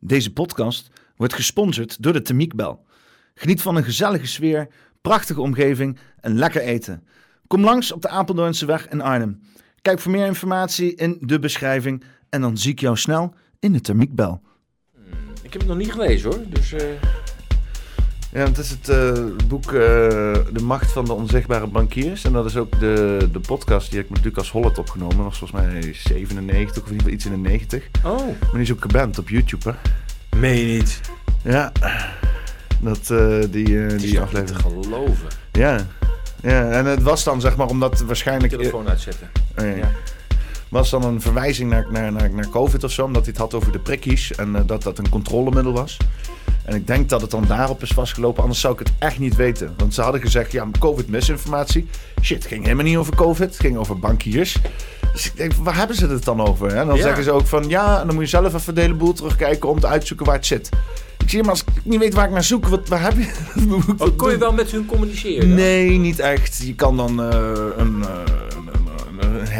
Deze podcast wordt gesponsord door de Temiekbel. Geniet van een gezellige sfeer, prachtige omgeving en lekker eten. Kom langs op de Apeldoornse weg in Arnhem. Kijk voor meer informatie in de beschrijving en dan zie ik jou snel in de Thermiekbel. Ik heb het nog niet gelezen hoor. Dus, eh, Ja, het is het eh, boek eh, De Macht van de Onzichtbare Bankiers. En dat is ook de, de podcast die ik met Lucas Hollet opgenomen. Dat was volgens mij 97 of in ieder geval iets in de 90. Oh, Maar die is ook geband op YouTube, hè? meen je niet? Ja, dat, eh, die, die aflevering. te geloven. Ja. ja, en het was dan zeg maar omdat waarschijnlijk... Telefoon uitzetten. Eh, Ja. was dan een verwijzing naar, naar, naar, naar COVID of zo, omdat hij het had over de prikkies en dat dat een controlemiddel was. En ik denk dat het dan daarop is vastgelopen, anders zou ik het echt niet weten. Want ze hadden gezegd, ja, COVID-misinformatie. Shit, het ging helemaal niet over COVID, het ging over bankiers. Dus ik denk, waar hebben ze het dan over? En dan Ja. zeggen ze ook van, ja, en dan moet je zelf even de hele boel terugkijken om te uitzoeken waar het zit. Ik zie maar als ik niet weet waar ik naar zoek, wat, waar heb je... Ik Oh, kon je wel met hun communiceren? dan? Nee, niet echt. Je kan dan eh, een, eh,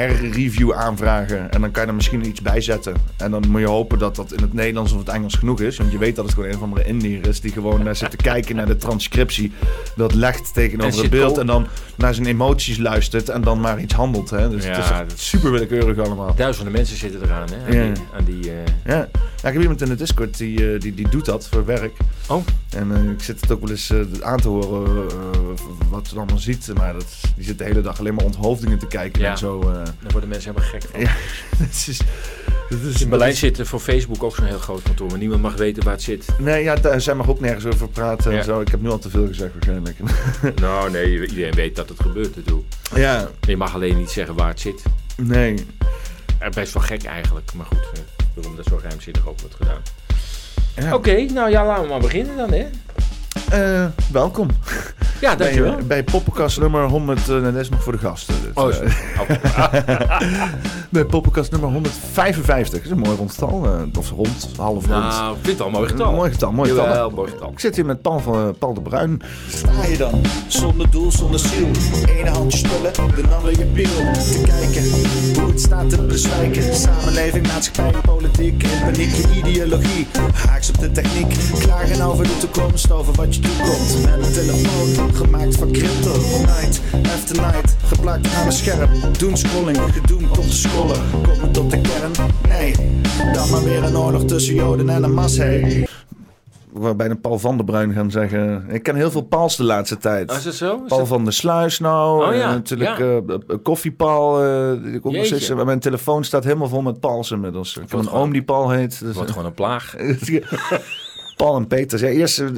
herreview aanvragen en dan kan je er misschien iets bij zetten. En dan moet je hopen dat dat in het Nederlands of het Engels genoeg is. Want je weet dat het gewoon een of andere Indiër is die gewoon daar zit te kijken naar de transcriptie. Dat legt En tegenover het beeld en dan naar zijn emoties luistert en dan maar iets handelt. Hè. Dus Ja, het is super willekeurig allemaal. Duizenden mensen zitten eraan, hè? Aan Ja. die, aan die, eh, Ja. ja, ik heb iemand in de Discord die, eh, die, die doet dat voor werk. Oh, En eh, ik zit het ook wel eens eh, aan te horen eh, wat ze allemaal ziet. Maar dat, die zit de hele dag alleen maar onthoofdingen te kijken en zo. Eh. daar worden mensen helemaal gek van. Ja, dat is, dat is, In Berlijn is- zit voor Facebook ook zo'n heel groot kantoor, maar niemand mag weten waar het zit. Nee, ja, daar, zij mag ook nergens over praten Ja. en zo. Ik heb nu al te veel gezegd waarschijnlijk. nou, nee, iedereen weet dat het gebeurt natuurlijk. ja, Je mag alleen niet zeggen waar het zit. nee. Best wel gek eigenlijk, maar goed. eh, Waarom dat zo geheimzinnig ook wordt gedaan. Ja. Oké, nou ja, laten we maar beginnen dan, hè? Eh, welkom Ja, dankjewel. bij, bij Poppenkast nummer 100. eh, dat is nog voor de gasten. dit, Oh. Oh. bij Poppenkast nummer 155. Dat is een mooi rond getal. eh, of rond, half rond. Nou, ik vind het een mooi getal. Mooi getal, mooi getal. Jawel, mooi getal. Ik zit hier met Paul, van, Paul de Bruin. sta je dan? Zonder doel, zonder ziel. Ene handje spullen, de andere je piel. Te kijken hoe het staat te bezwijken. Samenleving, maatschappij, politiek. In paniek, je ideologie. Haaks op de techniek. Klagen over de toekomst, over wat je toekomt. Met een telefoon, gemaakt van crypto. Night after night, geplakt aan een scherm. Doen scrolling, gedoemd tot de scrollen. Komen tot de kern? Nee. Dan maar weer een oorlog tussen Joden en een mas. Hey. Ik wou bijna Paul van der Bruin gaan zeggen. Ik ken heel veel Pauls de laatste tijd. Oh, is dat zo? Is Paul dat- van der Sluis nou. Oh ja, en natuurlijk ja. eh, eh, Koffiepaal. eh, die nog steeds, mijn telefoon staat helemaal vol met Pauls inmiddels. Ik heb een gewoon- oom die Paul heet. Dus, Het wordt gewoon een plaag. Paul en Peters. Ja, eerst, eh,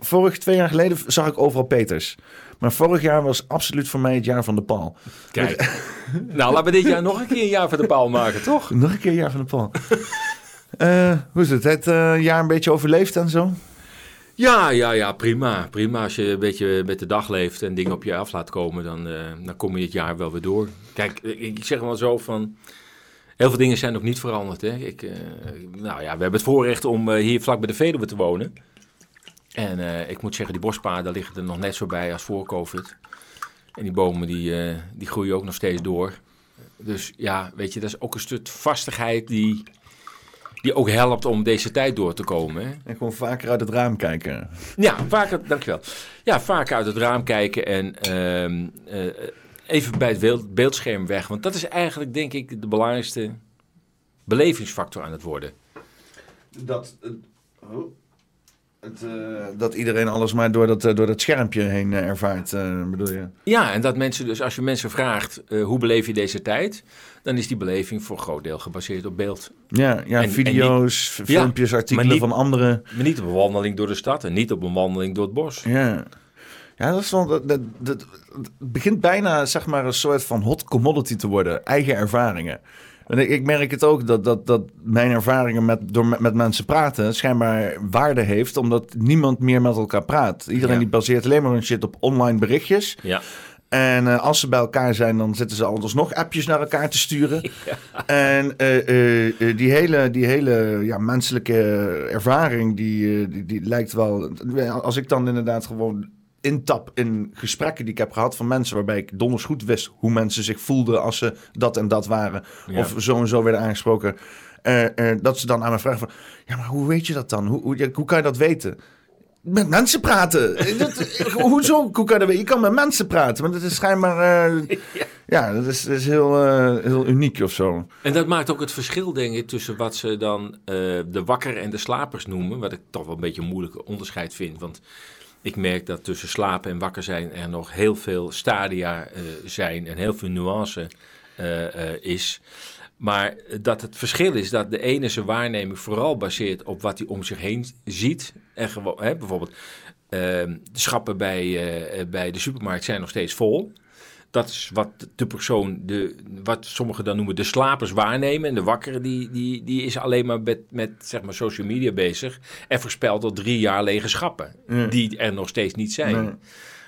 vorig twee jaar geleden zag ik overal Peters. Maar vorig jaar was absoluut voor mij het jaar van de Paul. Kijk. nou, laten we dit jaar nog een keer een jaar voor de paal maken, toch? Nog een keer jaar van de Paul. Eh, hoe is het? Het eh, jaar een beetje overleefd en zo? Ja, ja, ja, prima. Prima. Als je een beetje met de dag leeft en dingen op je af laat komen, dan, dan kom je het jaar wel weer door. Kijk, ik, ik zeg wel zo van... Heel veel dingen zijn nog niet veranderd. Hè. Ik, eh, nou ja, we hebben het voorrecht om eh, hier vlak bij de Veluwe te wonen. En eh, ik moet zeggen, die bospaden liggen er nog net zo bij als voor COVID. En die bomen die, die groeien ook nog steeds door. Dus ja, weet je, dat is ook een stuk vastigheid die, die ook helpt om deze tijd door te komen. Hè. En gewoon vaker uit het raam kijken. Ja, vaker, dankjewel. Ja, vaker uit het raam kijken en ehm, eh, even bij het beeld- beeldscherm weg. Want dat is eigenlijk, denk ik, de belangrijkste belevingsfactor aan het worden. Dat, het, eh, dat iedereen alles maar door dat, eh, door dat schermpje heen eh, ervaart, eh, bedoel je? Ja, en dat mensen dus, als je mensen vraagt, eh, hoe beleef je deze tijd? Dan is die beleving voor een groot deel gebaseerd op beeld. Ja, ja En- en video's, filmpjes, artikelen niet- van anderen. Maar niet op een wandeling door de stad en niet op een wandeling door het bos. Ja. Ja, dat is wel. Dat, dat, dat- het begint bijna zeg maar een soort van hot commodity te worden. Eigen ervaringen. En ik, ik merk het ook dat, dat, dat mijn ervaringen met, door met, met mensen praten schijnbaar waarde heeft, omdat niemand meer met elkaar praat. Iedereen Ja. die baseert alleen maar hun shit op online berichtjes. Ja. En eh, als ze bij elkaar zijn, dan zitten ze anders nog appjes naar elkaar te sturen. En eh, eh, die hele, die hele ja, menselijke ervaring, die, die, die lijkt wel... Als ik dan inderdaad gewoon intap in gesprekken die ik heb gehad van mensen... waarbij ik donders goed wist hoe mensen zich voelden als ze dat en dat waren. Ja. Of zo en zo werden aangesproken. eh, eh, dat ze dan aan me vragen van... Ja, maar hoe weet je dat dan? Hoe, hoe, hoe kan je dat weten? Met mensen praten. dat, hoezo? Hoe kan je dat weten? Je kan met mensen praten, maar dat is schijnbaar... eh, ja, dat is, dat is heel, eh, heel uniek of zo. En dat maakt ook het verschil, denk ik, tussen wat ze dan eh, de wakker en de slapers noemen. Wat ik toch wel een beetje een moeilijk onderscheid vind. Want ik merk dat tussen slapen en wakker zijn er nog heel veel stadia eh, zijn en heel veel nuance eh, eh, is. Maar dat het verschil is dat de ene zijn waarneming vooral baseert op wat hij om zich heen ziet. En hè, bijvoorbeeld, eh, de schappen bij, bij de supermarkt zijn nog steeds vol. Dat is wat de persoon, de, wat sommigen dan noemen de slapers waarnemen. En de wakkere, die, die, die is alleen maar met, met zeg maar social media bezig. En voorspelt al drie jaar lege schappen. Die er nog steeds niet zijn.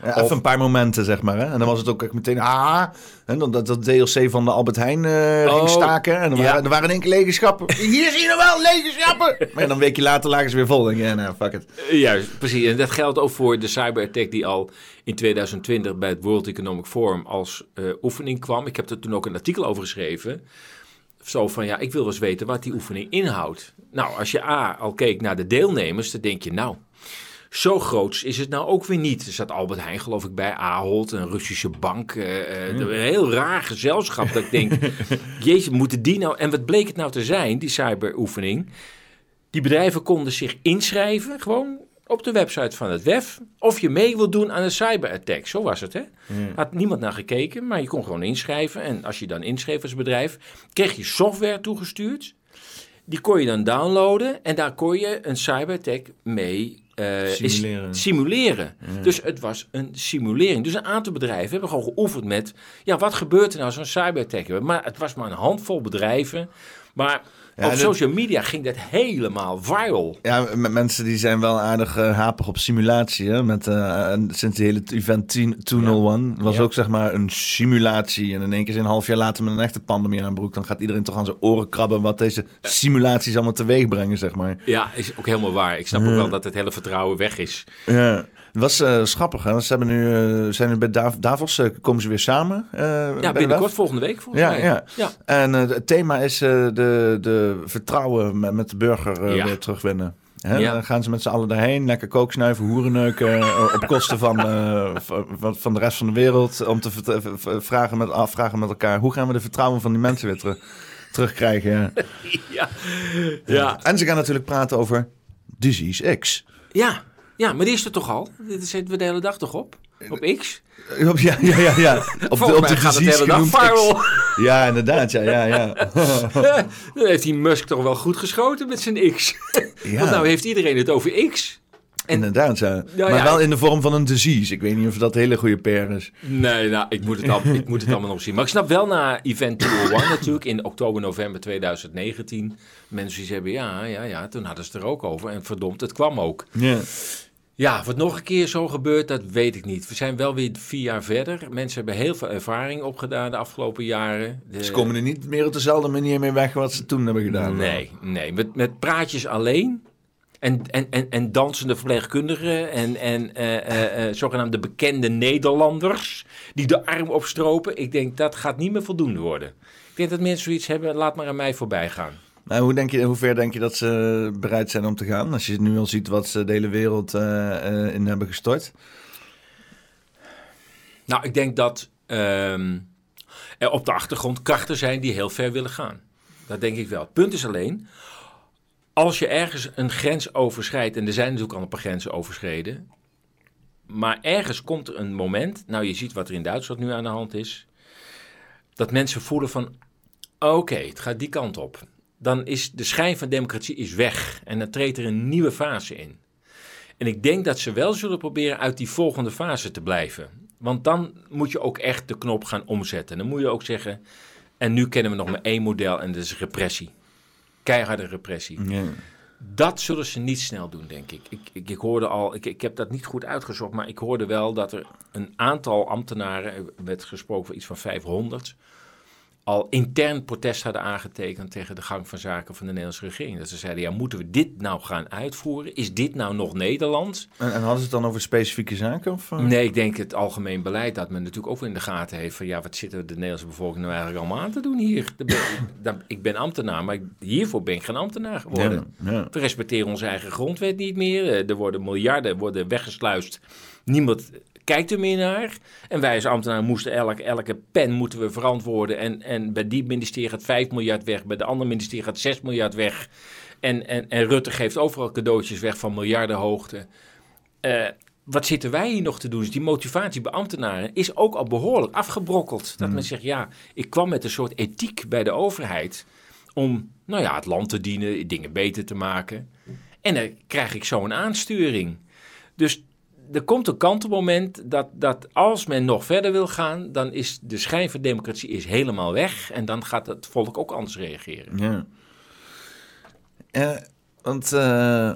Ja, Of- even een paar momenten, zeg maar. Hè? En dan was het ook meteen... Ah, dan dat, dat DLC van de Albert Heijn eh, ging Oh, staken. En er ja. waren, er waren in één keer lege schappen. Hier zie je nog wel, lege! Maar dan een weekje later lagen ze weer vol. Dan denk je, ja, nou, fuck it. Eh, Juist, precies. En dat geldt ook voor de cyberattack die al in 2020 bij het World Economic Forum als eh, oefening kwam. Ik heb er toen ook een artikel over geschreven. Zo van, ja, ik wil eens weten wat die oefening inhoudt. Nou, als je A, al keek naar de deelnemers, dan denk je, nou, zo groots is het nou ook weer niet. Er zat Albert Heijn, geloof ik, bij Ahold, een Russische bank. eh, eh, Een heel raar gezelschap dat ik denk, jeetje, moeten die nou... En wat bleek het nou te zijn, die cyberoefening? Die bedrijven konden zich inschrijven, gewoon op de website van het WEF. Of je mee wil doen aan een cyberattack. Zo was het, hè? Had niemand naar gekeken, maar je kon gewoon inschrijven. En als je dan inschreef als bedrijf, kreeg je software toegestuurd. Die kon je dan downloaden en daar kon je een cyberattack mee eh, is- Simuleren. Dus het was een simulering. Dus een aantal bedrijven hebben gewoon geoefend met... ja, wat gebeurt er nou een cyberattack? Maar het was maar een handvol bedrijven. Maar Ja, op social media ging dat helemaal viral. Ja, met mensen die zijn wel aardig eh, hapig op simulatie. Hè? Met, eh, sinds die hele event 10 201 was Ja. ook zeg maar een simulatie. En in één keer een half jaar later met een echte pandemie aan broek. Dan gaat iedereen toch aan zijn oren krabben wat deze simulaties allemaal teweeg brengen, zeg maar. Ja, is ook helemaal waar. Ik snap ook wel dat het hele vertrouwen weg is. Ja, het was eh schappig. Hè? Ze hebben nu, eh, zijn nu bij Dav- Davos, eh, komen ze weer samen. Ja, binnenkort, volgende week volgens Ja, mij. ja. ja. En het thema is de, de vertrouwen met, met de burger Ja. weer terugwinnen. Hè? Ja. Dan gaan ze met z'n allen daarheen, lekker kooksnuiven, hoerenneuken, op kosten van, eh, van, van de rest van de wereld. Om te vragen met, afvragen met elkaar, hoe gaan we de vertrouwen van die mensen weer terug, terugkrijgen? Ja. Ja. Ja. En ze gaan natuurlijk praten over Disease X. Ja. Ja, maar die is er toch al? Dit zitten we de hele dag toch op? Op X? Ja, ja, ja. ja. Op gaat het de hele dag viral. Ja, inderdaad. Ja, ja, ja. Dan heeft die Musk toch wel goed geschoten met zijn X. Ja. Want nou heeft iedereen het over X. En- Inderdaad, ja. Maar ja, wel in de vorm van een disease. Ik weet niet of dat hele goede PR is. Nee, nou, ik moet, het al, ik moet het allemaal nog zien. Maar ik snap wel na Event 201 natuurlijk, in oktober, november 2019. Mensen die zeggen, ja, ja, ja, toen hadden ze het er ook over. En verdomd, het kwam ook. Ja. Ja, of het nog een keer zo gebeurt, dat weet ik niet. We zijn wel weer vier jaar verder. Mensen hebben heel veel ervaring opgedaan de afgelopen jaren. De- Ze komen er niet meer op dezelfde manier mee weg wat ze toen hebben gedaan. Nee, nee. Met, met praatjes alleen. En, en, en, en dansende verpleegkundigen en, en eh, eh, zogenaamde bekende Nederlanders die de arm opstropen. Ik denk dat gaat niet meer voldoende worden. Ik denk dat mensen zoiets hebben, laat maar aan mij voorbij gaan. Nou, hoe, denk je, hoe ver denk je dat ze bereid zijn om te gaan? Als je nu al ziet wat ze de hele wereld eh, eh, in hebben gestort. Nou, ik denk dat ehm, er op de achtergrond krachten zijn die heel ver willen gaan. Dat denk ik wel. Het punt is alleen, als je ergens een grens overschrijdt, en er zijn natuurlijk al een paar grenzen overschreden, maar ergens komt er een moment, nou je ziet wat er in Duitsland nu aan de hand is, dat mensen voelen van, oké, het gaat die kant op. Dan is de schijn van democratie is weg en dan treedt er een nieuwe fase in. En ik denk dat ze wel zullen proberen uit die volgende fase te blijven. Want dan moet je ook echt de knop gaan omzetten. Dan moet je ook zeggen, en nu kennen we nog maar één model en dat is repressie. Keiharde repressie. Dat zullen ze niet snel doen, denk ik. Ik, ik, ik hoorde al, ik, ik heb dat niet goed uitgezocht, maar ik hoorde wel dat er een aantal ambtenaren, er werd gesproken van iets van 500, al intern protest hadden aangetekend tegen de gang van zaken van de Nederlandse regering. Dat ze zeiden, ja, moeten we dit nou gaan uitvoeren? Is dit nou nog Nederland? En, en hadden ze het dan over specifieke zaken? Of, uh? Nee, ik denk het algemeen beleid dat men natuurlijk ook in de gaten heeft van, ja, wat zit er de Nederlandse bevolking nou eigenlijk allemaal aan te doen hier? Ik ben ambtenaar, maar hiervoor ben ik geen ambtenaar geworden. Ja, ja. We respecteren onze eigen grondwet niet meer. Er worden miljarden worden weggesluist. Niemand kijkt er meer naar. En wij als ambtenaar moesten elke, elke pen moeten we verantwoorden. En, en bij die ministerie gaat 5 miljard weg, bij de andere ministerie gaat 6 miljard weg. En, en, en Rutte geeft overal cadeautjes weg van miljardenhoogte. Uh, wat zitten wij hier nog te doen? Dus die motivatie bij ambtenaren is ook al behoorlijk afgebrokkeld. Dat men zegt, ja, ik kwam met een soort ethiek bij de overheid om nou ja, het land te dienen, dingen beter te maken. En dan krijg ik zo een aansturing. Dus er komt een kantelmoment dat, dat als men nog verder wil gaan, dan is de schijn van democratie is helemaal weg. En dan gaat het volk ook anders reageren. Ja. Want uh,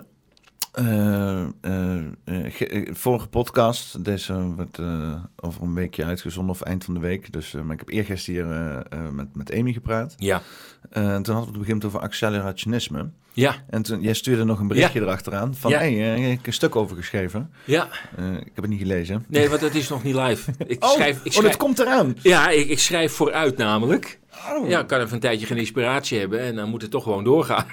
uh, vorige podcast, deze wordt over een weekje uitgezonden of eind van de week. Dus maar ik heb eergisteren hier met, met Amy gepraat. Ja. toen hadden we het begin over accelerationisme. Ja. En toen, jij stuurde nog een berichtje erachteraan van, ja. hey, ik heb een stuk over geschreven. Ja. Ik heb het niet gelezen. Nee, want het is nog niet live. Ik oh, schrijf, ik schrijf, oh, dat komt eraan. Ja, ik, ik schrijf vooruit namelijk. Oh. Ja, ik kan even een tijdje geen inspiratie hebben en dan moet het toch gewoon doorgaan.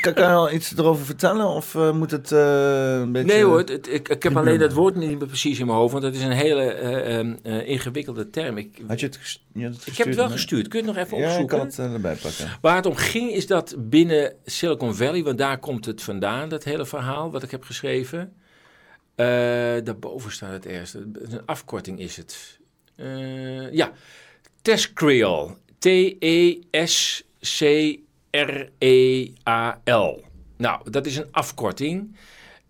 Kan, kan je al iets erover vertellen of uh, moet het uh, een beetje... Nee hoor, het, het, ik, ik heb alleen dat woord niet meer precies in mijn hoofd, want het is een hele uh, ingewikkelde term. Ik, Had je het, ges je het Ik heb het wel gestuurd. Kun je het nog even ja, opzoeken? Ja, ik kan het erbij pakken. Waar het om ging is dat binnen Silicon Valley, want daar komt het vandaan, dat hele verhaal wat ik heb geschreven. daarboven staat het ergens. Een afkorting is het. ja, TESCREAL. T-E-S-C-R-E-A-L. Nou, dat is een afkorting.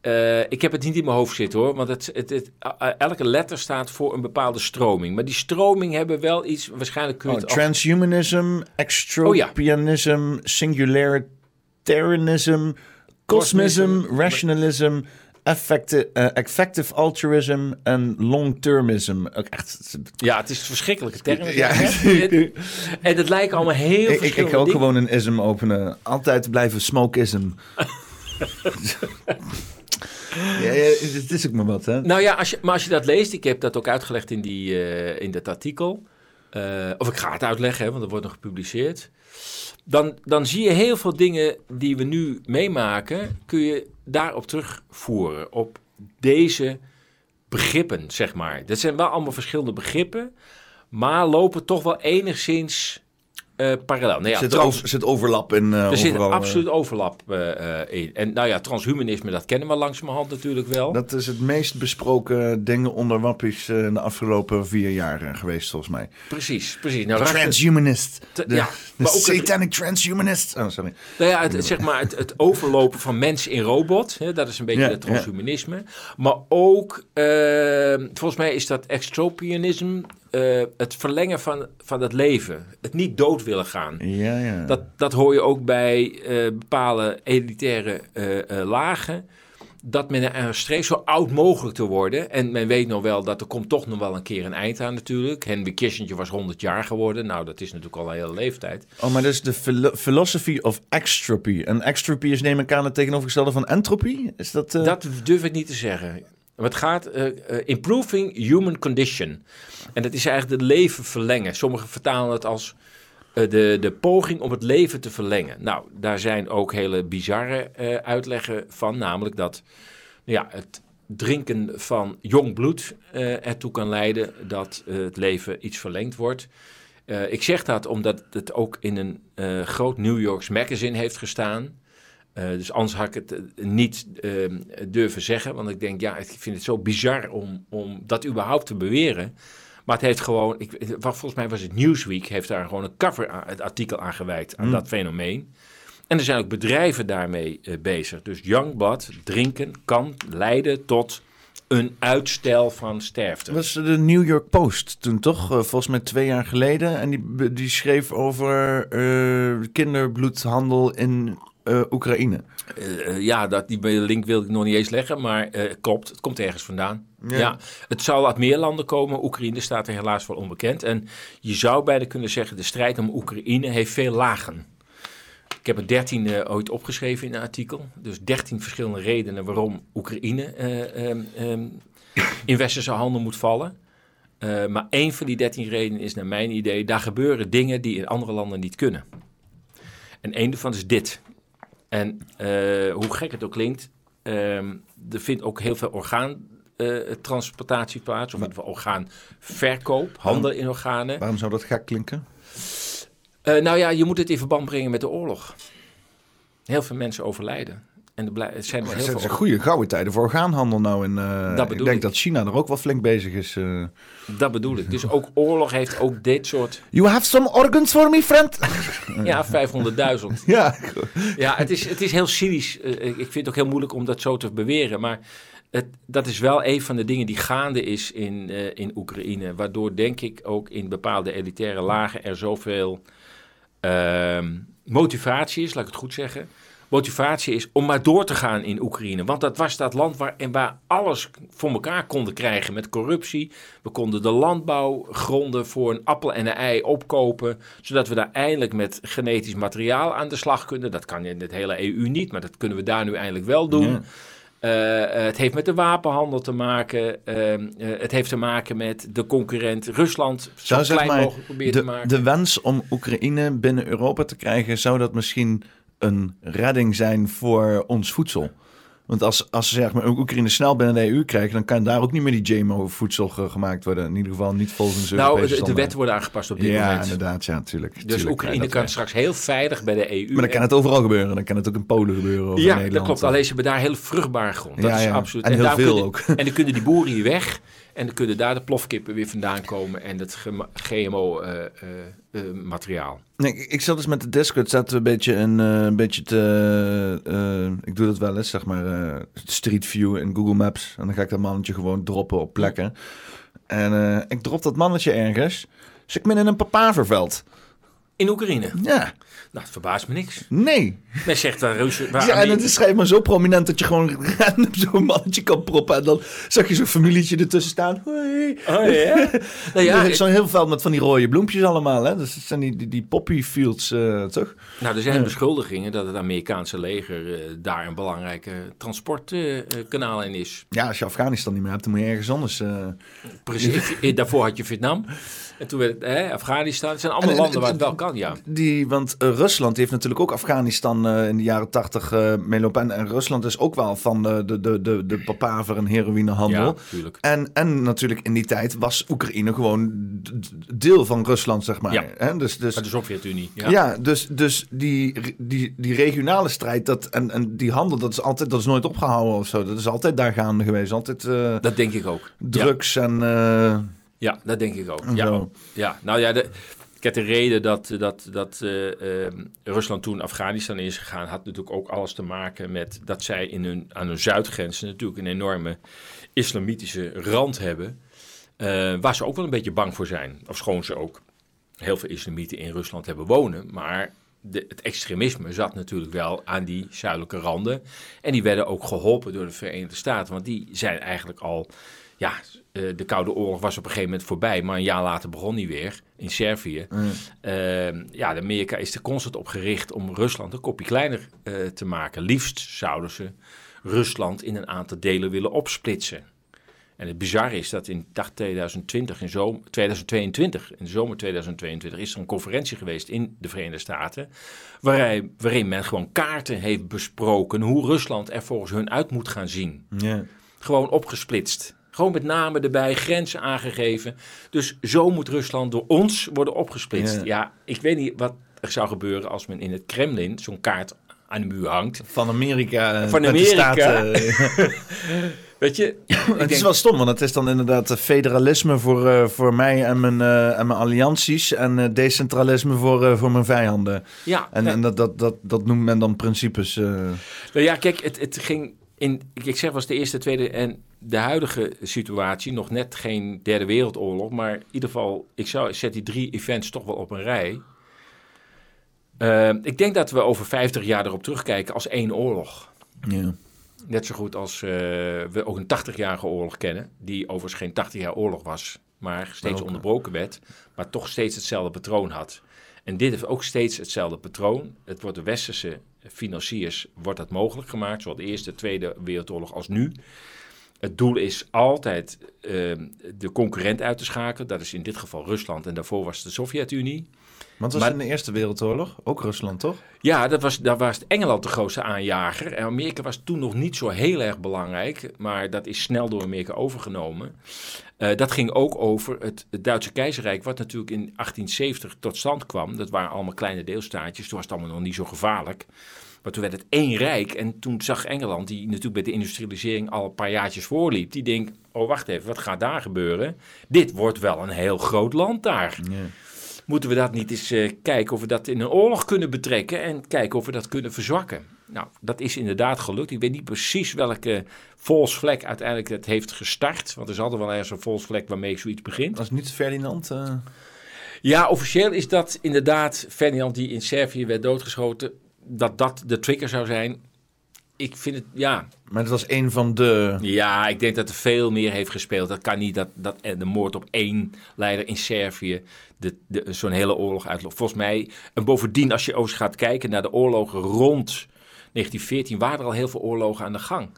Uh, ik heb het niet in mijn hoofd zitten hoor, want het, het, het, uh, elke letter staat voor een bepaalde stroming. Maar die stroming hebben wel iets, waarschijnlijk kun je oh, het... Transhumanism, extropianism, oh, ja. singularitarianism, cosmism, rationalism, effective, uh, effective altruism en long-termism. Echt. Ja, het is verschrikkelijke termen. Ja. en het lijkt allemaal heel ik, ik, ik ga ook gewoon een ism openen. Altijd blijven smokeism. ja, ja, het is ook maar wat, hè? Nou ja, als je, maar als je dat leest, ik heb dat ook uitgelegd in, die, uh, in dat artikel. Uh, of ik ga het uitleggen, hè, want dat wordt nog gepubliceerd. Dan, dan zie je heel veel dingen die we nu meemaken, kun je daarop terugvoeren. Op deze begrippen, zeg maar. Dat zijn wel allemaal verschillende begrippen, maar lopen toch wel enigszins uh, parallel. Nou ja, zit, over, zit overlap in uh, Er zit absoluut overlap in. En nou ja, transhumanisme, dat kennen we langzamerhand natuurlijk wel. Dat is het meest besproken dingen onder wappies de afgelopen vier jaar geweest, volgens mij. Precies, precies. Nou, transhumanist. De, ja, de maar ook satanic het, transhumanist. Oh, sorry. Nou ja, het, zeg maar het, het, overlopen van mens in robot, hè, dat is een beetje ja, het transhumanisme. Ja. Maar ook, volgens mij is dat extropianisme, uh, het verlengen van, van het leven. Het niet dood willen gaan. Ja, ja. Dat, dat hoor je ook bij uh, bepaalde elitaire uh, lagen. Dat men er streeft zo oud mogelijk te worden. En men weet nog wel dat er komt toch nog wel een keer een eind aan natuurlijk. Henry Kissinger was 100 jaar geworden. Nou, dat is natuurlijk al een hele leeftijd. Oh, maar dat is de philo philosophy of extropy. En extropy is neem ik aan het tegenovergestelde van entropy? Is dat, dat durf ik niet te zeggen. Het gaat uh, improving human condition. En dat is eigenlijk het leven verlengen. Sommigen vertalen het als uh, de, de poging om het leven te verlengen. Nou, daar zijn ook hele bizarre uitleggen van. Namelijk dat ja, het drinken van jong bloed ertoe kan leiden dat het leven iets verlengd wordt. ik zeg dat omdat het ook in een groot New Yorks magazine heeft gestaan. Uh, dus anders had ik het uh, niet uh, durven zeggen. Want ik denk, ja, ik vind het zo bizar om, om dat überhaupt te beweren. Maar het heeft gewoon, ik, volgens mij was het Newsweek, heeft daar gewoon een cover aan, het artikel aan gewijd aan mm. dat fenomeen. En er zijn ook bedrijven daarmee bezig. Dus Youngblood, drinken, kan leiden tot een uitstel van sterfte. was de New York Post toen toch? volgens mij twee jaar geleden. En die, die schreef over kinderbloedhandel in eh, Oekraïne. Eh, ja, dat, die link wil ik nog niet eens leggen, maar eh, klopt, het komt ergens vandaan. Ja. Ja. het zal uit meer landen komen. Oekraïne staat er helaas wel onbekend. En je zou bijna kunnen zeggen, de strijd om Oekraïne heeft veel lagen. Ik heb er 13 eh, ooit opgeschreven in een artikel. Dus 13 verschillende redenen waarom Oekraïne eh, ehm, ehm, in westerse handen moet vallen. Eh, maar één van die 13 redenen is naar mijn idee, daar gebeuren dingen die in andere landen niet kunnen. En één daarvan is dit. En eh, hoe gek het ook klinkt, ehm, er vindt ook heel veel orgaantransplantatie plaats. Of in ieder geval orgaanverkoop, handel in organen. Waarom zou dat gek klinken? Eh, nou ja, je moet het in verband brengen met de oorlog. Heel veel mensen overlijden. En er blij- er zijn er Het heel zijn veel... goede gouden tijden voor orgaanhandel nou. En, eh, Dat ik denk ik. dat China er ook wel flink bezig is. eh. Dat bedoel ik. Dus ook oorlog heeft ook dit soort... You have some organs for me, friend? Ja, 500.000. ja, Ja, het is, het is heel cynisch. Eh, ik vind het ook heel moeilijk om dat zo te beweren. Maar het, dat is wel een van de dingen die gaande is in, in Oekraïne. Waardoor denk ik ook in bepaalde elitaire lagen er zoveel ehm, motivatie is, laat ik het goed zeggen. Motivatie is om maar door te gaan in Oekraïne. Want dat was dat land waar, en waar alles voor elkaar konden krijgen met corruptie. We konden de landbouwgronden voor een appel en een ei opkopen. Zodat we daar eindelijk met genetisch materiaal aan de slag kunnen. Dat kan in het hele EU niet, maar dat kunnen we daar nu eindelijk wel doen. Ja. Eh, eh, het heeft met de wapenhandel te maken. Ehm, eh, het heeft te maken met de concurrent Rusland. Zo Zou zeg klein maar mogelijk proberen te maken. de wens om Oekraïne binnen Europa te krijgen, zou dat misschien een redding zijn voor ons voedsel? Want als, als ze zeg maar, Oekraïne snel binnen de EU krijgen, dan kan daar ook niet meer die GMO-voedsel ge- gemaakt worden. In ieder geval niet volgens de nou, Europese de, de wetten worden aangepast op dit Ja, moment. inderdaad, ja, natuurlijk. Dus Oekraïne kan straks heel veilig bij de EU. Maar dan kan het overal gebeuren. Dan kan het ook in Polen gebeuren. Of in ja, Nederland. dat klopt. Alleen ze hebben daar heel vruchtbare grond. Dat Ja, is ja. absoluut. En heel veel kunnen, ook. En dan kunnen die boeren hier weg. En dan kunnen daar de plofkippen weer vandaan komen. En het GMO-materiaal. Nee, ik- zat dus met de Discord, zaten we een beetje, een, eh, een beetje te... eh, ik doe dat wel eens, zeg maar, eh, Street View in Google Maps. En dan ga ik dat mannetje gewoon droppen op plekken. En eh, ik drop dat mannetje ergens. Dus ik ben in een papaverveld. In Oekraïne. Ja, Nou, het verbaast me niks. nee. Men zegt Russen... Waar Ja, en het is schijnbaar zo prominent dat je gewoon random zo'n mannetje kan proppen. En dan zag je zo'n familietje ertussen staan. Hoi. Oh ja? nou ja, er ik- zo'n heel veld met van die rode bloempjes allemaal. Hè? Dus het zijn die, die, die poppy fields, eh, toch? Nou, er zijn beschuldigingen dat het Amerikaanse leger eh, daar een belangrijke transportkanaal in is. Ja, als je Afghanistan niet meer hebt, dan moet je ergens anders... eh, Precies. Eh, Daarvoor had je Vietnam. En toen werd het hè, Afghanistan. Het zijn allemaal En- en- landen waar het wel kan, ja. Die, want eh, Rusland heeft natuurlijk ook Afghanistan eh, in de jaren tachtig uh, meelopen. En, en Rusland is ook wel van de, de, de, de, de papaver en heroïnehandel. Ja, natuurlijk. En, en natuurlijk in die tijd was Oekraïne gewoon deel van Rusland, zeg maar. Ja. Hè? Dus, dus, de Sovjet-Unie. Ja. ja. dus, dus die, die, die regionale strijd dat, en, en die handel, dat is, altijd, dat is nooit opgehouden of zo. Dat is altijd daar gaande geweest. Altijd eh, Dat denk ik ook. Drugs en... Ja, dat denk ik ook. Ja, ja. nou ja, de, kijk, de reden dat, dat, dat eh, eh, Rusland toen Afghanistan is gegaan, had natuurlijk ook alles te maken met dat zij in hun, aan hun zuidgrenzen natuurlijk een enorme islamitische rand hebben. eh, waar ze ook wel een beetje bang voor zijn. Ofschoon ze ook heel veel islamieten in Rusland hebben wonen. Maar de, het extremisme zat natuurlijk wel aan die zuidelijke randen. En die werden ook geholpen door de Verenigde Staten. Want die zijn eigenlijk al ja, eh, de Koude Oorlog was op een gegeven moment voorbij, maar een jaar later begon die weer in Servië. Mm. Eh, ja, de Amerika is er constant op gericht om Rusland een kopje kleiner eh, te maken. Liefst zouden ze Rusland in een aantal delen willen opsplitsen. En het bizarre is dat in dag 2020, in zomer, 2022, in de zomer 2022, is er een conferentie geweest in de Verenigde Staten. Waarin, waarin men gewoon kaarten heeft besproken hoe Rusland er volgens hun uit moet gaan zien. Gewoon opgesplitst. Gewoon met namen erbij, grenzen aangegeven. Dus zo moet Rusland door ons worden opgesplitst. Ja. Ja, ik weet niet wat er zou gebeuren als men in het Kremlin zo'n kaart aan de muur hangt. Van Amerika. eh, Van de Amerika. Staten, eh. Weet je? het is wel stom, want het is dan inderdaad eh, federalisme voor, eh, voor mij en mijn, eh, en mijn allianties. En eh, decentralisme voor, eh, voor mijn vijanden. Ja, En, en dat, dat, dat, dat noemt men dan principes. eh. Nou ja, kijk, het, het ging in, ik zeg was de eerste, tweede en de huidige situatie nog net geen derde wereldoorlog, maar in ieder geval, ik zou zet die drie events toch wel op een rij. Eh, ik denk dat we over 50 jaar erop terugkijken als één oorlog. Ja. Net zo goed als eh, we ook een 80-jarige oorlog kennen, die overigens geen 80 jaar oorlog was, maar steeds onderbroken werd, maar toch steeds hetzelfde patroon had. En dit heeft ook steeds hetzelfde patroon. Het wordt de westerse financiers wordt dat mogelijk gemaakt, zowel de Eerste, Tweede Wereldoorlog als nu. Het doel is altijd eh, de concurrent uit te schakelen. Dat is in dit geval Rusland en daarvoor was het de Sovjet-Unie. Want het was Maar- in de Eerste Wereldoorlog, ook Rusland, toch? Ja, dat was, daar was Engeland de grootste aanjager. En Amerika was toen nog niet zo heel erg belangrijk, maar dat is snel door Amerika overgenomen. Eh, dat ging ook over het, het Duitse keizerrijk, wat natuurlijk in 1870 tot stand kwam. Dat waren allemaal kleine deelstaatjes, toen was het allemaal nog niet zo gevaarlijk. Maar toen werd het één rijk en toen zag Engeland, die natuurlijk bij de industrialisering al een paar jaartjes voorliep, die denkt, oh wacht even, wat gaat daar gebeuren? Dit wordt wel een heel groot land daar. Ja. Moeten we dat niet eens eh, kijken of we dat in een oorlog kunnen betrekken en kijken of we dat kunnen verzwakken? Nou, dat is inderdaad gelukt. Ik weet niet precies welke volksvlek uiteindelijk het heeft gestart. Want er is altijd wel ergens een volksvlek waarmee zoiets begint. Was niet Ferdinand? eh, Ja, officieel is dat inderdaad Ferdinand die in Servië werd doodgeschoten. Dat dat de trigger zou zijn. Ik vind het, ja, Maar het was een van de... ja, ik denk dat er veel meer heeft gespeeld. Dat kan niet dat, dat de moord op één leider in Servië de, de, zo'n hele oorlog uitloopt. Volgens mij, en bovendien als je ook gaat kijken naar de oorlogen rond 1914, waren er al heel veel oorlogen aan de gang.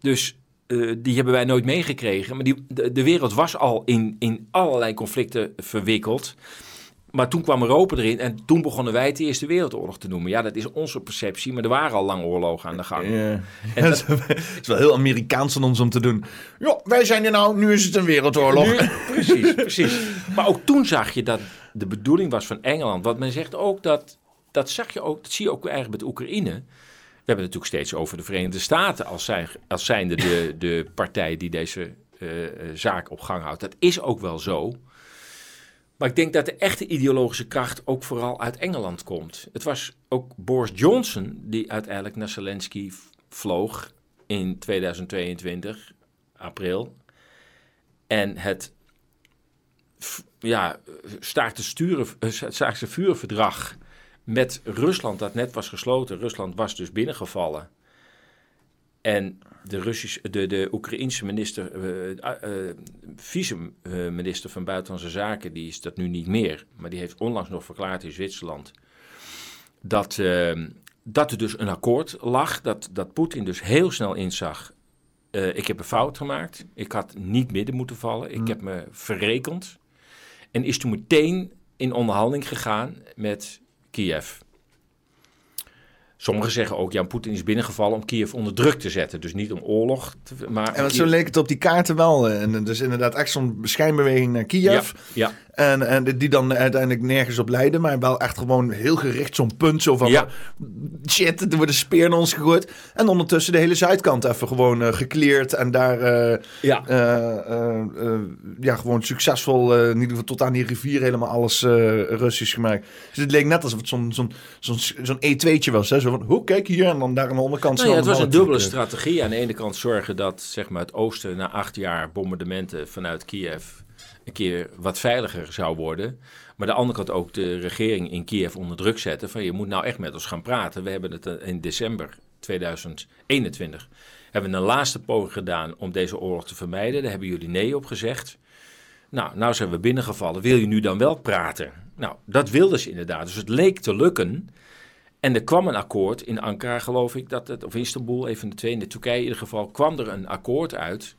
Dus eh, die hebben wij nooit meegekregen. Maar die, de, de wereld was al in, in allerlei conflicten verwikkeld. Maar toen kwam Europa erin en toen begonnen wij het de Eerste Wereldoorlog te noemen. Ja, dat is onze perceptie, maar er waren al lang oorlogen aan de gang. Ja. En het is wel heel Amerikaans van ons om te doen. Ja, wij zijn er nou, nu is het een wereldoorlog. Nu- precies, precies. Maar ook toen zag je dat de bedoeling was van Engeland. Want men zegt ook dat, dat zag je ook, dat zie je ook eigenlijk met Oekraïne. We hebben het natuurlijk steeds over de Verenigde Staten als, zijn, als zijnde de, de partij die deze eh, eh, zaak op gang houdt. Dat is ook wel zo. Maar ik denk dat de echte ideologische kracht ook vooral uit Engeland komt. Het was ook Boris Johnson die uiteindelijk naar Zelensky vloog in 2022, april. En het ja, staakte sturen, eh, vuurverdrag met Rusland, dat net was gesloten. Rusland was dus binnengevallen. En de, Russische, de, de Oekraïense minister, eh, eh, vice-minister van Buitenlandse Zaken, die is dat nu niet meer. Maar die heeft onlangs nog verklaard in Zwitserland dat, eh, dat er dus een akkoord lag. Dat, dat Poetin dus heel snel inzag. eh, ik heb een fout gemaakt. Ik had niet midden moeten vallen. Ik heb me verrekend. En is toen meteen in onderhandeling gegaan met Kiev. Sommigen zeggen ook, Jan Poetin is binnengevallen om Kiev onder druk te zetten. Dus niet om oorlog, te, maar... En zo leek het op die kaarten wel. eh, En dus inderdaad echt zo'n schijnbeweging naar Kiev. Ja, ja, En, en die dan uiteindelijk nergens op leidde. Maar wel echt gewoon heel gericht zo'n punt. Zo van, Ja. shit, er wordt een speer naar ons gegooid. En ondertussen de hele zuidkant even gewoon eh gekleerd. En daar eh, ja. eh, ja, gewoon succesvol, in ieder geval tot aan die rivier helemaal alles Russisch gemaakt. Dus het leek net alsof het zo'n zo'n zo'n zo'n E2'tje was. Hè? Zo van, hoe kijk hier en dan daar aan de onderkant. Nou ja, het was een dubbele strategie. Aan de ene kant zorgen dat zeg maar, het oosten na acht jaar bombardementen vanuit Kiev een keer wat veiliger zou worden. Maar de andere kant ook de regering in Kiev onder druk zetten. Van je moet nou echt met ons gaan praten. We hebben het eh, in december 2021 hebben een laatste poging gedaan om deze oorlog te vermijden. Daar hebben jullie nee op gezegd. Nou, nou zijn we binnengevallen. Wil je nu dan wel praten? Nou, dat wilden ze inderdaad. Dus het leek te lukken. En er kwam een akkoord in Ankara, geloof ik, dat het, of Istanbul, even de twee, in de Turkije in ieder geval, kwam er een akkoord uit.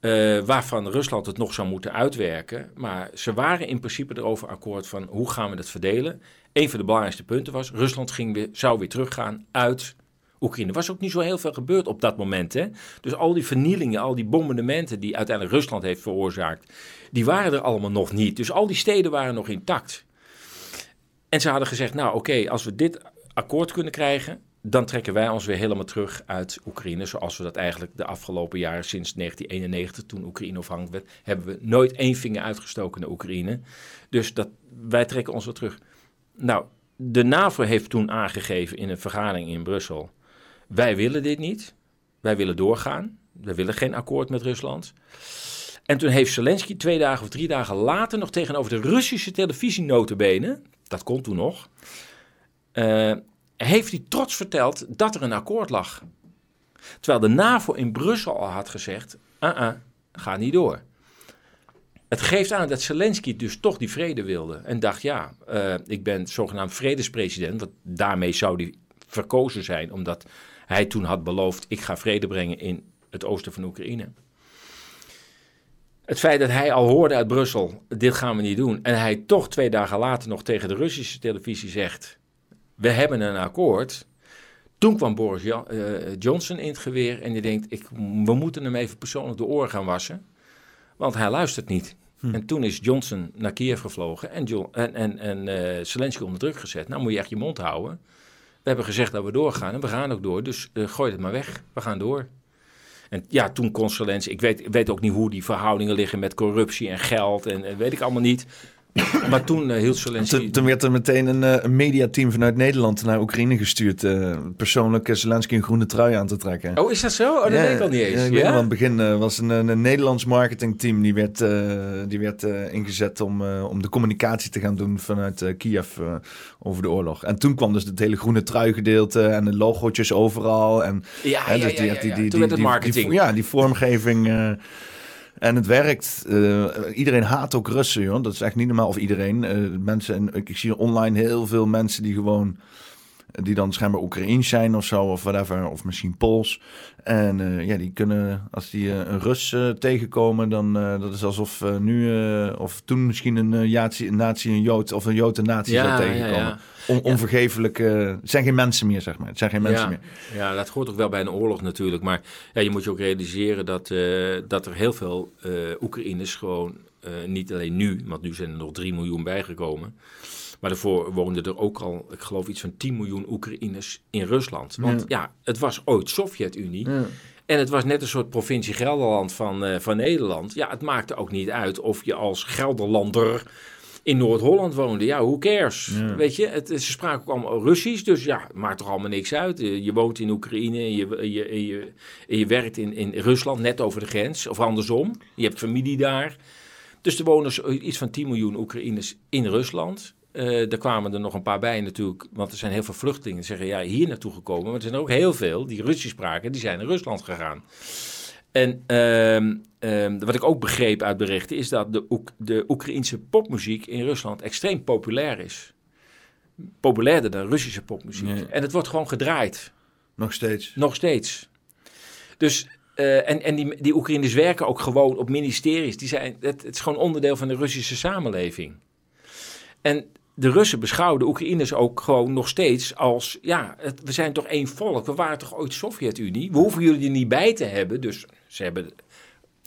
Eh, waarvan Rusland het nog zou moeten uitwerken. Maar ze waren in principe erover akkoord van hoe gaan we dat verdelen. Een van de belangrijkste punten was: Rusland ging weer, zou weer teruggaan uit Oekraïne. Er was ook niet zo heel veel gebeurd op dat moment. Hè? Dus al die vernielingen, al die bombardementen die uiteindelijk Rusland heeft veroorzaakt, die waren er allemaal nog niet. Dus al die steden waren nog intact. En ze hadden gezegd, nou oké, als we dit akkoord kunnen krijgen, dan trekken wij ons weer helemaal terug uit Oekraïne. Zoals we dat eigenlijk de afgelopen jaren, sinds 1991, toen Oekraïne afhankelijk werd, hebben we nooit één vinger uitgestoken naar Oekraïne. Dus dat, wij trekken ons weer terug. Nou, de NAVO heeft toen aangegeven in een vergadering in Brussel, wij willen dit niet. Wij willen doorgaan. We willen geen akkoord met Rusland. En toen heeft Zelensky twee dagen of drie dagen later nog tegenover de Russische televisie notabene, dat kon toen nog, eh, heeft hij trots verteld dat er een akkoord lag. Terwijl de NAVO in Brussel al had gezegd, uh ga niet door. Het geeft aan dat Zelensky dus toch die vrede wilde. En dacht, ja, eh, ik ben zogenaamd vredespresident. Want daarmee zou hij verkozen zijn, omdat hij toen had beloofd, ik ga vrede brengen in het oosten van Oekraïne. Het feit dat hij al hoorde uit Brussel, dit gaan we niet doen. En hij toch twee dagen later nog tegen de Russische televisie zegt, we hebben een akkoord. Toen kwam Boris eh, Johnson in het geweer en die denkt, ik, we moeten hem even persoonlijk de oren gaan wassen. Want hij luistert niet. En toen is Johnson naar Kiev gevlogen en, Jo- en, en, en eh, Zelensky onder druk gezet. Nou moet je echt je mond houden. We hebben gezegd dat we doorgaan en we gaan ook door. Dus eh, gooi het maar weg. We gaan door. En ja, toen kon Zelensky... Ik weet, weet ook niet hoe die verhoudingen liggen met corruptie en geld en, en weet ik allemaal niet. Maar toen eh, hield Zelensky... Toen, werd er meteen een, een mediateam vanuit Nederland naar Oekraïne gestuurd. eh, persoonlijk Zelensky een groene trui aan te trekken. Oh, is dat zo? Oh, dat Ja, weet ik al niet eens. ja, Ja, het begin was een, een, Nederlands marketingteam die werd, die werd ingezet om, om de communicatie te gaan doen vanuit Kiev over de oorlog. En toen kwam dus het hele groene trui gedeelte en de logootjes overal. En, ja, hè, ja, dus ja, ja, die- ja. die- die- Toen werd het marketing. ja, die vormgeving. En het werkt. Eh, iedereen haat ook Russen, joh. Dat is echt niet normaal. Of iedereen. Eh, mensen, en ik zie online heel veel mensen die gewoon... Die dan schijnbaar Oekraïens zijn of zo, of whatever. Of misschien Pools. En eh, ja, die kunnen, als die eh, een Rus eh, tegenkomen, dan dat is alsof nu, of toen misschien een, uh, nazi, een nazi een Jood, of een Jood een nazi Ja, zou ja, tegenkomen. ja. On, onvergeeflijk, het zijn geen mensen meer, zeg maar. Het zijn geen mensen ja, meer. Ja, dat hoort ook wel bij een oorlog natuurlijk. Maar ja, je moet je ook realiseren dat, dat er heel veel Oekraïners gewoon, niet alleen nu, want nu zijn er nog 3 miljoen bijgekomen. Maar daarvoor woonden er ook al, ik geloof, iets van 10 miljoen Oekraïners in Rusland. Want ja, ja het was ooit Sovjet-Unie. Ja. En het was net een soort provincie Gelderland van, uh, van Nederland. Ja, het maakte ook niet uit of je als Gelderlander in Noord-Holland woonde. Ja, who cares? Ja. Weet je, het, ze spraken ook allemaal Russisch, dus ja, maakt toch allemaal niks uit. Je woont in Oekraïne en je, je, en je, en je werkt in, in Rusland, net over de grens, of andersom. Je hebt familie daar. Dus er wonen iets van 10 miljoen Oekraïners in Rusland. Uh, er kwamen er nog een paar bij natuurlijk, want er zijn heel veel vluchtelingen die zeggen, ja, hier naartoe gekomen. Maar er zijn er ook heel veel die Russisch spraken, die zijn naar Rusland gegaan. En uh, uh, wat ik ook begreep uit berichten is dat de, Oek de Oekraïnse popmuziek in Rusland extreem populair is. Populairder dan Russische popmuziek. Nee. En het wordt gewoon gedraaid. Nog steeds. Nog steeds. Dus, uh, en, en die, die Oekraïners werken ook gewoon op ministeries. Die zijn, het, het is gewoon onderdeel van de Russische samenleving. En de Russen beschouwen de Oekraïners ook gewoon nog steeds als, ja, we zijn toch één volk. We waren toch ooit Sovjet-Unie? We hoeven jullie er niet bij te hebben. Dus ze hebben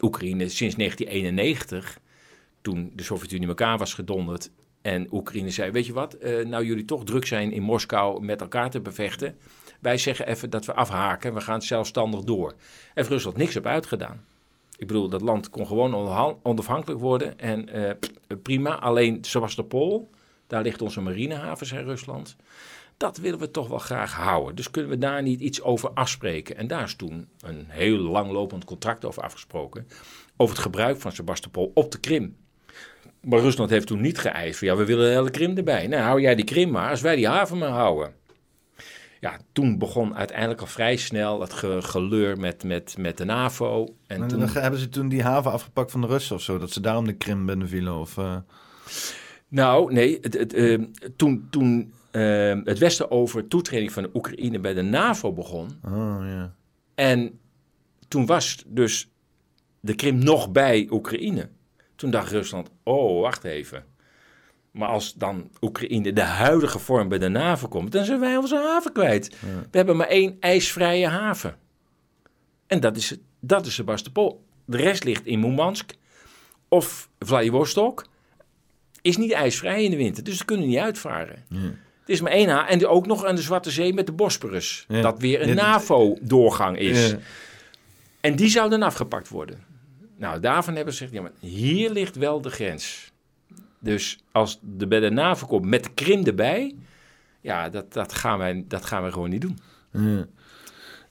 Oekraïne sinds 1991, toen de Sovjet-Unie elkaar was gedonderd. En Oekraïne zei, weet je wat, uh, nou jullie toch druk zijn in Moskou met elkaar te bevechten. Wij zeggen even dat we afhaken, we gaan zelfstandig door. Heeft Rusland niks op uitgedaan. Ik bedoel, dat land kon gewoon onafhankelijk worden en uh, prima. Alleen Sebastopol, daar ligt onze marinehaven, zei Rusland. Dat willen we toch wel graag houden. Dus kunnen we daar niet iets over afspreken? En daar is toen een heel langlopend contract over afgesproken. Over het gebruik van Sebastopol op de Krim. Maar Rusland heeft toen niet geëist van ja, we willen de hele Krim erbij. Nou, hou jij die Krim maar, als wij die haven maar houden. Ja, toen begon uiteindelijk al vrij snel het ge geleur met, met, met de NAVO. En, en toen... hebben ze toen die haven afgepakt van de Russen of zo, dat ze daarom de Krim binnenvielen? Of, uh... Nou, nee, het, het, uh, toen, toen uh, het Westen over toetreding van de Oekraïne bij de NAVO begon. Oh. En toen was dus de Krim nog bij Oekraïne. Toen dacht Rusland, oh, wacht even. Maar als dan Oekraïne de huidige vorm bij de NAVO komt, dan zijn wij onze haven kwijt. Ja. We hebben maar één ijsvrije haven. En dat is, dat is Sebastopol. De rest ligt in Murmansk of Vladivostok. Is niet ijsvrij in de winter, dus ze kunnen niet uitvaren. Ja. Het is maar één haven. En ook nog aan de Zwarte Zee met de Bosporus. Ja. Dat weer een NAVO-doorgang is. En die zou dan afgepakt worden. Nou, daarvan hebben ze gezegd, ja, maar hier ligt wel de grens. Dus als de bij de NAVO komt met de Krim erbij, ja, dat, dat, gaan wij, dat gaan wij gewoon niet doen. Ja.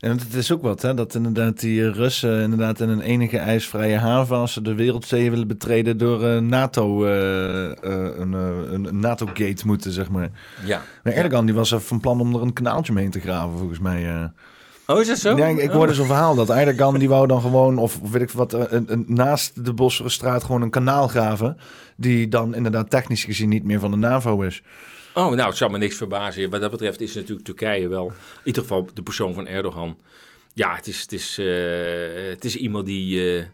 En het is ook wat, hè? Dat inderdaad die Russen inderdaad in een enige ijsvrije haven... als ze de wereldzeeën willen betreden door eh, NATO, eh, eh, een, eh, een NATO-gate moeten, zeg maar. Ja. Maar Erdogan die was er van plan om er een kanaaltje mee te graven, volgens mij. eh. Oh, is dat zo? Ja, ik, hoorde zo'n verhaal dat Erdogan die wou dan gewoon, of weet ik wat, eh, een, een, naast de Bosforstraat gewoon een kanaal graven... die dan inderdaad technisch gezien niet meer van de NAVO is. Oh, nou, het zou me niks verbazen. Wat dat betreft is natuurlijk Turkije wel, in ieder geval de persoon van Erdogan. Ja, het is, het is, eh, het is iemand die, eh,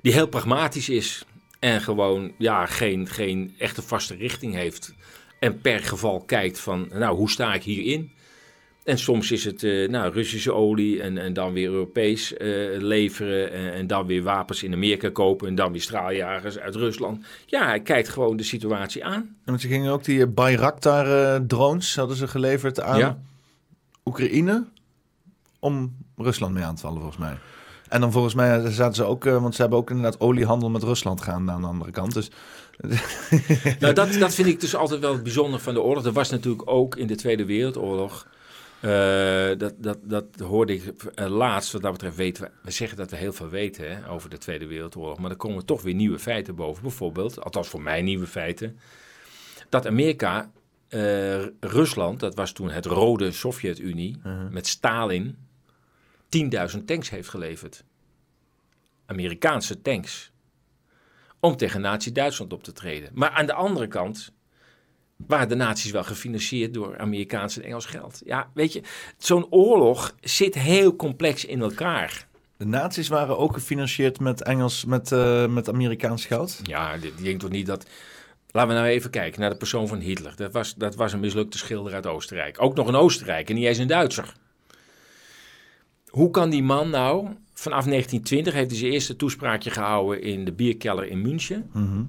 die heel pragmatisch is. En gewoon ja, geen, geen echte vaste richting heeft. En per geval kijkt van, nou, hoe sta ik hierin? En soms is het eh, nou, Russische olie en, en dan weer Europees eh, leveren. En, en dan weer wapens in Amerika kopen. En dan weer straaljagers uit Rusland. Ja, hij kijkt gewoon de situatie aan. En ze gingen ook die Bayraktar-drones, hadden ze geleverd aan Ja. Oekraïne... om Rusland mee aan te vallen, volgens mij. En dan volgens mij zaten ze ook, eh, want ze hebben ook inderdaad oliehandel met Rusland gaan aan de andere kant. Dus Nou, dat, dat vind ik dus altijd wel het bijzonder van de oorlog. Er was natuurlijk ook in de Tweede Wereldoorlog. Eh, dat, dat, dat hoorde ik eh, laatst. Wat dat betreft weten we. We zeggen dat we heel veel weten hè, over de Tweede Wereldoorlog. Maar er komen toch weer nieuwe feiten boven. Bijvoorbeeld, althans voor mij nieuwe feiten. Dat Amerika, eh, Rusland, dat was toen het rode Sovjet-Unie. met Stalin 10.000 tanks heeft geleverd. Amerikaanse tanks om tegen Nazi-Duitsland op te treden. Maar aan de andere kant waren de nazi's wel gefinancierd door Amerikaans en Engels geld. Ja, weet je, zo'n oorlog zit heel complex in elkaar. de nazi's waren ook gefinancierd met Engels, met, eh, met Amerikaans geld. Ja, die die denkt toch niet dat... Laten we nou even kijken naar de persoon van Hitler. Dat was, dat was een mislukte schilder uit Oostenrijk. Ook nog een Oostenrijk en niet eens een Duitser. Hoe kan die man nou... Vanaf 1920 heeft hij zijn eerste toespraakje gehouden in de bierkelder in München. Mhm.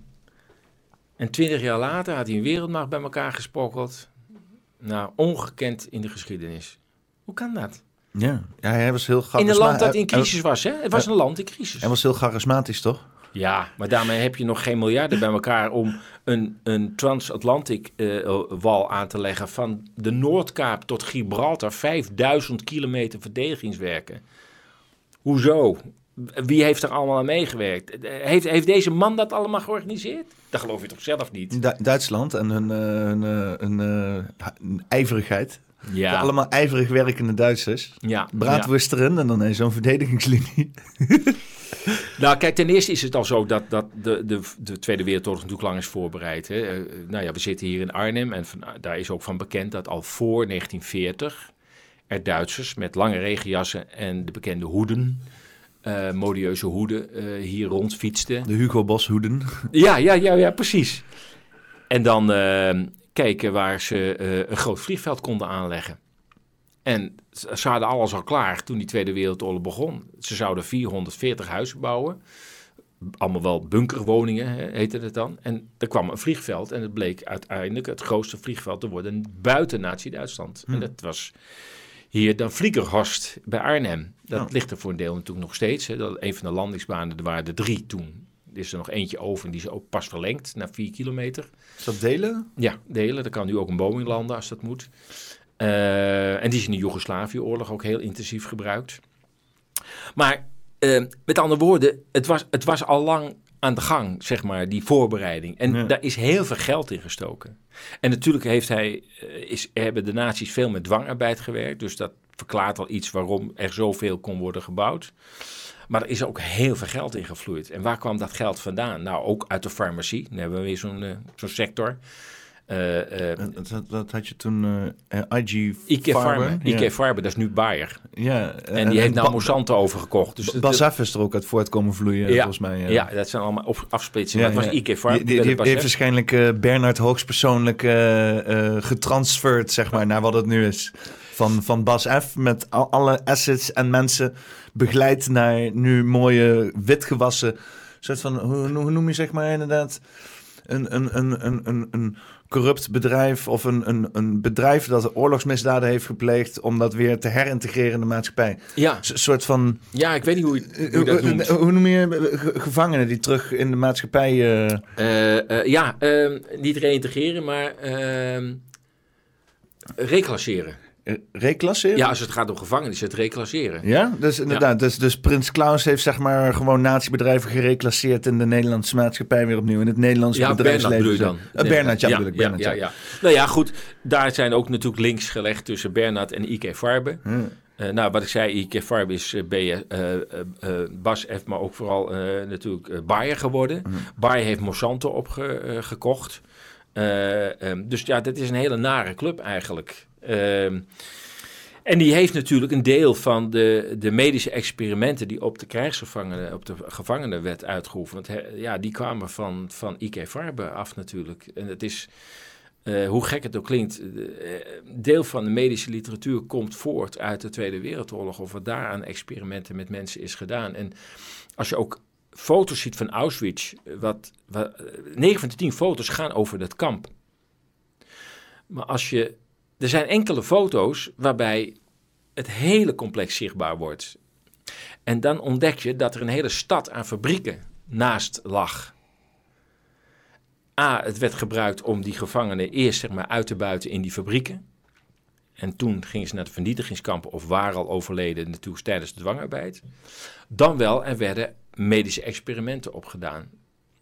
En twintig jaar later had hij een wereldmacht bij elkaar gesprokkeld. Nou, ongekend in de geschiedenis. Hoe kan dat? Ja. ja, hij was heel In een land dat in crisis was, hè? Het was een land in crisis. Hij was heel charismatisch, toch? Ja, maar daarmee heb je nog geen miljarden bij elkaar om een, een transatlantic eh, wal aan te leggen van de Noordkaap tot Gibraltar. 5000 kilometer verdedigingswerken. Hoezo? Wie heeft er allemaal aan meegewerkt? Heeft, heeft deze man dat allemaal georganiseerd? Dat geloof je toch zelf niet? Du- Duitsland en hun, eh, hun, eh, hun, eh, ijverigheid. Ja, Allemaal ijverig werkende Duitsers. ja, erin en dan is zo'n verdedigingslinie. Nou, kijk, ten eerste is het al zo dat, dat de, de, de Tweede Wereldoorlog natuurlijk lang is voorbereid. Hè. Eh, nou ja, we zitten hier in Arnhem en van, daar is ook van bekend dat al voor 1940 er Duitsers met lange regenjassen en de bekende hoeden, eh, modieuze hoeden, eh, hier rondfietsten. De Hugo Boss hoeden. Ja, ja, ja, ja, precies. En dan eh, keken waar ze eh, een groot vliegveld konden aanleggen. En ze hadden alles al klaar toen die Tweede Wereldoorlog begon. Ze zouden 440 huizen bouwen. Allemaal wel bunkerwoningen, heette het dan. En er kwam een vliegveld en het bleek uiteindelijk het grootste vliegveld te worden buiten Nazi-Duitsland. En dat was hier dan Vliegerhorst bij Arnhem. Dat Ja. ligt er voor een deel natuurlijk nog steeds. Hè. Dat, een van de landingsbanen, er waren er drie toen. Er is er nog eentje over en die is ook pas verlengd naar 4 kilometer. Is dat delen? Ja, delen. Er kan nu ook een Boeing landen als dat moet. Eh, en die is in de Joegoslavië-oorlog ook heel intensief gebruikt. Maar eh, met andere woorden, het was, het was al lang aan de gang, zeg maar, die voorbereiding. En Ja. daar is heel veel geld in gestoken. En natuurlijk heeft hij, eh, is, hebben de naties veel met dwangarbeid gewerkt. Dus dat verklaart al iets waarom er zoveel kon worden gebouwd. Maar er is ook heel veel geld in gevloeid. En waar kwam dat geld vandaan? Nou, ook uit de farmacie. Dan hebben we weer zo'n eh, zo'n sector. Eh, eh, Dat, dat, dat had je toen IG IK Farben. IK. Farben, dat is nu Bayer. Ja. En die heeft nou Monsanto overgekocht. Dus Basaf is er ook uit voortkomen vloeien, Ja. volgens mij. ja, dat zijn allemaal afsplitsingen. Ja, dat was. IK Farben. Die, die, die heeft, waarschijnlijk eh, Bernard hoogstpersoonlijk eh, eh, getransferd, zeg maar, naar wat het nu is. Van, van Bas F. met al, alle assets en mensen begeleid naar nu mooie witgewassen. soort van, hoe, hoe noem je zeg maar inderdaad, een, een, een, een, een, een corrupt bedrijf of een, een, een bedrijf dat oorlogsmisdaden heeft gepleegd om dat weer te herintegreren in de maatschappij. Ja, Een soort van, ja, ik weet niet hoe je, hoe je hoe, dat noemt. hoe noem je ge- gevangenen die terug in de maatschappij... eh, Eh, eh, ja, ehm, niet reïntegreren, maar ehm reclasseren. Eh, reclasseren? Ja, als het gaat om gevangenen, is het reclasseren. Ja, dus inderdaad. Dus, dus Prins Klaus heeft zeg maar gewoon natiebedrijven gereclasseerd in de Nederlandse maatschappij weer opnieuw. In het Nederlandse Ja, Bernard bedrijfsleven. je dan? Bernard, ja, ja, ik. ja, Bernard, ja, ja. Nou ja, goed. Daar zijn ook natuurlijk links gelegd tussen Bernard en Ike Farbe. Hm. Eh, nou, wat ik zei, Ike Farbe is eh, Bas F, maar ook vooral natuurlijk Bayer geworden. Hm. Bayer heeft Monsanto opgekocht. dus ja, dat is een hele nare club eigenlijk. Ehm, en die heeft natuurlijk een deel van de, de medische experimenten die op de krijgsgevangenen, op de gevangenen werd uitgeoefend. ja, die kwamen van, van IK Farbe af natuurlijk. En het is, eh, hoe gek het ook klinkt, eh, deel van de medische literatuur komt voort uit de Tweede Wereldoorlog. Of wat daar aan experimenten met mensen is gedaan. En als je ook foto's ziet van Auschwitz, wat, wat, 9 van de 10 foto's gaan over dat kamp. Maar als je er zijn enkele foto's waarbij het hele complex zichtbaar wordt. En dan ontdek je dat er een hele stad aan fabrieken naast lag. A, het werd gebruikt om die gevangenen eerst zeg maar, uit te buiten in die fabrieken. En toen gingen ze naar de vernietigingskampen of waren al overleden natuurlijk tijdens de dwangarbeid. Dan wel, er werden medische experimenten opgedaan.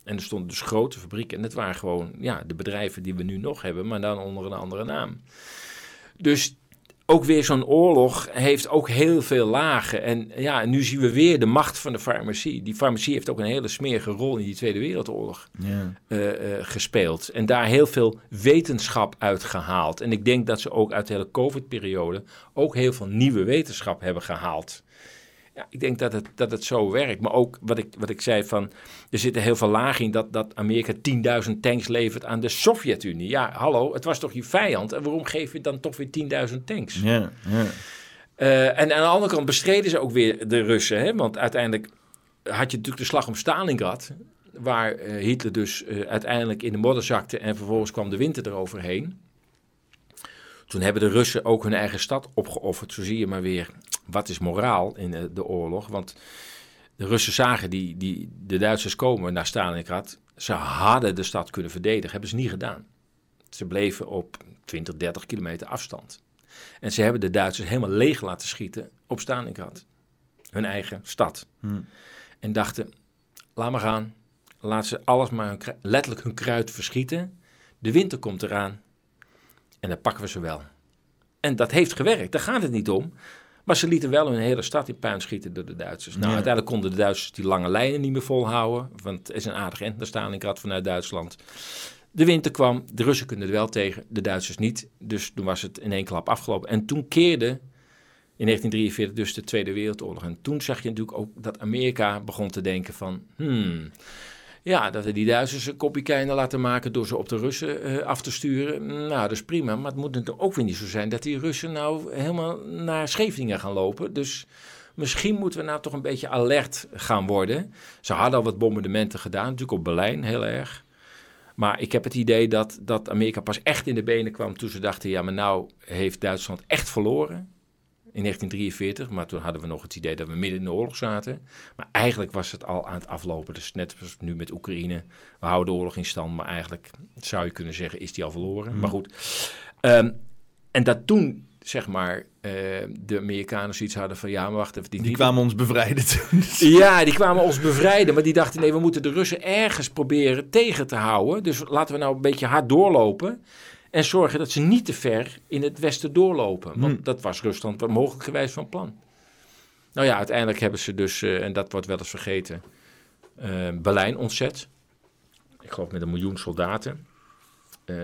En er stonden dus grote fabrieken. En dat waren gewoon ja, de bedrijven die we nu nog hebben, maar dan onder een andere naam. Dus ook weer zo'n oorlog heeft ook heel veel lagen. En ja, nu zien we weer de macht van de farmacie. Die farmacie heeft ook een hele smerige rol in die Tweede Wereldoorlog Ja. eh, eh, gespeeld. En daar heel veel wetenschap uit gehaald. En ik denk dat ze ook uit de hele COVID-periode ook heel veel nieuwe wetenschap hebben gehaald. Ja, ik denk dat het, dat het zo werkt. Maar ook wat ik, wat ik zei van, er zitten heel veel lagen in dat, dat Amerika 10.000 tanks levert aan de Sovjet-Unie. Ja, hallo, het was toch je vijand? En waarom geef je dan toch weer 10.000 tanks? Ja, ja. Eh, en aan de andere kant bestreden ze ook weer de Russen. Hè? Want uiteindelijk had je natuurlijk de slag om Stalingrad. Waar eh, Hitler dus eh, uiteindelijk in de modder zakte. En vervolgens kwam de winter eroverheen. Toen hebben de Russen ook hun eigen stad opgeofferd. Zo zie je maar weer wat is moraal in eh, de oorlog. Want de Russen zagen die, die, de Duitsers komen naar Stalingrad. Ze hadden de stad kunnen verdedigen. Hebben ze niet gedaan. Ze bleven op 20, 30 kilometer afstand. En ze hebben de Duitsers helemaal leeg laten schieten op Stalingrad. Hun eigen stad. Hmm. En dachten, laat maar gaan. Laat ze alles maar hun letterlijk hun kruid verschieten. De winter komt eraan. En dan pakken we ze wel. En dat heeft gewerkt, daar gaat het niet om. Maar ze lieten wel hun hele stad in puin schieten door de Duitsers. Nou, Ja. uiteindelijk konden de Duitsers die lange lijnen niet meer volhouden. Want het is een aardig end naar Stalingrad vanuit Duitsland. De winter kwam, de Russen kunnen er wel tegen, de Duitsers niet. Dus toen was het in één klap afgelopen. En toen keerde in 1943 dus de Tweede Wereldoorlog. En toen zag je natuurlijk ook dat Amerika begon te denken van... Hmm, ja, dat we die Duitsers een kopje laten maken door ze op de Russen eh, af te sturen. Nou, dat is prima. Maar het moet natuurlijk ook weer niet zo zijn dat die Russen nou helemaal naar Scheveningen gaan lopen. Dus misschien moeten we nou toch een beetje alert gaan worden. Ze hadden al wat bombardementen gedaan, natuurlijk op Berlijn heel erg. Maar ik heb het idee dat, dat Amerika pas echt in de benen kwam toen ze dachten... ja, maar nou heeft Duitsland echt verloren in 1943. Maar toen hadden we nog het idee dat we midden in de oorlog zaten. Maar eigenlijk was het al aan het aflopen. Dus net als nu met Oekraïne. We houden de oorlog in stand, maar eigenlijk zou je kunnen zeggen... is die al verloren. Maar goed. Ehm, en dat toen, zeg maar, eh, de Amerikanen zoiets hadden van... ja, maar wacht even. Die kwamen ons bevrijden toen. Ja, die kwamen ons bevrijden, maar die dachten nee, we moeten de Russen ergens proberen tegen te houden. Dus laten we nou een beetje hard doorlopen en zorgen dat ze niet te ver in het westen doorlopen. Want Hmm. dat was Rusland mogelijk gewijs van plan. Nou ja, uiteindelijk hebben ze dus, eh, en dat wordt wel eens vergeten, eh, Berlijn ontzet. Ik geloof met een miljoen soldaten. Eh,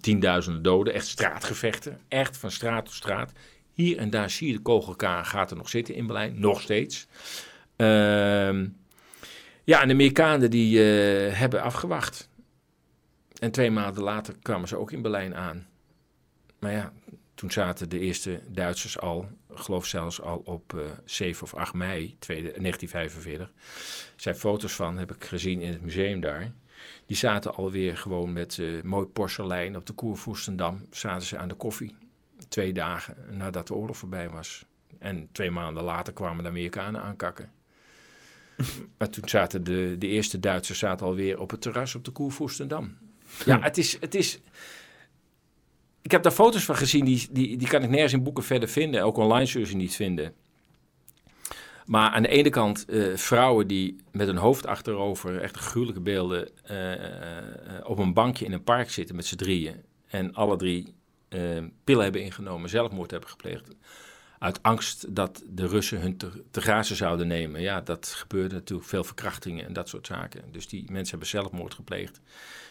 tienduizenden doden, echt straatgevechten. Echt van straat tot straat. Hier en daar zie je de kogelgaten nog zitten in Berlijn, nog steeds. Ehm, ja, en de Amerikanen die hebben afgewacht. En twee maanden later kwamen ze ook in Berlijn aan. Maar ja, toen zaten de eerste Duitsers al, ik geloof zelfs al op eh 7 of 8 mei tweede- 1945. Er zijn foto's van, heb ik gezien in het museum daar. Die zaten alweer gewoon met eh, mooi porselein op de Koervoestendam. Zaten ze aan de koffie. Twee dagen nadat de oorlog voorbij was. En twee maanden later kwamen de Amerikanen aankakken. maar toen zaten de, de eerste Duitsers zaten alweer op het terras op de Koervoestendam. Ja, het is, het is... ik heb daar foto's van gezien, die, die, die kan ik nergens in boeken verder vinden. Ook online zullen ze niet vinden. Maar aan de ene kant eh, vrouwen die met hun hoofd achterover, echt gruwelijke beelden, eh, eh, op een bankje in een park zitten met z'n drieën. En alle drie pillen hebben ingenomen, zelfmoord hebben gepleegd. Uit angst dat de Russen hun te, te grazen zouden nemen. Ja, dat gebeurde natuurlijk veel verkrachtingen en dat soort zaken. Dus die mensen hebben zelfmoord gepleegd.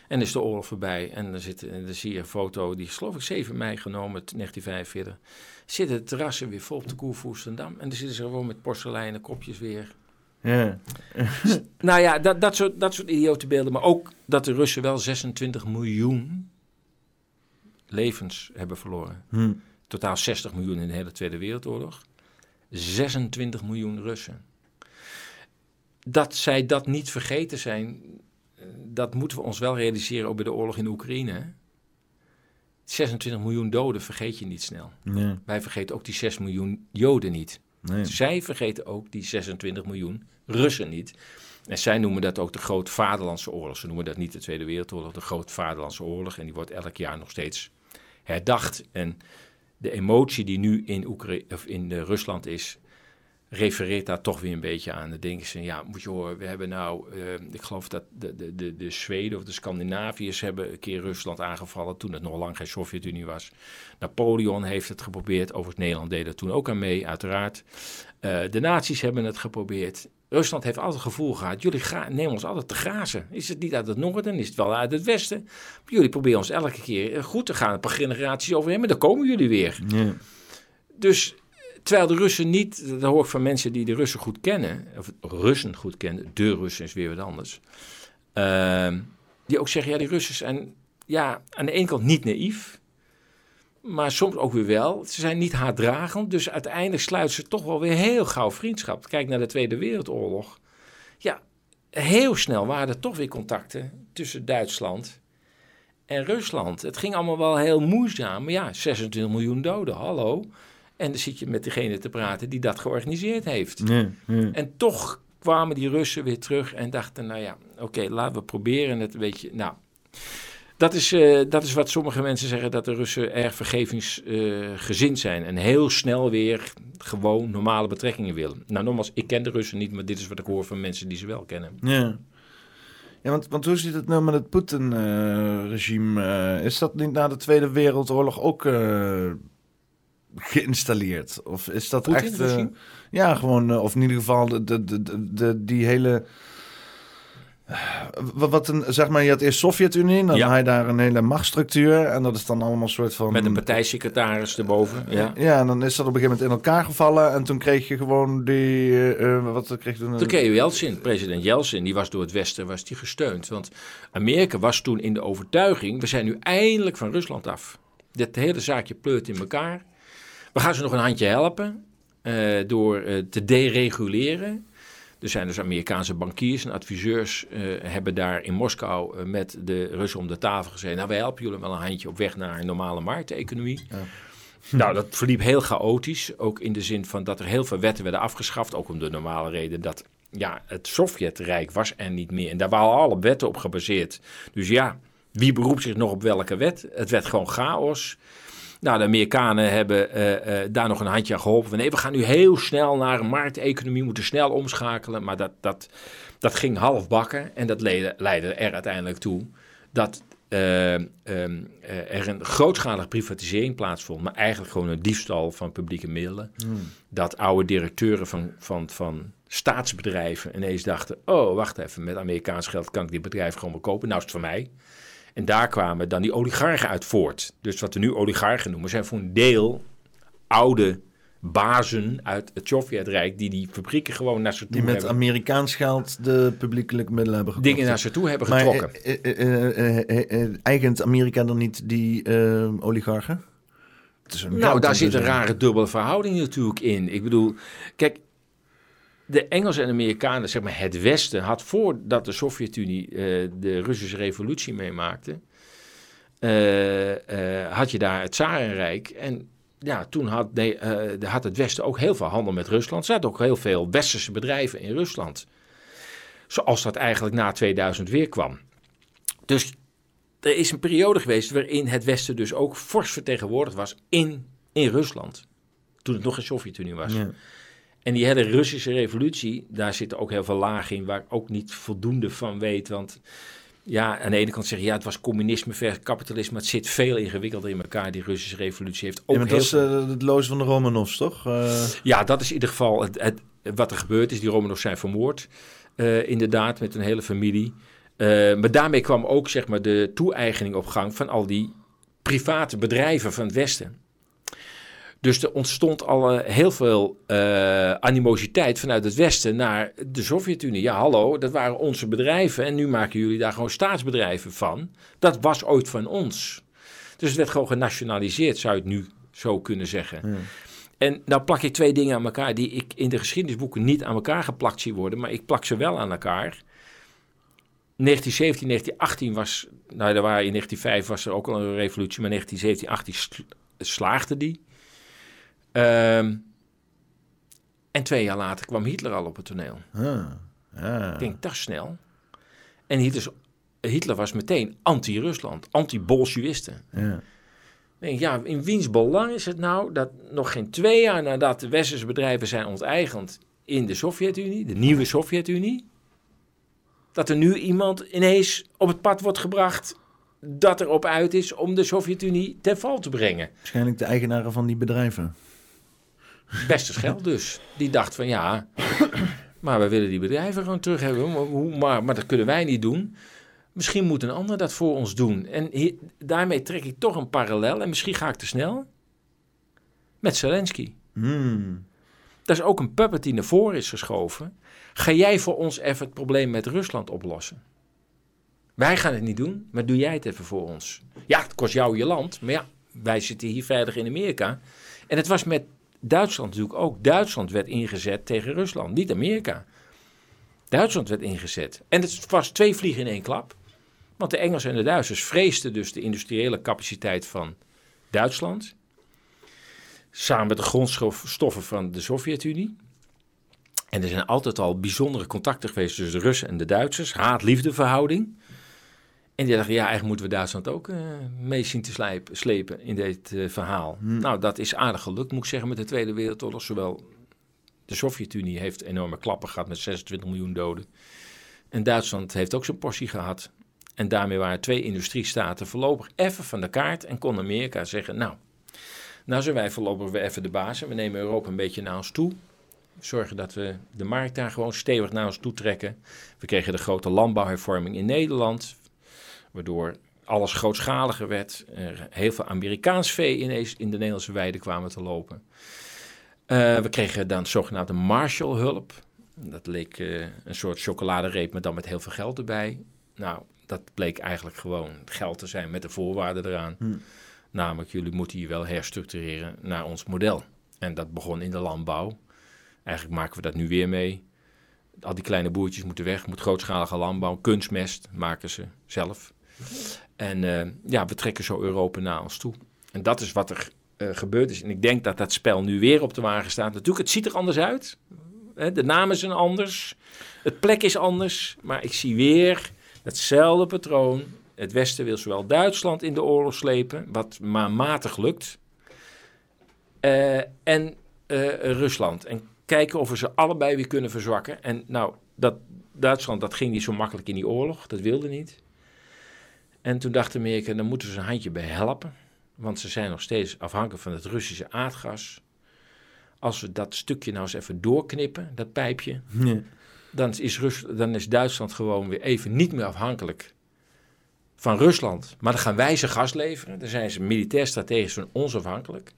En is de oorlog voorbij. En dan, zit, en dan zie je een foto, die is geloof ik 7 mei genomen, 1945. Zitten de terrassen weer vol op de Koervoerstendam. En dan zitten ze gewoon met porseleinen kopjes weer. Ja. Nou ja, dat, dat, soort, dat soort idiote beelden. Maar ook dat de Russen wel 26 miljoen levens hebben verloren. Hm. Totaal 60 miljoen in de hele Tweede Wereldoorlog. 26 miljoen Russen. Dat zij dat niet vergeten zijn, eh, dat moeten we ons wel realiseren ook bij de oorlog in Oekraïne. hè. 26 miljoen doden vergeet je niet snel. Nee. Wij vergeten ook die 6 miljoen Joden niet. Nee. Zij vergeten ook die 26 miljoen Russen niet. En zij noemen dat ook de Groot Vaderlandse Oorlog. Ze noemen dat niet de Tweede Wereldoorlog, de Groot Vaderlandse Oorlog. En die wordt elk jaar nog steeds herdacht. En de emotie die nu in, Oekra- of in eh, Rusland is, refereert daar toch weer een beetje aan. Dan denken ze, ja, moet je horen, we hebben nou, eh, ik geloof dat de, de, de, de Zweden of de Scandinaviërs hebben een keer Rusland aangevallen toen het nog lang geen Sovjet-Unie was. Napoleon heeft het geprobeerd, overigens Nederland deed er toen ook aan mee, uiteraard. Eh, de nazi's hebben het geprobeerd. Rusland heeft altijd het gevoel gehad, jullie nemen ons altijd te grazen. Is het niet uit het noorden, is het wel uit het westen? Jullie proberen ons elke keer eh, goed te gaan, een paar generaties overheen, maar dan komen jullie weer. Dus terwijl de Russen niet, dat hoor ik van mensen die de Russen goed kennen, of Russen goed kennen, de Russen is weer wat anders. Ehm, die ook zeggen, ja, die Russen zijn ja, aan de ene kant niet naïef, maar soms ook weer wel. Ze zijn niet haatdragend, dus uiteindelijk sluiten ze toch wel weer heel gauw vriendschap. Kijk naar de Tweede Wereldoorlog. Ja, heel snel waren er toch weer contacten tussen Duitsland en Rusland. Het ging allemaal wel heel moeizaam, maar ja, 26 miljoen doden, hallo. En dan zit je met degene te praten die dat georganiseerd heeft. En toch kwamen die Russen weer terug en dachten, nou ja, oké, laten we proberen het een beetje. Nou, dat is, eh, dat is wat sommige mensen zeggen, dat de Russen erg vergevingsgezind zijn. En heel snel weer gewoon normale betrekkingen willen. Nou, nogmaals, ik ken de Russen niet, maar dit is wat ik hoor van mensen die ze wel kennen. Ja. Ja, want, want hoe zit het nou met het Poetin-regime? is dat niet na de Tweede Wereldoorlog ook eh, geïnstalleerd? Of is dat echt... eh, ja, gewoon, eh, of in ieder geval de, de, de, de, die hele... Wat, wat een, zeg maar, je had eerst Sovjet-Unie, dan Ja. had je daar een hele machtsstructuur. En dat is dan allemaal een soort van... Met een partijsecretaris erboven. Ja. Ja, en dan is dat op een gegeven moment in elkaar gevallen. En toen kreeg je gewoon die... eh, eh, wat kreeg je toen? Toen kreeg je Yeltsin, president Yeltsin, die was door het Westen was die gesteund. Want Amerika was toen in de overtuiging, we zijn nu eindelijk van Rusland af. Dit hele zaakje pleurt in elkaar. We gaan ze nog een handje helpen eh, door eh, te dereguleren. Er zijn dus Amerikaanse bankiers en adviseurs eh, hebben daar in Moskou met de Russen om de tafel gezeten. Nou, wij helpen jullie wel een handje op weg naar een normale markteconomie. Nou, dat verliep heel chaotisch. Ook in de zin van dat er heel veel wetten werden afgeschaft. Ook om de normale reden dat ja, het Sovjetrijk was er niet meer. En daar waren alle wetten op gebaseerd. Dus ja, wie beroept zich nog op welke wet? Het werd gewoon chaos. Nou, de Amerikanen hebben eh, eh, daar nog een handje aan geholpen. Van, nee, we gaan nu heel snel naar een markteconomie, moeten snel omschakelen. Maar dat, dat, dat ging half bakken en dat leidde, leidde er uiteindelijk toe dat eh, ehm, eh, er een grootschalige privatisering plaatsvond. Maar eigenlijk gewoon een diefstal van publieke middelen. Dat oude directeuren van, van, van staatsbedrijven ineens dachten... oh, wacht even, met Amerikaans geld kan ik dit bedrijf gewoon wel kopen. Nou is het van mij. En daar kwamen dan die oligarchen uit voort. Dus wat we nu oligarchen noemen, zijn voor een deel oude bazen uit het Sovjetrijk... die die fabrieken gewoon naar ze toe Die met hebben, Amerikaans geld de publiekelijke middelen hebben gekocht. dingen naar ze toe hebben Maar getrokken. eh, eh, eh, eh, eigent Amerika dan niet die oligarchen? Nou, daar zit een rare dubbele verhouding natuurlijk in. Ik bedoel, kijk, de Engelsen en Amerikanen, zeg maar het Westen, had voordat de Sovjet-Unie eh, de Russische revolutie meemaakte, eh, eh, had je daar het Tsarenrijk. En ja, toen had, de, had het Westen ook heel veel handel met Rusland. Er zaten ook heel veel westerse bedrijven in Rusland. Zoals dat eigenlijk na 2000 weer kwam. Dus er is een periode geweest waarin het Westen dus ook fors vertegenwoordigd was in, in Rusland. Toen het nog een Sovjet-Unie was. Ja. En die hele Russische revolutie, daar zitten ook heel veel lagen in waar ik ook niet voldoende van weet. Want ja, aan de ene kant zeg je ja, het was communisme versus kapitalisme. Maar het zit veel ingewikkelder in elkaar. Die Russische revolutie heeft ook Ja, maar heel dat is eh, het loos van de Romanovs, toch? Eh, ja, dat is in ieder geval het, het, wat er gebeurd is. Die Romanovs zijn vermoord, eh, inderdaad, met een hele familie. Maar daarmee kwam ook zeg maar, de toe-eigening op gang van al die private bedrijven van het Westen. Dus er ontstond al eh, heel veel eh, animositeit vanuit het Westen naar de Sovjet-Unie. Ja, hallo, dat waren onze bedrijven en nu maken jullie daar gewoon staatsbedrijven van. Dat was ooit van ons. Dus het werd gewoon genationaliseerd, zou je het nu zo kunnen zeggen. En nou plak ik twee dingen aan elkaar die ik in de geschiedenisboeken niet aan elkaar geplakt zie worden, maar ik plak ze wel aan elkaar. 1917, 1918 was, nou, er waren in 1905 was er ook al een revolutie, maar 1917, 18 sl- slaagde die. Ehm, en twee jaar later kwam Hitler al op het toneel. ah, ja. Ik denk, dat is snel. En Hitler, Hitler was meteen anti-Rusland, anti-Bolsjewisten. ja. Denk, ja, in wiens belang is het nou dat nog geen twee jaar nadat de westerse bedrijven zijn onteigend in de Sovjet-Unie, de nieuwe Sovjet-Unie, dat er nu iemand ineens op het pad wordt gebracht dat erop uit is om de Sovjet-Unie ten val te brengen. Waarschijnlijk de eigenaren van die bedrijven. Beste geld dus. Die dacht van ja, maar we willen die bedrijven gewoon terug hebben. Maar, hoe, maar, maar dat kunnen wij niet doen. Misschien moet een ander dat voor ons doen. En daarmee trek ik toch een parallel. En misschien ga ik te snel. Met Zelensky. Hmm. Dat is ook een puppet die naar voren is geschoven. Ga jij voor ons even het probleem met Rusland oplossen? Wij gaan het niet doen, maar doe jij het even voor ons. Ja, het kost jou je land, maar ja, wij zitten hier veilig in Amerika. En het was met Duitsland natuurlijk ook. Duitsland werd ingezet tegen Rusland, niet Amerika. Duitsland werd ingezet. En het was twee vliegen in één klap. Want de Engelsen en de Duitsers vreesden dus de industriële capaciteit van Duitsland. Samen met de grondstoffen van de Sovjet-Unie. En er zijn altijd al bijzondere contacten geweest tussen de Russen en de Duitsers. Haat-liefde verhouding. En die dachten, ja, eigenlijk moeten we Duitsland ook eh, mee zien te slijpen, slepen in dit eh, verhaal. Nou, dat is aardig gelukt, moet ik zeggen, met de Tweede Wereldoorlog. Zowel de Sovjet-Unie heeft enorme klappen gehad met 26 miljoen doden. En Duitsland heeft ook zijn portie gehad. En daarmee waren twee industriestaten voorlopig even van de kaart en kon Amerika zeggen, nou, nou zijn wij voorlopig weer even de baas en we nemen Europa een beetje naar ons toe. Zorgen dat we de markt daar gewoon stevig naar ons toe trekken. We kregen de grote landbouwhervorming in Nederland, waardoor alles grootschaliger werd. Er heel veel Amerikaans vee ineens in de Nederlandse weiden kwamen te lopen. Eh, we kregen dan zogenaamde Marshallhulp. Dat leek eh, een soort chocoladereep, maar dan met heel veel geld erbij. Nou, dat bleek eigenlijk gewoon geld te zijn met de voorwaarden eraan. Hm. Namelijk, jullie moeten hier wel herstructureren naar ons model. En dat begon in de landbouw. Eigenlijk maken we dat nu weer mee. Al die kleine boertjes moeten weg, moet grootschalige landbouw, kunstmest maken ze zelf. En eh, ja, we trekken zo Europa naar ons toe. En dat is wat er eh, gebeurd is. En ik denk dat dat spel nu weer op de wagen staat. Natuurlijk, het ziet er anders uit. De namen zijn anders. Het plek is anders. Maar ik zie weer hetzelfde patroon. Het Westen wil zowel Duitsland in de oorlog slepen, wat maar matig lukt. eh, en Rusland. En kijken of we ze allebei weer kunnen verzwakken. En nou, dat, Duitsland dat ging niet zo makkelijk in die oorlog. Dat wilde niet. En toen dacht Amerika, dan moeten we ze een handje bij helpen. Want ze zijn nog steeds afhankelijk van het Russische aardgas. Als we dat stukje nou eens even doorknippen, dat pijpje, Ja. dan is, Rus, dan is Duitsland gewoon weer even niet meer afhankelijk van Rusland. Maar dan gaan wij ze gas leveren. Dan zijn ze militair strategisch van ons afhankelijk.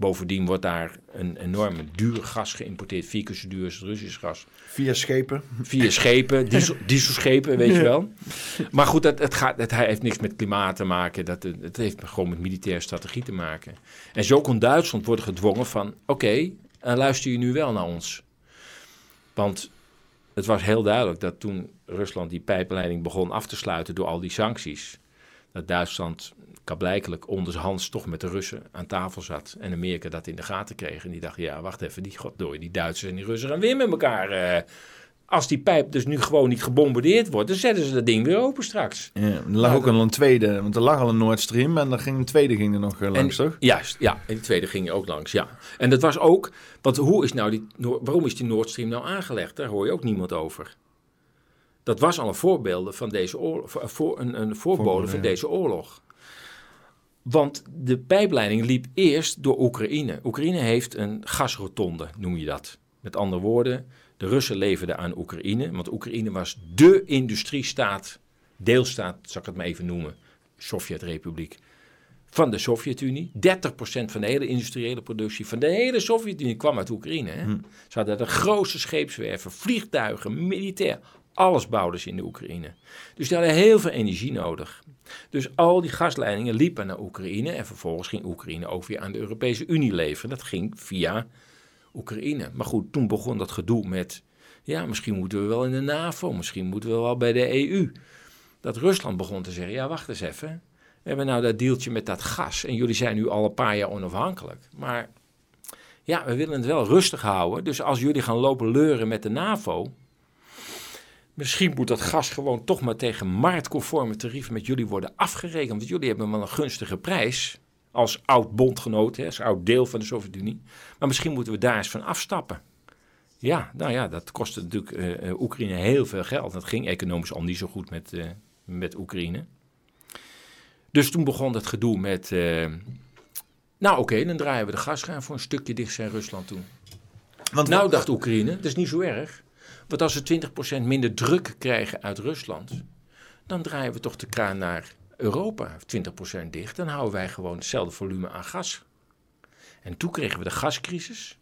Bovendien wordt daar een enorme duur gas geïmporteerd, vier keer zo duur als het Russisch gas. Via schepen. Via schepen, diesel, dieselschepen, weet je wel. Maar goed, dat, het, gaat, het heeft niks met klimaat te maken. Dat, het heeft gewoon met militaire strategie te maken. En zo kon Duitsland worden gedwongen van... oké, en luister je nu wel naar ons? Want het was heel duidelijk dat toen Rusland die pijpleiding begon af te sluiten... door al die sancties... dat Duitsland kablijkelijk onderhands toch met de Russen aan tafel zat... en Amerika dat in de gaten kreeg. En die dacht, ja, wacht even, die, goddooi, die Duitsers en die Russen gaan weer met elkaar... eh, Als die pijp dus nu gewoon niet gebombardeerd wordt, dan zetten ze dat ding weer open straks. Ja, er lag Ja, ook al een tweede, want er lag al een Nord Stream en er ging een tweede ging er nog eh, langs, en, toch? Juist, ja. En die tweede ging je ook langs, ja. En dat was ook, want hoe is nou die, waarom is die Nord Stream nou aangelegd? Daar hoor je ook niemand over. Dat was al een voorbeeld van deze oorlog, voor, een, een voorbode van ja. deze oorlog. Want de pijpleiding liep eerst door Oekraïne. Oekraïne heeft een gasrotonde, noem je dat. Met andere woorden, de Russen leverden aan Oekraïne, want Oekraïne was dé industriestaat, deelstaat, zal ik het maar even noemen, Sovjetrepubliek, van de Sovjet-Unie. 30% van de hele industriële productie van de hele Sovjet-Unie kwam uit Oekraïne. Hè? Ze hadden de grootste scheepswerven, vliegtuigen, militair, alles bouwden in de Oekraïne. Dus die hadden heel veel energie nodig. Dus al die gasleidingen liepen naar Oekraïne en vervolgens ging Oekraïne ook weer aan de Europese Unie leveren. Dat ging via Oekraïne. Maar goed, toen begon dat gedoe met, ja, misschien moeten we wel in de NAVO, misschien moeten we wel bij de EU. Dat Rusland begon te zeggen, ja, wacht eens even. We hebben nou dat deeltje met dat gas en jullie zijn nu al een paar jaar onafhankelijk. Maar ja, we willen het wel rustig houden. Dus als jullie gaan lopen leuren met de NAVO, misschien moet dat gas gewoon toch maar tegen marktconforme tarieven met jullie worden afgerekend. Want jullie hebben wel een gunstige prijs als oud bondgenoot, hè, als oud deel van de Sovjet-Unie. Maar misschien moeten we daar eens van afstappen. Ja, nou ja, dat kostte natuurlijk eh, eh, Oekraïne heel veel geld. Dat ging economisch al niet zo goed met, eh, met Oekraïne. Dus toen begon het gedoe met... nou oké, dan draaien we de gaskraan voor een stukje dicht zijn Rusland toe. Want Nou, dacht Oekraïne, dat is niet zo erg. Want als we 20% minder druk krijgen uit Rusland, dan draaien we toch de kraan naar Europa 20% dicht. Dan houden wij gewoon hetzelfde volume aan gas. En toen kregen we de gascrisis.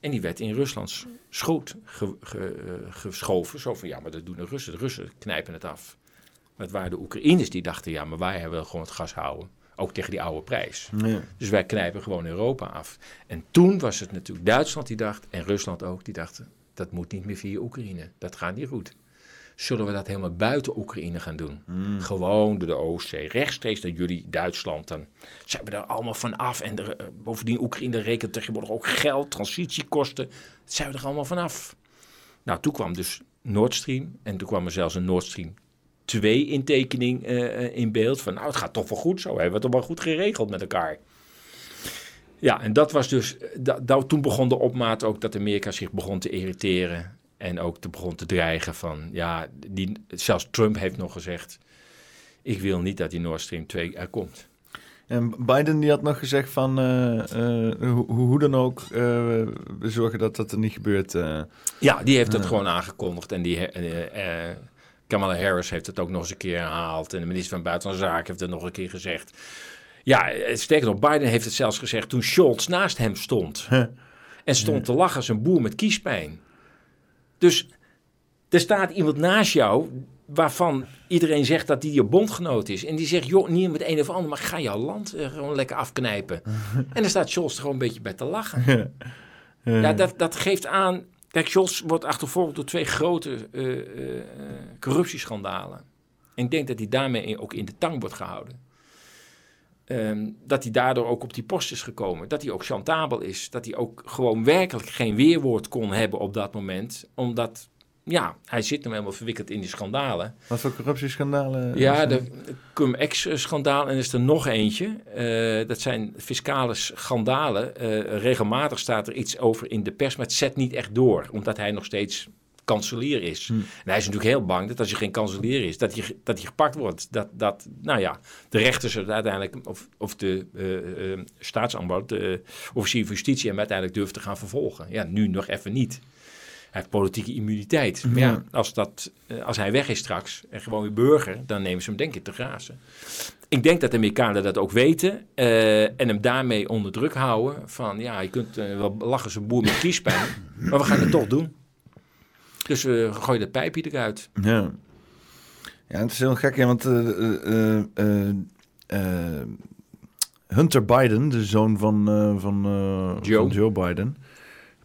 En die werd in Ruslands schoot ge- ge- eh, geschoven. Zo van, ja, maar dat doen de Russen. De Russen knijpen het af. Maar het waren de Oekraïners die dachten, ja, maar wij willen gewoon het gas houden. Ook tegen die oude prijs. Dus wij knijpen gewoon Europa af. En toen was het natuurlijk Duitsland die dacht, en Rusland ook, die dachten, dat moet niet meer via Oekraïne. Dat gaat niet goed. Zullen we dat helemaal buiten Oekraïne gaan doen? Gewoon door de Oostzee, rechtstreeks naar jullie Duitsland. Dan zijn we daar allemaal van af. En er, eh, bovendien, Oekraïne rekent tegenwoordig ook geld, transitiekosten. Zijn we er allemaal van af. Nou, toen kwam dus Nord Stream. En toen kwam er zelfs een Nord Stream 2 in tekening eh, eh, in beeld. Van nou, het gaat toch wel goed zo. Hebben we het toch wel goed geregeld met elkaar. Ja, en dat was dus. Da, da- toen begon de opmaat ook dat Amerika zich begon te irriteren. En ook te begon te dreigen van. Ja, die, zelfs Trump heeft nog gezegd. Ik wil niet dat die Nord Stream 2 er komt. En Biden die had nog gezegd van eh, eh, hoe, hoe dan ook, eh, we zorgen dat dat er niet gebeurt. eh. Ja, die heeft het gewoon aangekondigd. En die, eh, eh, Kamala Harris heeft het ook nog eens een keer herhaald. En de minister van Buitenlandse Zaken heeft het nog een keer gezegd. Ja, eh, sterker nog, Biden heeft het zelfs gezegd toen Scholz naast hem stond. En stond te lachen als een boer met kiespijn. Dus er staat iemand naast jou waarvan iedereen zegt dat die je bondgenoot is. En die zegt, joh, niet met een of ander, maar ga jouw land eh, gewoon lekker afknijpen. en dan staat Scholz er gewoon een beetje bij te lachen. Ja, dat, dat geeft aan. Kijk, Scholz wordt achtervolgd door twee grote eh, eh, corruptieschandalen. En ik denk dat hij daarmee ook in de tang wordt gehouden. Ehm, dat hij daardoor ook op die post is gekomen. Dat hij ook chantabel is. Dat hij ook gewoon werkelijk geen weerwoord kon hebben op dat moment. Omdat, ja, hij zit nu helemaal verwikkeld in die schandalen. Wat voor corruptieschandalen? Ja, de cum-ex-schandaal en er is er nog eentje. Eh, dat zijn fiscale schandalen. Eh, regelmatig staat er iets over in de pers, maar het zet niet echt door. Omdat hij nog steeds kanselier is. En hij is natuurlijk heel bang dat als je geen kanselier is, dat je, dat je gepakt wordt. Dat, dat, nou ja, de rechters uiteindelijk, of, of de eh staatsaanbouw, de officier van justitie hem uiteindelijk durft te gaan vervolgen. Ja, nu nog even niet. Hij heeft politieke immuniteit. Maar ja, als, dat, eh, als hij weg is straks en gewoon weer burger, dan nemen ze hem denk ik te grazen. Ik denk dat de Amerikanen dat ook weten en hem daarmee onder druk houden. Van ja, je kunt wel lachen een boer met kiespijn, maar we gaan het toch doen. Dus we gooien dat pijpje eruit. Ja. Ja, het is heel gek, ja, want eh, eh, eh, Hunter Biden, de zoon van, van, Joe. van Joe Biden,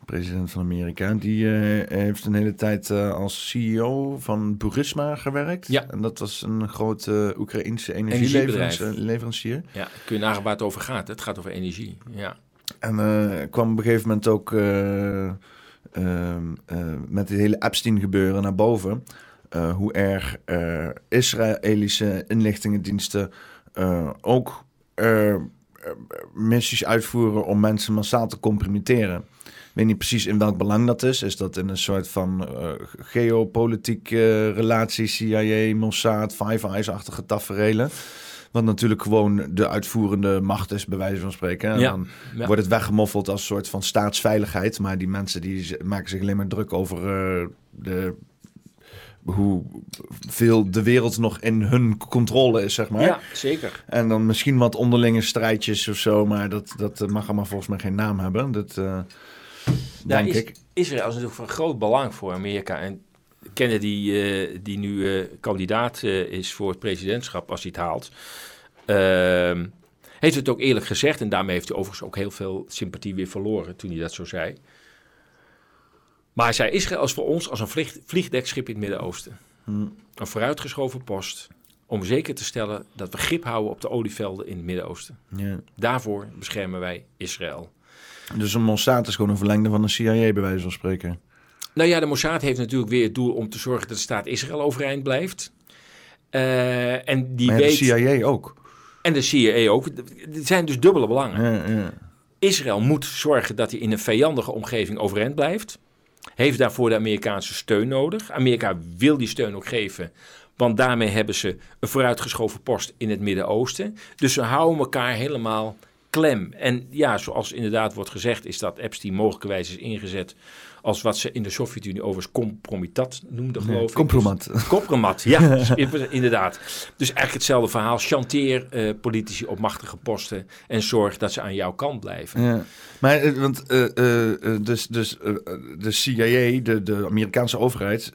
president van Amerika, die heeft een hele tijd als CEO van Burisma gewerkt. Ja. En dat was een grote Oekraïnse energieleverancier. Ja, kun je nagaan waar het over gaat. Het gaat over energie. Ja. En kwam op een gegeven moment ook met het hele Epstein gebeuren naar boven. eh, hoe erg eh, Israëlische inlichtingendiensten eh, ook eh, eh, missies uitvoeren om mensen massaal te compromitteren. Ik weet niet precies in welk belang dat is. Is dat in een soort van eh geopolitieke relatie, CIA, Mossad, Five Eyes-achtige taferelen? Wat natuurlijk gewoon de uitvoerende macht is, bij wijze van spreken. En Ja, dan ja. wordt het weggemoffeld als een soort van staatsveiligheid. Maar die mensen die maken zich alleen maar druk over eh, de, hoe veel de wereld nog in hun controle is, zeg maar. Ja, zeker. En dan misschien wat onderlinge strijdjes of zo. Maar dat, dat eh, mag allemaal volgens mij geen naam hebben. Dat eh, denk is, ik. Israël is natuurlijk van groot belang voor Amerika. En Kennedy, eh, die nu eh, kandidaat eh, is voor het presidentschap als hij het haalt, ehm, heeft het ook eerlijk gezegd. En daarmee heeft hij overigens ook heel veel sympathie weer verloren toen hij dat zo zei. Maar hij zei, Israël is voor ons als een vlieg, vliegdekschip in het Midden-Oosten. Hm. Een vooruitgeschoven post om zeker te stellen dat we grip houden op de olievelden in het Midden-Oosten. Ja. Daarvoor beschermen wij Israël. Dus een Mossad is gewoon een verlengde van de CIA, bij wijze van spreken. Nou ja, de Mossad heeft natuurlijk weer het doel om te zorgen dat de staat Israël overeind blijft. Eh, en die maar weet. de CIA ook. En de CIA ook. Het zijn dus dubbele belangen. Ja, ja. Israël moet zorgen dat hij in een vijandige omgeving overeind blijft. Heeft daarvoor de Amerikaanse steun nodig. Amerika wil die steun ook geven. Want daarmee hebben ze een vooruitgeschoven post in het Midden-Oosten. Dus ze houden elkaar helemaal klem. En ja, zoals inderdaad wordt gezegd, is dat Epstein mogelijkerwijs is ingezet als wat ze in de Sovjet-Unie overigens compromitat noemden, geloof ik. Compromat. Compromat, ja, inderdaad. Dus eigenlijk hetzelfde verhaal. Chanteer eh, politici op machtige posten en zorg dat ze aan jouw kant blijven. Ja. Maar eh, want eh, dus, dus de CIA, de, de Amerikaanse overheid,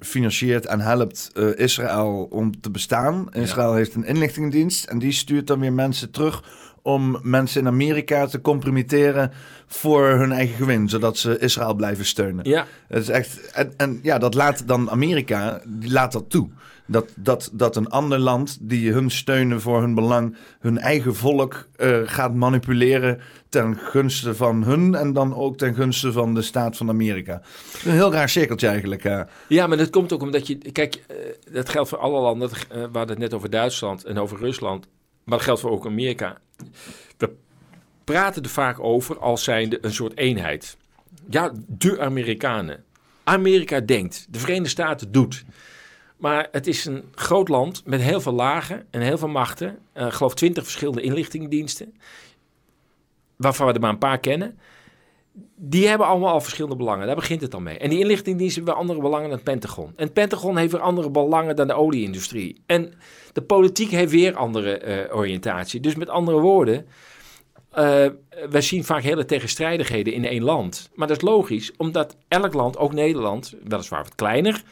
financiert en helpt Israël om te bestaan. Israël heeft een inlichtingendienst en die stuurt dan weer mensen terug om mensen in Amerika te compromitteren voor hun eigen gewin, zodat ze Israël blijven steunen. Ja, Het is echt, en, en ja, dat laat dan Amerika, die laat dat toe. Dat, dat, dat een ander land die hun steunen voor hun belang, hun eigen volk eh, gaat manipuleren ten gunste van hun en dan ook ten gunste van de staat van Amerika. Een heel raar cirkeltje eigenlijk. ja. ja, maar dat komt ook omdat je... Kijk, eh, dat geldt voor alle landen. Eh, we hadden het net over Duitsland en over Rusland. Maar dat geldt voor ook Amerika. We praten er vaak over als zijnde een soort eenheid. Ja, de Amerikanen. Amerika denkt, de Verenigde Staten doet. Maar het is een groot land met heel veel lagen en heel veel machten. Eh, ik geloof twintig verschillende inlichtingendiensten. Waarvan we er maar een paar kennen. Die hebben allemaal al verschillende belangen. Daar begint het al mee. En die inlichtingendiensten hebben andere belangen dan het Pentagon. En het Pentagon heeft weer andere belangen dan de olieindustrie. En de politiek heeft weer andere eh, oriëntatie. Dus met andere woorden, eh wij zien vaak hele tegenstrijdigheden in één land. Maar dat is logisch, omdat elk land, ook Nederland, weliswaar wat kleiner,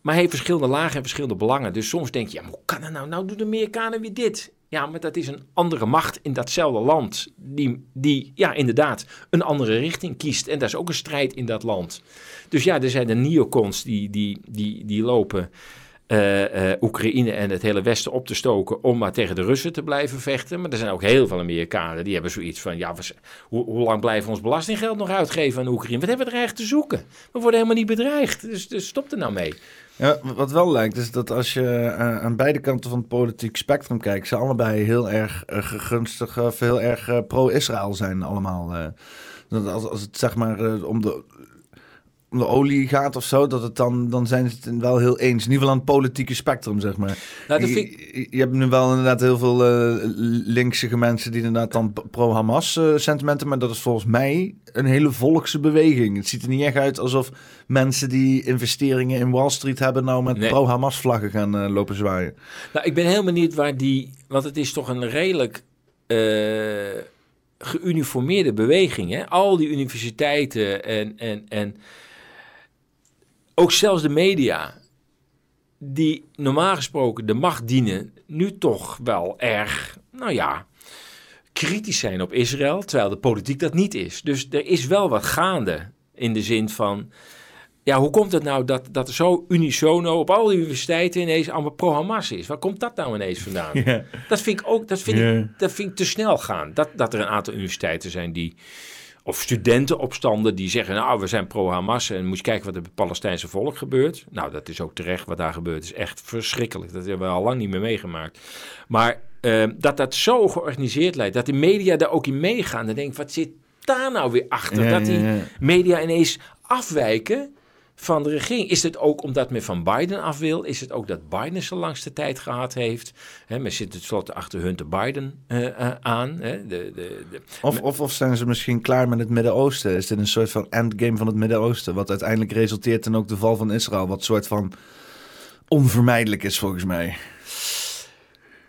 maar heeft verschillende lagen en verschillende belangen. Dus soms denk je, ja, maar hoe kan dat nou? Nou doen de Amerikanen weer dit. Ja, maar dat is een andere macht in datzelfde land. Die, die ja, inderdaad, een andere richting kiest. En dat is ook een strijd in dat land. Dus ja, er zijn de neocons die, die, die, die lopen eh, eh, Oekraïne en het hele Westen op te stoken om maar tegen de Russen te blijven vechten. Maar er zijn ook heel veel Amerikanen die hebben zoiets van, ja, hoe lang blijven we ons belastinggeld nog uitgeven aan Oekraïne? Wat hebben we er eigenlijk te zoeken? We worden helemaal niet bedreigd, dus, dus stop er nou mee. Ja, wat wel lijkt is dat als je eh, aan beide kanten van het politiek spectrum kijkt, ze allebei heel erg uh, gunstig of heel erg pro-Israël zijn allemaal. Dat als, als het zeg maar om de om de olie gaat of zo, dat het dan, dan zijn ze het wel heel eens. In ieder geval aan het politieke spectrum, zeg maar. Nou, je, ik... je, hebt nu wel inderdaad heel veel uh, linkse mensen die inderdaad dan pro-Hamas uh, sentimenten, maar dat is volgens mij een hele volkse beweging. Het ziet er niet echt uit alsof mensen die investeringen in Wall Street hebben nou met nee. pro-Hamas vlaggen gaan uh, lopen zwaaien. Nou, ik ben heel benieuwd waar die, want het is toch een redelijk geuniformeerde beweging. Hè? Al die universiteiten en, en, en ook zelfs de media, die normaal gesproken de macht dienen, nu toch wel erg, nou ja, kritisch zijn op Israël, terwijl de politiek dat niet is. Dus er is wel wat gaande in de zin van, ja, hoe komt het nou dat, dat er zo unisono op al die universiteiten ineens allemaal pro-Hamas is? Waar komt dat nou ineens vandaan? Yeah. Dat vind ik ook, dat vind, yeah. ik, dat vind ik te snel gaan. Dat, dat er een aantal universiteiten zijn die of studentenopstanden die zeggen, nou, we zijn pro-Hamas en moet je kijken wat er met het Palestijnse volk gebeurt. Nou, dat is ook terecht wat daar gebeurt. is echt verschrikkelijk. Dat hebben we al lang niet meer meegemaakt. Maar eh, dat dat zo georganiseerd lijkt, dat de media daar ook in meegaan. Dan denk ik, wat zit daar nou weer achter? Ja, dat die ja, ja. media ineens afwijken van de regering. Is het ook omdat men van Biden af wil? Is het ook dat Biden zo langste tijd gehad heeft? Hè, men zit tenslotte achter Hunter Biden eh, eh, aan. De, de, de, Of, of, of zijn ze misschien klaar met het Midden-Oosten? Is dit een soort van endgame van het Midden-Oosten? Wat uiteindelijk resulteert in ook de val van Israël. Wat soort van onvermijdelijk is volgens mij.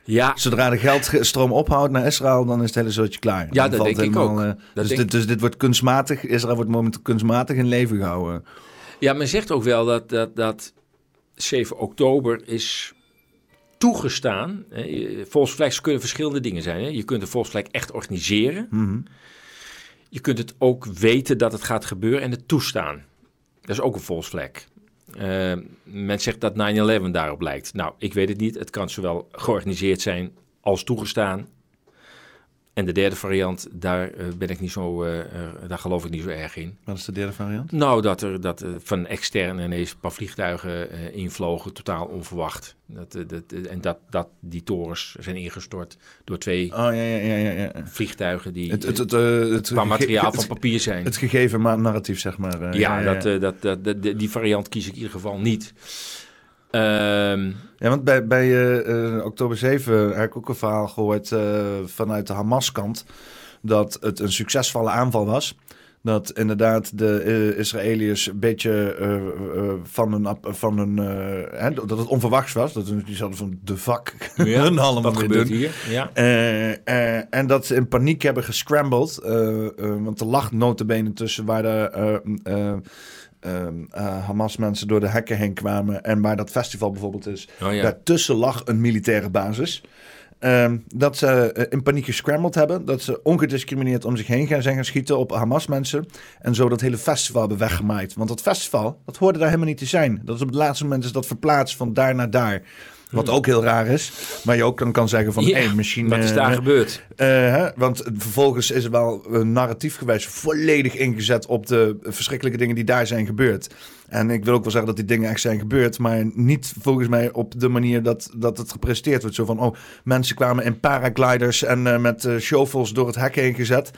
ja, Zodra de geldstroom ophoudt naar Israël, dan is het hele zootje klaar. Ja, Dan dat denk ik ook. eh, dus, denk- dit, dus dit wordt kunstmatig. Israël wordt momenteel kunstmatig in leven gehouden. Ja, men zegt ook wel dat, dat, dat 7 oktober is toegestaan. Hè. Kunnen verschillende dingen zijn. Hè. Je kunt een volksvlijk echt organiseren. Mhm. Je kunt het ook weten dat het gaat gebeuren en het toestaan. Dat is ook een volksvlek. Eh, men zegt dat 9-11 daarop lijkt. Nou, ik weet het niet. Het kan zowel georganiseerd zijn als toegestaan. En de derde variant, daar eh, ben ik niet zo, eh, eh, daar geloof ik niet zo erg in. Wat is de derde variant? Nou, dat er dat, er van extern ineens een paar vliegtuigen eh, invlogen, totaal onverwacht. Dat, eh, dat, eh, en dat, dat die torens zijn ingestort door twee Oh ja, ja, ja. ja, ja. vliegtuigen die Het, het, eh, het, eh, het, qua materiaal van papier zijn. Het gegeven narratief, zeg maar. eh, ja, Dat, eh, dat, dat, dat- die variant kies ik in ieder geval niet. Ehm, Ja, want bij, bij eh, oktober 7 heb ik ook een verhaal gehoord eh, vanuit de Hamas-kant. Dat het een succesvolle aanval was. Dat inderdaad de eh, Israëliërs een beetje van ap- Van eh, hè, dat het onverwachts was. Dat ze die hadden van de vak Ja, hun allemaal wat gebeurt doen. hier? Ja. En dat ze in paniek hebben gescrambled. want er lag notabene tussen waar de eh, eh, Hamas-mensen door de hekken heen kwamen... en waar dat festival bijvoorbeeld is. Oh, ja. Daartussen lag een militaire basis. Ehm, dat ze eh, in paniek gescrambled hebben. Dat ze ongediscrimineerd om zich heen gaan zijn gaan schieten op Hamas-mensen. En zo dat hele festival hebben weggemaaid. Want dat festival, dat hoorde daar helemaal niet te zijn. Dat is op het laatste moment is dat verplaatst van daar naar daar. Wat ook heel raar is. Maar je ook dan kan zeggen van... Ja, hey, misschien, Wat is eh, daar gebeurd? eh, hè, want vervolgens is er wel uh, narratief geweest volledig ingezet op de verschrikkelijke dingen die daar zijn gebeurd. En ik wil ook wel zeggen dat die dingen echt zijn gebeurd, maar niet volgens mij op de manier dat, dat het gepresenteerd wordt. Zo van, oh, mensen kwamen in paragliders en eh, met shovels door het hek heen gezet.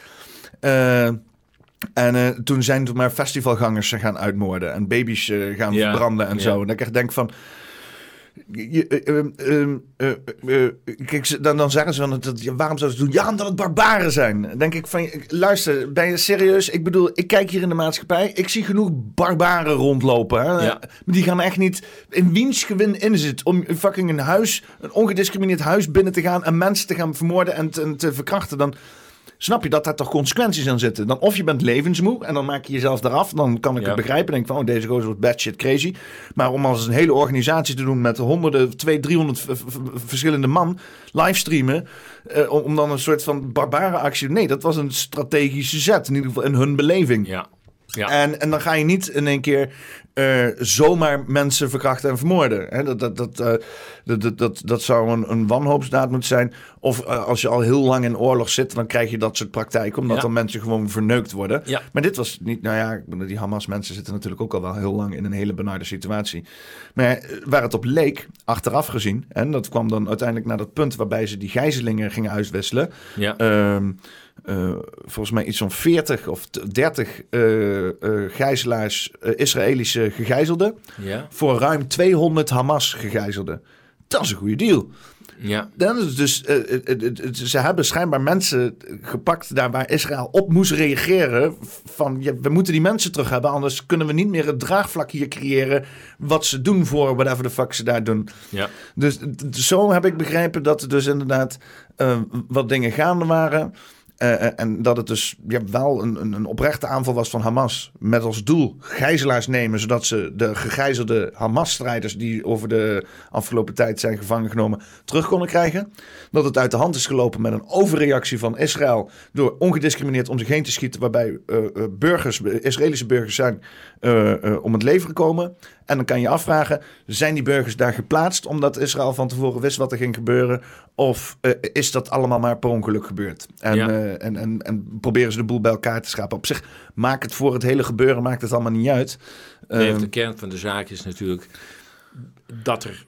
En toen zijn er maar festivalgangers gaan uitmoorden en baby's gaan Ja, verbranden en ja. zo. En ik echt denk van... kijk, dan, dan zeggen ze van, dat, waarom zouden ze doen? Ja, omdat het barbaren zijn. Dan denk ik van, luister, ben je serieus? Ik bedoel, ik kijk hier in de maatschappij. Ik zie genoeg barbaren rondlopen. Hè? Ja. Die gaan echt niet in wiens gewin in zit om fucking een huis, een ongediscrimineerd huis binnen te gaan en mensen te gaan vermoorden en te, en te verkrachten. Dan snap je dat daar toch consequenties aan zitten. Dan of je bent levensmoe en dan maak je jezelf eraf. Dan kan ik Ja. het begrijpen. Denk van, oh, deze gozer wordt bad shit crazy. Maar om als een hele organisatie te doen met honderden, twee, driehonderd verschillende man livestreamen. eh, om, om dan een soort van barbare actie. Nee, dat was een strategische zet. In ieder geval in hun beleving. Ja. Ja. En, en dan ga je niet in één keer eh, zomaar mensen verkrachten en vermoorden. Hè, dat, dat, dat, eh, dat, dat, dat, dat zou een, een wanhoopsdaad moeten zijn. Of eh, als je al heel lang in oorlog zit, dan krijg je dat soort praktijken. Omdat Ja. dan mensen gewoon verneukt worden. Ja. Maar dit was niet, nou ja, die Hamas-mensen zitten natuurlijk ook al wel heel lang in een hele benarde situatie. Maar waar het op leek, achteraf gezien, en dat kwam dan uiteindelijk naar dat punt waarbij ze die gijzelingen gingen uitwisselen. ja. Ehm, eh, volgens mij iets van 40 of t- 30 eh, eh, gijzelaars, Israëlische gegijzelden. ja. Voor ruim 200 Hamas gegijzelden. Dat is een goede deal. ja. Dan is dus, ze hebben schijnbaar mensen gepakt daar waar Israël op moest reageren. Van ja, we moeten die mensen terug hebben, anders kunnen we niet meer het draagvlak hier creëren. Wat ze doen voor whatever the fuck ze daar doen. ja. Dus zo heb ik begrepen dat er dus inderdaad wat dingen gaande waren. Eh, eh, en dat het dus ja, wel een, een, oprechte aanval was van Hamas. Met als doel gijzelaars nemen, zodat ze de gegijzelde Hamas-strijders die over de afgelopen tijd zijn gevangen genomen, terug konden krijgen. Dat het uit de hand is gelopen met een overreactie van Israël. Door ongediscrimineerd om zich heen te schieten, waarbij eh, burgers, Israëlische burgers zijn om het leven gekomen. En dan kan je afvragen, zijn die burgers daar geplaatst omdat Israël van tevoren wist wat er ging gebeuren? Of eh, is dat allemaal maar per ongeluk gebeurd? En Ja. eh, en, en, en proberen ze de boel bij elkaar te schapen. Op zich maakt het voor het hele gebeuren maakt het allemaal niet uit. Nee, Ehm, de kern van de zaak is natuurlijk dat er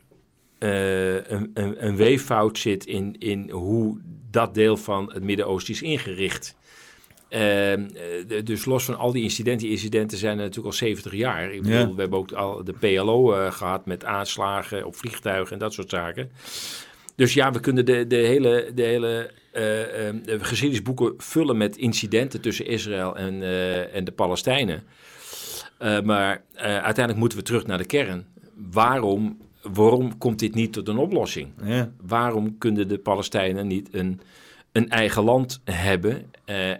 eh, een, een, een weeffout zit in, in hoe dat deel van het Midden-Oosten is ingericht. Ehm, eh, dus los van al die incidenten, die incidenten zijn er natuurlijk al 70 jaar. Ik bedoel, Ja. we hebben ook al de PLO eh, gehad met aanslagen op vliegtuigen en dat soort zaken. Dus ja, we kunnen de, de hele, de hele eh, eh, de geschiedenisboeken vullen met incidenten tussen Israël en, en de Palestijnen. Maar uiteindelijk moeten we terug naar de kern. Waarom, waarom komt dit niet tot een oplossing? ja. Waarom kunnen de Palestijnen niet een, een eigen land hebben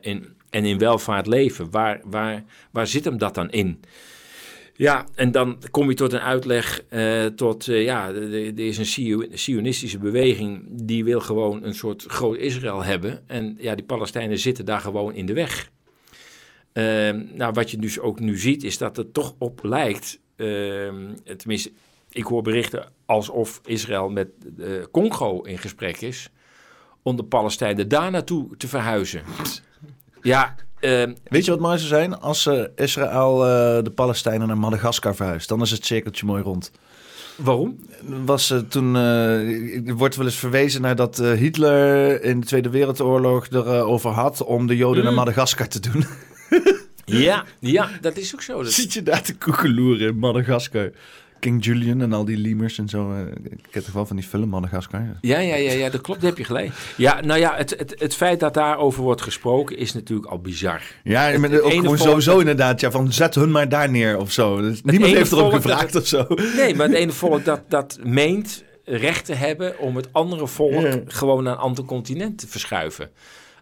in, en in welvaart leven? Waar, waar, waar zit hem dat dan in? Ja, en dan kom je tot een uitleg eh, tot, eh, ja, er is een Sio- sionistische beweging die wil gewoon een soort groot Israël hebben. En ja, die Palestijnen zitten daar gewoon in de weg. Ehm, nou, wat je dus ook nu ziet, is dat het toch op lijkt, ehm, tenminste, ik hoor berichten alsof Israël met eh, Congo in gesprek is, om de Palestijnen daar naartoe te verhuizen. Ja, ehm, Weet je wat mooi zou zijn? Als eh, Israël eh, de Palestijnen naar Madagaskar verhuist. Dan is het cirkeltje mooi rond. waarom? Was eh, toen, wordt wel eens verwezen naar dat Hitler in de Tweede Wereldoorlog erover had om de Joden Mm. naar Madagaskar te doen. Ja, ja, dat is ook zo. Dat- Zit je daar te koekeloeren in Madagaskar? King Julian en al die lemurs en zo. eh, ik heb toch wel van die film Madagaskar. Ja, ja, ja, ja, dat klopt, daar heb je gelijk. Ja, nou ja, het, het, het feit dat daarover wordt gesproken is natuurlijk al bizar. Ja, maar het ook gewoon sowieso inderdaad. Ja, van zet hun maar daar neer of zo. Dus niemand heeft volk gevraagd dat- of zo. Nee, maar het ene volk dat, dat meent recht te hebben om het andere volk gewoon naar een ander continent te verschuiven.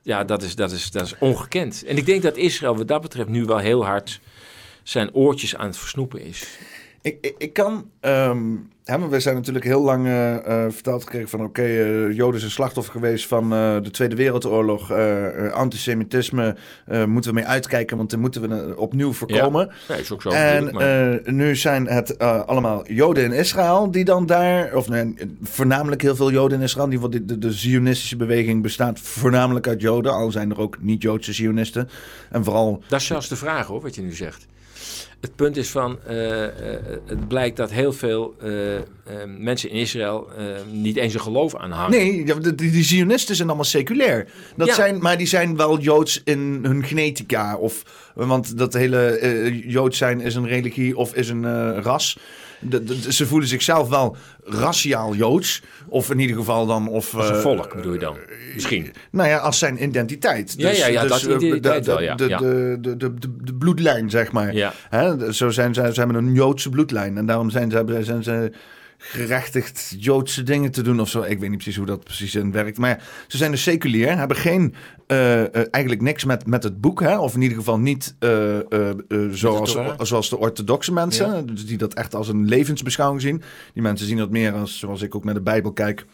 Ja, dat is, dat, is, dat is ongekend. En ik denk dat Israël wat dat betreft nu wel heel hard zijn oortjes aan het versnoepen is. Ik, ik, ik kan. ehm hè, maar we zijn natuurlijk heel lang eh, eh, verteld gekregen van. Oké, eh, Joden zijn slachtoffer geweest van de Tweede Wereldoorlog. antisemitisme. moeten we mee uitkijken, want dan moeten we opnieuw voorkomen. Ja, is ook zo. en maar- nu zijn het allemaal Joden in Israël die dan daar. Of nee, voornamelijk heel veel Joden in Israël. Die, de, de, de Zionistische beweging bestaat voornamelijk uit Joden. Al zijn er ook niet-Joodse Zionisten. En vooral. Dat is zelfs de vraag hoor, wat je nu zegt. Het punt is van, eh, eh, het blijkt dat heel veel eh, mensen in Israël niet eens een geloof aanhangen. Nee, die, die Zionisten zijn allemaal seculair. Dat Ja. zijn, maar die zijn wel Joods in hun genetica. Of, want dat hele Joods zijn is een religie of is een ras. Ze voelen zichzelf wel raciaal Joods. Of in ieder geval dan... Of, Als een eh, volk bedoel je dan, misschien. Nou ja, als zijn identiteit. Ja, ja, ja, dat eh, identiteit de, wel, ja, De, de, de, de, de, de bloedlijn, zeg maar. Ja. Hè, zo zijn ze, ze hebben een Joodse bloedlijn. En daarom zijn ze, zijn ze gerechtigd Joodse dingen te doen of zo. Ik weet niet precies hoe dat precies in werkt. Maar ja, ze zijn dus seculier, hebben geen, eh, eh, eigenlijk niks met, met het boek. Hè? Of in ieder geval niet eh, zoals, zoals de orthodoxe mensen. Dus die dat echt als een levensbeschouwing zien. Die mensen zien dat meer als, zoals ik ook naar de Bijbel kijk,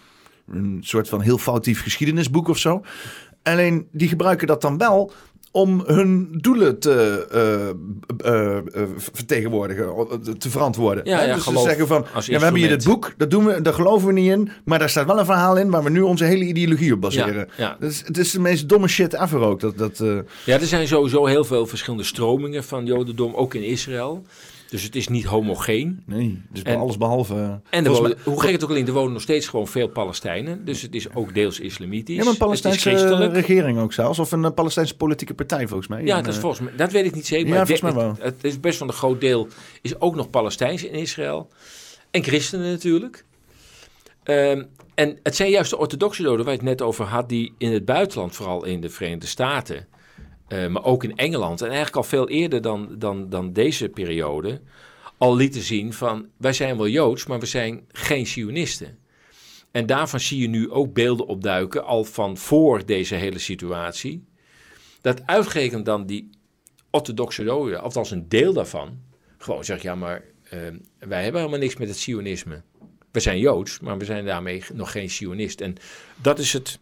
een soort van heel foutief geschiedenisboek of zo. Alleen die gebruiken dat dan wel om hun doelen te eh, eh, eh, vertegenwoordigen, te verantwoorden. Ja, dus ze zeggen van, ja, we hebben hier dit boek, dat, doen we, daar geloven we niet in, maar daar staat wel een verhaal in waar we nu onze hele ideologie op baseren. Is, het is de meest domme shit ever ook. Dat, dat, Ja, er zijn sowieso heel veel verschillende stromingen van Jodendom, ook in Israël. Dus het is niet homogeen. nee, dus En- alles behalve... En wonen, mij- hoe gek het ook alleen, er wonen nog steeds gewoon veel Palestijnen. Dus het is ook deels islamitisch. Ja, maar een Palestijnse regering ook zelfs. Of een eh, Palestijnse politieke partij volgens mij. Ja, En, dat, is eh, volgens mij, dat weet ik niet zeker. Ja, Maar ik volgens mij het, het is best wel een groot deel. Is ook nog Palestijns in Israël. En christenen natuurlijk. Ehm, en het zijn juist de orthodoxe joden waar je het net over had, die in het buitenland, vooral in de Verenigde Staten, eh, maar ook in Engeland, en eigenlijk al veel eerder dan, dan, dan deze periode, al lieten zien van wij zijn wel Joods, maar we zijn geen Zionisten. En daarvan zie je nu ook beelden opduiken, al van voor deze hele situatie, dat uitgerekend dan die orthodoxe Joden, althans een deel daarvan, gewoon zegt, ja maar eh, wij hebben helemaal niks met het Zionisme. We zijn Joods, maar we zijn daarmee nog geen Zionist. En dat is het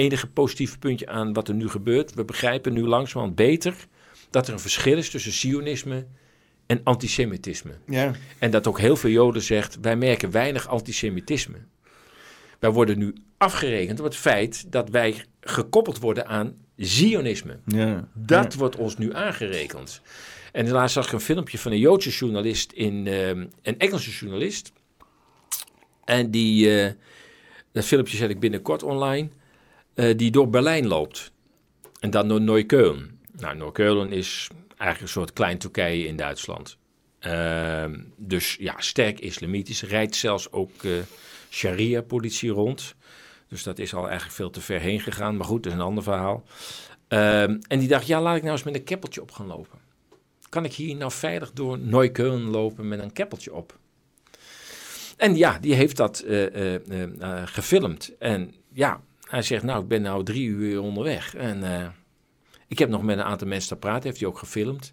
enige positieve puntje aan wat er nu gebeurt. We begrijpen nu langzamerhand beter dat er een verschil is tussen Zionisme en antisemitisme. Ja. En dat ook heel veel Joden zegt, wij merken weinig antisemitisme. Wij worden nu afgerekend op het feit dat wij gekoppeld worden aan Zionisme. Ja. Dat wordt ons nu aangerekend. En laatst zag ik een filmpje van een Joodse journalist, in, eh, een Engelse journalist. En die, eh, dat filmpje zet ik binnenkort online, eh, die door Berlijn loopt. En dan door Neukölln. Nou, Neukölln is eigenlijk een soort klein Turkije in Duitsland. Ehm, dus ja, sterk islamitisch. Rijdt zelfs ook eh, sharia-politie rond. Dus dat is al eigenlijk veel te ver heen gegaan. Maar goed, dat is een ander verhaal. Ehm, en die dacht, ja, laat ik nou eens met een keppeltje op gaan lopen. Kan ik hier nou veilig door Neukölln lopen met een keppeltje op? En ja, die heeft dat eh, gefilmd. En ja, hij zegt, nou, ik ben nou drie uur onderweg. En eh, ik heb nog met een aantal mensen gepraat, heeft hij ook gefilmd.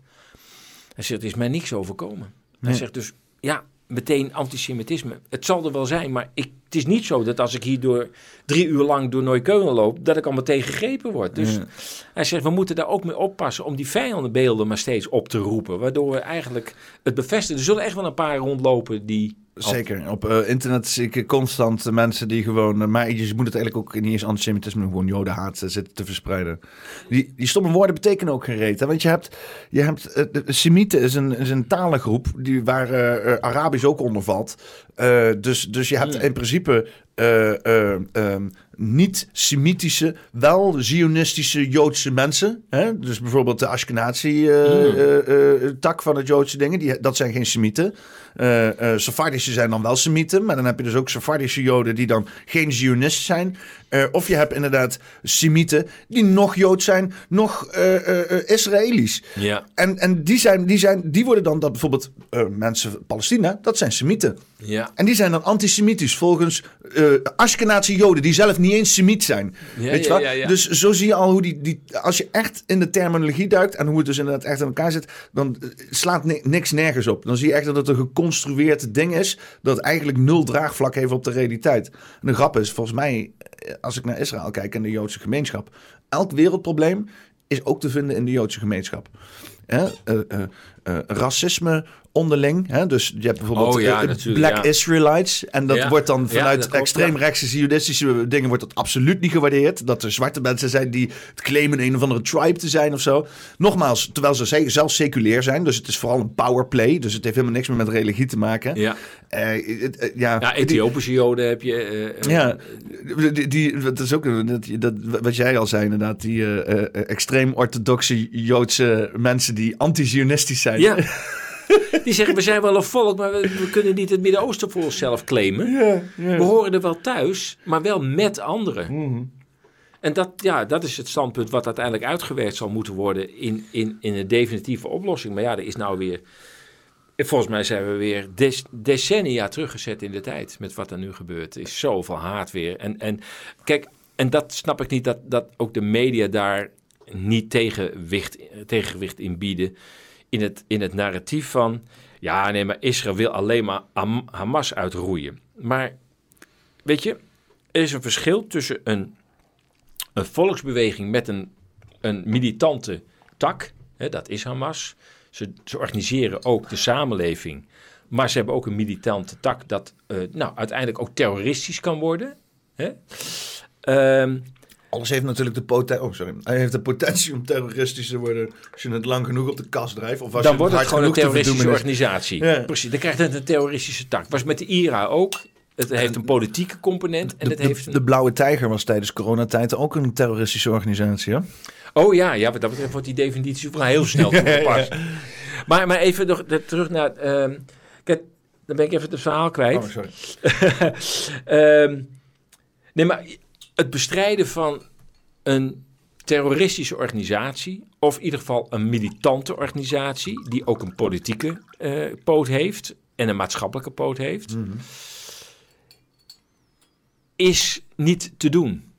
Hij zegt, er is mij niks overkomen. Hij zegt dus, ja, meteen antisemitisme. Het zal er wel zijn, maar ik, het is niet zo dat als ik hier door drie uur lang door Neukölln loop, dat ik al meteen gegrepen word. Dus Ja. hij zegt, we moeten daar ook mee oppassen om die vijandenbeelden maar steeds op te roepen. Waardoor we eigenlijk het bevestigen. Er zullen echt wel een paar rondlopen die... Zeker. Op eh, internet zie ik constant mensen die gewoon... eh, maar je moet het eigenlijk ook niet eens antisemitisme, gewoon jodenhaat eh, zitten te verspreiden. Die, die stomme woorden betekenen ook geen reet. Hè? Want je hebt... Je hebt de Semieten is een, is een talengroep die, waar Arabisch ook onder valt. Eh, dus, dus je hebt Hmm. in principe... eh, eh, ehm, niet-Semitische, wel Zionistische Joodse mensen. Hè? Dus bijvoorbeeld de Ashkenazi-tak van het Joodse dingen. Die, dat zijn geen Semieten. Sephardische zijn dan wel Semieten. Maar dan heb je dus ook Sephardische Joden die dan geen Zionisten zijn. Eh, of je hebt inderdaad Semieten die nog Jood zijn, nog eh, eh, Israëli's. Ja, En, en die, zijn, die, zijn, die worden dan dat bijvoorbeeld mensen Palestina, dat zijn Semieten. ja, En die zijn dan antisemitisch volgens eh Ashkenazi Joden die zelf niet eens Semiet zijn. Ja, Weet je ja. Dus zo zie je al hoe die, die. Als je echt in de terminologie duikt en hoe het dus inderdaad echt in elkaar zit, dan eh, slaat ni- niks nergens op. Dan zie je echt dat het een geconstrueerd ding is dat eigenlijk nul draagvlak heeft op de realiteit. En de grap is, volgens mij, eh, als ik naar Israël kijk en de Joodse gemeenschap, elk wereldprobleem is ook te vinden in de Joodse gemeenschap. Racisme onderling. Hè? Dus je hebt bijvoorbeeld Oh ja, eh, Black ja. Israelites. En dat Ja. wordt dan vanuit dat klopt, extreemrechtse zionistische dingen wordt dat absoluut niet gewaardeerd. Dat er zwarte mensen zijn die het claimen een of andere tribe te zijn of zo. Nogmaals, terwijl ze ze- zelf seculair zijn. Dus het is vooral een powerplay. Dus het heeft helemaal niks meer met religie te maken. ja. Eh, ja, Ethiopische Joden heb je. ja, die, die, dat is ook dat, dat, wat jij al zei inderdaad. Die extreem orthodoxe Joodse mensen die anti-zionistisch zijn. Ja. Die zeggen, we zijn wel een volk, maar we, we kunnen niet het Midden-Oosten voor onszelf claimen. We horen er wel thuis, maar wel met anderen. Mhm. En dat, ja, dat is het standpunt wat uiteindelijk uitgewerkt zal moeten worden in, in, in een definitieve oplossing. Maar ja, er is nou weer... Volgens mij zijn we weer des- decennia teruggezet in de tijd met wat er nu gebeurt. Er is zoveel haat weer. En, en kijk, en dat snap ik niet dat, dat ook de media daar niet tegenwicht, tegengewicht in bieden. In het, in het narratief van, ja nee, maar Israël wil alleen maar Ham- Hamas uitroeien. Maar weet je, er is een verschil tussen een, een volksbeweging met een, een militante tak, hè, dat is Hamas. Ze, ze organiseren ook de samenleving, maar ze hebben ook een militante tak dat eh, nou, uiteindelijk ook terroristisch kan worden. Hè? Ehm, Alles heeft natuurlijk de potentie. Oh, sorry. Hij heeft de potentie om terroristisch te worden. Als je het lang genoeg op de kast drijft. Of als dan je wordt het hard gewoon een genoeg te terroristische organisatie. Ja. Precies, dan krijgt het een terroristische tak. Was met de IRA ook. Het heeft een politieke component en De, het heeft een... de Blauwe Tijger was tijdens coronatijd ook een terroristische organisatie. Hè? Oh ja, ja, wat dat betreft wordt die definitie wel heel snel toegepast. Maar, maar even nog terug naar... ehm, kijk, dan ben ik even het verhaal kwijt. Oh, sorry. Ehm, nee, maar het bestrijden van een terroristische organisatie, of in ieder geval een militante organisatie, die ook een politieke eh, poot heeft en een maatschappelijke poot heeft, is niet te doen.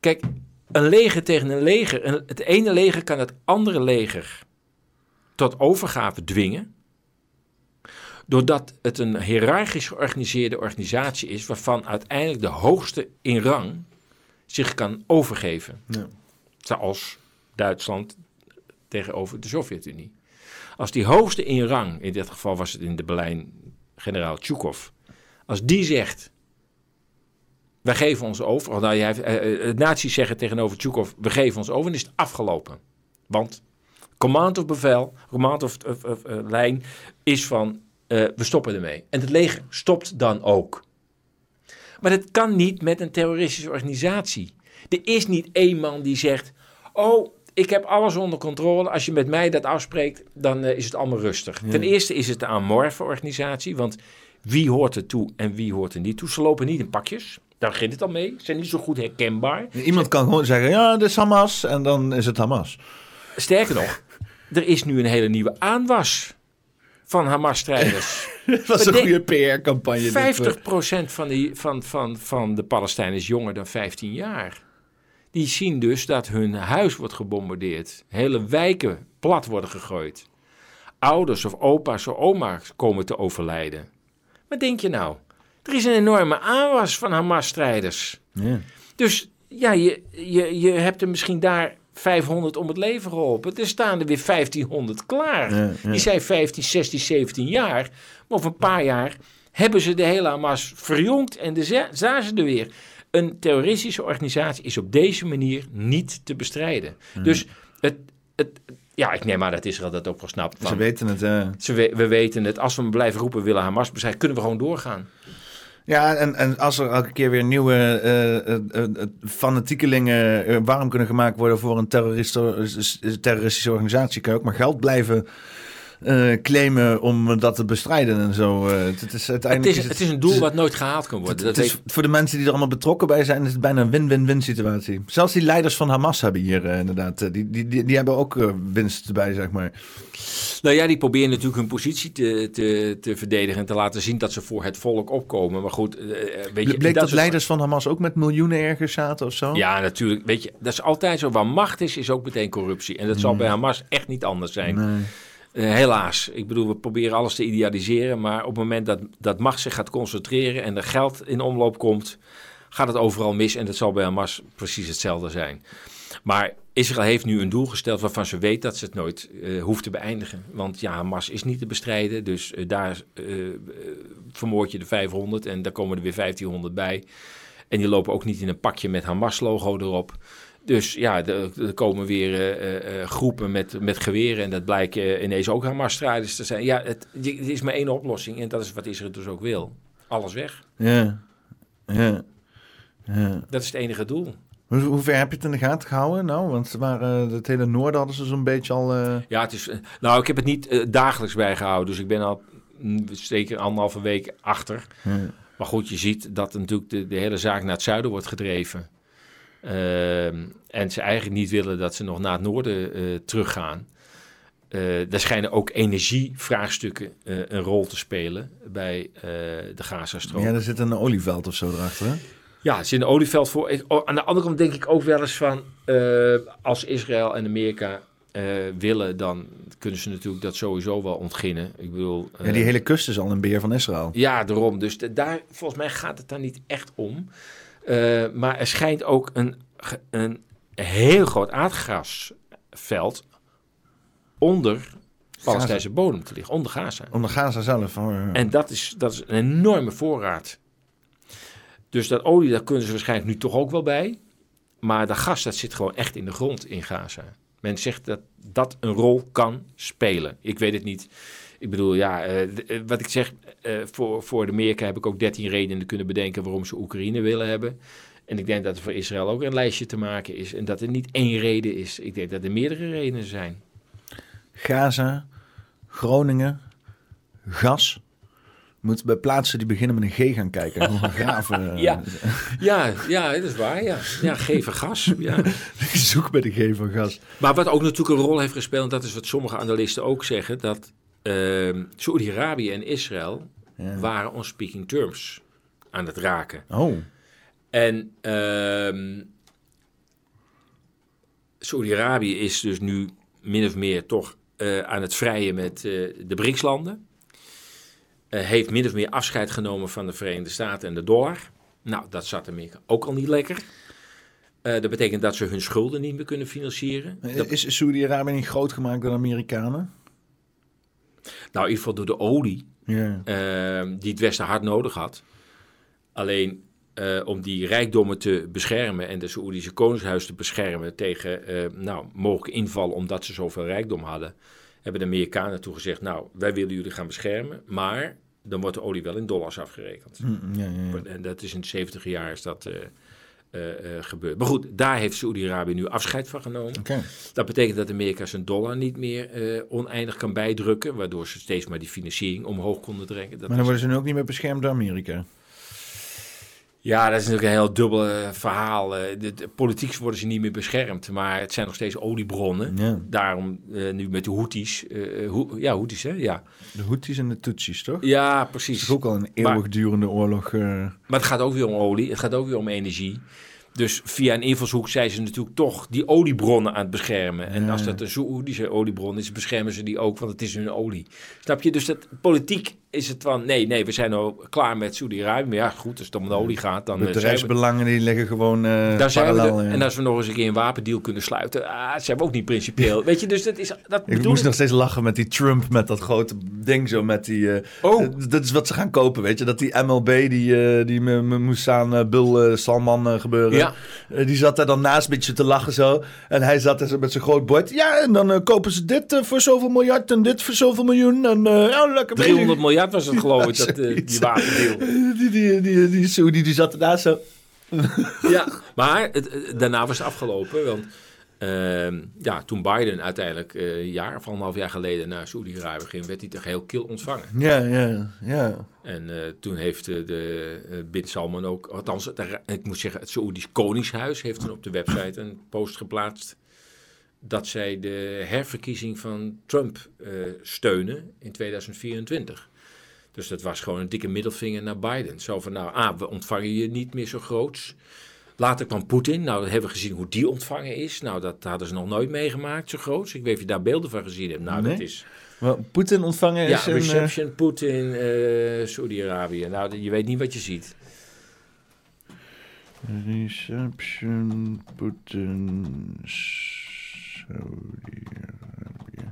Kijk, een leger tegen een leger, het ene leger kan het andere leger tot overgave dwingen doordat het een hiërarchisch georganiseerde organisatie is, waarvan uiteindelijk de hoogste in rang zich kan overgeven. Ja. Zoals Duitsland tegenover de Sovjet-Unie. Als die hoogste in rang, in dit geval was het in de Berlijn generaal Tjukov, als die zegt: wij geven ons over. Of Nou, jij, uh, uh, nazi's zeggen tegenover Tjukov, we geven ons over en is het afgelopen. Want command of bevel, command of, of, of uh, lijn is van, we stoppen ermee. En het leger stopt dan ook. Maar dat kan niet met een terroristische organisatie. Er is niet één man die zegt, oh, ik heb alles onder controle. Als je met mij dat afspreekt, dan is het allemaal rustig. Ja. Ten eerste is het een amorfe organisatie, want wie hoort er toe en wie hoort er niet toe? Ze lopen niet in pakjes. Daar begint het al mee. Ze zijn niet zo goed herkenbaar. Iemand kan gewoon zeggen, ja, dit is Hamas. En dan is het Hamas. Sterker nog, er is nu een hele nieuwe aanwas van Hamas-strijders. dat was een goede PR-campagne. 50% van, die, van, van, van de Palestijnen is jonger dan 15 jaar. Die zien dus dat hun huis wordt gebombardeerd. Hele wijken plat worden gegooid. Ouders of opa's of oma's komen te overlijden. Wat denk je nou? Er is een enorme aanwas van Hamas-strijders. Ja. Dus ja, je, je, je hebt er misschien daar 500 om het leven geholpen. Er staan er weer 1500 klaar. Ja, ja. Die zijn 15, 16, 17 jaar. Maar over een paar jaar hebben ze de hele Hamas verjongd en de zijn ze er weer. Een terroristische organisatie is op deze manier niet te bestrijden. Dus het, het, ja, ik neem aan dat Israël dat ook wel snapt. Ze weten het. Uh... Ze we, we, weten het. Als we blijven roepen, willen Hamas bestrijden, kunnen we gewoon doorgaan. Ja, en, en als er elke keer weer nieuwe uh, uh, uh, fanatiekelingen warm kunnen gemaakt worden voor een terroristische organisatie, kan je ook maar geld blijven uh, claimen om dat te bestrijden en zo. Uh, het, is uiteindelijk het, is, het, is een doel wat nooit gehaald kan worden. Het, dat. Voor de mensen die er allemaal betrokken bij zijn, is het bijna een win-win-win situatie. Zelfs die leiders van Hamas hebben hier uh, inderdaad, die, die, die, die, hebben ook winst erbij, zeg maar. Nou ja, die proberen natuurlijk hun positie te, te, te verdedigen en te laten zien dat ze voor het volk opkomen. Maar goed, weet je... Bleek dat, dat leiders van Hamas ook met miljoenen ergens zaten of zo? Ja, natuurlijk. Weet je, dat is altijd zo. Waar macht is, is ook meteen corruptie. En dat zal bij Hamas echt niet anders zijn. Nee. Uh, helaas. Ik bedoel, we proberen alles te idealiseren. Maar op het moment dat, dat macht zich gaat concentreren en er geld in omloop komt, gaat het overal mis. En dat zal bij Hamas precies hetzelfde zijn. Maar Israël heeft nu een doel gesteld waarvan ze weet dat ze het nooit uh, hoeft te beëindigen. Want ja, Hamas is niet te bestrijden. Dus uh, daar vermoord je de 500 en daar komen er weer 1500 bij. En die lopen ook niet in een pakje met Hamas-logo erop. Dus ja, er, komen weer uh, uh, groepen met, met geweren en dat blijken ineens ook Hamas-strijders te zijn. Ja, het, het, is maar één oplossing en dat is wat Israël dus ook wil. Alles weg. Ja, ja, ja. Dat is het enige doel. Hoe, hoe ver heb je het in de gaten gehouden? Nou, want ze waren, het hele noorden hadden ze zo'n beetje al... Uh... Ja, het is, nou, ik heb het niet dagelijks bijgehouden, dus ik ben al mm, zeker anderhalve week achter. Ja. Maar goed, je ziet dat natuurlijk de, de hele zaak naar het zuiden wordt gedreven. Uh, en ze eigenlijk niet willen dat ze nog naar het noorden uh, teruggaan. Uh, daar schijnen ook energievraagstukken uh, een rol te spelen bij de Gazastrook. Ja, er zit een olieveld of zo erachter, hè? Ja, er zit een olieveld voor. Aan de andere kant denk ik ook wel eens van... als Israël en Amerika willen, dan kunnen ze natuurlijk dat sowieso wel ontginnen. Ik bedoel... ja, die hele kust is al een beheer van Israël. Ja, daarom. Dus de, daar, volgens mij gaat het daar niet echt om. Uh, maar er schijnt ook een, een heel groot aardgasveld onder Palestijnse bodem te liggen, onder Gaza. Onder Gaza zelf. Oh, ja. En dat is, dat is een enorme voorraad. Dus dat olie, daar kunnen ze waarschijnlijk nu toch ook wel bij. Maar dat gas, dat zit gewoon echt in de grond in Gaza. Men zegt dat dat een rol kan spelen. Ik weet het niet. Ik bedoel, ja, uh, wat ik zeg, uh, voor, voor de Amerika heb ik ook 13 redenen kunnen bedenken waarom ze Oekraïne willen hebben. En ik denk dat er voor Israël ook een lijstje te maken is. En dat er niet één reden is. Ik denk dat er meerdere redenen zijn. Gaza, Groningen, gas. Moet bij plaatsen die beginnen met een G gaan kijken. Graven. ja. ja, ja, dat is waar. Ja, ja geven gas. Ja. Zoek bij de G van gas. Maar wat ook natuurlijk een rol heeft gespeeld, en dat is wat sommige analisten ook zeggen, dat uh, Saudi-Arabië en Israël ja. waren on speaking terms aan het raken. Oh. En uh, Saudi-Arabië is dus nu min of meer toch uh, aan het vrijen met uh, de BRICS-landen. Uh, heeft min of meer afscheid genomen van de Verenigde Staten en de dollar. Nou, dat zat Amerika ook al niet lekker. dat betekent dat ze hun schulden niet meer kunnen financieren. Is Saudi-Arabië niet groot gemaakt door Amerikanen? Nou, in ieder geval door de olie ja. die het Westen hard nodig had. Alleen eh, om die rijkdommen te beschermen en de Saoedische koningshuis te beschermen tegen eh, nou, mogelijke invallen omdat ze zoveel rijkdom hadden, hebben de Amerikanen toen gezegd, nou, wij willen jullie gaan beschermen, maar dan wordt de olie wel in dollars afgerekend. Hm, ja, ja, ja. En dat is in de 70 jaar is dat eh, eh, gebeurd. Maar goed, daar heeft Saoedi-Arabië nu afscheid van genomen. Dat betekent dat Amerika zijn dollar niet meer eh, oneindig kan bijdrukken, waardoor ze steeds maar die financiering omhoog konden. Dat Maar dan worden ze nu ook niet meer beschermd door Amerika. Ja, dat is natuurlijk een heel dubbel eh, verhaal. Eh, de, de- politiek worden ze niet meer beschermd, maar het zijn nog steeds oliebronnen. Ja. Daarom eh, nu met de Houthis. eh, Ho- ja, Houthis, hè? Ja, De Houthis en de Tutsis, toch? ja Het precies. is ook al een Maar- eeuwigdurende oorlog. eh. Maar het gaat ook weer om olie, het gaat ook weer om energie. Dus via een invalshoek zijn ze natuurlijk toch die oliebronnen aan het beschermen. En als dat een Saoedische oliebron is, beschermen ze die ook, want het is hun olie. Snap je? Dus dat, politiek is het van, nee, nee, we zijn al klaar met Saudi-Arabië. Maar ja, goed, als het om de olie gaat, dan... eh, Bedrijfsbelangen die liggen gewoon eh Daar zijn we parallel. ja. En als we nog eens een keer een wapendeal kunnen sluiten, ah, zijn we ook niet principieel. Weet je, dus dat is dat Ik moest ik. nog steeds lachen met die Trump, met dat grote ding zo, met die... eh, Oh. dat is wat ze gaan kopen, weet je. Dat die MLB, die, eh die me, me moest aan Bill eh, Salman gebeuren. Ja. Eh, die zat daar dan naast een beetje te lachen zo. En hij zat zo met zijn groot bord. Ja, en dan eh, kopen ze dit eh, voor zoveel miljard en dit voor zoveel miljoen. En ja, lekker bezig. 300 miljard was het geloof ik, dat, die wapendeal. Die, die, die, die, die zat ernaast zo. Ja, maar het- daarna was het afgelopen. Want ehm, ja, toen Biden uiteindelijk eh, een jaar of anderhalf jaar geleden naar Saoedi-Arabië ging, werd hij toch heel kil ontvangen. Ja, ja, ja. En eh, toen heeft eh, de Bin Salman ook, althans, het, ik moet zeggen, het Saoedisch Koningshuis heeft toen op de website een post geplaatst dat zij de herverkiezing van Trump steunen in 2024. Dus dat was gewoon een dikke middelvinger naar Biden. Zo van, nou, ah, we ontvangen je niet meer zo groots. Later kwam Poetin. Nou, dan hebben we gezien hoe die ontvangen is. Nou, dat hadden ze nog nooit meegemaakt, zo groots. Ik weet niet of je daar beelden van gezien hebt. Nou, Nee. dat is... Poetin ontvangen Ja, is een... reception, Poetin, eh Saudi-Arabië. Nou, je weet niet wat je ziet. Reception Putin Saudi-Arabië.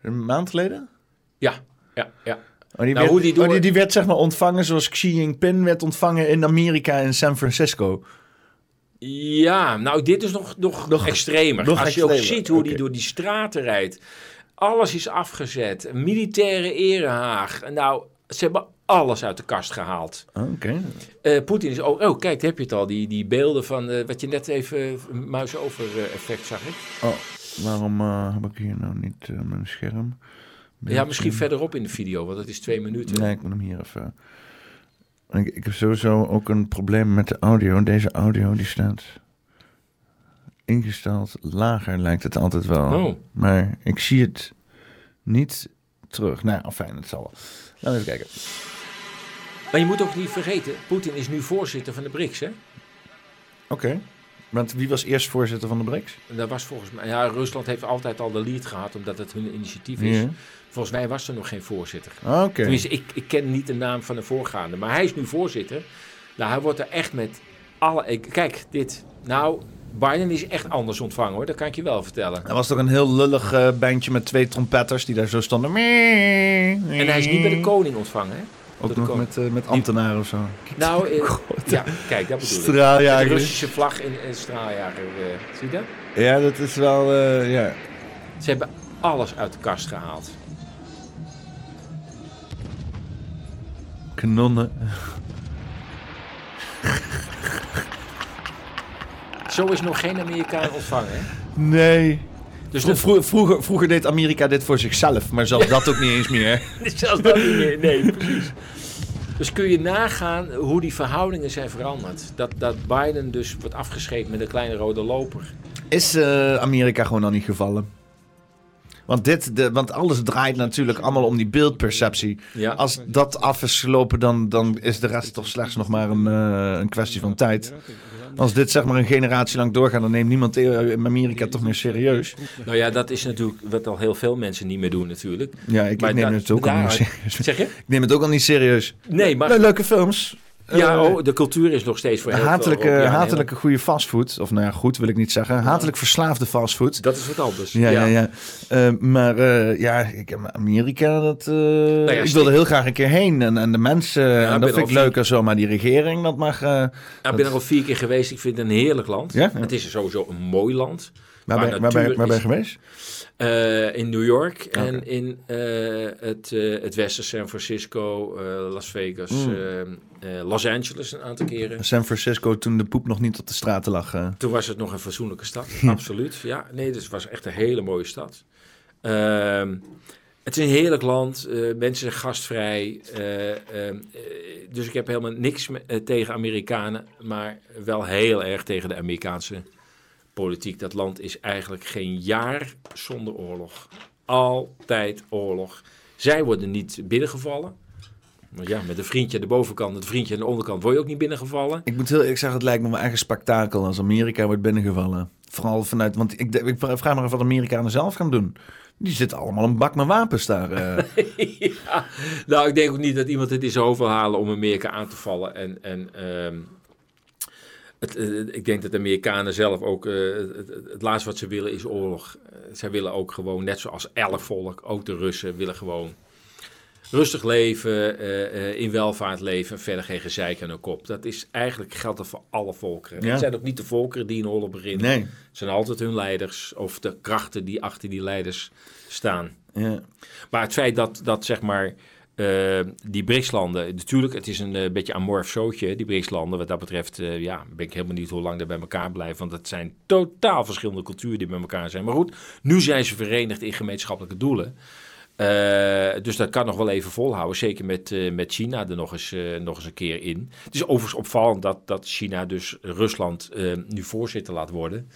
Een maand geleden? Ja, ja, ja. Oh, die, Nou, werd, hoe die oh, die, die werd zeg maar ontvangen zoals Xi Jinping werd ontvangen in Amerika in San Francisco. Ja, nou, dit is nog, nog, Nog- extremer. nog Als je ook ziet hoe die oké. door die straten rijdt. Alles is afgezet. Militaire erehaag. Nou, ze hebben alles uit de kast gehaald. Oké. Eh, Poetin is ook... Oh, kijk, heb je het al. Die, die beelden van eh, wat je net even... eh, muis over effect zag ik. Oh, waarom heb ik hier nou niet mijn scherm? Ja, misschien verderop in de video, want dat is twee minuten. Nee, ik moet hem hier even... Ik, ik heb sowieso ook een probleem met de audio. Deze audio die staat ingesteld lager, lijkt het altijd wel. Oh. Maar ik zie het niet terug. Nou, fijn, het zal wel. Laten we even kijken. Maar je moet ook niet vergeten, Poetin is nu voorzitter van de BRICS, hè? Oké. Want wie was eerst voorzitter van de BRICS? Dat was volgens mij... Ja, Rusland heeft altijd al de lead gehad, omdat het hun initiatief is. Ja. Volgens mij was er nog geen voorzitter. Ah, Oké. Tenminste, ik, ik ken niet de naam van de voorgaande. Maar hij is nu voorzitter. Nou, hij wordt er echt met alle... Kijk, dit. Nou, Biden is echt anders ontvangen, hoor. Dat kan ik je wel vertellen. Er was toch een heel lullig eh, bandje met twee trompetters die daar zo stonden. En hij is niet bij de koning ontvangen, hè? Ook nog met, eh, met ambtenaren of zo. Nou, eh, ja, kijk, dat bedoel ik. De Straaljager. Russische vlag in een straaljager. eh, zie je dat? Ja, dat is wel... eh, ja. Ze hebben alles uit de kast gehaald. Kanonnen. Zo is nog geen Amerikaan ontvangen, hè? Nee. Dus Vro- dat vro- vroeger, vroeger deed Amerika dit voor zichzelf, maar zelfs dat ook niet eens meer. zelfs dat niet meer. Nee, precies. Dus kun je nagaan hoe die verhoudingen zijn veranderd. Dat, dat Biden dus wordt afgescheept met een kleine rode loper. Is eh, Amerika gewoon al niet gevallen? Want, dit, de, want alles draait natuurlijk allemaal om die beeldperceptie. Ja. Als dat af is gelopen, dan, dan is de rest toch slechts nog maar een, eh, een kwestie van tijd. Als dit zeg maar een generatie lang doorgaat, dan neemt niemand eh, in Amerika toch meer serieus. Nou ja, dat is natuurlijk wat al heel veel mensen niet meer doen natuurlijk. Ja, ik, Maar neem het ook al niet serieus. Zeg je? Ik neem het ook al niet serieus. Nee, maar... Le- Leuke films. Ja, Eh, oh, de cultuur is nog steeds voor heel veel hatelijke, Europeanen hatelijke goede fastfood. Of nou ja, goed wil ik niet zeggen. Hatelijk verslaafde fastfood. Dat is wat anders. Ja, ja, ja. Eh, maar eh, ja, ik heb Amerika, dat, eh, Nou ja, ik wilde heel graag een keer heen. En, en de mensen, en dat vind ik leuker zo. Maar die regering, dat mag... eh, Ik ben er al vier keer geweest. Ik vind het een heerlijk land. Het is sowieso een mooi land. Waar, ben, waar, ben, waar ben je geweest? In New York en in eh, het, eh, het westen, San Francisco, eh, Las Vegas, Mm. eh, eh, Los Angeles een aantal keren. San Francisco, toen de poep nog niet op de straten lag. Toen was het nog een fatsoenlijke stad, absoluut. Ja, nee, dus het was echt een hele mooie stad. Ehm, het is een heerlijk land, mensen zijn gastvrij. eh, ehm, eh, dus ik heb helemaal niks me- tegen Amerikanen, maar wel heel erg tegen de Amerikaanse politiek. Dat land is eigenlijk geen jaar zonder oorlog. Altijd oorlog. Zij worden niet binnengevallen. Maar ja, met een vriendje aan de bovenkant en een vriendje aan de onderkant word je ook niet binnengevallen. Ik moet heel ik zeg, het lijkt me echt een spektakel als Amerika wordt binnengevallen. Vooral vanuit, want ik, ik vraag me af wat Amerikanen zelf gaan doen. Die zitten allemaal een bak met wapens daar. eh. ja, nou, ik denk ook niet dat iemand het in zijn hoofd wil halen om Amerika aan te vallen. En, en ehm, het, eh, ik denk dat de Amerikanen zelf ook, eh, het, laatste wat ze willen is oorlog. Eh, zij willen ook gewoon, net zoals elk volk, ook de Russen, willen gewoon rustig leven, in welvaart leven en verder geen gezeik aan hun kop. Dat is eigenlijk, geldt dat voor alle volkeren. Ja. Het zijn ook niet de volkeren die een oorlog beginnen. nee. Het zijn altijd hun leiders of de krachten die achter die leiders staan. Ja. Maar het feit dat, dat zeg maar, eh, die BRICS-landen, natuurlijk, het is een eh, beetje amorf zootje, die BRICS-landen. Wat dat betreft, eh, ja, ben ik helemaal niet hoe lang daar bij elkaar blijven. Want het zijn totaal verschillende culturen die bij elkaar zijn. Maar goed, nu zijn ze verenigd in gemeenschappelijke doelen. Dus dat kan nog wel even volhouden. Zeker met, met China er nog eens, nog eens een keer in. Het is overigens opvallend dat, dat China dus Rusland nu voorzitter laat worden.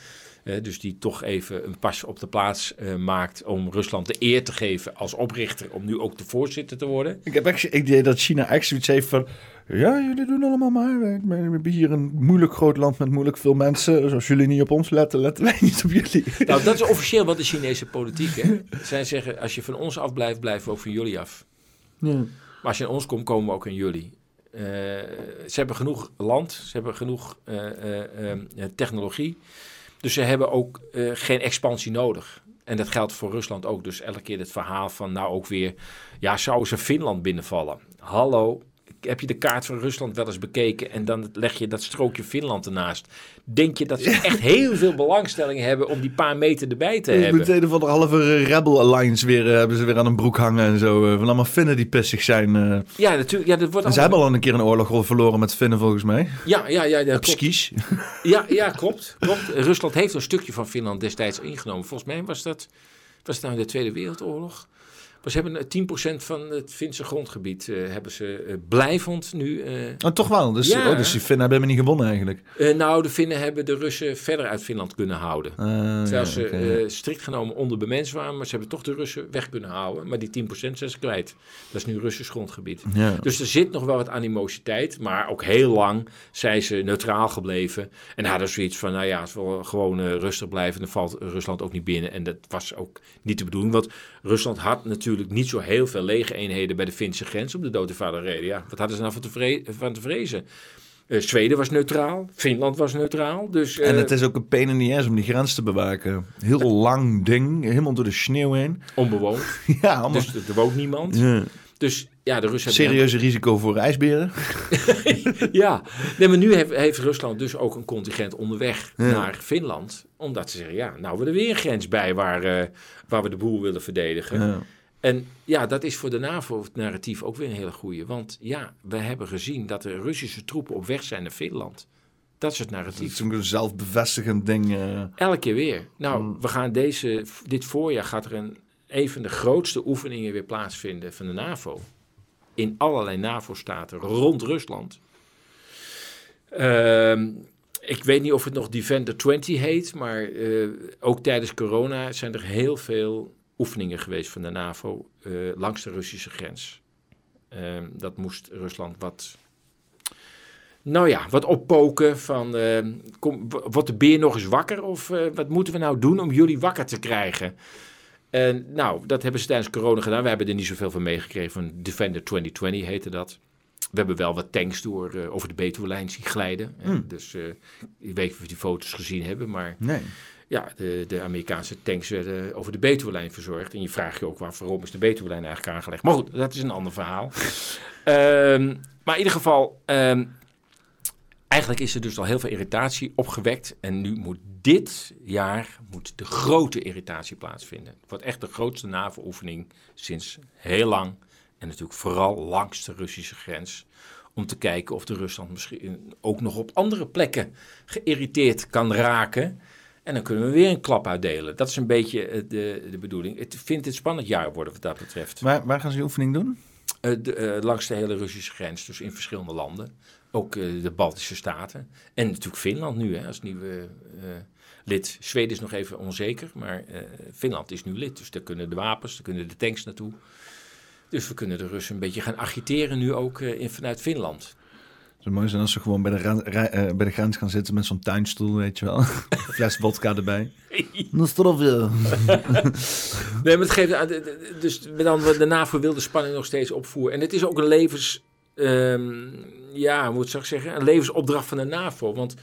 Dus die toch even een pas op de plaats eh, maakt om Rusland de eer te geven als oprichter om nu ook de voorzitter te worden. Ik heb echt het idee dat China echt zoiets heeft van... Ja, jullie doen allemaal maar. We hebben hier een moeilijk groot land met moeilijk veel mensen. Dus als jullie niet op ons letten, letten wij niet op jullie. Nou, dat is officieel wat de Chinese politiek. Hè? Zij zeggen, als je van ons afblijft, blijven we ook van jullie af. Ja. Maar als je aan ons komt, komen we ook aan jullie. Eh, ze hebben genoeg land, ze hebben genoeg eh, technologie. Dus ze hebben ook eh, geen expansie nodig. En dat geldt voor Rusland ook. Dus elke keer het verhaal van nou ook weer... Ja, zouden ze Finland binnenvallen? Hallo, heb je de kaart van Rusland wel eens bekeken... en dan leg je dat strookje Finland ernaast. Denk je dat ze echt heel veel belangstelling hebben... om die paar meter erbij te hebben? meteen van de halve Rebel Alliance weer, eh, hebben ze weer aan een broek hangen en zo. eh, van allemaal Finnen die pissig zijn. eh. Ja, natuurlijk. Ja, dat wordt En ze hebben al een keer een oorlog verloren met Finnen volgens mij. Ja, ja, ja, ja, Op klopt. skis. Ja, ja klopt, klopt. Rusland heeft een stukje van Finland destijds ingenomen. Volgens mij was dat, was het nou in de Tweede Wereldoorlog. Maar ze hebben eh, 10% van het Finse grondgebied eh, hebben ze eh, blijvend nu. eh, Oh, toch wel. Dus, Ja. oh, dus die Finnen hebben niet gewonnen eigenlijk. eh, nou, de Finnen hebben de Russen verder uit Finland kunnen houden. Ah, Terwijl ja, ze eh, strikt genomen onder bemens waren, maar ze hebben toch de Russen weg kunnen houden. Maar die 10% zijn ze kwijt. Dat is nu Russisch grondgebied. ja. Dus er zit nog wel wat animositeit, maar ook heel lang zijn ze neutraal gebleven. En hadden zoiets van, nou ja, als we gewoon eh, rustig blijven, dan valt Rusland ook niet binnen. En dat was ook niet de bedoeling, want Rusland had natuurlijk niet zo heel veel legereenheden bij de Finse grens op de Dode Vaderrede. Ja, wat hadden ze nou van te, vre- van te vrezen? Eh, Zweden was neutraal, Finland was neutraal, dus... eh, En het is ook een pain in the ass om die grens te bewaken. Heel lang ding, helemaal door de sneeuw heen. onbewoond, Ja, allemaal. dus er woont niemand. ja. Dus ja, de Russen. Serieuze risico voor ijsberen. Ja, nee, maar nu heeft, heeft Rusland dus ook een contingent onderweg Ja. naar Finland. Omdat ze zeggen, ja, nou we er weer een grens bij waar, eh, waar we de boel willen verdedigen. Ja. En ja, dat is voor de NAVO-narratief ook weer een hele goeie. Want ja, we hebben gezien dat de Russische troepen op weg zijn naar Finland. Dat is het Het narratief. is een zelfbevestigend ding. eh. Elke keer weer. Nou, Mm. we gaan deze, dit voorjaar gaat er een, een van de grootste oefeningen weer plaatsvinden van de NAVO. In allerlei NAVO-staten rond Rusland. Ehm, ik weet niet of het nog Defender 20 heet, maar eh, ook tijdens corona zijn er heel veel oefeningen geweest van de NAVO eh, langs de Russische grens. Ehm, dat moest Rusland wat nou ja, wat oppoken van, eh, kom, wordt de beer nog eens wakker of eh, wat moeten we nou doen om jullie wakker te krijgen? En nou, dat hebben ze tijdens corona gedaan. We hebben er niet zoveel van meegekregen. Van Defender 2020 heette dat. we hebben wel wat tanks door, eh, over de Betuwe-lijn zien glijden. Hmm. Dus eh, ik weet niet of we die foto's gezien hebben, maar Nee. ja, de, de Amerikaanse tanks werden over de Betuwe-lijn verzorgd. En je vraagt je ook waar, waarom is de Betuwe-lijn eigenlijk aangelegd. Maar goed, dat is een ander verhaal. Ehm, maar in ieder geval, ehm, eigenlijk is er dus al heel veel irritatie opgewekt. En nu moet dit jaar moet de grote irritatie plaatsvinden. Het wordt echt de grootste NAVO-oefening sinds heel lang. En natuurlijk vooral langs de Russische grens. Om te kijken of de Rusland misschien ook nog op andere plekken geïrriteerd kan raken. En dan kunnen we weer een klap uitdelen. Dat is een beetje eh, de, de bedoeling. Het vindt het spannend jaar worden wat dat betreft. Waar, waar gaan ze die oefening doen? Eh, de, eh, langs de hele Russische grens, dus in verschillende landen. Ook eh, de Baltische Staten. En natuurlijk Finland nu hè, als nieuwe eh, lid. Zweden is nog even onzeker, maar eh, Finland is nu lid. Dus daar kunnen de wapens, daar kunnen de tanks naartoe. Dus we kunnen de Russen een beetje gaan agiteren nu ook eh, in, vanuit Finland. Het zou mooi zijn als ze gewoon bij de, eh, bij de grens gaan zitten met zo'n tuinstoel, weet je wel. Fles vodka erbij. Dat is toch weer. Nee, maar het geeft aan. de- de- Dus met andere de NAVO wil de spanning nog steeds opvoeren. En het is ook een levens. ehm, ja, moet ik zeggen? Een levensopdracht van de NAVO. Want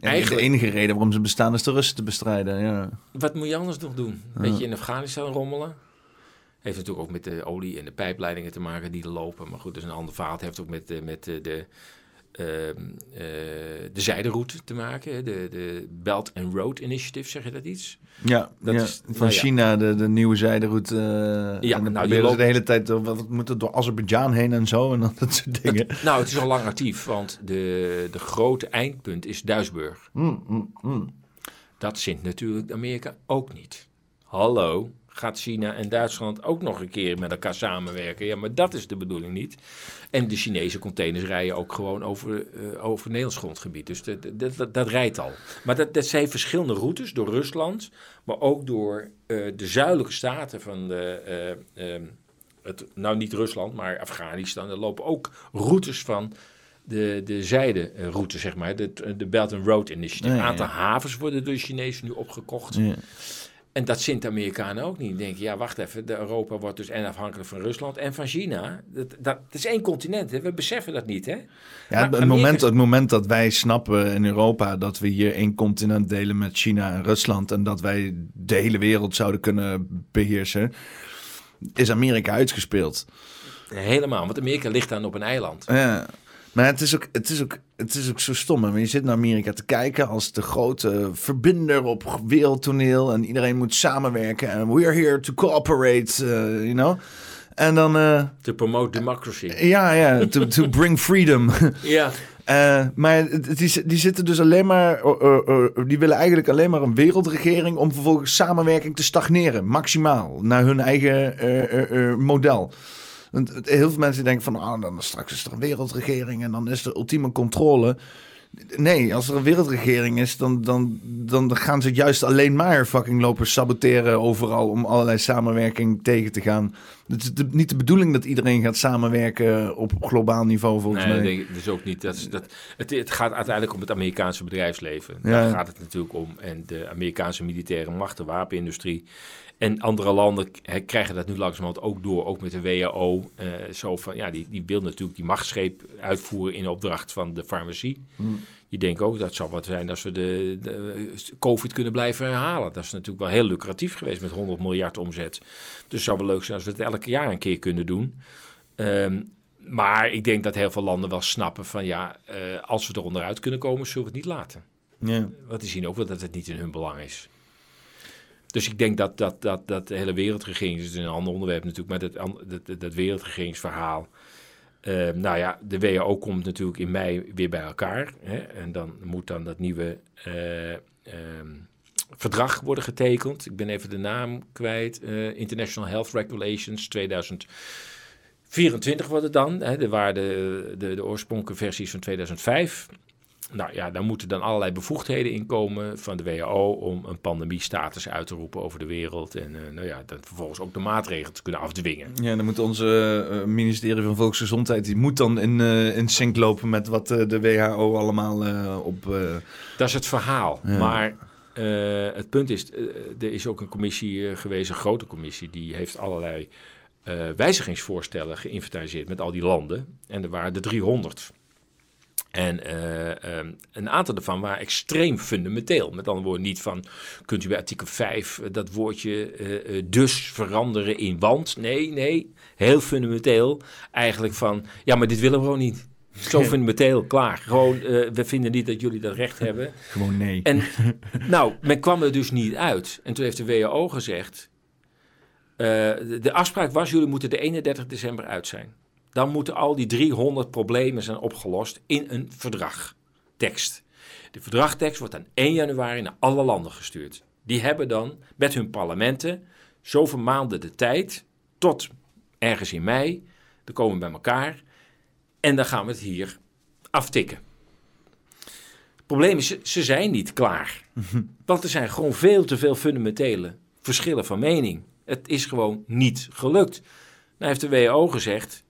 Ja, Eigenlijk- De enige reden waarom ze bestaan is de Russen te bestrijden. Ja. wat moet je anders nog doen? Ja. Weet je, in Afghanistan rommelen? Heeft natuurlijk ook met de olie en de pijpleidingen te maken die er lopen. Maar goed, dat is een ander verhaal. Het heeft ook met, de- met de, de, ehm, eh, de zijderoute te maken. De, de Belt and Road Initiative, zeg je dat iets? Ja, Dat ja. is- van nou ja. China, de, de nieuwe zijderoute. eh, Ja, en dan nou, je loopt- de hele tijd door, wat moet het door Azerbeidzjan heen en zo en dat soort dingen. Nou, het is al lang actief, want de, de grote eindpunt is Duisburg. Mm, mm, mm. Dat zint natuurlijk Amerika ook niet. Hallo, gaat China en Duitsland ook nog een keer met elkaar samenwerken? Ja, maar dat is de bedoeling niet. En de Chinese containers rijden ook gewoon over, eh, over Nederlands grondgebied. Dus dat, dat, dat, dat rijdt al. Maar dat, dat zijn verschillende routes door Rusland, maar ook door eh, de zuidelijke staten van de. eh, ehm, het, nou, niet Rusland, maar Afghanistan. Er lopen ook routes van de, de zijderoute, zeg maar. De, de Belt and Road Initiative. Een ja, aantal ja. havens worden door de Chinezen nu opgekocht. Ja. En dat zint de Amerikanen ook niet. Die denken, ja, wacht even. De Europa wordt dus en afhankelijk van Rusland en van China. Dat, dat, dat is één continent, hè? We beseffen dat niet, hè? Ja, het, het Amerika- moment, het moment dat wij snappen in Europa dat we hier één continent delen met China en Rusland en dat wij de hele wereld zouden kunnen beheersen, is Amerika uitgespeeld. Helemaal, want Amerika ligt dan op een eiland. Ja. Maar het is, ook, het, is ook, het is ook zo stom. hè. Je zit naar Amerika te kijken als de grote verbinder op wereldtoneel. En iedereen moet samenwerken. En we're here to cooperate, eh, you know. En dan, eh, To promote democracy. ja, ja, to, to bring freedom. Ja, Eh, maar die, die zitten dus alleen maar, eh, eh, eh, die willen eigenlijk alleen maar een wereldregering om vervolgens samenwerking te stagneren, maximaal, naar hun eigen eh, eh, eh, model. Want heel veel mensen denken van, ah, dan straks is er een wereldregering en dan is er ultieme controle. Nee, als er een wereldregering is, dan, dan, dan gaan ze juist alleen maar fucking lopen saboteren overal om allerlei samenwerking tegen te gaan. Het is de- niet de bedoeling dat iedereen gaat samenwerken op globaal niveau volgens nee, mij. ik dus ook niet. Dat is, dat, het, het gaat uiteindelijk om het Amerikaanse bedrijfsleven. Ja. Daar gaat het natuurlijk om. En de Amerikaanse militaire macht, de wapenindustrie. En andere landen krijgen dat nu langzamerhand ook door, ook met de WHO. eh, zo van, ja, die, die wil natuurlijk die machtsgreep uitvoeren in opdracht van de farmacie. Hmm. Je denkt ook, dat zal wat zijn als we de, de COVID kunnen blijven herhalen. Dat is natuurlijk wel heel lucratief geweest met 100 miljard omzet. Dus zou wel leuk zijn als we het elke jaar een keer kunnen doen. Ehm, maar ik denk dat heel veel landen wel snappen van ja, eh, als we er onderuit kunnen komen, zullen we het niet laten. Ja. Want die zien ook wel dat het niet in hun belang is. Dus ik denk dat, dat, dat, dat de hele wereldregering, dat is een ander onderwerp natuurlijk, maar dat, dat, dat, wereldregeringsverhaal. eh, nou ja, de WHO komt natuurlijk in mei weer bij elkaar. Hè, en dan moet dan dat nieuwe eh, ehm, verdrag worden getekend. Ik ben even de naam kwijt. eh, International Health Regulations 2024 wordt het dan. Hè, er waren de, de, de oorspronkelijke versies van 2005. Nou ja, daar moeten dan allerlei bevoegdheden in komen van de WHO om een pandemiestatus uit te roepen over de wereld. En eh, nou ja, dan vervolgens ook de maatregelen te kunnen afdwingen. Ja, dan moet onze eh, ministerie van Volksgezondheid, die moet dan in, eh, in sync lopen met wat de WHO allemaal op... Dat is het verhaal. Ja. Maar het punt is, er is ook een commissie geweest, een grote commissie, die heeft allerlei wijzigingsvoorstellen geïnventariseerd met al die landen. En er waren er 300. En eh, ehm, een aantal daarvan waren extreem fundamenteel. Met andere woorden, niet van kunt u bij artikel 5 eh, dat woordje eh, dus veranderen in want. Nee, nee, heel fundamenteel. Eigenlijk van, ja, maar dit willen we gewoon niet. Zo fundamenteel, klaar. Gewoon, we vinden niet dat jullie dat recht hebben. Gewoon nee. En nou, men kwam er dus niet uit. En toen heeft de WHO gezegd... de, de afspraak was, jullie moeten de 31 december uit zijn. Dan moeten al die 300 problemen zijn opgelost in een verdragtekst. De verdragtekst wordt aan 1 januari naar alle landen gestuurd. Die hebben dan met hun parlementen zoveel maanden de tijd... tot ergens in mei, dan komen we bij elkaar... en dan gaan we het hier aftikken. Het probleem is, ze, ze zijn niet klaar. Want er zijn gewoon veel te veel fundamentele verschillen van mening. Het is gewoon niet gelukt. Nou heeft de WHO gezegd...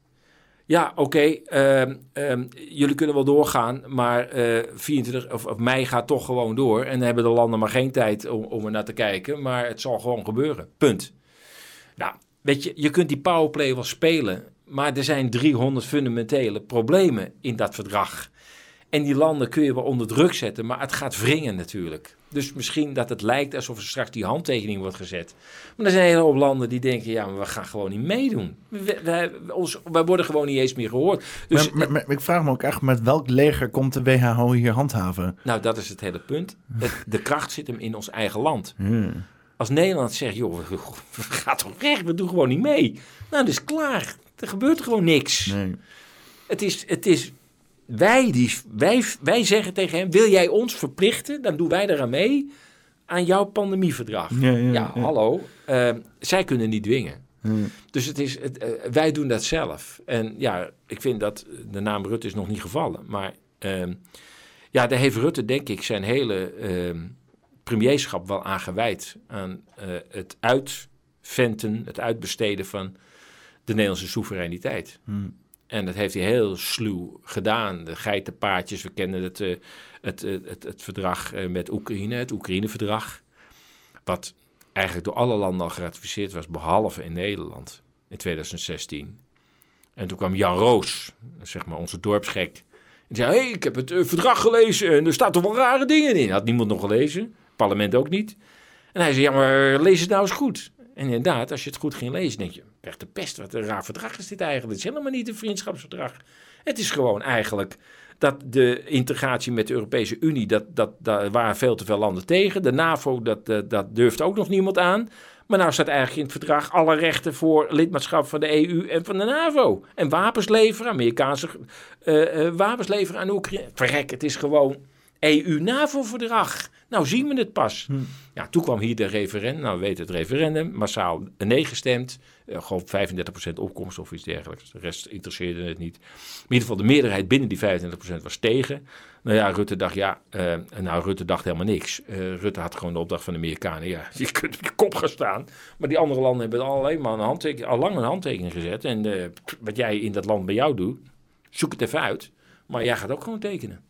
Ja, oké, ehm, ehm, jullie kunnen wel doorgaan, maar eh 24 of, of mei gaat toch gewoon door. En dan hebben de landen maar geen tijd om, om er naar te kijken, maar het zal gewoon gebeuren. Punt. Nou, weet je, je kunt die powerplay wel spelen, maar er zijn 300 fundamentele problemen in dat verdrag. En die landen kun je wel onder druk zetten, maar het gaat wringen natuurlijk. Dus misschien dat het lijkt alsof er straks die handtekening wordt gezet. Maar er zijn een hele hoop landen die denken, ja, maar we gaan gewoon niet meedoen. We, wij- ons, wij worden gewoon niet eens meer gehoord. Dus, maar, maar- maar ik vraag me ook echt, met welk leger komt de WHO hier handhaven? nou, dat is het hele punt. Het- de kracht zit hem in ons eigen land. Hmm. Als Nederland zegt, joh, we, we gaan toch weg, we doen gewoon niet mee. Nou, dat is klaar. Er gebeurt gewoon niks. Nee. Het is, het is wij, die, wij, wij zeggen tegen hem, wil jij ons verplichten? Dan doen wij eraan mee aan jouw pandemieverdrag. Ja, ja, Ja, ja. hallo. Eh, zij kunnen niet dwingen. Dus het is, het, eh, wij doen dat zelf. En ja, ik vind dat de naam Rutte is nog niet gevallen. Maar ehm, ja, daar heeft Rutte denk ik zijn hele ehm, premierschap wel aan gewijd. Aan eh, het uitventen, het uitbesteden van de Nederlandse soevereiniteit. Hmm. En dat heeft hij heel sluw gedaan. De geitenpaardjes, we kennen het, eh, het, eh, het, het verdrag eh, met Oekraïne, het Oekraïne-verdrag. Wat eigenlijk door alle landen al geratificeerd was, behalve in Nederland in 2016. En toen kwam Jan Roos, zeg maar onze dorpsgek. En zei, hey, ik heb het verdrag gelezen en er staan toch wel rare dingen in. Had niemand nog gelezen, het parlement ook niet. En hij zei, ja, maar lees het nou eens goed. En inderdaad, als je het goed ging lezen, denk je, echt de pest, wat een raar verdrag is dit eigenlijk. Het is helemaal niet een vriendschapsverdrag. Het is gewoon eigenlijk dat de integratie met de Europese Unie, dat, dat, daar waren veel te veel landen tegen. De NAVO, dat, dat, dat durft ook nog niemand aan. Maar nou staat eigenlijk in het verdrag alle rechten voor lidmaatschap van de EU en van de NAVO. En wapens leveren, Amerikaanse eh, eh, wapens leveren aan Oekraïne. Verrek, het is gewoon EU-NAVO-verdrag. Nou zien we het pas. Ja, toen kwam hier de referendum. Nou, we weten het referendum. Massaal nee gestemd. Eh, gewoon 35% opkomst of iets dergelijks. De rest interesseerde het niet. Maar in ieder geval de meerderheid binnen die 25% was tegen. Nou ja, Rutte dacht, ja, eh, nou, Rutte dacht helemaal niks. Eh, Rutte had gewoon de opdracht van de Amerikanen. Ja, je kunt op je kop gaan staan. Maar die andere landen hebben al alleen maar een al lang een handtekening gezet. En wat jij in dat land bij jou doet, zoek het even uit. Maar jij gaat ook gewoon tekenen.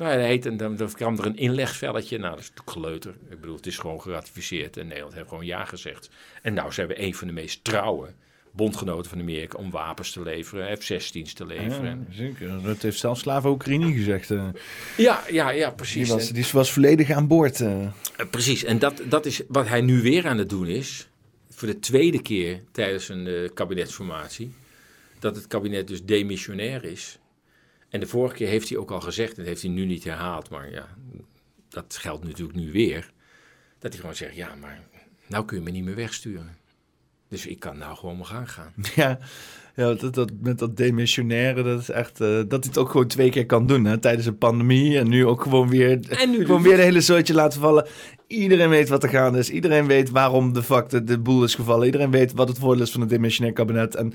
Nou, dat heet, en dan, dan kwam er een inlegvelletje. Nou, dat is natuurlijk geleuter. Ik bedoel, het is gewoon geratificeerd. En Nederland heeft gewoon ja gezegd. En nou zijn we een van de meest trouwe bondgenoten van Amerika om wapens te leveren, F-16's te leveren. Ja, zeker. Dat heeft zelfs slaven Oekraïne gezegd. eh. Ja, ja, ja, die, precies. was, die was volledig aan boord. eh. Eh, precies, en dat, dat is wat hij nu weer aan het doen is. Voor de tweede keer tijdens een kabinetsformatie. Dat het kabinet dus demissionair is. En de vorige keer heeft hij ook al gezegd, en dat heeft hij nu niet herhaald, maar ja, dat geldt natuurlijk nu weer. Dat hij gewoon zegt, ja, maar nou kun je me niet meer wegsturen. Dus ik kan nou gewoon mijn gang gaan. Ja, ja dat, dat, met dat demissionaire, dat is echt... eh, dat hij het ook gewoon twee keer kan doen, hè, tijdens een pandemie. En nu ook gewoon weer, En nu gewoon weer de hele zootje laten vallen. Iedereen weet wat er gaande is. Iedereen weet waarom de fuck de, de boel is gevallen. Iedereen weet wat het voordeel is van het demissionair kabinet. En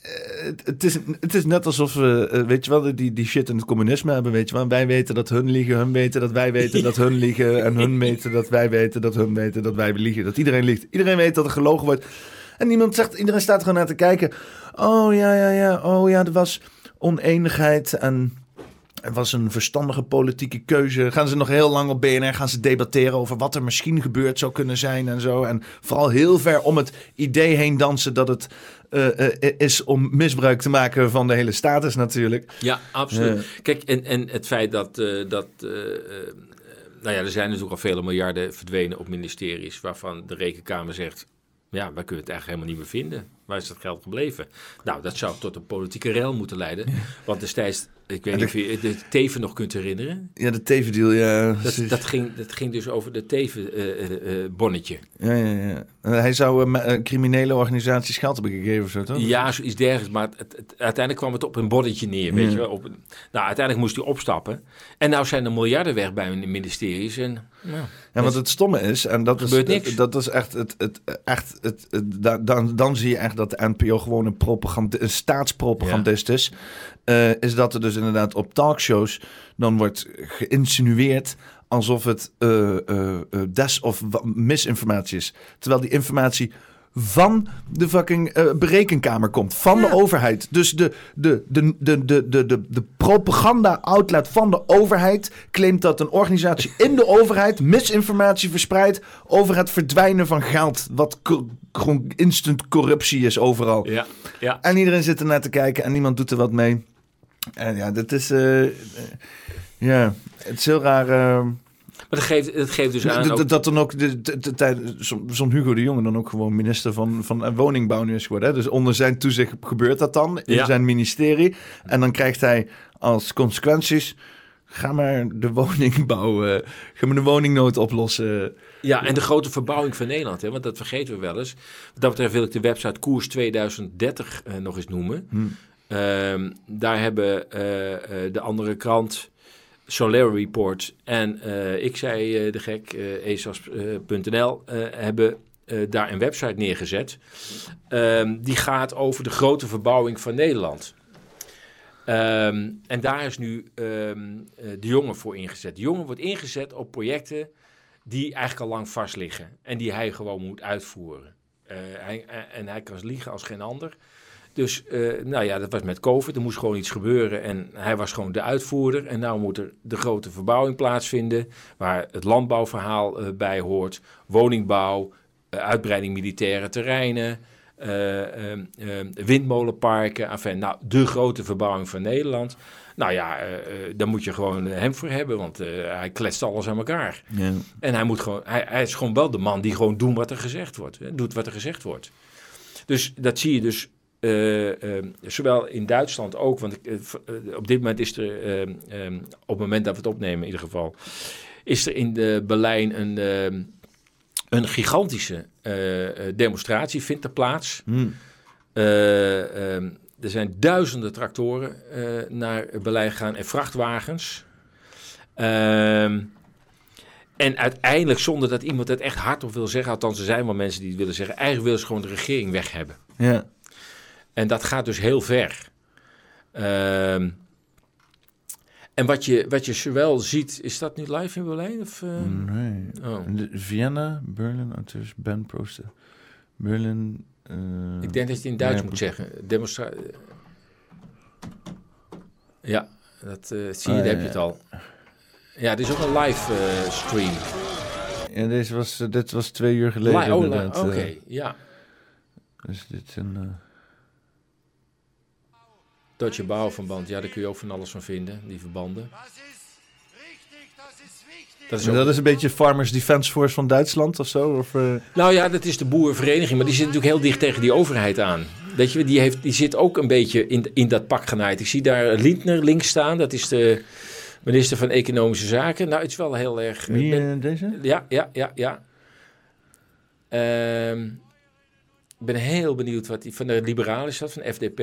het, het, is, het is net alsof we, eh, weet je wel, die, die shit in het communisme hebben, weet je wel. Wij weten dat hun liegen, hun weten dat wij weten dat hun liegen. En hun weten dat wij weten dat hun weten dat wij liegen. Dat iedereen liegt. Iedereen weet dat er gelogen wordt. En niemand zegt, iedereen staat er gewoon naar te kijken. Oh ja, ja, ja. Oh ja, er was oneenigheid. En Het was een verstandige politieke keuze. Gaan ze nog heel lang op BNR gaan ze debatteren over wat er misschien gebeurd zou kunnen zijn en zo. En vooral heel ver om het idee heen dansen dat het eh, eh, is om misbruik te maken van de hele status natuurlijk. Ja, absoluut. Kijk, en, en het feit dat, eh, dat eh, eh, nou ja, er zijn natuurlijk al vele miljarden verdwenen op ministeries waarvan de rekenkamer zegt, ja, wij kunnen het eigenlijk helemaal niet meer vinden. Waar is dat geld gebleven? Nou, dat zou tot een politieke rel moeten leiden. Want destijds, ik weet niet of je de Teven nog kunt herinneren. Ja, de Teven-deal, ja. Dat, dat, ging, dat ging dus over de Teven-bonnetje. Ja, ja, ja. En Hij zou eh, eh, criminele organisaties geld hebben gegeven of zo, toch? Ja, zoiets dergelijks. Maar het, uiteindelijk kwam het op een bonnetje neer, weet Ja. je wel. Op, nou, uiteindelijk moest hij opstappen. En nou zijn er miljarden weg bij ministeries. En, nou, Ja, want het stomme is, en dat is, Gebeurt niks. dat is echt, het, het, echt het, het- da- dan, dan zie je echt dat de NPO gewoon een, propaganda, een staatspropagandist is. Eh, is dat er dus inderdaad op talkshows dan wordt geïnsinueerd alsof het eh, eh, des- of misinformatie is. Terwijl die informatie van de fucking eh, berekenkamer komt, van de overheid. Dus de, de, de, de, de, de, de, de propaganda-outlet van de overheid claimt dat een organisatie in de overheid misinformatie verspreidt over het verdwijnen van geld, wat co- gewoon instant corruptie is overal. ja, ja. En iedereen zit ernaar te kijken en niemand doet er wat mee. En ja, dat is. eh, eh, ja, het is heel raar. Maar dat geeft, dat geeft dus aan... dat- dan ook. Zo'n Hugo de Jonge dan ook gewoon minister van, van woningbouw nu is geworden. Hè? Dus onder zijn toezicht gebeurt dat dan in Ja. zijn ministerie. En dan krijgt hij als consequenties. Ga maar de woningbouw, eh, ga maar de woningnood oplossen. Ja, en de grote verbouwing van Nederland, hè, want dat vergeten we wel eens. Wat dat betreft wil ik de website Koers 2030 eh, nog eens noemen. Hm. Ehm, daar hebben eh, de andere krant, Solar Report en eh, ik zei eh, de gek, eh esas.nl, hebben daar een website neergezet. Ehm, die gaat over de grote verbouwing van Nederland. Ehm, en daar is nu ehm, eh, de jongen voor ingezet. De jongen wordt ingezet op projecten die eigenlijk al lang vast liggen. En die hij gewoon moet uitvoeren. Hij, en hij kan liegen als geen ander. Dus, eh, nou ja, dat was met COVID. Er moest gewoon iets gebeuren. En hij was gewoon de uitvoerder. En nou moet er de grote verbouwing plaatsvinden. Waar het landbouwverhaal eh, bij hoort. Woningbouw, eh, uitbreiding militaire terreinen. eh, ehm, ehm, windmolenparken. Enfin, nou, de grote verbouwing van Nederland. Nou ja, daar moet je gewoon hem voor hebben. Want hij kletst alles aan elkaar. Ja. En hij, moet gewoon, hij, hij is gewoon wel de man die gewoon doet wat er gezegd wordt. Hè, doet wat er gezegd wordt. Dus dat zie je dus zowel in Duitsland ook. Want eh, eh, op dit moment is er, eh, eh, op het moment dat we het opnemen in ieder geval, is er in de Berlijn een, eh, een gigantische eh, eh, demonstratie vindt er plaats. Hm. Eh, ehm, er zijn duizenden tractoren eh, naar Berlijn gegaan en vrachtwagens. Ehm, en uiteindelijk, zonder dat iemand het echt hardop wil zeggen, althans er zijn wel mensen die het willen zeggen, eigenlijk willen ze gewoon de regering weg hebben. Ja. En dat gaat dus heel ver. Ehm, en wat je, wat je zowel ziet, is dat nu live in Berlijn? Of, eh? Nee. Oh. Vienna, Berlin, dus Ben Prooster. Berlin. eh, Ik denk dat je het in Duits moet zeggen. Demonstra ja, dat eh, zie je, Ah, daar ja, heb je het al. Ja, dit is ook een live stream. Ja, deze was, dit was twee uur geleden. Li- oh, oké, ja. dus dit is een. Deutsche Bouwverband, ja, daar kun je ook van alles van vinden, die verbanden. Dat is ook, dat is een beetje Farmers Defence Force van Duitsland of zo? Of, eh, Nou ja, dat is de boerenvereniging, maar die zit natuurlijk heel dicht tegen die overheid aan. Weet je, die, heeft, die zit ook een beetje in, in dat pak genaaid. Ik zie daar Lindner links staan, dat is de minister van Economische Zaken. Nou, het is wel heel erg... eh, wie ben- eh, deze? Ja, ja, ja, ja. Ehm, ik ben heel benieuwd wat hij van de liberalen is dat, van FDP.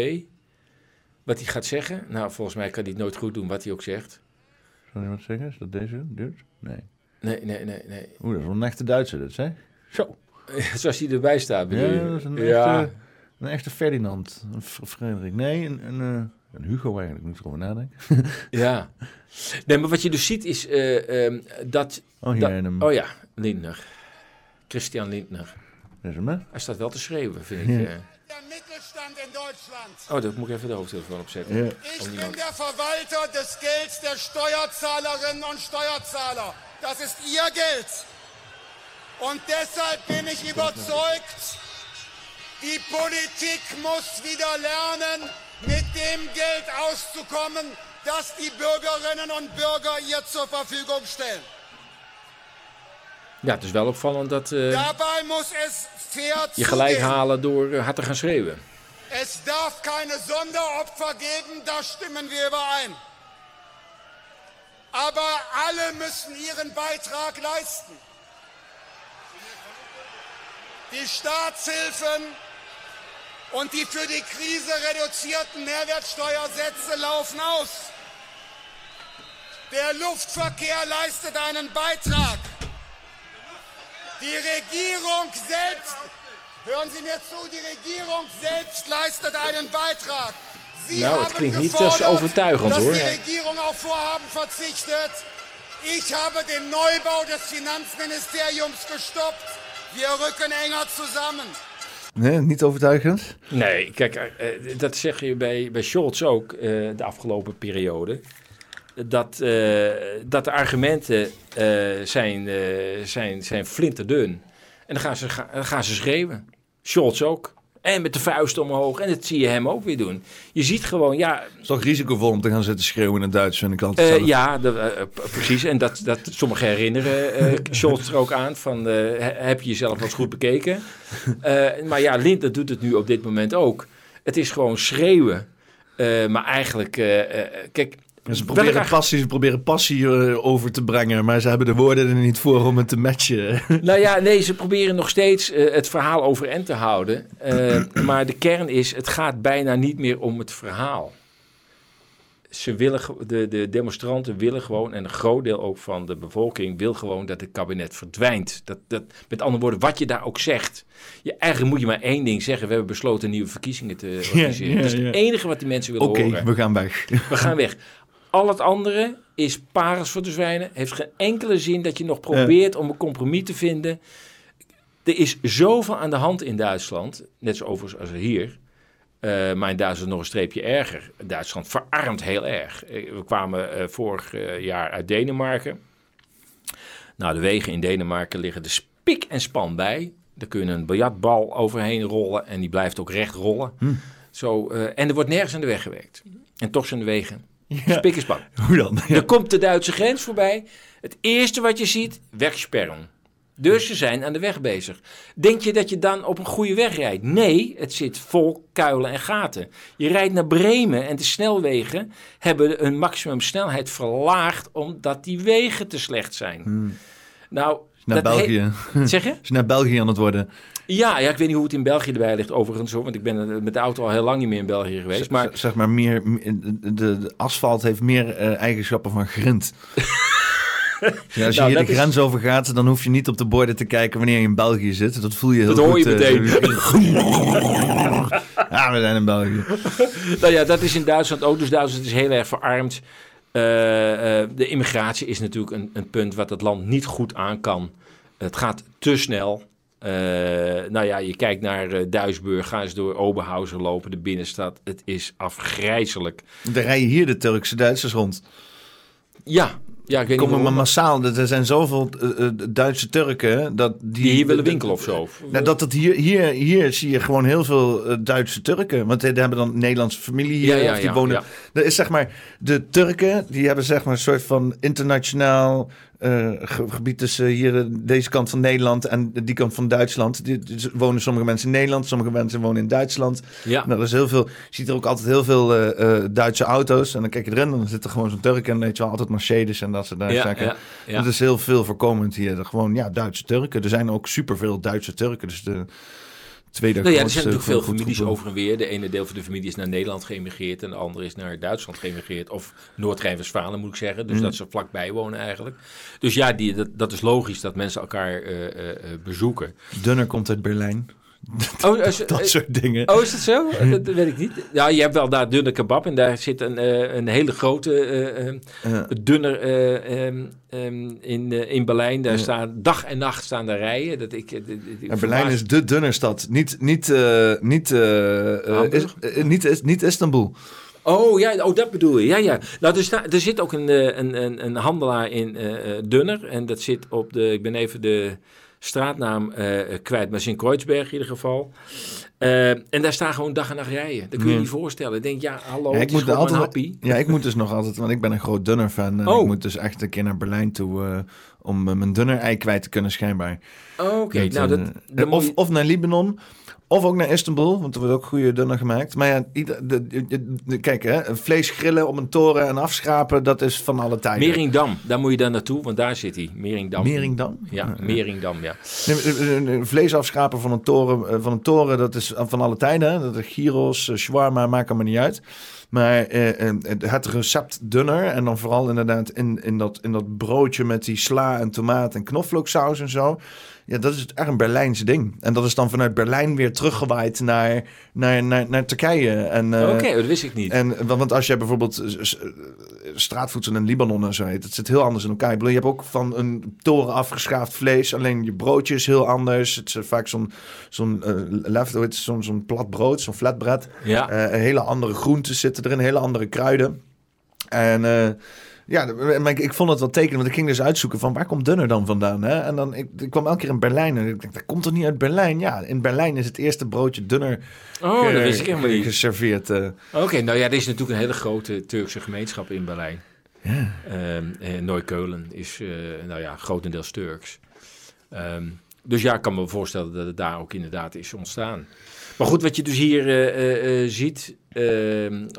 Wat hij gaat zeggen. Nou, volgens mij kan hij het nooit goed doen wat hij ook zegt. Zal iemand zeggen? Is dat deze dude? Nee. Nee, nee, nee, nee. Oeh, dat is wel een echte Duitser, dit, hè? Zo. Zoals hij erbij staat, bedoel Ja, je? dat is een ja. echte, een echte Ferdinand. Een Frederik. Nee, een, een, eh, een Hugo eigenlijk, moet ik erover nadenken. ja. Nee, maar wat je dus ziet is eh, ehm, dat... Oh, hier dat- in hem. oh ja, Lindner. Christian Lindner. Is hem, hè? Hij staat wel te schreeuwen, vind ik. Ja. Der Stillstand in Deutschland. Oh, dat moet ik even de hoofdtelefoon opzetten. Ja. Ich Oh, bin niemand. der Verwalter des Gelds der Steuerzahlerinnen und Steuerzahler. Das ist ihr Geld. Und deshalb bin ich überzeugt, die Politik muss wieder lernen, mit dem Geld auszukommen, das die Bürgerinnen und Bürger ihr zur Verfügung stellen. Ja, het is wel opvallend dat eh, Dabei muss es je gelijk halen door eh, hard te gaan schreeuwen. Es darf keine Sonderopfer geben, da stimmen wir überein. Aber alle müssen ihren Beitrag leisten. Die Staatshilfen und die für die Krise reduzierten Mehrwertsteuersätze laufen aus. Der Luftverkehr leistet einen Beitrag. Die Regierung selbst, hören Sie mir zu, die Regierung selbst leistet einen Beitrag. Sie Nou, het klinkt niet als overtuigend, hoor. die Regierung auf Vorhaben verzichtet. Ich habe den Neubau des Finanzministeriums gestoppt. Wir rücken enger zusammen. Nee, niet overtuigend. Nee, kijk, eh, eh, dat zeg je bij, bij Scholz ook eh, de afgelopen periode. Dat, eh, dat de argumenten eh, zijn, eh, zijn, zijn flinterdun. En dan gaan, ze, ga- dan gaan ze schreeuwen. Scholz ook. En met de vuist omhoog. En dat zie je hem ook weer doen. Je ziet gewoon, ja, Het is toch risicovol om te gaan zitten schreeuwen in het Duits, altijd eh, zelf. ja, eh, p- precies. En dat, dat sommigen herinneren eh Scholz er ook aan. Van, he- heb je jezelf wel eens goed bekeken? Maar ja, Lindner doet het nu op dit moment ook. Het is gewoon schreeuwen. Maar eigenlijk, kijk... Ja, Ze proberen passie, ze proberen passie eh, over te brengen, maar ze hebben de woorden er niet voor om het te matchen. Nou ja, nee, ze proberen nog steeds eh, het verhaal overeind te houden. Eh, maar de kern is, het gaat bijna niet meer om het verhaal. Ze willen, de, de demonstranten willen gewoon, en een groot deel ook van de bevolking wil gewoon dat het kabinet verdwijnt. Dat, dat, met andere woorden, wat je daar ook zegt. Je, eigenlijk moet je maar één ding zeggen. We hebben besloten nieuwe verkiezingen te organiseren. ja, dat is het enige wat die mensen willen Oké, horen. we gaan weg. We gaan weg. Al het andere is parels voor de zwijnen. Heeft geen enkele zin dat je nog probeert om een compromis te vinden. Er is zoveel aan de hand in Duitsland. Net zo overigens als hier. Eh, maar in Duitsland nog een streepje erger. Duitsland verarmt heel erg. Eh, We kwamen eh, vorig jaar uit Denemarken. Nou, de wegen in Denemarken liggen er spik en span bij. Daar kun je een biljartbal overheen rollen en die blijft ook recht rollen. Zo, eh, en er wordt nergens aan de weg gewerkt. En toch zijn de wegen spik en span. Hoe dan? Ja. Er komt de Duitse grens voorbij. Het eerste wat je ziet, wegsperren. Dus ze zijn aan de weg bezig. Denk je dat je dan op een goede weg rijdt? Nee, het zit vol kuilen en gaten. Je rijdt naar Bremen en de snelwegen hebben een maximumsnelheid verlaagd omdat die wegen te slecht zijn. Nou, Naar dat België. zeg je? is naar België aan het worden. Ja, ja, ik weet niet hoe het in België erbij ligt overigens, hoor, want ik ben eh, met de auto al heel lang niet meer in België geweest. Maar zeg maar meer, de, de, asfalt heeft meer eh, eigenschappen van grind. Ja, als je Nou, hier de is- grens over gaat, dan hoef je niet op de borden te kijken wanneer je in België zit. Dat voel je heel Dat hoor goed. je eh, meteen. ja, we zijn in België. Nou ja, dat is in Duitsland ook. Dus Duitsland is heel erg verarmd. Eh, eh, de immigratie is natuurlijk een, een punt wat het land niet goed aan kan. Het gaat te snel. Eh, nou ja, je kijkt naar eh, Duisburg, ga eens door Oberhausen lopen, de binnenstad. Het is afgrijzelijk. Dan rijden hier de Turkse Duitsers rond. Ja, ja ik weet niet Komen maar waarom, massaal. Er zijn zoveel eh, eh, Duitse Turken dat die, die hier willen winkelen of zo. Nou, dat het hier, hier, hier zie je gewoon heel veel eh, Duitse Turken. Want die hebben dan Nederlandse familie hier. Ja, ja, of die ja, wonen. Dat is zeg maar, de Turken, die hebben zeg maar een soort van internationaal eh, ge- gebied tussen hier eh, deze kant van Nederland en die kant van Duitsland. Die, die wonen sommige mensen in Nederland, sommige mensen wonen in Duitsland. Ja. Nou, dat is heel veel, je ziet er ook altijd heel veel eh, Duitse auto's. En dan kijk je erin, dan zit er gewoon zo'n Turk en weet je wel, altijd Mercedes en dat soort ja, zaken. ja, ja. Dat is heel veel voorkomend hier. Gewoon, ja, Duitse Turken. Er zijn ook superveel Duitse Turken. Dus de tweede Nou ja, er zijn natuurlijk veel families over en weer. De ene deel van de familie is naar Nederland geëmigreerd en de andere is naar Duitsland geëmigreerd. Of Noord-Rijn-Westfalen moet ik zeggen. Dus Mm. dat ze vlakbij wonen eigenlijk. Dus ja, die, dat, dat is logisch dat mensen elkaar eh, eh, eh, bezoeken. Dunner komt uit Berlijn. Oh, is- dat soort dingen. Oh, is dat zo? Dat, weet ik niet. Ja, je hebt wel daar dunne kebab en daar zit een, eh, een hele grote eh, eh, Eh, dunner eh, ehm, ehm, in, eh, in Berlijn. Daar staan dag en nacht staan daar rijen. Dat ik, Ja, Berlijn is de dunne stad. Niet, niet, eh, niet, eh, eh, is, eh, niet, is, niet Istanbul. Oh ja, oh, dat bedoel je. Ja, ja. Nou, er, sta, er zit ook een, eh, een, een, een handelaar in eh, eh, Dunner. En dat zit op de. Ik ben even de straatnaam eh, kwijt, maar Sint-Kreuzberg in ieder geval. Eh, en daar staan gewoon dag en nacht rijen. Dat kun je Ja. niet voorstellen. Ik denk, ja, hallo, Ja, ik moet altijd, happy. ja, ik moet dus nog altijd, want ik ben een groot dunner fan. En Oh. ik moet dus echt een keer naar Berlijn toe eh, om mijn dunner ei kwijt te kunnen schijnbaar. Oké, Dat, nou, dat, of, je- of naar Libanon. Of ook naar Istanbul, want er wordt ook goede dunner gemaakt. Maar ja, ieder, de, de- de- de- kijk hè, vlees grillen op een toren en afschrapen, dat is van alle tijden. Meringdam, daar moet je dan naartoe, want daar zit hij. Meringdam. Meringdam? Ja, Meringdam, ja. Eh, eh, eh, vlees afschrapen van een toren, van een toren dat is van alle tijden. Hè? Dat is gyros, shawarma, maakt allemaal niet uit. Maar eh, het recept dunner en dan vooral inderdaad in, in, dat, in dat broodje met die sla en tomaat en knoflooksaus en zo. Ja, dat is echt een Berlijnse ding. En dat is dan vanuit Berlijn weer teruggewaaid naar, naar, naar, naar Turkije. En, eh, Oké, dat wist ik niet. en, want als je bijvoorbeeld eh, eh, straatvoedsel in Libanon en zo heet, het zit heel anders in elkaar. Ik bedoel, je hebt ook van een toren afgeschaafd vlees, alleen je broodje is heel anders. Het is vaak zo'n zo'n left, het, zo'n zo'n plat brood, zo'n flatbread. ja. Hele andere groenten zitten erin, hele andere kruiden. En ja, maar ik, ik vond het wel tekenen, want ik ging dus uitzoeken van waar komt dunner dan vandaan. Hè? En dan, ik, ik kwam elke keer in Berlijn en ik dacht, dat komt toch niet uit Berlijn? Ja, in Berlijn is het eerste broodje dunner oh, dat ge- wist ik helemaal niet. geserveerd. eh. Oké, nou ja, er is natuurlijk een hele grote Turkse gemeenschap in Berlijn. Ja. Eh, Neukölln is, eh, nou ja, grotendeels Turks. Ehm, dus ja, ik kan me voorstellen dat het daar ook inderdaad is ontstaan. Maar goed, wat je dus hier ziet,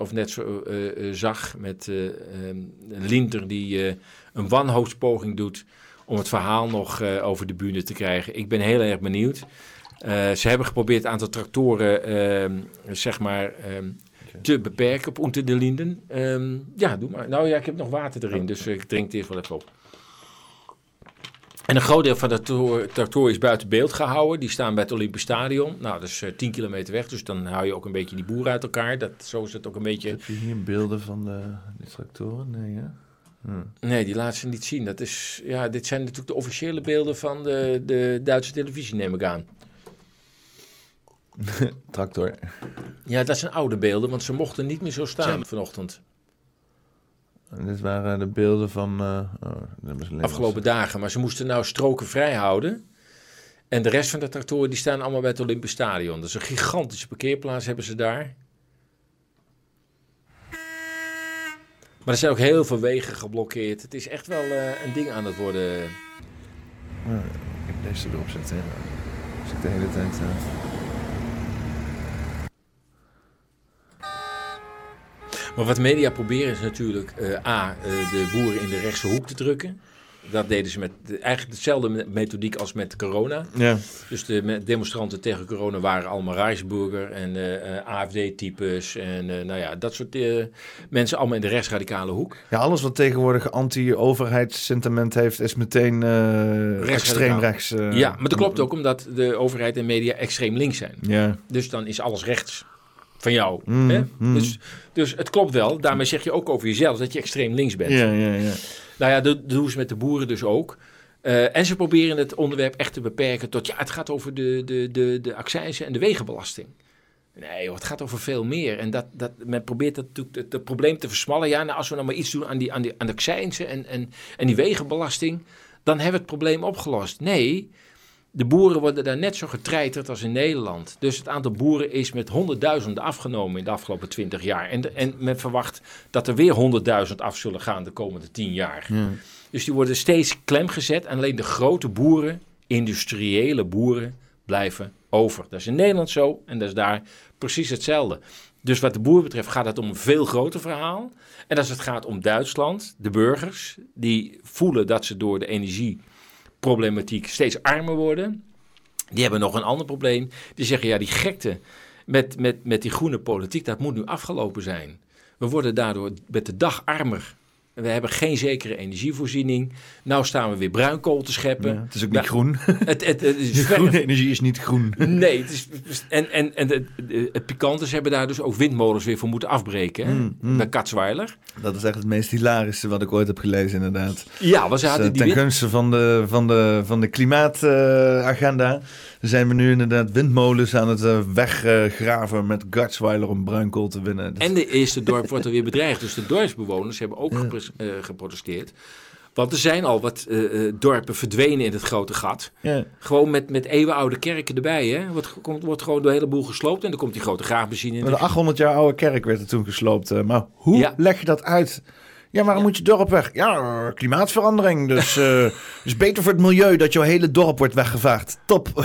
of net zo eh, eh, zag met eh ehm, Linter die een wanhoopspoging doet om het verhaal nog over de bühne te krijgen. Ik ben heel erg benieuwd. Ze hebben geprobeerd een aantal tractoren, ehm, zeg maar, ehm, te beperken op Unter de Linden. Ehm, ja, doe maar. Nou ja, ik heb nog water erin, dus eh, ik drink het eerst wel even op. En een groot deel van de tractor- tractoren is buiten beeld gehouden. Die staan bij het Olympisch Stadion. Nou, dat is eh, 10 kilometer weg, dus dan hou je ook een beetje die boeren uit elkaar. Dat, zo is het ook een beetje... Heb je hier beelden van de, de tractoren? Nee, ja. Nee, die laat ze niet zien. Dat is, ja, dit zijn natuurlijk de officiële beelden van de, de Duitse televisie, neem ik aan. Tractor. Ja, dat zijn oude beelden, want ze mochten niet meer zo staan vanochtend. En dit waren de beelden van... oh, alleen Afgelopen dagen. Maar ze moesten nou stroken vrij houden. En de rest van de tractoren die staan allemaal bij het Olympisch Stadion. Dat is een gigantische parkeerplaats hebben ze daar. Maar er zijn ook heel veel wegen geblokkeerd. Het is echt wel eh, een ding aan het worden. Ik heb deze erop zetten. Dus ik de hele tijd... eh, Maar wat media proberen is natuurlijk eh, A, eh, de boeren in de rechtse hoek te drukken. Dat deden ze met eigenlijk dezelfde me- methodiek als met corona. Ja. Dus de demonstranten tegen corona waren allemaal Rijsburger en eh, AFD-types. En nou ja, dat soort mensen allemaal in de rechtsradicale hoek. ja, alles wat tegenwoordig anti-overheidssentiment heeft... is meteen extreem rechts. ja, maar dat klopt ook omdat de overheid en media extreem links zijn. Ja. Dus dan is alles rechts van jou. Mm, hè? mm. Dus, dus het klopt wel. Daarmee zeg je ook over jezelf dat je extreem links bent. Ja, ja, ja. Nou ja, dat doen ze met de boeren dus ook. Eh, en ze proberen het onderwerp echt te beperken tot, ja, het gaat over de, de, de, de accijnzen en de wegenbelasting. Nee, joh, het gaat over veel meer. En dat, dat, men probeert dat, natuurlijk het, het probleem te versmallen. Ja, nou, als we nou maar iets doen aan die, aan die, aan de accijnzen en, en, en die wegenbelasting, dan hebben we het probleem opgelost. Nee, de boeren worden daar net zo getreiterd als in Nederland. Dus het aantal boeren is met honderdduizenden afgenomen in de afgelopen twintig jaar. En, en men verwacht dat er weer honderdduizend af zullen gaan de komende tien jaar. Ja. Dus die worden steeds klem gezet. En alleen de grote boeren, industriële boeren, blijven over. Dat is in Nederland zo en dat is daar precies hetzelfde. Dus wat de boer betreft gaat het om een veel groter verhaal. En als het gaat om Duitsland, de burgers, die voelen dat ze door de energieproblematiek steeds armer worden. Die hebben nog een ander probleem. Die zeggen, ja, die gekte met, met, met die groene politiek, dat moet nu afgelopen zijn. We worden daardoor met de dag armer. We hebben geen zekere energievoorziening. Nou staan we weer bruinkool te scheppen. Ja, het is ook Nou, niet groen. Het, het, het is Groene energie is niet groen. Nee, het is, en, en, en het, het pikante is, hebben daar dus ook windmolens weer voor moeten afbreken. Hè? Mm, mm. Bij Katzweiler. Dat is echt het meest hilarische wat ik ooit heb gelezen, inderdaad. Ja, ze Dus, hadden eh, die ten gunste van de, van de, van de klimaatagenda zijn we nu inderdaad windmolens aan het eh, weggraven met Gatsweiler om bruinkool te winnen. Dus- En de eerste dorp wordt er weer bedreigd. Dus de dorpsbewoners hebben ook Ja. Eh, geprotesteerd. Want er zijn al wat eh, eh, dorpen verdwenen in het grote gat. ja. Gewoon met, met eeuwenoude kerken erbij. Hè? Wordt, komt, wordt gewoon de hele boel gesloopt. En dan komt die grote graafmachine in. De 800 jaar oude kerk werd er toen gesloopt. Maar hoe Ja. leg je dat uit? Ja, waarom moet je dorp weg? Ja, eh, klimaatverandering. Dus het is beter voor het milieu dat jouw hele dorp wordt weggevaagd. Top.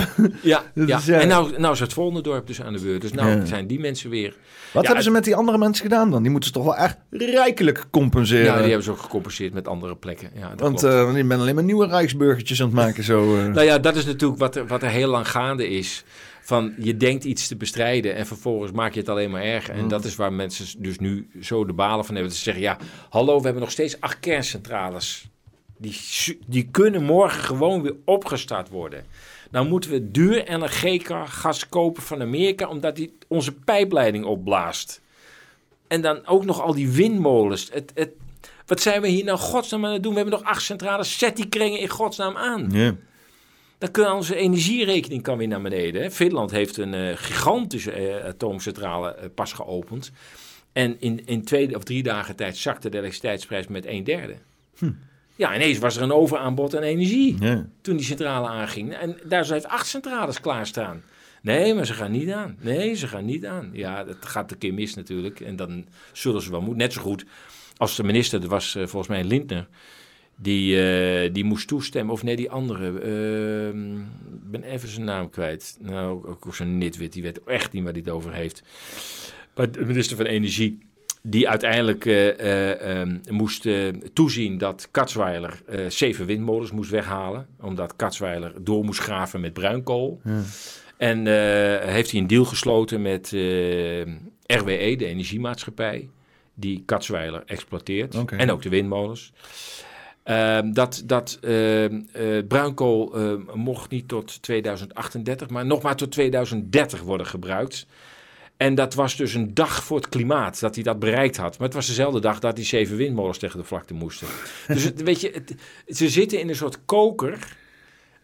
Ja, ja. ja. en nou, nou is het volgende dorp dus aan de beurt. Dus nou zijn die mensen weer... Wat hebben ze met die andere mensen gedaan dan? Die moeten ze toch wel echt rijkelijk compenseren. Ja, die hebben ze ook gecompenseerd met andere plekken. Ja, dat Want eh, je bent alleen maar nieuwe Rijksburgertjes aan het maken. Zo, eh. Nou ja, dat is natuurlijk wat er, wat er heel lang gaande is. Van je denkt iets te bestrijden en vervolgens maak je het alleen maar erger. Mm. En dat is waar mensen dus nu zo de balen van hebben. Ze zeggen, ja, hallo, we hebben nog steeds acht kerncentrales. Die, die kunnen morgen gewoon weer opgestart worden. Nou moeten we duur LNG-gas kopen van Amerika, omdat die onze pijpleiding opblaast. En dan ook nog al die windmolens. Het, het, wat zijn we hier nou godsnaam aan het doen? We hebben nog acht centrales. Zet die kringen in godsnaam aan. Ja. Dan kan onze energierekening kan weer naar beneden. Hè. Finland heeft een eh, gigantische eh, atoomcentrale eh, pas geopend. En in, in twee of drie dagen tijd zakte de elektriciteitsprijs met een derde. Ja, ineens was er een overaanbod aan energie Ja. toen die centrale aanging. En daar zijn acht centrales klaarstaan. Nee, maar ze gaan niet aan. Nee, ze gaan niet aan. Ja, dat gaat een keer mis natuurlijk. En dan zullen ze wel moeten. Net zo goed als de minister, dat was volgens mij Lindner... Die, eh, die moest toestemmen, of nee, die andere. ehm, Ik ben even zijn naam kwijt. Nou, ook zo'n nitwit, die weet echt niet waar hij het over heeft. Maar de minister van Energie, die uiteindelijk eh, eh, ehm, moest toezien dat Katzweiler zeven windmolens moest weghalen. Omdat Katzweiler door moest graven met bruinkool. Ja. En heeft hij een deal gesloten met RWE, de energiemaatschappij, die Katzweiler exploiteert. En ook de windmolens. Ehm, dat dat eh, bruinkool ehm, mocht niet tot 2038, maar nog maar tot 2030 worden gebruikt. En dat was dus een dag voor het klimaat dat hij dat bereikt had. Maar het was dezelfde dag dat die zeven windmolens tegen de vlakte moesten. Dus het, weet je, het, ze zitten in een soort koker.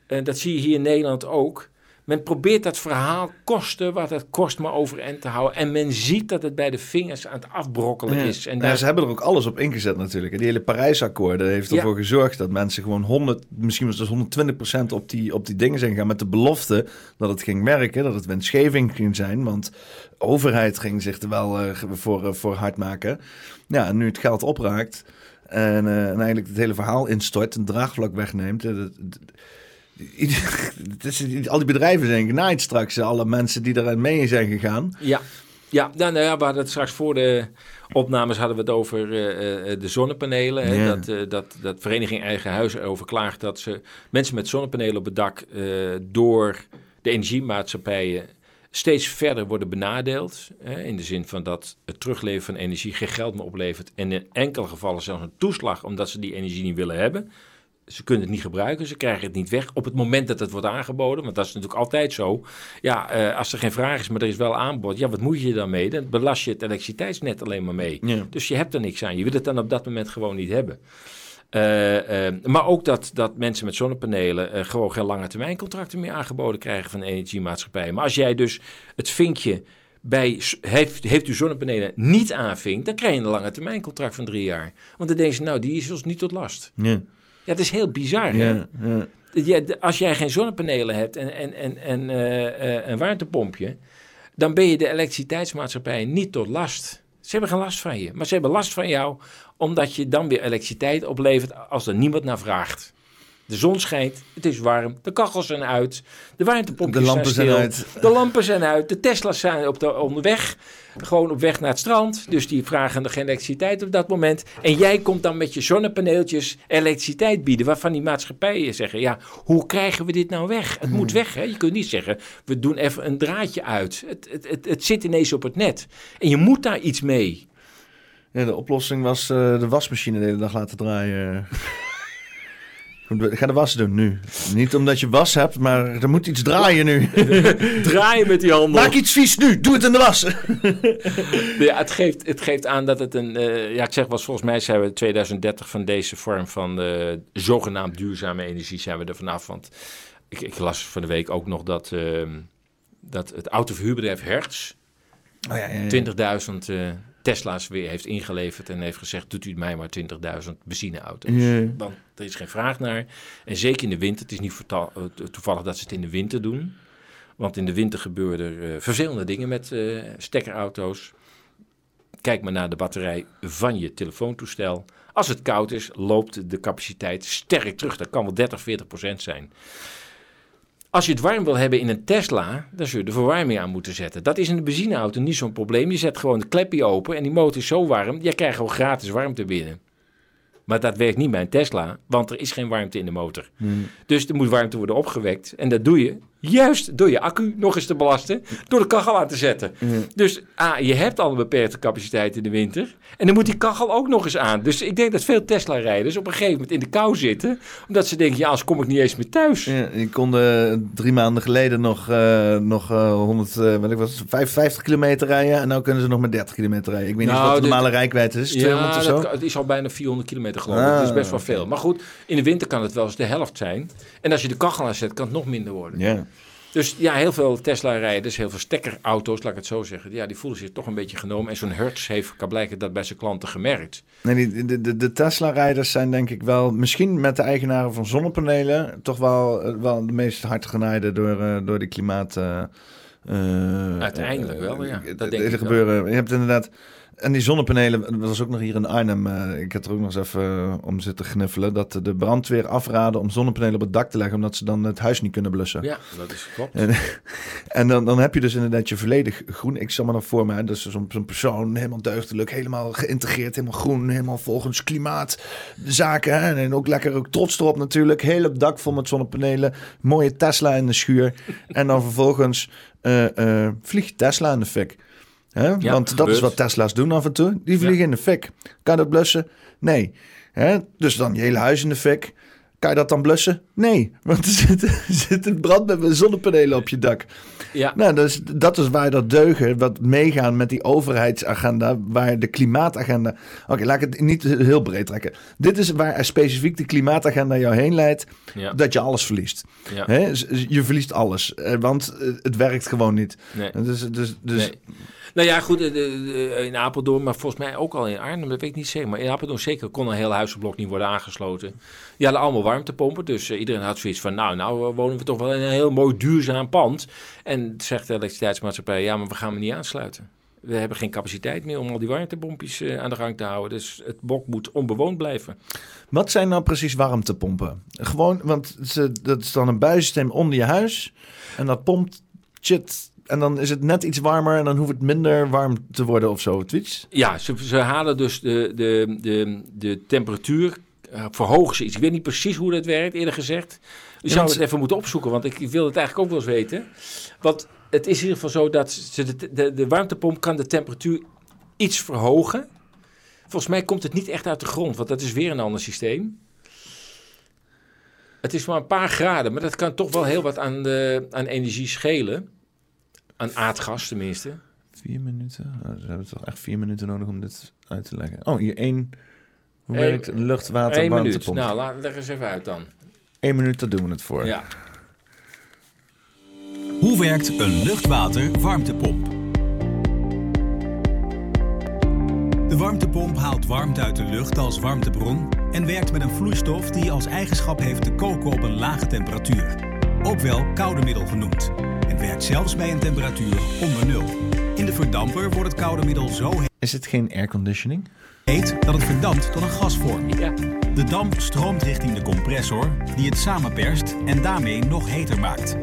En dat zie je hier in Nederland ook. Men probeert dat verhaal kosten wat het kost maar overeind te houden. En men ziet dat het bij de vingers aan het afbrokkelen Ja. is. En Ja, daar, ze hebben er ook alles op ingezet natuurlijk. En die hele Parijsakkoorden heeft Ja. ervoor gezorgd dat mensen gewoon 100, misschien was het 120% op die, op die dingen zijn gegaan. Met de belofte dat het ging werken, dat het winstgeving ging zijn. Want de overheid ging zich er wel eh, voor, eh, voor hard maken. Ja, en nu het geld opraakt en, en eigenlijk het hele verhaal instort, een draagvlak wegneemt. het al die bedrijven zijn genaaid straks. Alle mensen die erin mee zijn gegaan. Ja, ja nou, nou ja, we hadden het straks voor de opnames hadden we het over eh, eh, de zonnepanelen. Hè, Ja. dat, eh, dat, dat Vereniging Eigen Huis erover klaagt dat ze mensen met zonnepanelen op het dak door de energiemaatschappijen steeds verder worden benadeeld. Hè, in de zin van dat het terugleveren van energie geen geld meer oplevert. En in enkele gevallen zelfs een toeslag omdat ze die energie niet willen hebben. Ze kunnen het niet gebruiken, ze krijgen het niet weg op het moment dat het wordt aangeboden. Want dat is natuurlijk altijd zo. Ja, eh, als er geen vraag is, maar er is wel aanbod. Ja, wat moet je dan mee? Dan belast je het elektriciteitsnet alleen maar mee. Ja. Dus je hebt er niks aan. Je wil het dan op dat moment gewoon niet hebben. Eh, eh, maar ook dat, dat mensen met zonnepanelen gewoon geen lange termijn contracten meer aangeboden krijgen van de energiemaatschappij. Maar als jij dus het vinkje bij heeft, heeft u zonnepanelen niet aanvinkt, dan krijg je een lange termijn contract van drie jaar. Want dan denk je, nou, die is ons niet tot last. Ja, Ja, het is heel bizar. hè? ja, als jij geen zonnepanelen hebt en, en, en, en eh, eh, een warmtepompje, dan ben je de elektriciteitsmaatschappij niet tot last. Ze hebben geen last van je, maar ze hebben last van jou omdat je dan weer elektriciteit oplevert als er niemand naar vraagt. De zon schijnt, het is warm, de kachels zijn uit, de warmtepompjes De lampen zijn uit. de lampen zijn uit, de Tesla's zijn op de, onderweg, gewoon op weg naar het strand. Dus die vragen geen elektriciteit op dat moment. En jij komt dan met je zonnepaneeltjes elektriciteit bieden, waarvan die maatschappijen zeggen, ja, hoe krijgen we dit nou weg? Het moet weg, hè? Je kunt niet zeggen, we doen even een draadje uit. Het, het, het, het zit ineens op het net. En je moet daar iets mee. Ja, de oplossing was eh, de wasmachine de hele dag laten draaien. Ga de was doen nu. Niet omdat je was hebt, maar er moet iets draaien nu. Draaien met die handen. Maak iets vies nu, doe het in de was. Ja, het, geeft, het geeft aan dat het een. eh, ja, ik zeg was volgens mij zijn we 2030 van deze vorm van eh, zogenaamd duurzame energie zijn we er vanaf. Want ik, ik las van de week ook nog dat, ehm, dat het autoverhuurbedrijf Hertz Oh, ja, ja, ja. 20.000 eh, Tesla's weer heeft ingeleverd en heeft gezegd: doet u mij maar 20.000 benzineauto's. Ja. Want er is geen vraag naar. En zeker in de winter, het is niet toevallig dat ze het in de winter doen. Want in de winter gebeuren er eh, vervelende dingen met eh, stekkerauto's. Kijk maar naar de batterij van je telefoontoestel. Als het koud is, loopt de capaciteit sterk terug. Dat kan wel 30, 40 procent zijn. Als je het warm wil hebben in een Tesla, dan zul je de verwarming aan moeten zetten. Dat is in een benzineauto niet zo'n probleem. Je zet gewoon de klepje open en die motor is zo warm, je krijgt gewoon gratis warmte binnen. Maar dat werkt niet bij een Tesla, want er is geen warmte in de motor. Dus er moet warmte worden opgewekt. En dat doe je juist door je accu nog eens te belasten, door de kachel aan te zetten. Dus A, je hebt al een beperkte capaciteit in de winter. En dan moet die kachel ook nog eens aan. Dus ik denk dat veel Tesla-rijders op een gegeven moment in de kou zitten. Omdat ze denken, ja, als kom ik niet eens meer thuis. Ja, je kon eh, drie maanden geleden nog, eh, nog eh, 100, eh, wat ik was, 55 kilometer rijden. En nu kunnen ze nog maar 30 kilometer rijden. Ik weet niet Nou, wat de normale rijkwijdte is. 200 of Ja, zo? het is al bijna 400 kilometer geloof ik. Ah, dat is best wel veel. Maar goed, in de winter kan het wel eens de helft zijn. En als je de kachel aanzet, kan het nog minder worden. Ja. Dus ja, heel veel Tesla-rijders, heel veel stekkerauto's, laat ik het zo zeggen. Ja, die voelen zich toch een beetje genomen. En zo'n Hertz heeft, kan blijken, dat bij zijn klanten gemerkt. Nee, de, de, de Tesla-rijders zijn denk ik wel, misschien met de eigenaren van zonnepanelen, toch wel, eh, wel de meest hard genaaide door, eh, door die klimaat. eh, Uiteindelijk wel, ja. Dat er denk ik wel. gebeuren. Je hebt inderdaad. En die zonnepanelen, dat was ook nog hier in Arnhem. eh, ik heb er ook nog eens even eh, om zitten gniffelen. Dat de brandweer afraden om zonnepanelen op het dak te leggen, omdat ze dan het huis niet kunnen blussen. Ja, dat is klopt. En, en dan, dan heb je dus inderdaad je volledig groen. Ik zal me dan voor me, hè, dus zo'n persoon, helemaal deugdelijk, helemaal geïntegreerd, helemaal groen, helemaal volgens klimaatzaken. Hè, en ook lekker ook trots erop natuurlijk. Heel op dak vol met zonnepanelen. Mooie Tesla in de schuur. en dan vervolgens eh, vliegt Tesla in de fik. Hè? Ja, Want dat gebeurt. is wat Tesla's doen af en toe. Die vliegen in de fik. Kan je dat blussen? Nee. Hè? Dus dan je hele huis in de fik. Kan je dat dan blussen? Nee, want er zit, er zit een brand met zonnepanelen op je dak. Ja, Nou, dus dat is waar dat deugen, wat meegaan met die overheidsagenda, waar de klimaatagenda... Oké, laat ik het niet heel breed trekken. Dit is waar specifiek de klimaatagenda jou heen leidt, ja, dat je alles verliest. ja. Je verliest alles, eh, want eh, het werkt gewoon niet. Nee. Dus, dus, dus Nee. Nou ja, goed, in Apeldoorn, maar volgens mij ook al in Arnhem, dat weet ik niet zeker. Maar in Apeldoorn zeker kon een heel huizenblok niet worden aangesloten. Die hadden allemaal warmtepompen, dus eh, iedereen had zoiets van, nou, nou eh, wonen we toch wel in een heel mooi duurzaam pand. En zegt de elektriciteitsmaatschappij, ja, maar we gaan me niet aansluiten. We hebben geen capaciteit meer om al die warmtepompjes eh, aan de gang te houden. Dus het blok moet onbewoond blijven. Wat zijn nou precies warmtepompen? Gewoon, want dat is dan een buissysteem onder je huis. En dat pompt shit. En dan is het net iets warmer en dan hoeft het minder warm te worden of zo. Iets. Ja, ze, ze halen dus de, de, de, de temperatuur, eh, verhogen ze iets. Ik weet niet precies hoe dat werkt, eerlijk gezegd. Je zou het even moeten opzoeken, want ik wil het eigenlijk ook wel eens weten. Want het is in ieder geval zo dat ze de, de, de warmtepomp kan de temperatuur iets verhogen. Volgens mij komt het niet echt uit de grond, want dat is weer een ander systeem. Het is maar een paar graden, maar dat kan toch wel heel wat aan, de, aan energie schelen. Aan aardgas tenminste. Vier minuten? Oh, ze hebben toch echt vier minuten nodig om dit uit te leggen. Oh, hier één. Hoe Eén- werkt een lucht, water, Eén minuut. warmtepomp? Nou, laat, leg eens even uit dan. Eén minuut, daar doen we het voor. Ja. Hoe werkt een luchtwater-warmtepomp? De warmtepomp haalt warmte uit de lucht als warmtebron en werkt met een vloeistof die als eigenschap heeft te koken op een lage temperatuur. Ook wel koude middel genoemd. Werkt zelfs bij een temperatuur onder nul. In de verdamper wordt het koude middel zo Is het geen airconditioning? heet dat het verdampt tot een gasvorm. Ja. De damp stroomt richting de compressor, die het samenperst en daarmee nog heter maakt.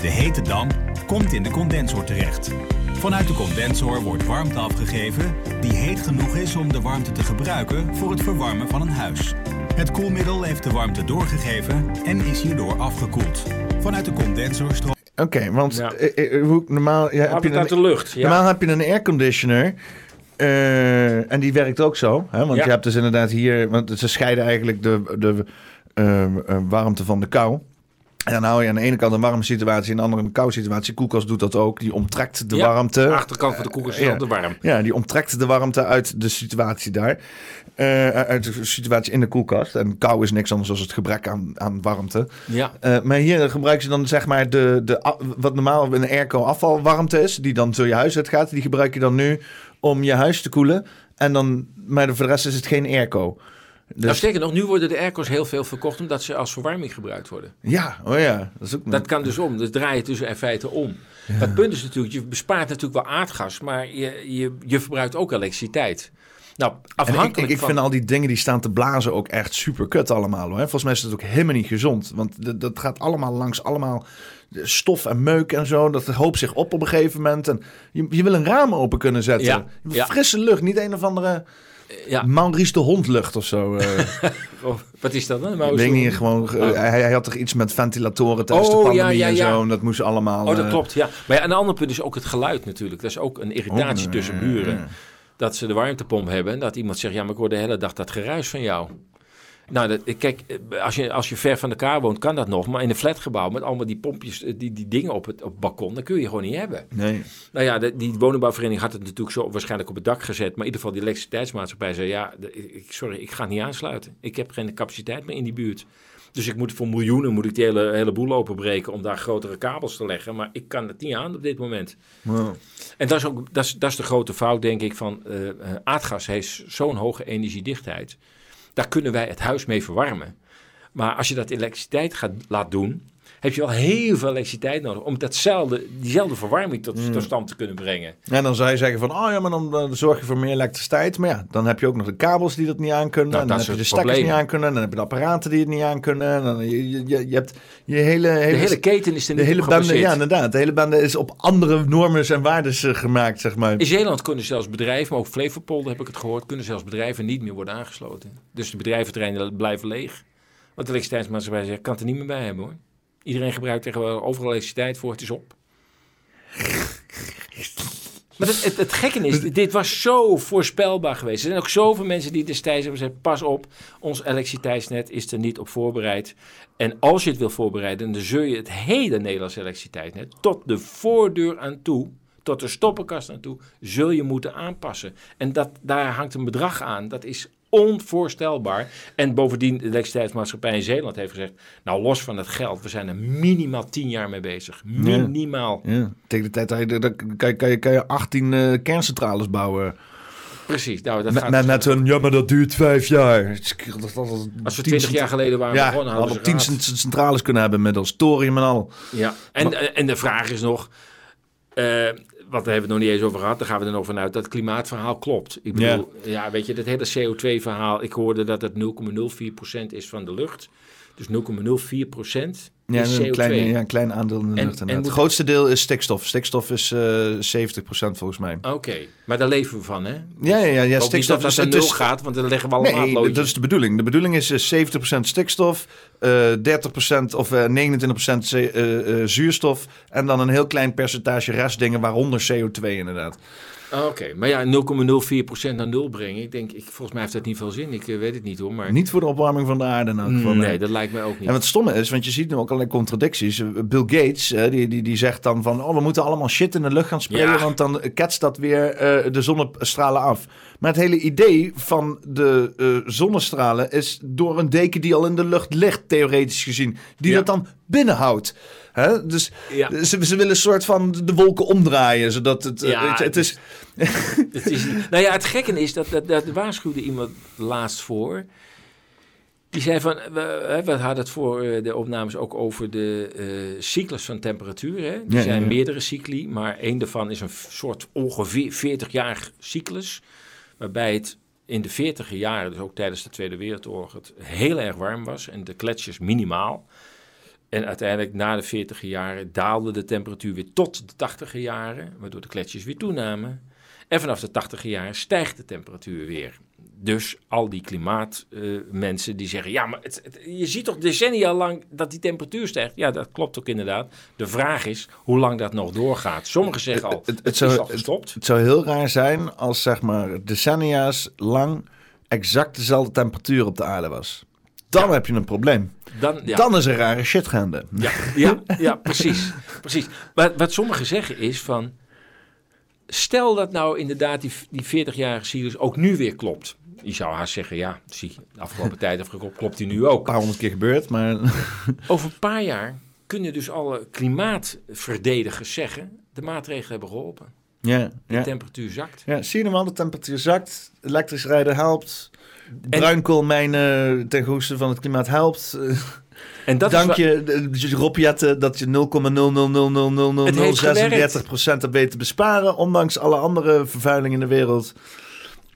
De hete damp komt in de condensor terecht. Vanuit de condensor wordt warmte afgegeven die heet genoeg is om de warmte te gebruiken voor het verwarmen van een huis. Het koelmiddel heeft de warmte doorgegeven en is hierdoor afgekoeld. Vanuit de condensor stroomt Oké, want Ja. eh, eh, hoe, normaal, ja, heb Heb je het uit de een, lucht. Ja. normaal heb je een airconditioner. Eh, en die werkt ook zo. Hè? Want Ja. je hebt dus inderdaad hier... Want ze scheiden eigenlijk de, de eh, eh, warmte van de kou. En dan hou je aan de ene kant een warme situatie... en aan de andere een koude situatie. Koelkast doet dat ook. Die omtrekt de Ja, warmte. De achterkant van de koelkast is Ja. altijd warm. Ja, die omtrekt de warmte uit de situatie daar. Eh, uit de situatie in de koelkast. En kou is niks anders dan het gebrek aan, aan warmte. Ja. Eh, maar hier gebruiken ze dan zeg maar de, de, wat normaal een airco afvalwarmte is, die dan zo je huis uitgaat, die gebruik je dan nu om je huis te koelen. En dan, maar voor de rest is het geen airco. Nou, Dus, sterker nog, nu worden de airco's heel veel verkocht omdat ze als verwarming gebruikt worden. ja, oh ja. Dat is ook Dat kan dus om. Dus draai je dus in feite om. Maar het punt is natuurlijk, je bespaart natuurlijk wel aardgas, maar je, je, je verbruikt ook elektriciteit. Nou, En ik, afhankelijk ik, ik van... vind al die dingen die staan te blazen ook echt super kut allemaal. Hoor. Volgens mij is het ook helemaal niet gezond. Want dat, dat gaat allemaal langs allemaal stof en meuk en zo. Dat hoopt zich op op een gegeven moment. En je, je wil een raam open kunnen zetten. Ja, ja. Frisse lucht, niet een of andere Ja, Maurice de hondlucht of zo. eh. oh, wat is dat dan? Gewoon, eh, Oh. hij, hij had toch iets met ventilatoren tijdens Oh, de ja, pandemie ja, en zo. En dat moest allemaal... Oh, dat eh, klopt, ja. Maar ja, een ander punt is ook het geluid natuurlijk. Dat is ook een irritatie Oh, tussen buren. Dat ze de warmtepomp hebben en dat iemand zegt... ja, maar ik hoor de hele dag dat geruis van jou. Nou, dat, kijk, eh, als je, als je ver van elkaar woont, kan dat nog. Maar in een flatgebouw met allemaal die pompjes, eh, die, die dingen op het, op het balkon... dat kun je gewoon niet hebben. Nee. Nou ja, de, die woningbouwvereniging had het natuurlijk zo waarschijnlijk op het dak gezet. Maar in ieder geval die elektriciteitsmaatschappij zei... ja, ik, sorry, ik ga het niet aansluiten. Ik heb geen capaciteit meer in die buurt. Dus ik moet voor miljoenen moet ik die hele, hele boel openbreken... om daar grotere kabels te leggen. Maar ik kan het niet aan op dit moment. Wow. En dat is, ook, dat is, dat is de grote fout, denk ik, van eh, aardgas heeft zo'n hoge energiedichtheid. Daar kunnen wij het huis mee verwarmen. Maar als je dat elektriciteit gaat laat doen, heb je wel heel veel elektriciteit nodig om datzelfde, diezelfde verwarming tot, tot stand te kunnen brengen. En dan zou je zeggen van, oh ja, maar dan, dan zorg je voor meer elektriciteit. Maar ja, dan heb je ook nog de kabels die dat niet aankunnen. Nou, en dan heb je de stekkers niet aankunnen. En dan heb je de apparaten die het niet aankunnen. En dan, je, je, je, hebt je hele... hele, De hele keten is er de hele bende, ja inderdaad. De hele bende is op andere normen en waardes eh, gemaakt, zeg maar. In Zeeland kunnen zelfs bedrijven, maar ook Flevopolder heb ik het gehoord, kunnen zelfs bedrijven niet meer worden aangesloten. Dus de bedrijventerreinen blijven leeg. Want de elektriciteitsmaatschappij zegt, kan het er niet meer bij hebben hoor. Iedereen gebruikt tegenwoordig overal elektriciteit voor, het is op. Maar het, het, het gekke is, dit was zo voorspelbaar geweest. Er zijn ook zoveel mensen die destijds hebben gezegd, pas op, ons elektriciteitsnet is er niet op voorbereid. En als je het wil voorbereiden, dan zul je het hele Nederlandse elektriciteitsnet tot de voordeur aan toe, tot de stoppenkast aan toe, zul je moeten aanpassen. En dat, daar hangt een bedrag aan, dat is onvoorstelbaar. En bovendien, de elektriciteitsmaatschappij in Zeeland heeft gezegd, nou los van het geld, we zijn er minimaal tien jaar mee bezig. Minimaal. Ja, tegen de tijd dat je, kan je, kan je, kan je 18 eh, kerncentrales bouwen. Precies. Nou, dat Met, gaat met, met een, ja, maar dat duurt vijf jaar. Als we 20 jaar geleden waren Ja, begonnen, we hadden ze tien centrales kunnen hebben inmiddels. Thorium en al. Ja, en, en de vraag is nog, eh want daar hebben we het nog niet eens over gehad, daar gaan we er nog vanuit dat het klimaatverhaal klopt. Ik bedoel, ja, weet je, dat hele CO2-verhaal, ik hoorde dat het 0,04% is van de lucht. Dus 0,04% Ja, is CO2. een klein, ja, een klein aandeel in de lucht. en Het grootste deel is stikstof. Stikstof is eh 70% volgens mij. Oké, maar daar leven we van, hè? Ja, ja, ja, ja stikstof dat het nul is- gaat, want dan leggen we allemaal Nee, loodjes. dat is de bedoeling. De bedoeling is eh, 70% stikstof, eh 30% of eh 29% C- eh, eh, zuurstof en dan een heel klein percentage restdingen, waaronder CO2 inderdaad. Ah, Oké, maar ja, 0,04% naar nul brengen, ik denk, ik, volgens mij heeft dat niet veel zin. Ik eh, weet het niet hoor, maar... Niet voor de opwarming van de aarde in elk geval. nee, nee. dat lijkt mij ook niet. En wat stomme is, want je ziet nu ook allerlei contradicties. Eh, Bill Gates, eh, die, die, die zegt dan van... oh, we moeten allemaal shit in de lucht gaan sprayen... Ja. want dan ketst dat weer de zonnestralen af. Maar het hele idee van de zonnestralen... is door een deken die al in de lucht ligt, theoretisch gezien... die Ja. dat dan binnenhoudt. Hè? Dus Ja. ze, ze willen een soort van de wolken omdraaien... zodat het... eh, Ja, je, het is... Het is, nou ja, het gekke is dat, dat, dat waarschuwde iemand laatst voor. Die zei van, we, hadden het voor eh, de opnames ook over de eh, cyclus van temperatuur. Hè? Er Ja, zijn ja, ja. meerdere cycli, maar één daarvan is een soort ongeveer 40-jaar cyclus. Waarbij het in de 40 jaren, dus ook tijdens de Tweede Wereldoorlog, het heel erg warm was en de gletsjers minimaal. En uiteindelijk na de 40 jaren daalde de temperatuur weer tot de 80 jaren, waardoor de gletsjers weer toenamen. En vanaf de 80 jaren stijgt de temperatuur weer. dus al die klimaatmensen die zeggen... ja, maar het, het- je ziet toch decennia lang dat die temperatuur stijgt? Ja, dat klopt ook inderdaad. De vraag is hoe lang dat nog doorgaat. Sommigen zeggen al, het, zou- is al gestopt. Het zou heel raar zijn als zeg maar decennia's lang exact dezelfde temperatuur op de aarde was. Dan heb je een probleem. Dan, ja. Dan is er rare shit gaande. Ja, ja, ja precies, precies. Maar wat sommigen zeggen is van... Stel dat nou inderdaad die, die 40-jarige cyclus ook nu weer klopt. Je zou haast zeggen, ja, zie, de afgelopen tijd klopt die nu ook. Een paar honderd keer gebeurd, maar Over een paar jaar kunnen dus alle klimaatverdedigers zeggen... de maatregelen hebben geholpen. ja, De ja. temperatuur zakt. ja. Zie je al, de temperatuur zakt, elektrisch rijden helpt, bruinkoolmijnen ten goede van het klimaat helpt. Eh, En dat Dank je, de- Rob Jetten, dat je 0,000000036% hebt weten te besparen, ondanks alle andere vervuiling in de wereld.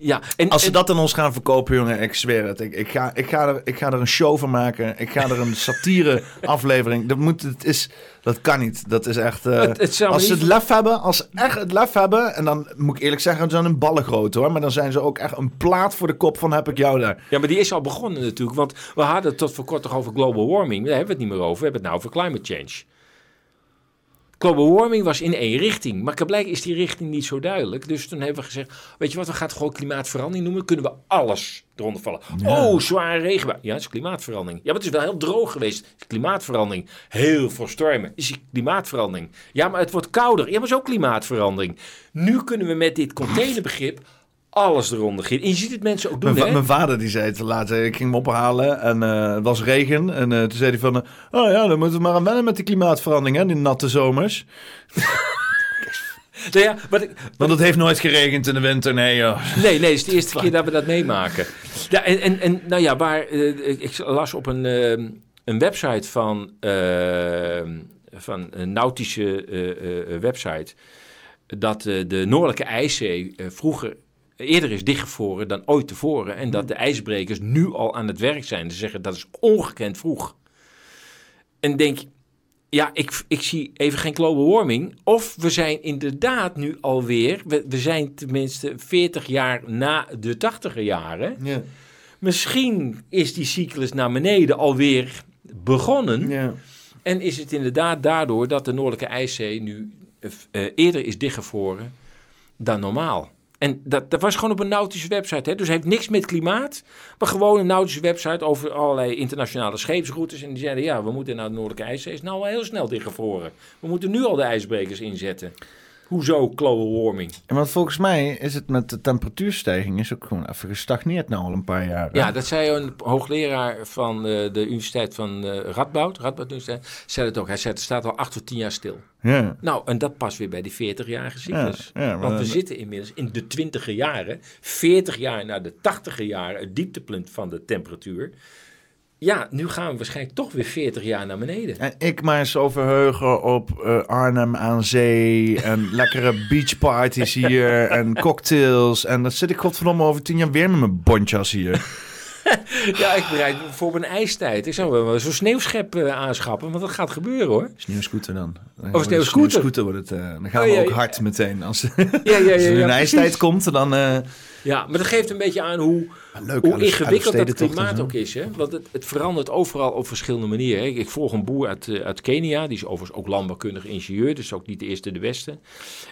Ja, en, Als ze en- dat aan ons gaan verkopen, jongen, ik zweer het. Ik, ik, ga, ik, ga er, ik ga er een show van maken. Ik ga er een satire aflevering. Dat, moet, het is, dat kan niet. Dat is echt... eh, Het- het als ze het lef hebben, als ze echt het lef hebben... En dan moet ik eerlijk zeggen, ze zijn een ballengroot hoor. Maar dan zijn ze ook echt een plaat voor de kop van heb ik jou daar. Ja, maar die is al begonnen natuurlijk. Want we hadden het tot voor kort toch over global warming. Daar hebben we het niet meer over. We hebben het nou over climate change. Global warming was in één richting. Maar blijkbaar is die richting niet zo duidelijk. Dus toen hebben we gezegd, weet je wat, we gaan het gewoon klimaatverandering noemen. Kunnen we alles eronder vallen. Oh, zware regenbui. Ja, dat is klimaatverandering. Ja, maar het is wel heel droog geweest. Het is klimaatverandering. Heel veel stormen. Is klimaatverandering. Ja, maar het wordt kouder. Ja, maar is ook klimaatverandering. Nu kunnen we met dit containerbegrip alles eronder gieten. En je ziet het mensen ook doen, Mijn, vader die zei het later. Ik ging hem ophalen en eh, het was regen. En eh, toen zei hij van... eh, oh ja, dan moeten we maar aan wennen met die klimaatverandering, hè. Die natte zomers. Nou ja, wat ik, Want het heeft nooit geregend in de winter. Nee, joh. nee, nee, het is de eerste keer dat we dat meemaken. Ja, en, en, en nou ja, waar, ik- las op een, een website van, van een nautische website dat de Noordelijke IJszee vroeger eerder is dichtgevroren dan ooit tevoren. En dat de ijsbrekers nu al aan het werk zijn. Ze zeggen dat is ongekend vroeg. En denk, ja, ik, ik zie even geen global warming. Of we zijn inderdaad nu alweer, we, we zijn tenminste 40 jaar na de 80er jaren. Ja. Misschien is die cyclus naar beneden alweer begonnen. Ja. En is het inderdaad daardoor dat de Noordelijke IJszee nu eh, eerder is dichtgevroren dan normaal. En dat, dat was gewoon op een nautische website. Hè? Dus heeft niks met klimaat, maar gewoon een nautische website over allerlei internationale scheepsroutes. En die zeiden, ja, we moeten naar de Noordelijke IJszee. Is nou al heel snel dichtgevroren. We moeten nu al de ijsbrekers inzetten. Hoezo global warming? En want volgens mij is het met de temperatuurstijging is ook gewoon even gestagneerd nou al een paar jaar. hè? Ja, dat zei een hoogleraar van eh, de Universiteit van eh Radboud, Radboud Universiteit, zei het ook. Hij zei, het staat al acht tot tien jaar stil. Ja. Nou, en dat past weer bij die 40-jarige cyclus. Ja, Want we dan- zitten inmiddels in de 20e jaren, 40 jaar na de 80e jaren, het dieptepunt van de temperatuur. Ja, nu gaan we waarschijnlijk toch weer 40 jaar naar beneden. En ik maar zo verheugen op eh, Arnhem aan zee en lekkere beachparties hier en cocktails. En dan zit ik godverdomme over tien jaar weer met mijn bontjas hier. Ja, ik bereid voor een ijstijd. Ik zou wel zo'n sneeuwschep eh, aanschappen, want dat gaat gebeuren hoor. Sneeuwscooter dan. dan Oh, sneeuwscooter. sneeuwscooter wordt het. eh, dan gaan Oh, we ja, ook ja. hard meteen. Als, Ja, ja, ja. als er een ijstijd komt, dan... Ja, maar dat geeft een beetje aan hoe, leuk, hoe ingewikkeld dat klimaat ook is. Hè? Want het, het verandert overal op verschillende manieren. hè. Ik, ik volg een boer uit, eh, uit Kenia. Die is overigens ook landbouwkundig ingenieur. Dus ook niet de eerste de beste.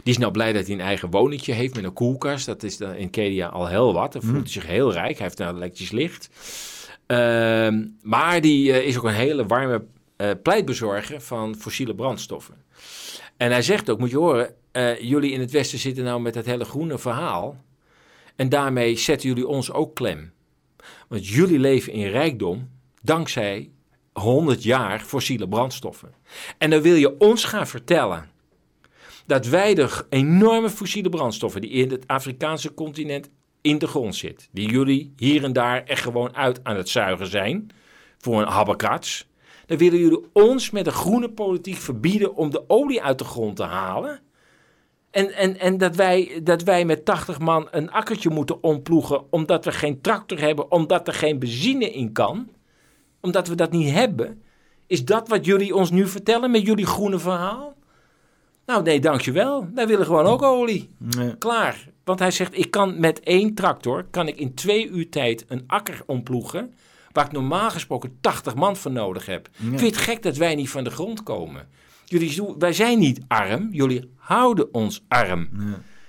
Die is nou blij dat hij een eigen woningje heeft met een koelkast. Dat is dan in Kenia al heel wat. Dan voelt hij zich heel rijk. Hij heeft nou elektrisch licht. Ehm, maar die eh, is ook een hele warme eh, pleitbezorger van fossiele brandstoffen. En hij zegt ook, moet je horen, eh, jullie in het Westen zitten nou met dat hele groene verhaal. En daarmee zetten jullie ons ook klem. Want jullie leven in rijkdom dankzij 100 jaar fossiele brandstoffen. En dan wil je ons gaan vertellen dat wij de enorme fossiele brandstoffen die in het Afrikaanse continent in de grond zit, die jullie hier en daar echt gewoon uit aan het zuigen zijn voor een habbekrats, dan willen jullie ons met een groene politiek verbieden om de olie uit de grond te halen. En, en, en dat, wij, dat wij met 80 man een akkertje moeten omploegen omdat we geen tractor hebben, omdat er geen benzine in kan, omdat we dat niet hebben. Is dat wat jullie ons nu vertellen met jullie groene verhaal? Nou nee, dankjewel. Wij willen gewoon ook olie. Klaar. Want hij zegt, ik kan met één tractor, kan ik in twee uur tijd een akker omploegen, waar ik normaal gesproken 80 man voor nodig heb. Vind je het gek dat wij niet van de grond komen? Jullie, wij zijn niet arm, jullie houden ons arm.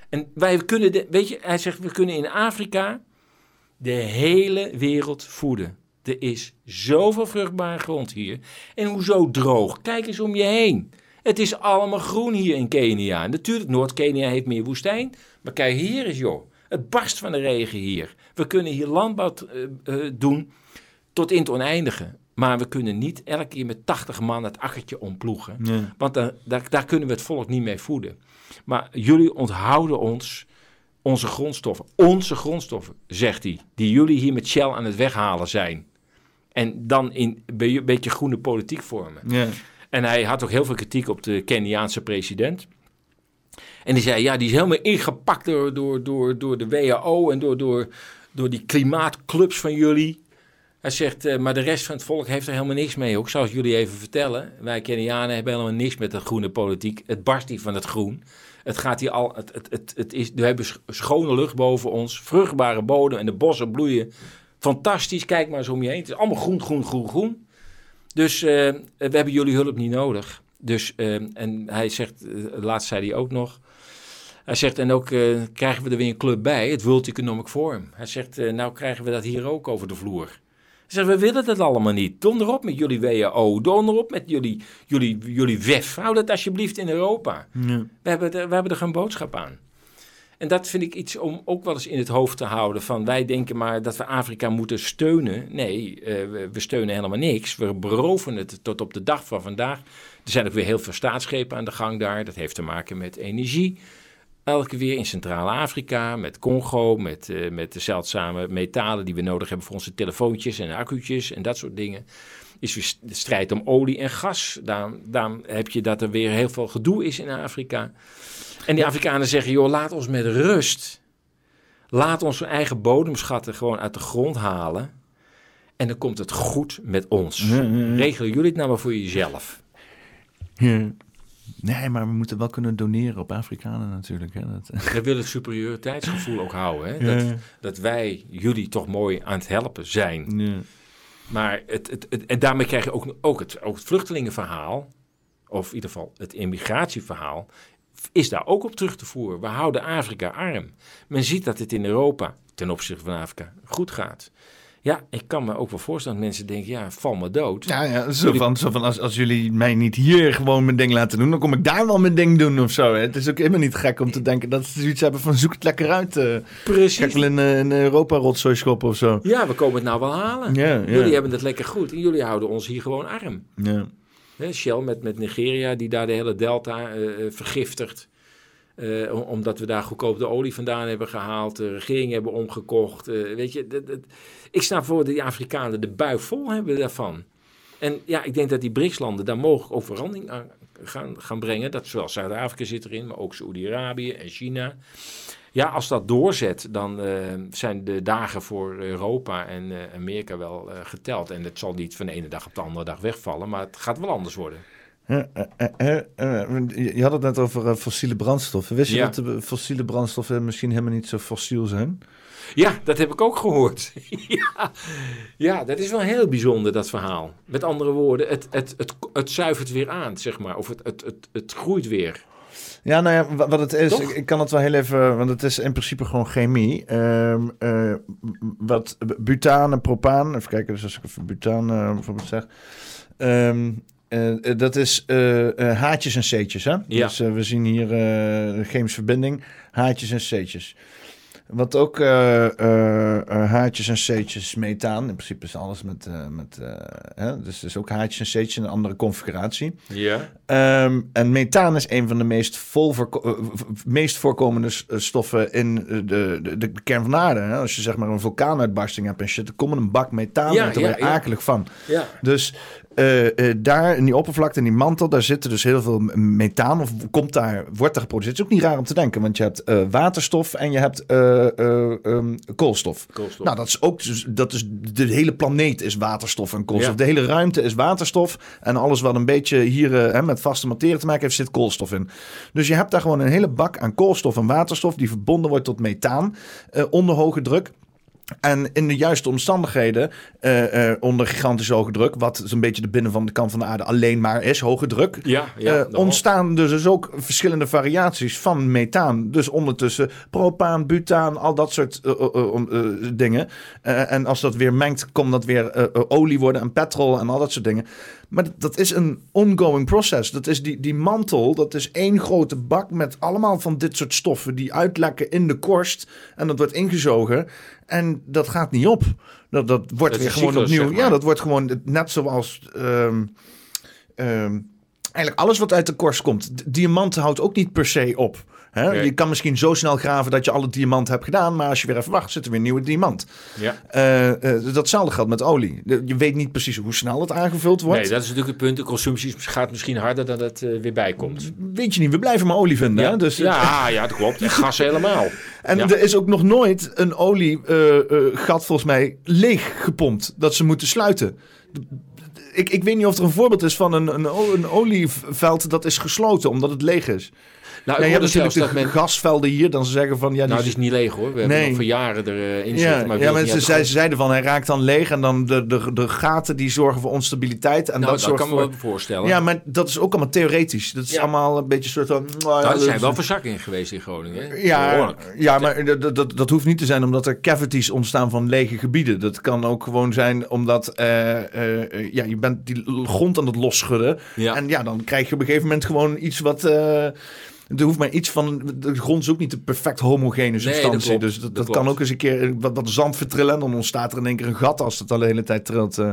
En wij kunnen, de, weet je, hij zegt, we kunnen in Afrika de hele wereld voeden. Er is zoveel vruchtbare grond hier. En hoezo droog? Kijk eens om je heen. Het is allemaal groen hier in Kenia. Natuurlijk, Noord-Kenia heeft meer woestijn. Maar kijk hier eens, joh. Het barst van de regen hier. We kunnen hier landbouw eh, eh, doen tot in het oneindige. Maar we kunnen niet elke keer met 80 man het akkertje omploegen. Want daar, daar, daar kunnen we het volk niet mee voeden. Maar jullie onthouden ons onze grondstoffen. Onze grondstoffen, zegt hij. Die jullie hier met Shell aan het weghalen zijn. En dan in een beetje groene politiek vormen. En hij had ook heel veel kritiek op de Keniaanse president. En die zei, ja, die is helemaal ingepakt door, door, door, door de WHO en door, door, door die klimaatclubs van jullie. Hij zegt, eh, maar de rest van het volk heeft er helemaal niks mee. Ook zal jullie even vertellen. Wij Kenianen hebben helemaal niks met de groene politiek. Het barst hier van het groen. Het gaat hier al, het, het, het, het is, we hebben sch- schone lucht boven ons, vruchtbare bodem en de bossen bloeien. Fantastisch, kijk maar eens om je heen. Het is allemaal groen, groen, groen, groen. Dus eh, we hebben jullie hulp niet nodig. Dus, eh, en hij zegt, laatst zei hij ook nog, hij zegt, en ook krijgen we er weer een club bij, het World Economic Forum. Hij zegt, eh, nou krijgen we dat hier ook over de vloer. Zegt, we willen dat allemaal niet. Donder op met jullie WHO, donder op met jullie, jullie, jullie WEF. Hou dat alsjeblieft in Europa. We, hebben er, we hebben er geen boodschap aan. En dat vind ik iets om ook wel eens in het hoofd te houden. Van wij denken maar dat we Afrika moeten steunen. Nee, eh, we, steunen helemaal niks. We beroven het tot op de dag van vandaag. Er zijn ook weer heel veel staatsschepen aan de gang daar. Dat heeft te maken met energie. Elke weer in Centraal-Afrika, met Congo, met, eh, met de zeldzame metalen die we nodig hebben voor onze telefoontjes en accu'tjes en dat soort dingen. Is weer de strijd om olie en gas. Daarom, daarom heb je dat er weer heel veel gedoe is in Afrika. En die Afrikanen zeggen, joh, laat ons met rust. Laat onze eigen bodemschatten gewoon uit de grond halen. En dan komt het goed met ons. Regelen jullie het nou maar voor jezelf. Ja. Nee, maar we moeten wel kunnen doneren op Afrikanen natuurlijk. Hè? Dat, We willen het superioriteitsgevoel ook houden. Hè? Dat, dat wij jullie toch mooi aan het helpen zijn. ja. Maar het, het, het- en daarmee krijg je ook, ook, het, ook het vluchtelingenverhaal, of in ieder geval het immigratieverhaal, is daar ook op terug te voeren. We houden Afrika arm. Men ziet dat het in Europa, ten opzichte van Afrika, goed gaat. Ja, ik kan me ook wel voorstellen dat mensen denken, ja, val me dood. Ja, ja, zo van, zo van als, als jullie mij niet hier gewoon mijn ding laten doen, dan kom ik daar wel mijn ding doen of zo. Hè? Het is ook helemaal niet gek om te denken dat ze zoiets hebben van zoek het lekker uit. eh ik Precies. wel in, eh, in Europa rotzooi schoppen of zo. Ja, we komen het nou wel halen. Ja, ja. Jullie hebben het lekker goed en jullie houden ons hier gewoon arm. Ja. Shell met, met Nigeria, die daar de hele delta eh, eh, vergiftigt. Eh, om- omdat we daar goedkoop de olie vandaan hebben gehaald, de regering hebben omgekocht. eh, weet je, dat, dat- ik snap voor die Afrikanen de bui vol hebben daarvan. En ja, ik denk dat die BRICS-landen daar mogelijk ook verandering aan gaan, gaan brengen. Dat zowel Zuid-Afrika zit erin, maar ook Saoedi-Arabië en China. Ja, als dat doorzet, dan eh, zijn de dagen voor Europa en Amerika wel geteld. En het zal niet van de ene dag op de andere dag wegvallen, maar het gaat wel anders worden. Eh, eh, eh, je had het net over fossiele brandstoffen. Wist je Ja. dat de fossiele brandstoffen misschien helemaal niet zo fossiel zijn? Ja, dat heb ik ook gehoord. ja. ja, dat is wel heel bijzonder, dat verhaal. Met andere woorden, het, het, het, het zuivert weer aan, zeg maar. Of het, het, het, het groeit weer. Ja, nou ja, wa- wat het is, ik, ik kan het wel heel even, want het is in principe gewoon chemie. Ehm, eh, wat butaan en propaan, even kijken, dus als ik even butaan eh, bijvoorbeeld zeg. Ehm, eh, eh, dat is eh, haatjes en C'tjes, hè? Ja. Dus we zien hier chemische verbinding, haatjes en C'tjes. Wat ook haatjes en C'tjes methaan, in principe is alles met, met hè? dus, dus ook haatjes en C'tjes in een andere configuratie. Ja. Ehm, en methaan is een van de meest, vol meest voorkomende stoffen in de, de, de kern van de aarde. Hè? Als je zeg maar een vulkaanuitbarsting hebt en shit, er komt een bak methaan Ja, uit, daar ja, ja. akelig van. Ja. Dus eh, daar in die oppervlakte, in die mantel, daar zitten dus heel veel methaan. Of komt daar, wordt daar geproduceerd. Het is ook niet raar om te denken, want je hebt eh, waterstof en je hebt eh, eh, ehm, koolstof. Koolstof. Nou, dat is ook, dus- dat is, de hele planeet is waterstof en koolstof. Ja. De hele ruimte is waterstof. En alles wat een beetje hier met vaste materie te maken heeft, zit koolstof in. Dus je hebt daar gewoon een hele bak aan koolstof en waterstof die verbonden wordt tot methaan onder hoge druk. En in de juiste omstandigheden, eh, eh, onder gigantische hoge druk, wat zo'n beetje de binnen van de kant van de aarde alleen maar is, hoge druk, Ja, ja. eh, ontstaan dus, dus ook verschillende variaties van methaan. Dus ondertussen propaan, butaan, al dat soort dingen. En als dat weer mengt, komt dat weer olie worden en petrol en al dat soort dingen. Maar dat, is een ongoing process. Dat is die, die mantel, dat is één grote bak met allemaal van dit soort stoffen die uitlekken in de korst. En dat wordt ingezogen. En dat gaat niet op. Dat, dat wordt weer gewoon cyclus, opnieuw. zeg maar. Ja, dat wordt gewoon net zoals. ehm, ehm, eigenlijk alles wat uit de korst komt. D- Diamanten houdt ook niet per se op. Hè? Je kan misschien zo snel graven dat je alle diamanten hebt gedaan. Maar als je weer even wacht, zit er weer een nieuwe diamant. Ja. Eh, eh, datzelfde geldt met olie. Je weet niet precies hoe snel het aangevuld wordt. Nee, dat is natuurlijk het punt. De consumptie gaat misschien harder dan het eh, weer bijkomt. Weet je niet, we blijven maar olie vinden. Hè? Dus, ja, ja, dat klopt. En gas helemaal. En ja. er is ook nog nooit een oliegat volgens mij leeg gepompt. Dat ze moeten sluiten. Ik, ik weet niet of er een voorbeeld is van een, een, een olieveld dat is gesloten omdat het leeg is. Nou, je hebt natuurlijk de men... gasvelden hier. Dan ze zeggen van ja, Nou, die die is niet leeg hoor. We hebben Nee. nog voor jaren erin ja, zitten. Maar ja, maar niet ze, zeiden van hij raakt dan leeg en dan de, de, de gaten die zorgen voor onstabiliteit. En Nou, dat kan me voor... wel voorstellen. Ja, maar dat is ook allemaal theoretisch. Dat is Ja. allemaal een beetje een soort van... nou Nou, er zijn wel verzakkingen geweest in Groningen. hè? Ja, ja maar dat, dat, dat hoeft niet te zijn omdat er cavities ontstaan van lege gebieden. Dat kan ook gewoon zijn omdat eh, eh, eh, ja, je bent die grond aan het losschudden. Ja. En ja, dan krijg je op een gegeven moment gewoon iets wat... eh, er hoeft maar iets van... De grond is ook niet de perfect homogene substantie. dus dat, dat dat klopt. kan ook eens een keer eh, wat, wat zand vertrillen. En dan ontstaat er in één keer een gat als het al de hele tijd trilt. eh.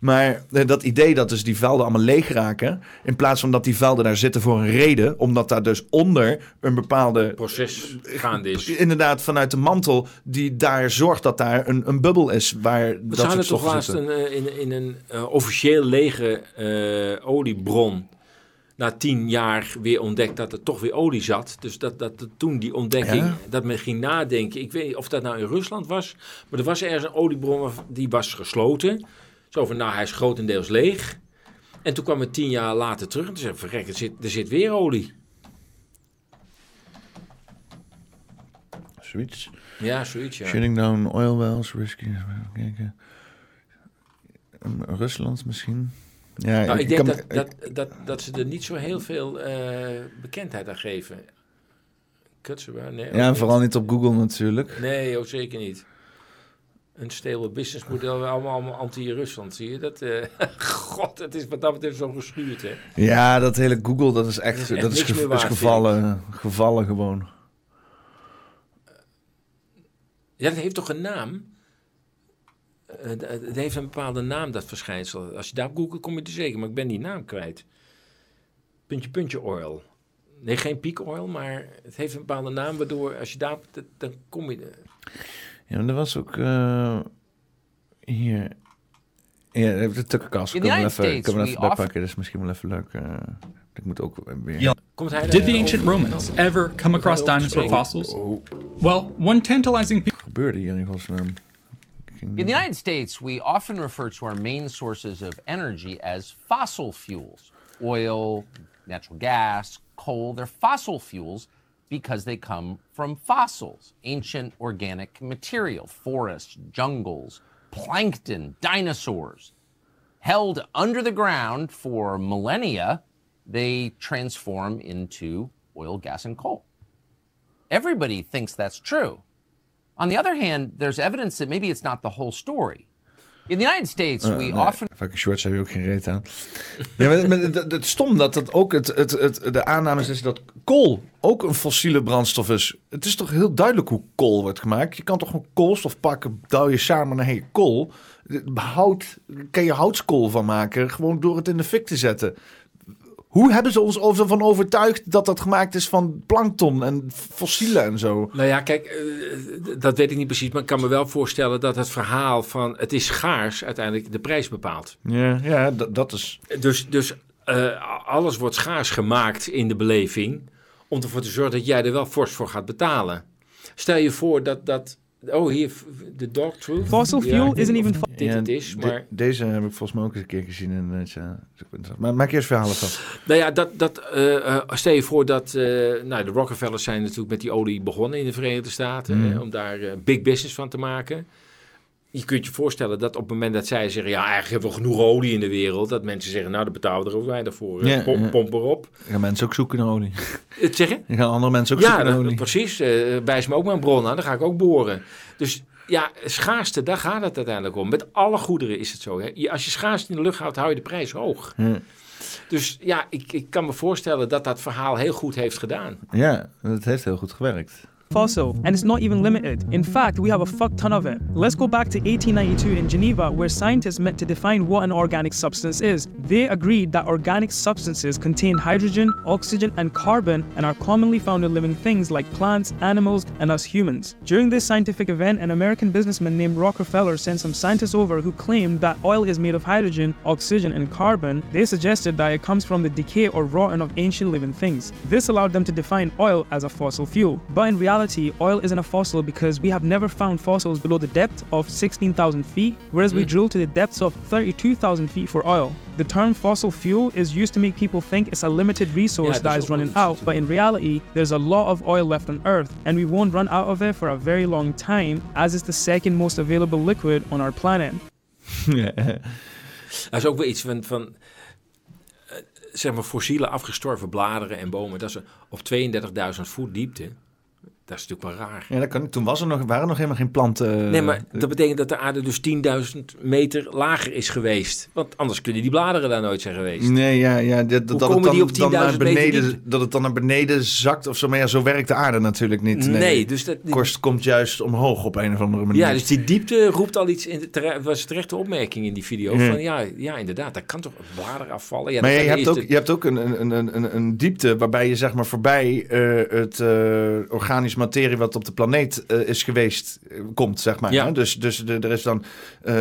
Maar eh, dat idee dat dus die velden allemaal leeg raken... in plaats van dat die velden daar zitten voor een reden... omdat daar dus onder een bepaalde proces gaande is. inderdaad vanuit de mantel die daar zorgt dat daar een, een bubbel is waar We dat soort toch laatst een, in, in een officieel lege oliebron na tien jaar weer ontdekt dat er toch weer olie zat. Dus dat, dat, dat toen die ontdekking, Ja. dat men ging nadenken. Ik weet niet of dat nou in Rusland was, maar er was ergens een oliebron die was gesloten. Zo van, nou hij is grotendeels leeg. En toen kwam het tien jaar later terug en toen zei verrek, er zit, er zit weer olie. Zoiets. Ja, zoiets ja. Shutting down oil wells, risky. Rusland misschien. Ja, Nou, ik denk kan- dat, dat, dat, dat ze er niet zo heel veel eh, bekendheid aan geven. Kutsenbaar, nee. ja, vooral niet op Google natuurlijk. Nee, ook zeker niet. Een stable business model, allemaal, allemaal anti-Rusland, zie je dat? eh, God, het is wat dat betreft zo geschuurd, hè? Ja, dat hele Google, dat is echt, Dat is echt dat is, ge- is gevallen, gevallen gewoon. Ja, dat heeft toch een naam? Eh, d- Het heeft een bepaalde naam, dat verschijnsel. Als je daar op googelt, kom je er zeker, maar ik ben die naam kwijt. Puntje, puntje oil. Nee, geen peak oil, maar het heeft een bepaalde naam, waardoor als je daar, dan kom je er. Ja, maar er was ook eh, hier. Ja, de tukkenkast. In Kunnen we United even, States, kunnen we we even offer- bijpakken. Dat is misschien wel even leuk. eh, ik moet ook weer... Ja. Komt hij Did the ancient? Romans ever come across dinosaur fossils? Well, one tantalizing gebeurde hier in godsnaam? In the United States, we often refer to our main sources of energy as fossil fuels oil, natural gas, coal. They're fossil fuels because they come from fossils, ancient organic material, forests, jungles, plankton, dinosaurs. Held under the ground for millennia, they transform into oil, gas, and coal. Everybody thinks that's true. On the other hand, there's evidence that maybe it's not the whole story. In the United States, we Nee, often shorts heb je ook geen reet aan. Ja, maar, maar het, het, stom dat dat ook het, het, het, de aanname is dat kool ook een fossiele brandstof is. Het is toch heel duidelijk hoe kool wordt gemaakt. Je kan toch gewoon koolstof pakken, douw je samen naar hey, kool. Hout, kan je houtskool van maken, gewoon door het in de fik te zetten. Hoe hebben ze ons ervan overtuigd dat dat gemaakt is van plankton en fossielen en zo? Nou ja, kijk, eh, dat weet ik niet precies. Maar ik kan me wel voorstellen dat het verhaal van het is schaars uiteindelijk de prijs bepaalt. Ja, ja dat, is... Dus, dus eh, alles wordt schaars gemaakt in de beleving om ervoor te zorgen dat jij er wel fors voor gaat betalen. Stel je voor dat, dat Oh, hier, de Dog Truth. Fossil fuel isn't even... Dit Ja, het is, de- maar... deze heb ik volgens mij ook eens een keer gezien. En, het, ja, maar maak eerst verhalen van. Nou ja, dat, dat, eh, eh, stel je voor dat... eh, nou, de Rockefellers zijn natuurlijk met die olie begonnen in de Verenigde Staten. Mm. eh, om daar eh, big business van te maken. Je kunt je voorstellen dat op het moment dat zij zeggen... Ja, eigenlijk hebben we genoeg olie in de wereld. Dat mensen zeggen, nou, daar betalen we er ook weinig voor. eh, Ja, pom- ja. Pomp erop. Dan gaan mensen ook zoeken naar olie. Het zeggen? Dan gaan andere mensen ook Ja, zoeken naar olie. precies. eh wijs me ook maar een bron aan. Dan ga ik ook boren. Dus ja, schaarste, daar gaat het uiteindelijk om. Met alle goederen is het zo. Hè. Als je schaarste in de lucht houdt, hou je de prijs hoog. Ja. Dus ja, ik, ik kan me voorstellen dat dat verhaal heel goed heeft gedaan. Ja, dat heeft heel goed gewerkt. Fossil, and it's not even limited. In fact, we have a fuck ton of it. Let's go back to 1892 in Geneva, where scientists met to define what an organic substance is. They agreed that organic substances contain hydrogen, oxygen, and carbon and are commonly found in living things like plants, animals, and us humans. During this scientific event, an American businessman named Rockefeller sent some scientists over who claimed that oil is made of hydrogen, oxygen, and carbon. They suggested that it comes from the decay or rotten of ancient living things. This allowed them to define oil as a fossil fuel. But in reality, oil isn't a fossil because we have never found fossils below the depth of 16,000 feet, whereas we drill to the depths of 32,000 feet for oil. The term fossil fuel is used to make people think it's a limited resource Yeah, that's running out, but in reality, there's a lot of oil left on Earth, and we won't run out of it for a very long time, as it's the second most available liquid on our planet. Dat is ook weer iets van, van eh, zeg maar, fossiele afgestorven bladeren en bomen. Dat is op 32.000 voet diepte. Dat is natuurlijk wel raar. Ja, dat kan. Toen was er nog, waren er nog helemaal geen planten. Nee, maar dat betekent dat de aarde dus 10.000 meter lager is geweest. Want anders kunnen die bladeren daar nooit zijn geweest. Nee, ja, ja. Dat, dat, het dan, die op dan naar 10.000 meter beneden, dat het dan naar beneden zakt of zo. Maar ja, zo werkt de aarde natuurlijk niet. Nee, dus dat- Korst komt juist omhoog op een of andere manier. Ja, dus die diepte roept al iets in. De was een terechte opmerking in die video. Ja. Van ja, ja, inderdaad, daar kan toch een blader afvallen. Ja, maar dat je, hebt ook, de- je hebt ook een, een, een, een, een diepte waarbij je zeg maar voorbij eh, het eh, organisch materie wat op de planeet eh, is geweest, eh, komt, zeg maar. Ja. Hè? Dus, dus de- er is dan eh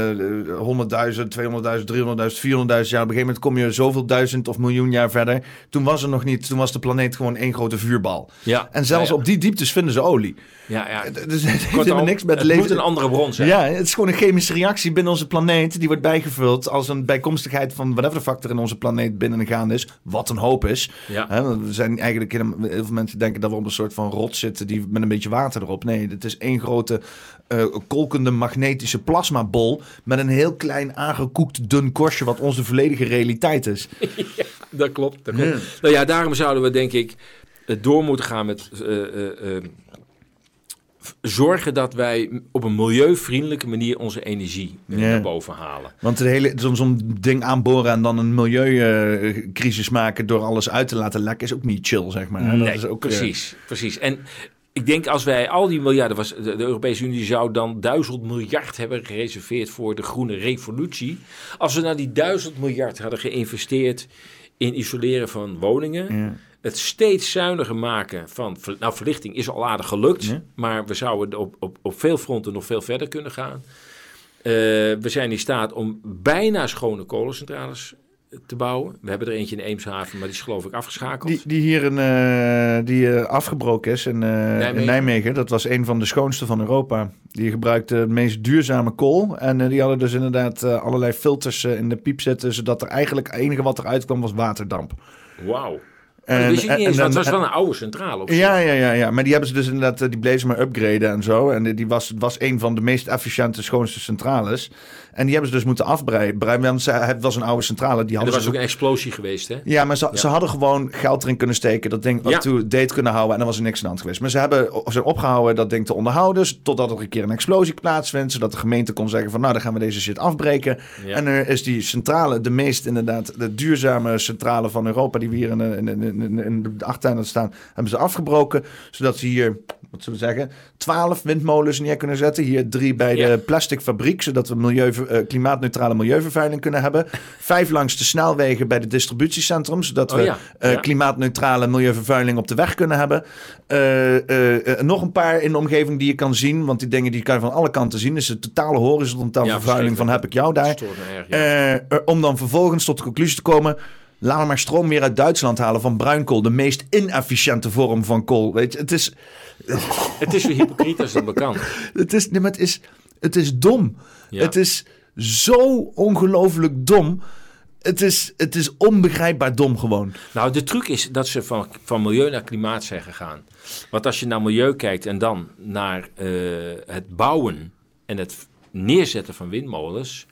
100.000, 200.000, 300.000, 400.000 jaar. Op een gegeven moment kom je zoveel duizend of miljoen jaar verder. Toen was er nog niet, toen was de planeet gewoon één grote vuurbal. Ja. En zelfs Ja, ja. op die dieptes vinden ze olie. Ja, ja. Dus het heeft helemaal niks met het leven. moet een andere bron zijn. Ja, het is gewoon een chemische reactie binnen onze planeet. Die wordt bijgevuld als een bijkomstigheid van whatever de factor in onze planeet binnengegaan is. Wat een hoop is. Ja. Hè, we zijn eigenlijk, heel veel mensen denken dat we op een soort van rot zitten die met een beetje water erop. Nee, het is één grote eh, kolkende magnetische plasmabol met een heel klein aangekoekt dun korstje wat onze volledige realiteit is. Dat klopt. Dat klopt. Nou ja, daarom zouden we denk ik eh, door moeten gaan met eh, zorgen dat wij op een milieuvriendelijke manier onze energie Ja. naar boven halen. Want de hele, zo'n ding aanboren en dan een milieucrisis maken door alles uit te laten lekken is ook niet chill, zeg maar. hè. Dat Nee, is ook, precies, precies. En ik denk als wij al die miljarden, was, de, de Europese Unie zou dan duizend miljard hebben gereserveerd voor de groene revolutie. Als we nou die duizend miljard hadden geïnvesteerd in isoleren van woningen, Ja. het steeds zuiniger maken van, nou verlichting is al aardig gelukt, Ja. maar we zouden op, op, op veel fronten nog veel verder kunnen gaan. Eh, we zijn in staat om bijna schone kolencentrales te bouwen. We hebben er eentje in Eemshaven, maar die is geloof ik afgeschakeld. Die, die hier een, eh, die eh, afgebroken is in, eh, Nijmegen. in Nijmegen. Dat was een van de schoonste van Europa. Die gebruikte het meest duurzame kool. En die hadden dus inderdaad allerlei filters in de piep zitten. Zodat er eigenlijk het enige wat eruit kwam was waterdamp. Wauw. En, dat wist ik niet en- eens, en want het was wel een oude centrale. Op zich. Ja, ja, ja, ja, maar die hebben ze dus inderdaad, die bleven ze maar upgraden en zo. En die- die was, was een van de meest efficiënte, schoonste centrales. En die hebben ze dus moeten afbreiden. Want ze- het was een oude centrale. Die En er hadden was ze ook een explosie geweest, hè? Ja, maar ze, ze hadden gewoon geld erin kunnen steken. Dat ding Ja. up to date kunnen houden. En dan was er niks aan de hand geweest. Maar ze hebben zijn opgehouden dat ding te onderhouden. Totdat er een keer een explosie plaatsvindt. Zodat de gemeente kon zeggen van nou, dan gaan we deze shit afbreken. Ja. En er is die centrale, de meest inderdaad, de duurzame centrale van Europa. Die we hier in, in, in, in, in de achtertuin staan, hebben ze afgebroken. Zodat ze hier, wat zullen we zeggen, twaalf windmolens neer kunnen zetten. Hier drie bij de plastic fabriek, zodat we milieu, eh, klimaatneutrale milieuvervuiling kunnen hebben. Vijf langs de snelwegen bij de distributiecentrum, zodat Oh we ja, eh, klimaatneutrale milieuvervuiling op de weg kunnen hebben. Eh, nog een paar in de omgeving die je kan zien, want die dingen die kan je van alle kanten zien. Dus de totale horizontale Ja, vervuiling van heb ik jou daar. Erg, ja. Om dan vervolgens tot de conclusie te komen. Laten we maar stroom weer uit Duitsland halen van bruinkool. De meest inefficiënte vorm van kool. Weet je, het is, Het is zo hypocriet als het kan. het is, nee, maar het is, het is dom. Ja. Het is zo ongelooflijk dom. Het is, het is onbegrijpbaar dom gewoon. Nou, de truc is dat ze van, van milieu naar klimaat zijn gegaan. Want als je naar milieu kijkt en dan naar eh, het bouwen en het neerzetten van windmolens,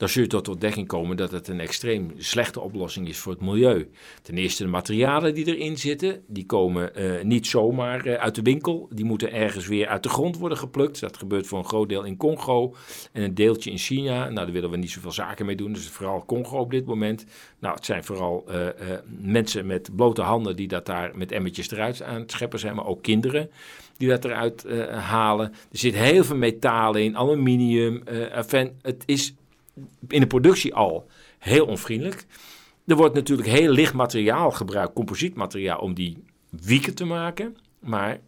dan zul je tot de ontdekking komen dat het een extreem slechte oplossing is voor het milieu. Ten eerste de materialen die erin zitten, die komen eh, niet zomaar eh, uit de winkel. Die moeten ergens weer uit de grond worden geplukt. Dat gebeurt voor een groot deel in Congo en een deeltje in China. Nou, daar willen we niet zoveel zaken mee doen. Dus vooral Congo op dit moment. Nou, het zijn vooral eh, mensen met blote handen die dat daar met emmertjes eruit aan het scheppen zijn, maar ook kinderen die dat eruit halen. Er zit heel veel metalen in, aluminium. enfin, het is in de productie al heel onvriendelijk. Er wordt natuurlijk heel licht materiaal gebruikt, composietmateriaal, om die wieken te maken. Maar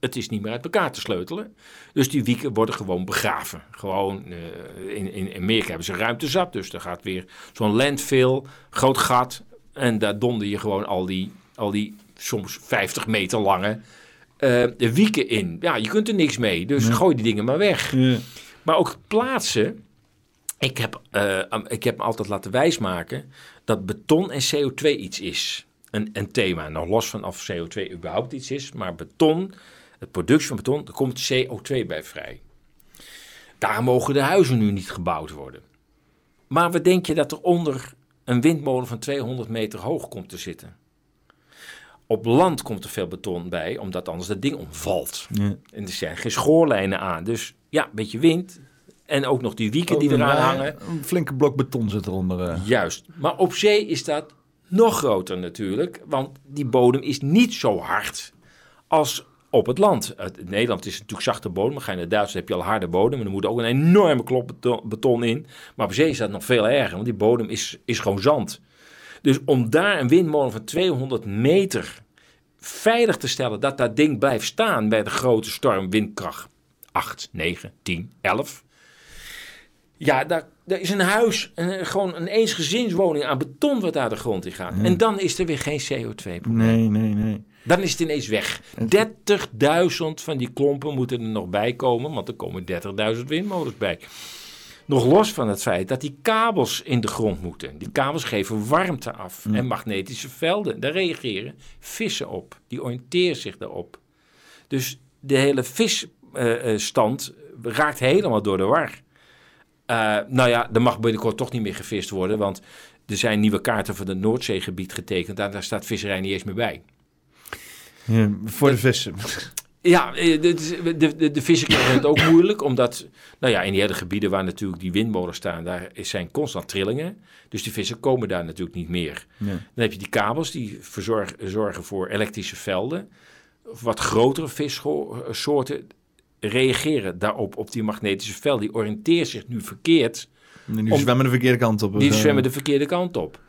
het is niet meer uit elkaar te sleutelen. Dus die wieken worden gewoon begraven. Gewoon, eh, in, in Amerika hebben ze ruimte zat. Dus er gaat weer zo'n landfill, groot gat. En daar donder je gewoon al die, al die soms 50 meter lange eh, wieken in. Ja, je kunt er niks mee. Dus gooi die dingen maar weg. Maar ook plaatsen. Ik heb, eh, ik heb me altijd laten wijsmaken dat beton en CO2 iets is. Een, een thema. Nog los van of CO2 überhaupt iets is. Maar beton, de productie van beton, er komt CO2 bij vrij. Daar mogen de huizen nu niet gebouwd worden. Maar wat denk je dat er onder een windmolen van 200 meter hoog komt te zitten? Op land komt er veel beton bij, omdat anders dat ding omvalt. En er zijn geen schoorlijnen aan. Dus ja, een beetje wind. En ook nog die wieken die eraan hangen. Een flinke blok beton zit eronder. eh. Juist. Maar op zee is dat nog groter natuurlijk. Want die bodem is niet zo hard als op het land. Het, in Nederland is het natuurlijk zachte bodem. Maar ga je naar Duitsland heb je al harde bodem. En er moet ook een enorme klop beton, beton in. Maar op zee is dat nog veel erger. Want die bodem is, is gewoon zand. Dus om daar een windmolen van 200 meter veilig te stellen... dat dat ding blijft staan bij de grote storm windkracht 8, 9, 10, 11... Ja, daar, daar is een huis, een, gewoon een eensgezinswoning aan beton wat daar de grond in gaat. En dan is er weer geen CO2-probleem. Nee, nee, nee. Dan is het ineens weg. 30.000 van die klompen moeten er nog bij komen, want er komen 30.000 windmolens bij. Nog los van het feit dat die kabels in de grond moeten. Die kabels geven warmte af en magnetische velden. Daar reageren vissen op. Die oriënteren zich daarop. Dus de hele visstand raakt helemaal door de war. Eh, nou ja, er mag binnenkort toch niet meer gevist worden, want er zijn nieuwe kaarten voor het Noordzeegebied getekend. Daar, daar staat visserij niet eens meer bij. Ja, voor de vissen. Ja, eh, de, de, de, de vissen krijgen het ook moeilijk, omdat, nou ja, in die hele gebieden waar natuurlijk die windmolens staan, daar zijn constant trillingen. Dus die vissen komen daar natuurlijk niet meer. Ja. Dan heb je die kabels die verzorgen, zorgen voor elektrische velden. Wat grotere vissoorten reageren daarop, op die magnetische velden. Die oriënteren zich nu verkeerd Nu Om- zwemmen de verkeerde kant op. die Eh, zwemmen de verkeerde kant op.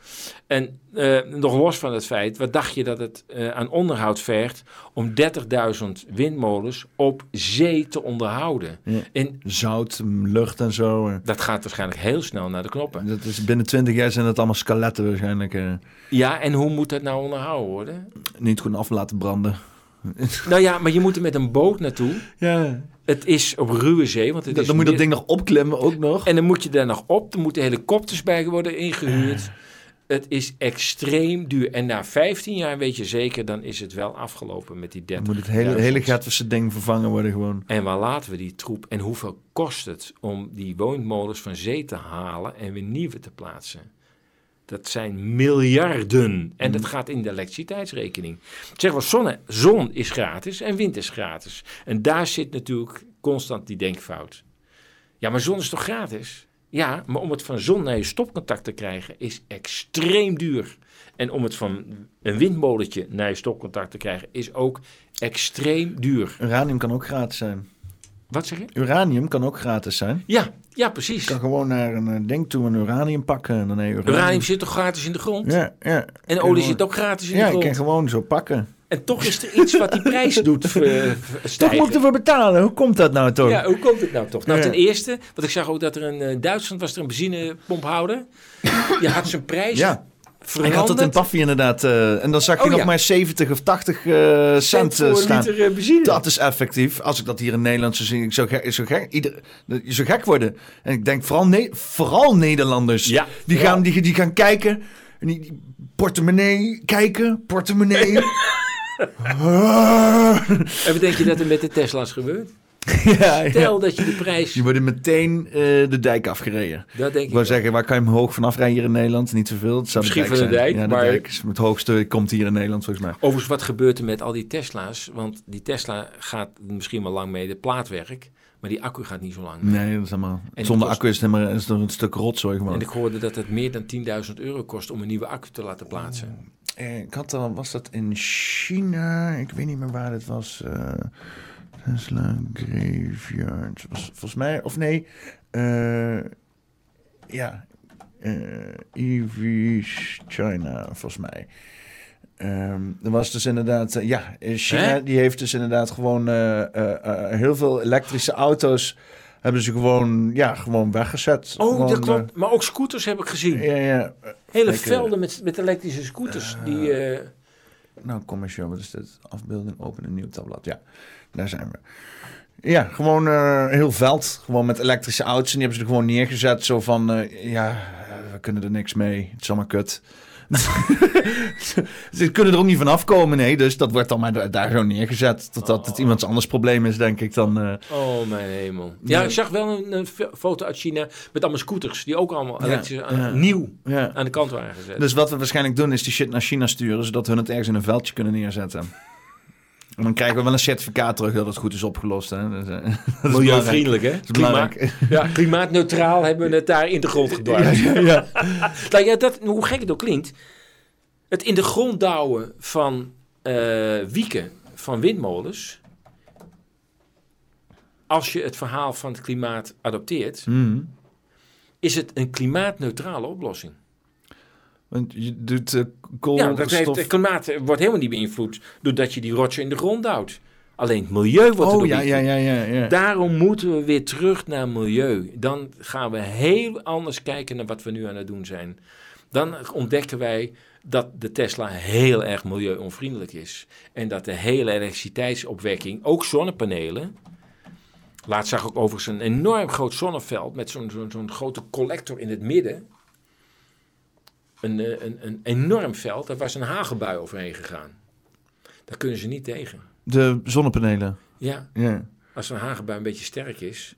En eh, nog los van het feit, wat dacht je dat het eh, aan onderhoud vergt om 30.000 windmolens op zee te onderhouden? Ja. En Zout, lucht en zo. dat gaat waarschijnlijk heel snel naar de knoppen. Dat is binnen 20 jaar zijn het allemaal skeletten waarschijnlijk. Ja, en hoe moet dat nou onderhouden worden? niet gewoon af laten branden. Nou ja, maar je moet er met een boot naartoe. Ja. Het is op ruwe zee, want het Dan, is dan moet je dat ding nog opklimmen ook nog. En dan moet je daar nog op. Er moeten helikopters bij worden ingehuurd. Het is extreem duur. En na 15 jaar weet je zeker, dan is het wel afgelopen met die 30. Dan moet het hele, hele Gatverse ding vervangen worden gewoon. En waar laten we die troep? En hoeveel kost het om die woonmolens van zee te halen en weer nieuwe te plaatsen? Dat zijn miljarden. En dat gaat in de elektriciteitsrekening. Zeg wel, zonne, zon is gratis en wind is gratis. En daar zit natuurlijk constant die denkfout. Ja, maar zon is toch gratis? Ja, maar om het van zon naar je stopcontact te krijgen is extreem duur. En om het van een windmolentje naar je stopcontact te krijgen is ook extreem duur. Uranium kan ook gratis zijn. Wat zeg je? Uranium kan ook gratis zijn. Ja, ja precies. Je kan gewoon naar een eh, ding toe een uranium pakken en dan uranium. Uranium zit toch gratis in de grond? Ja, ja. En olie zit ook gratis in Ja, de je grond. kan gewoon zo pakken. En toch is er iets wat die prijs doet eh, Toch moet ik ervoor betalen. Hoe komt dat nou toch? Ja, hoe komt het nou toch? Nou, Ja. ten eerste, want ik zag ook dat er in eh, Duitsland was er een benzinepompouder. Die had zijn prijs Ja. Ik had het in Paffy inderdaad. eh, en dan zag je Oh, nog ja. maar 70 of 80 eh, cent voor eh, staan. liter benzine. Dat is effectief. Als ik dat hier in Nederland zou zien, ik zou gek, ik zou gek, ieder, je zou gek worden. En ik denk vooral, ne vooral Nederlanders. Ja, die, gaan, die, die gaan kijken. En die, die portemonnee kijken. Portemonnee. En wat denk je dat er met de Tesla's gebeurt? ja, ja. Stel dat je de prijs... Die worden meteen eh, de dijk afgereden. Dat denk Ik wel. zeggen, waar kan je hem hoog vanaf rijden hier in Nederland? Niet zoveel. Het zou Misschien de van de dijk, ja, de maar- dijk is het hoogste komt hier in Nederland volgens mij. Overigens, wat gebeurt er met al die Tesla's? Want die Tesla gaat misschien wel lang mee, de plaatwerk. Maar die accu gaat niet zo lang mee. Nee, dat is allemaal... die Zonder kost- accu is het, helemaal, is een stuk rotzooi gewoon. En ik hoorde dat het meer dan 10.000 euro kost om een nieuwe accu te laten plaatsen. Eh, Ik had al, was dat in China? Ik weet niet meer waar het was. eh, Tesla Graveyard. Was, volgens mij, of nee. eh, ja. eh EV's China, volgens mij. Ehm er was dus inderdaad, eh, ja, in China Hè? die heeft dus inderdaad gewoon heel veel elektrische auto's hebben ze gewoon, ja, gewoon weggezet. Oh, Gewoon, dat klopt. Maar ook scooters heb ik gezien. ja, ja. Hele velden met, met elektrische scooters. die, Nou, commercieel, wat is dit? Afbeelding, open een nieuw tabblad. Ja, daar zijn we. Ja, gewoon eh, heel veld. Gewoon met elektrische auto's. En die hebben ze er gewoon neergezet. Zo van, eh, ja, eh, we kunnen er niks mee. Het is allemaal kut. Ze kunnen er ook niet van afkomen, nee. Dus dat wordt dan maar da- daar zo neergezet. Totdat het iemands anders probleem is, denk ik dan. oh, mijn hemel. Ja, ik zag wel een, een fo- foto uit China met allemaal scooters. Die ook allemaal Ja, elektrisch, aan- ja. nieuw ja. aan de kant waren gezet. Dus wat we waarschijnlijk doen, is die shit naar China sturen. Zodat hun het ergens in een veldje kunnen neerzetten. En dan krijgen we wel een certificaat terug dat het goed is opgelost. Hè? Dus, eh, dat is Milieuvriendelijk, hè? Ja, klimaatneutraal hebben we het daar in de grond gedouwd. Ja. Nou ja, dat, hoe gek het ook klinkt. Het in de grond douwen van eh, wieken van windmolens. Als je het verhaal van het klimaat adopteert, Mhm. is het een klimaatneutrale oplossing. Want je doet eh Ja, koolstof... dat heeft, het klimaat wordt helemaal niet beïnvloed doordat je die rotsen in de grond duwt. Alleen het milieu wordt oh, er ja, ja, ja, ja, ja. Daarom moeten we weer terug naar milieu. Dan gaan we heel anders kijken naar wat we nu aan het doen zijn. Dan ontdekken wij dat de Tesla heel erg milieuonvriendelijk is. En dat de hele elektriciteitsopwekking, ook zonnepanelen. Laatst zag ik overigens een enorm groot zonneveld met zo'n zo'n zo'n grote collector in het midden. Een, eh, een, een enorm veld, daar was een hagelbui overheen gegaan. Daar kunnen ze niet tegen. De zonnepanelen. Ja, Ja. als een hagelbui een beetje sterk is,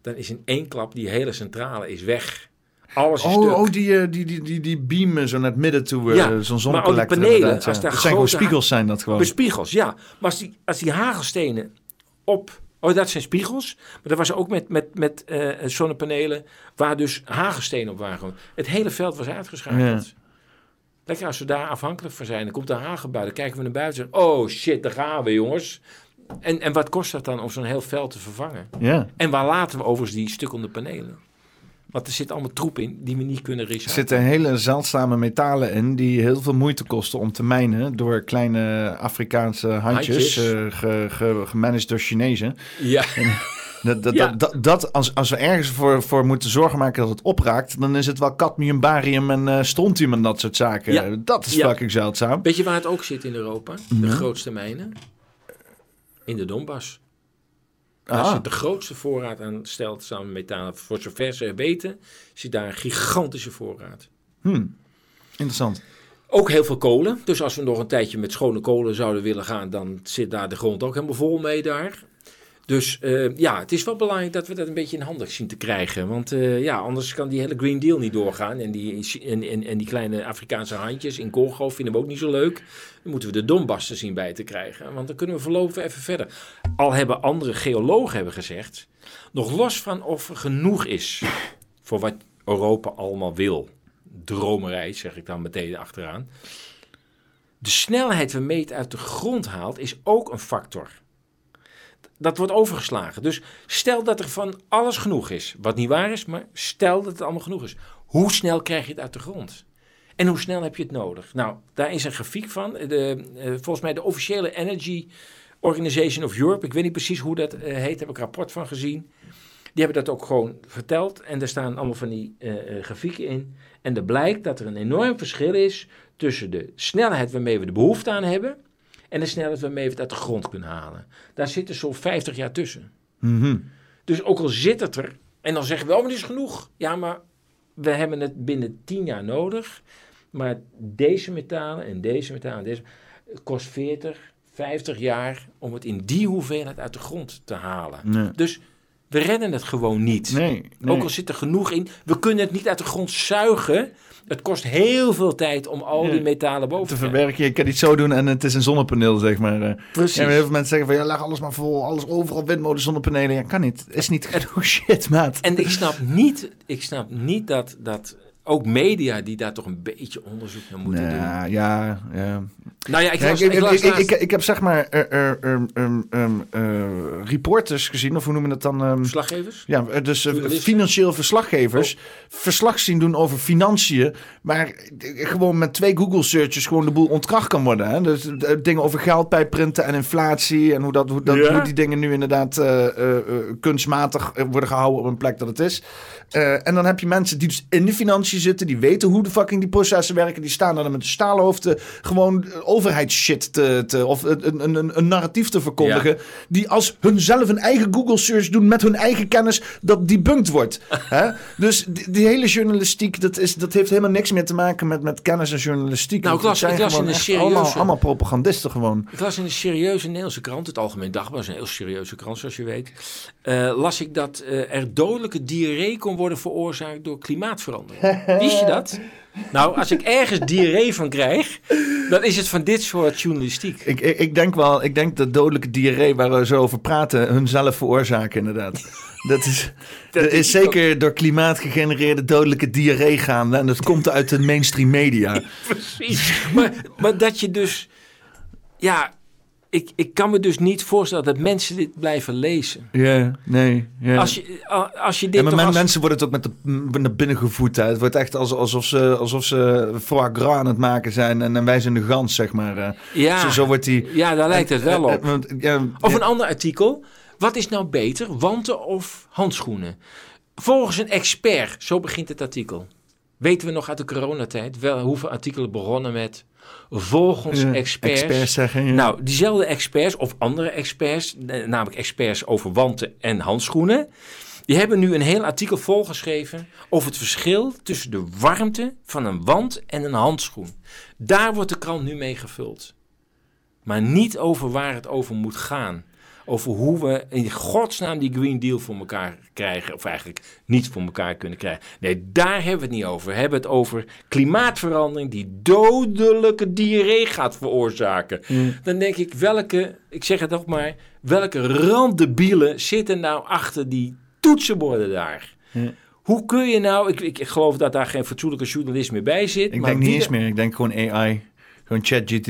dan is in één klap die hele centrale is weg. Alles is Oh, stuk. oh die, eh, die, die, die, die beamen zo naar het midden toe. eh, Ja, zo'n maar al die panelen, als daar Dat zijn gewoon spiegels zijn dat gewoon. Spiegels, ja. Maar als die, als die hagelstenen op... Oh, dat zijn spiegels. Maar dat was ook met, met, met eh, zonnepanelen waar dus hagelstenen op waren. Het hele veld was uitgeschakeld. Lekker als we daar afhankelijk van zijn. Dan komt de hagelbui. Dan kijken we naar buiten zeggen... Oh shit, daar gaan we jongens. En, en wat kost dat dan om zo'n heel veld te vervangen? Ja. En waar laten we overigens die stukkende panelen? Want er zit allemaal troep in die we niet kunnen Er recyclen. zitten hele zeldzame metalen in die heel veel moeite kosten om te mijnen door kleine Afrikaanse handjes, Handjes. eh, ge, ge- gemanaged door Chinezen. Ja. Dat, dat, Ja. dat, dat, dat- als, als we ergens voor, voor moeten zorgen maken dat het opraakt, dan is het wel cadmium, barium en eh, strontium en dat soort zaken. Ja. Dat is Ja. fucking zeldzaam. Weet je waar het ook zit in Europa? De Mhm. grootste mijnen? In de Donbass. Daar Ah. zit de grootste voorraad aan stelt samen met metalen. Voor zover ze weten, zit daar een gigantische voorraad. Hmm. Interessant. Ook heel veel kolen. Dus als we nog een tijdje met schone kolen zouden willen gaan, dan zit daar de grond ook helemaal vol mee daar. Dus eh, ja, het is wel belangrijk dat we dat een beetje in handen zien te krijgen. Want eh, ja, anders kan die hele Green Deal niet doorgaan. En die, en, en, en die kleine Afrikaanse handjes in Congo vinden we ook niet zo leuk. Dan moeten we de Donbass zien bij te krijgen. Want dan kunnen we voorlopig even verder. Al hebben andere geologen hebben gezegd, nog los van of er genoeg is voor wat Europa allemaal wil. Dromerij, zeg ik dan meteen achteraan. De snelheid waarmee het uit de grond haalt, is ook een factor. Dat wordt overgeslagen. Dus stel dat er van alles genoeg is. Wat niet waar is, maar stel dat het allemaal genoeg is. Hoe snel krijg je het uit de grond? En hoe snel heb je het nodig? Nou, daar is een grafiek van. De, eh, volgens mij de officiële Energy Organization of Europe. Ik weet niet precies hoe dat eh, heet. Heb ik een rapport van gezien. Die hebben dat ook gewoon verteld. En er staan allemaal van die eh, eh, grafieken in. En er blijkt dat er een enorm verschil is tussen de snelheid waarmee we de behoefte aan hebben. En de snelheid waarmee we het uit de grond kunnen halen. Daar zitten zo'n 50 jaar tussen. Mhm. Dus ook al zit het er. En dan zeggen we, oh, maar dit is genoeg. Ja, maar we hebben het binnen 10 jaar nodig. Maar deze metalen en deze metalen en deze... Het kost 40, 50 jaar om het in die hoeveelheid uit de grond te halen. Nee. Dus we redden het gewoon niet. Nee, nee. Ook al zit er genoeg in. We kunnen het niet uit de grond zuigen. Het kost heel veel tijd om al die metalen boven te verwerken. Je kan iets zo doen en het is een zonnepaneel, zeg maar. eh. Precies. Ja, maar heel veel mensen zeggen van, ja, leg alles maar vol. Alles overal windmolens, zonnepanelen. Ja, kan niet. Is niet genoeg shit, maat. En ik snap niet, ik snap niet dat, dat ook media die daar toch een beetje onderzoek naar moeten doen. Ja, ja, ja. Nou ja, ik Ja, las, ik, ik, ik, las ik, laatst- ik, ik heb zeg maar eh, eh, ehm, ehm, ehm, eh, reporters gezien, of hoe noemen we dat dan? ehm, verslaggevers? ja, eh, dus eh, financieel verslaggevers verslag zien doen over financiën, maar gewoon met twee Google searches gewoon de boel ontkracht kan worden. Hè? Dus eh, dingen over geld bij printen en inflatie en hoe, dat, hoe, dat, Ja? hoe die dingen nu inderdaad eh, eh, eh, kunstmatig worden gehouden op een plek dat het is. Eh, en dan heb je mensen die dus in de financiën zitten, die weten hoe de fucking die processen werken, die staan dan met de staalhoofden gewoon overheidsshit te, te, of een, een, een, een narratief te verkondigen, die als hunzelf een eigen Google search doen met hun eigen kennis, dat debunked wordt. Hè? Dus die, die hele journalistiek, dat, is, dat heeft helemaal niks meer te maken met, met kennis en journalistiek. Nou, ik las- ik las in een serieuze- allemaal, allemaal propagandisten gewoon. Ik las in een serieuze Nederlandse krant, het Algemeen Dagblad, is een heel serieuze krant zoals je weet, eh, las ik dat eh, er dodelijke diarree kon worden veroorzaakt door klimaatverandering. Wist je dat? Nou, als ik ergens diarree van krijg, dan is het van dit soort journalistiek. Ik, ik, ik denk wel, ik denk dat dodelijke diarree waar we zo over praten, hunzelf veroorzaken inderdaad. Dat is, dat is zeker door klimaat gegenereerde dodelijke diarree gaande. En dat komt uit de mainstream media. Precies. Maar, maar dat je dus, ja, ik, ik kan me dus niet voorstellen dat mensen dit blijven lezen. Ja, nee. Ja. Als je, als je dit Ja, maar als- mensen worden het ook met de, naar binnen gevoed. Hè. Het wordt echt als, alsof, ze, alsof ze foie gras aan het maken zijn. En, en wij zijn de gans, zeg maar. eh. Ja. Zo, zo wordt die... Ja, daar lijkt het wel Eh, op. eh, want, ja, Of ja, een ander artikel. Wat is nou beter, wanten of handschoenen? Volgens een expert, zo begint het artikel. Weten we nog uit de coronatijd wel hoeveel artikelen begonnen met volgens experts. experts zeggen. ja. Nou, diezelfde experts of andere experts, eh, namelijk experts over wanten en handschoenen, die hebben nu een heel artikel volgeschreven over het verschil tussen de warmte van een wand en een handschoen. Daar wordt de krant nu mee gevuld. Maar niet over waar het over moet gaan. Over hoe we in godsnaam die Green Deal voor elkaar krijgen. Of eigenlijk niet voor elkaar kunnen krijgen. Nee, daar hebben we het niet over. We hebben het over klimaatverandering die dodelijke diarree gaat veroorzaken. Dan denk ik, welke, ik zeg het ook maar, welke randdebielen zitten nou achter die toetsenborden daar? Hoe kun je nou, ik, ik geloof dat daar geen fatsoenlijke journalist meer bij zit. ik maar denk niet eens er- meer. Ik denk gewoon AI.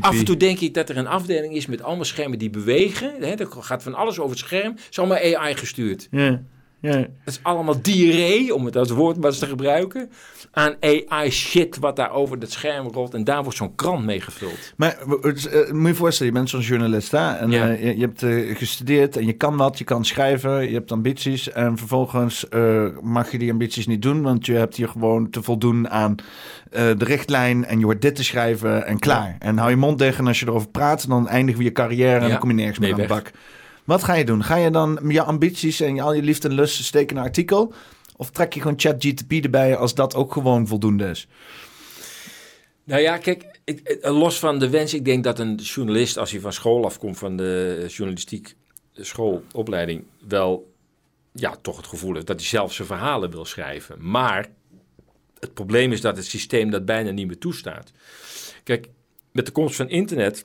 Af en toe denk ik dat er een afdeling is met allemaal schermen die bewegen. Hè, er gaat van alles over het scherm. Het is allemaal AI gestuurd. Ja, ja. Het is allemaal diarree, om het als woord maar eens te gebruiken. Aan AI shit wat daar over het scherm rolt. En daar wordt zo'n krant mee gevuld. Maar het, eh, moet je je voorstellen, je bent zo'n journalist hè? en Ja. eh, je, je hebt eh, gestudeerd en je kan wat, je kan schrijven, je hebt ambities en vervolgens eh, mag je die ambities niet doen, want je hebt hier gewoon te voldoen aan eh, de richtlijn en je hoort dit te schrijven en klaar. En hou je mond dicht en als je erover praat, dan eindigen we je carrière en Ja. dan kom je nergens meer Nee, aan de bak. Wat ga je doen? Ga je dan je ambities en al je liefde en lust steken een artikel? Of trek je gewoon ChatGTP erbij als dat ook gewoon voldoende is? Nou ja, kijk, ik, eh, los van de wens. Ik denk dat een journalist, als hij van school afkomt, van de journalistiek schoolopleiding, wel ja, toch het gevoel heeft dat hij zelf zijn verhalen wil schrijven. Maar het probleem is dat het systeem dat bijna niet meer toestaat. Kijk, met de komst van internet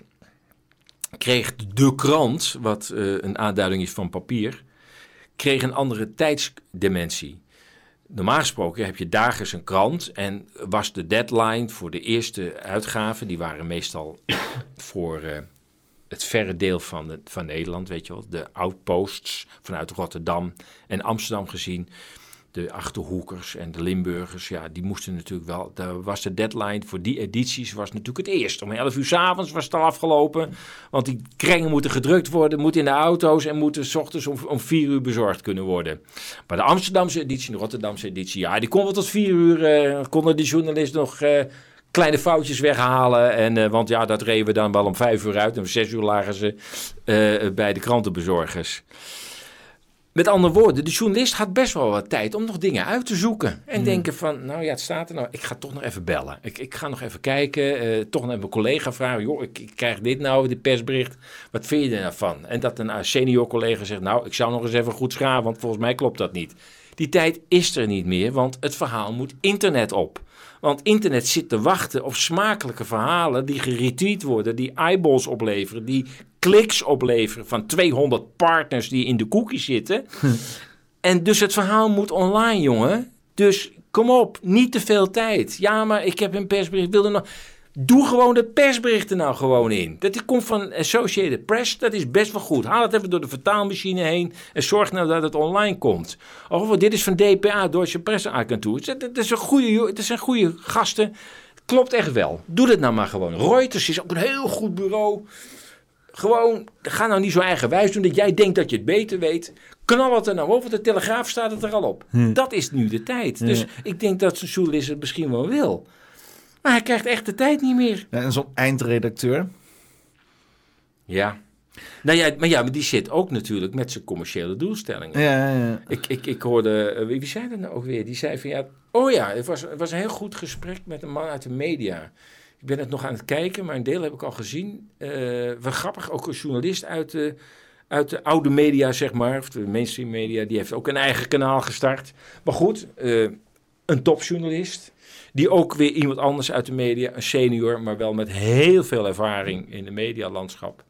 kreeg de krant, wat eh, een aanduiding is van papier, kreeg een andere tijdsdimensie. Normaal gesproken heb je dagelijks een krant en was de deadline voor de eerste uitgaven, die waren meestal voor eh, het verre deel van, de, van Nederland, weet je wel, de outposts vanuit Rotterdam en Amsterdam gezien. De Achterhoekers en de Limburgers, ja, die moesten natuurlijk wel. Daar was de deadline voor die edities was natuurlijk het eerst. Om 11 uur s avonds was het al afgelopen. Want die krengen moeten gedrukt worden, moeten in de auto's en moeten s ochtends om, om 4 uur bezorgd kunnen worden. Maar de Amsterdamse editie, de Rotterdamse editie, ja, die kon wel tot 4 uur. eh, konden die journalisten nog. eh, kleine foutjes weghalen. En, eh, want ja, dat reden we dan wel om vijf uur uit. En om zes uur lagen ze bij de krantenbezorgers. Met andere woorden, de journalist had best wel wat tijd om nog dingen uit te zoeken. En denken van, nou ja, het staat er nou. Ik ga toch nog even bellen. Ik, ik ga nog even kijken. eh, toch naar mijn collega vragen. Joh, ik, ik krijg dit nou, dit persbericht. Wat vind je er nou? En dat een eh, senior collega zegt, nou, ik zou nog eens even goed schraven. Want volgens mij klopt dat niet. Die tijd is er niet meer, want het verhaal moet internet op. Want internet zit te wachten op smakelijke verhalen die geretweet worden, die eyeballs opleveren, die kliks opleveren van 200 partners die in de cookie zitten. En dus het verhaal moet online, jongen. Dus kom op, niet te veel tijd. Ja, maar ik heb een persbericht, wilde nog... Doe gewoon de persberichten nou gewoon in. Dat komt van Associated Press, dat is best wel goed. Haal het even door de vertaalmachine heen en zorg nou dat het online komt. Of dit is van DPA, Deutsche Presseagentuur. Dat, is een goede, dat zijn goede gasten. Klopt echt wel. Doe dat nou maar gewoon. Reuters is ook een heel goed bureau. Gewoon, ga nou niet zo eigenwijs doen dat jij denkt dat je het beter weet. Knal het er nou want de Telegraaf staat het er al op. Dat is nu de tijd. Dus ik denk dat zo'n journalist het misschien wel wil. Maar hij krijgt echt de tijd niet meer. Ja, en zo'n eindredacteur. Ja. Nou ja, maar ja, maar die zit ook natuurlijk met zijn commerciële doelstellingen. Ja, ja, ja. Ik, ik, ik hoorde, eh, wie wie zei dat nou ook weer? Die zei van ja, oh ja, het was, het was een heel goed gesprek met een man uit de media. Ik ben het nog aan het kijken, maar een deel heb ik al gezien. Eh wel grappig, ook een journalist uit de, uit de oude media, zeg maar, of de mainstream media, die heeft ook een eigen kanaal gestart. Maar goed, eh, een topjournalist. Die ook weer iemand anders uit de media, een senior, maar wel met heel veel ervaring in de medialandschap.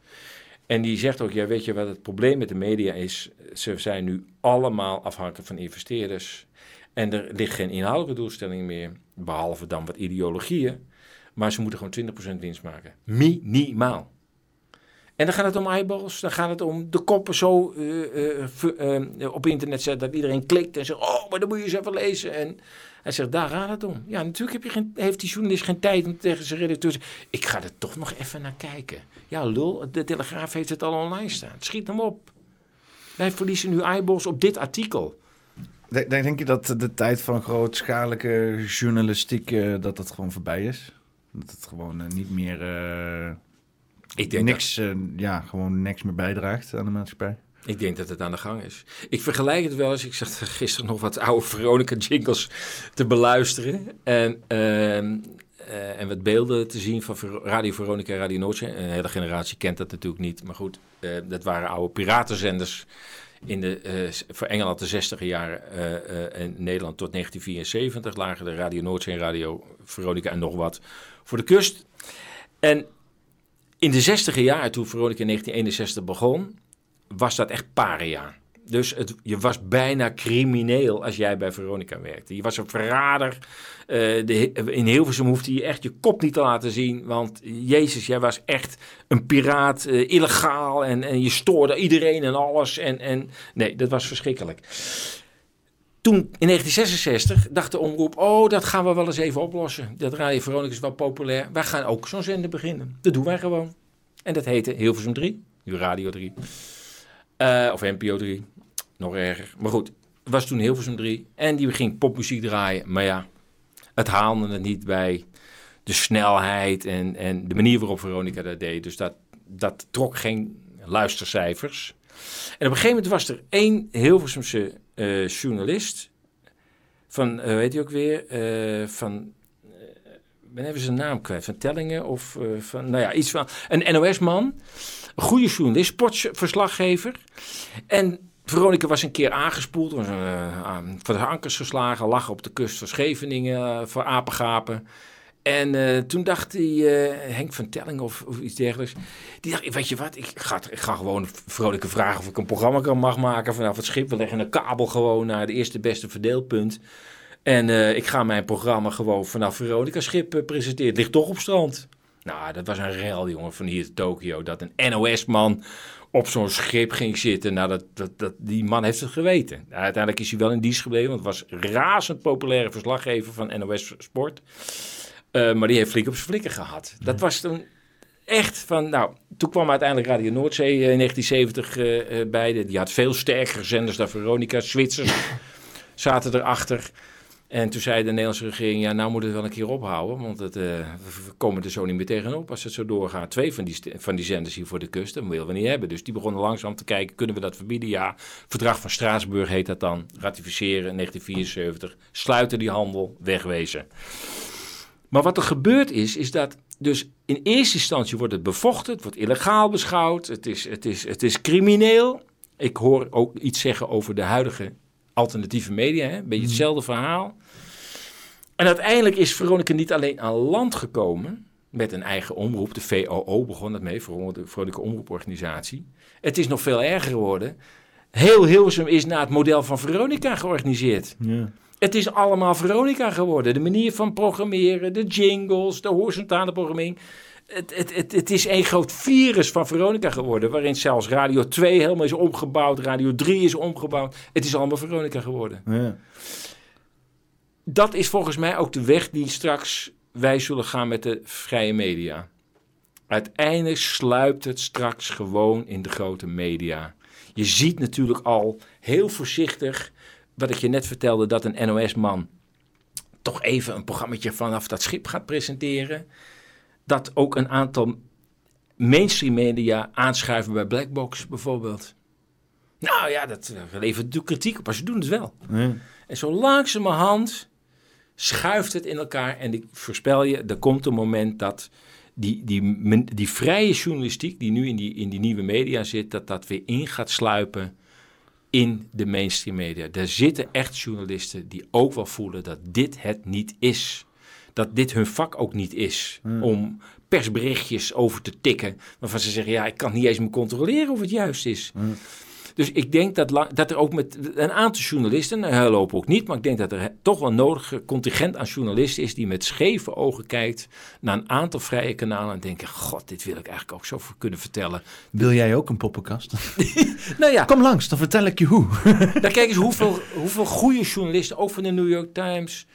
En die zegt ook, ja, weet je wat het probleem met de media is? Ze zijn nu allemaal afhankelijk van investeerders. En er ligt geen inhoudelijke doelstelling meer, behalve dan wat ideologieën. Maar ze moeten gewoon 20% winst maken. Minimaal. En dan gaat het om eyeballs, dan gaat het om de koppen zo eh, eh, eh, op internet zetten dat iedereen klikt en zegt, oh, maar dan moet je eens even lezen. En hij zegt, daar gaat het om. Ja, natuurlijk heb je geen, heeft die journalist geen tijd om tegen zijn redacteur te zeggen, ik ga er toch nog even naar kijken. Ja, lul, de Telegraaf heeft het al online staan. Schiet hem op. Wij verliezen nu eyeballs op dit artikel. Denk, je dat de tijd van grootschalige journalistiek, dat dat gewoon voorbij is? Dat het gewoon eh, niet meer, eh, Ik denk, niks, eh, ja, gewoon niks meer bijdraagt aan de maatschappij? ik denk dat het aan de gang is. Ik vergelijk het wel eens. Ik zat gisteren nog wat oude Veronica jingles te beluisteren. En, eh, en wat beelden te zien van Radio Veronica en Radio Noordzee. Een hele generatie kent dat natuurlijk niet. Maar goed, dat waren oude piratenzenders. In de, voor Engeland de 60 jaren en Nederland tot 1974 lagen de Radio Noordzee en Radio Veronica en nog wat voor de kust. En in de 60 jaren, toen Veronica in 1961 begon, was dat echt paria. Dus het, je was bijna crimineel als jij bij Veronica werkte. Je was een verrader. Eh, de, in Hilversum hoefde je echt je kop niet te laten zien. Want Jezus, jij was echt een piraat, eh, illegaal. En, en je stoorde iedereen en alles. En, en, nee, dat was verschrikkelijk. Toen in 1966 dacht de omroep: Oh, dat gaan we wel eens even oplossen. Dat Radio Veronica is wel populair. Wij gaan ook zo'n zender beginnen. Dat doen wij gewoon. En dat heette Hilversum 3, nu Radio 3. Eh, of NPO 3, nog erger. Maar goed, het was toen Hilversum 3. En die ging popmuziek draaien. Maar ja, het haalde het niet bij de snelheid en, en de manier waarop Veronica dat deed. Dus dat, dat trok geen luistercijfers. En op een gegeven moment was er één Hilversumse eh, journalist. Van, eh weet je ook weer, eh, van ben even zijn naam kwijt. Van Tellingen of eh, van, nou ja, iets van. Een NOS-man. Goede journalist, sportverslaggever. En Veronica was een keer aangespoeld, was eh, aan- van de ankers geslagen, lag op de kust van Scheveningen eh, voor apengapen. En eh, toen dacht hij, eh, Henk van Telling of, of iets dergelijks, die dacht, weet je wat, ik ga, ik ga gewoon vrolijke vragen of ik een programma kan mag maken vanaf het schip. We leggen een kabel gewoon naar het eerste beste verdeelpunt. En eh, ik ga mijn programma gewoon vanaf Veronica Schip presenteren. Het ligt toch op strand. Nou, dat was een rel, jongen, van hier te Tokio. Dat een NOS-man op zo'n schip ging zitten. Nou, dat, dat, dat, die man heeft het geweten. Nou, uiteindelijk is hij wel in dienst gebleven, want het was razend populaire verslaggever van NOS Sport. Eh, maar die heeft flink op zijn flikken gehad. Dat was toen echt van, nou, toen kwam uiteindelijk Radio Noordzee eh, in 1970 eh, bij. De- Die had veel sterkere zenders dan Veronica. Zwitsers zaten erachter. En toen zei de Nederlandse regering, ja, nou moet het wel een keer ophouden, want het, we komen er zo niet meer tegenop als het zo doorgaat. Twee van die, van die zenders hier voor de kust, dat willen we niet hebben. Dus die begonnen langzaam te kijken, kunnen we dat verbieden? Ja, verdrag van Straatsburg heet dat dan, ratificeren in 1974, sluiten die handel, wegwezen. Maar wat er gebeurd is, is dat dus in eerste instantie wordt het bevochten, het wordt illegaal beschouwd, het is, het is, het is crimineel. Ik hoor ook iets zeggen over de huidige alternatieve media, hè? een beetje hetzelfde verhaal. En uiteindelijk is Veronica niet alleen aan land gekomen met een eigen omroep, de VOO begon het mee, Veronica Omroeporganisatie. Het is nog veel erger geworden. Heel Hilversum is naar het model van Veronica georganiseerd. Ja. Het is allemaal Veronica geworden. De manier van programmeren, de jingles, de horizontale programmering. Het, het, het, het is een groot virus van Veronica geworden. Waarin zelfs Radio 2 helemaal is omgebouwd. Radio 3 is omgebouwd. Het is allemaal Veronica geworden. Ja. Dat is volgens mij ook de weg die straks wij zullen gaan met de vrije media. Uiteindelijk sluipt het straks gewoon in de grote media. Je ziet natuurlijk al heel voorzichtig, wat ik je net vertelde, dat een NOS-man toch even een programmaatje vanaf dat schip gaat presenteren. Dat ook een aantal mainstream media aanschuiven bij Blackbox bijvoorbeeld. Nou ja, dat eh, levert natuurlijk kritiek op, maar ze doen het wel. Ja. En zo langzamerhand schuift het in elkaar. En ik voorspel je, er komt een moment dat die, die, die vrije journalistiek die nu in die, in die nieuwe media zit, dat dat weer in gaat sluipen in de mainstream media. Er zitten echt journalisten die ook wel voelen dat dit het niet is. Dat dit hun vak ook niet is. Om persberichtjes over te tikken. Waarvan ze zeggen, ja, ik kan niet eens meer controleren of het juist is. Dus ik denk dat, dat er ook met een aantal journalisten, nou, hij lopen ook niet, maar ik denk dat er toch wel een nodig contingent aan journalisten is die met scheve ogen kijkt naar een aantal vrije kanalen en denken, god, dit wil ik eigenlijk ook zo kunnen vertellen. Wil jij ook een poppenkast? Nou ja, Kom langs, dan vertel ik je hoe. dan kijk eens hoeveel, hoeveel goede journalisten, ook van de New York Times,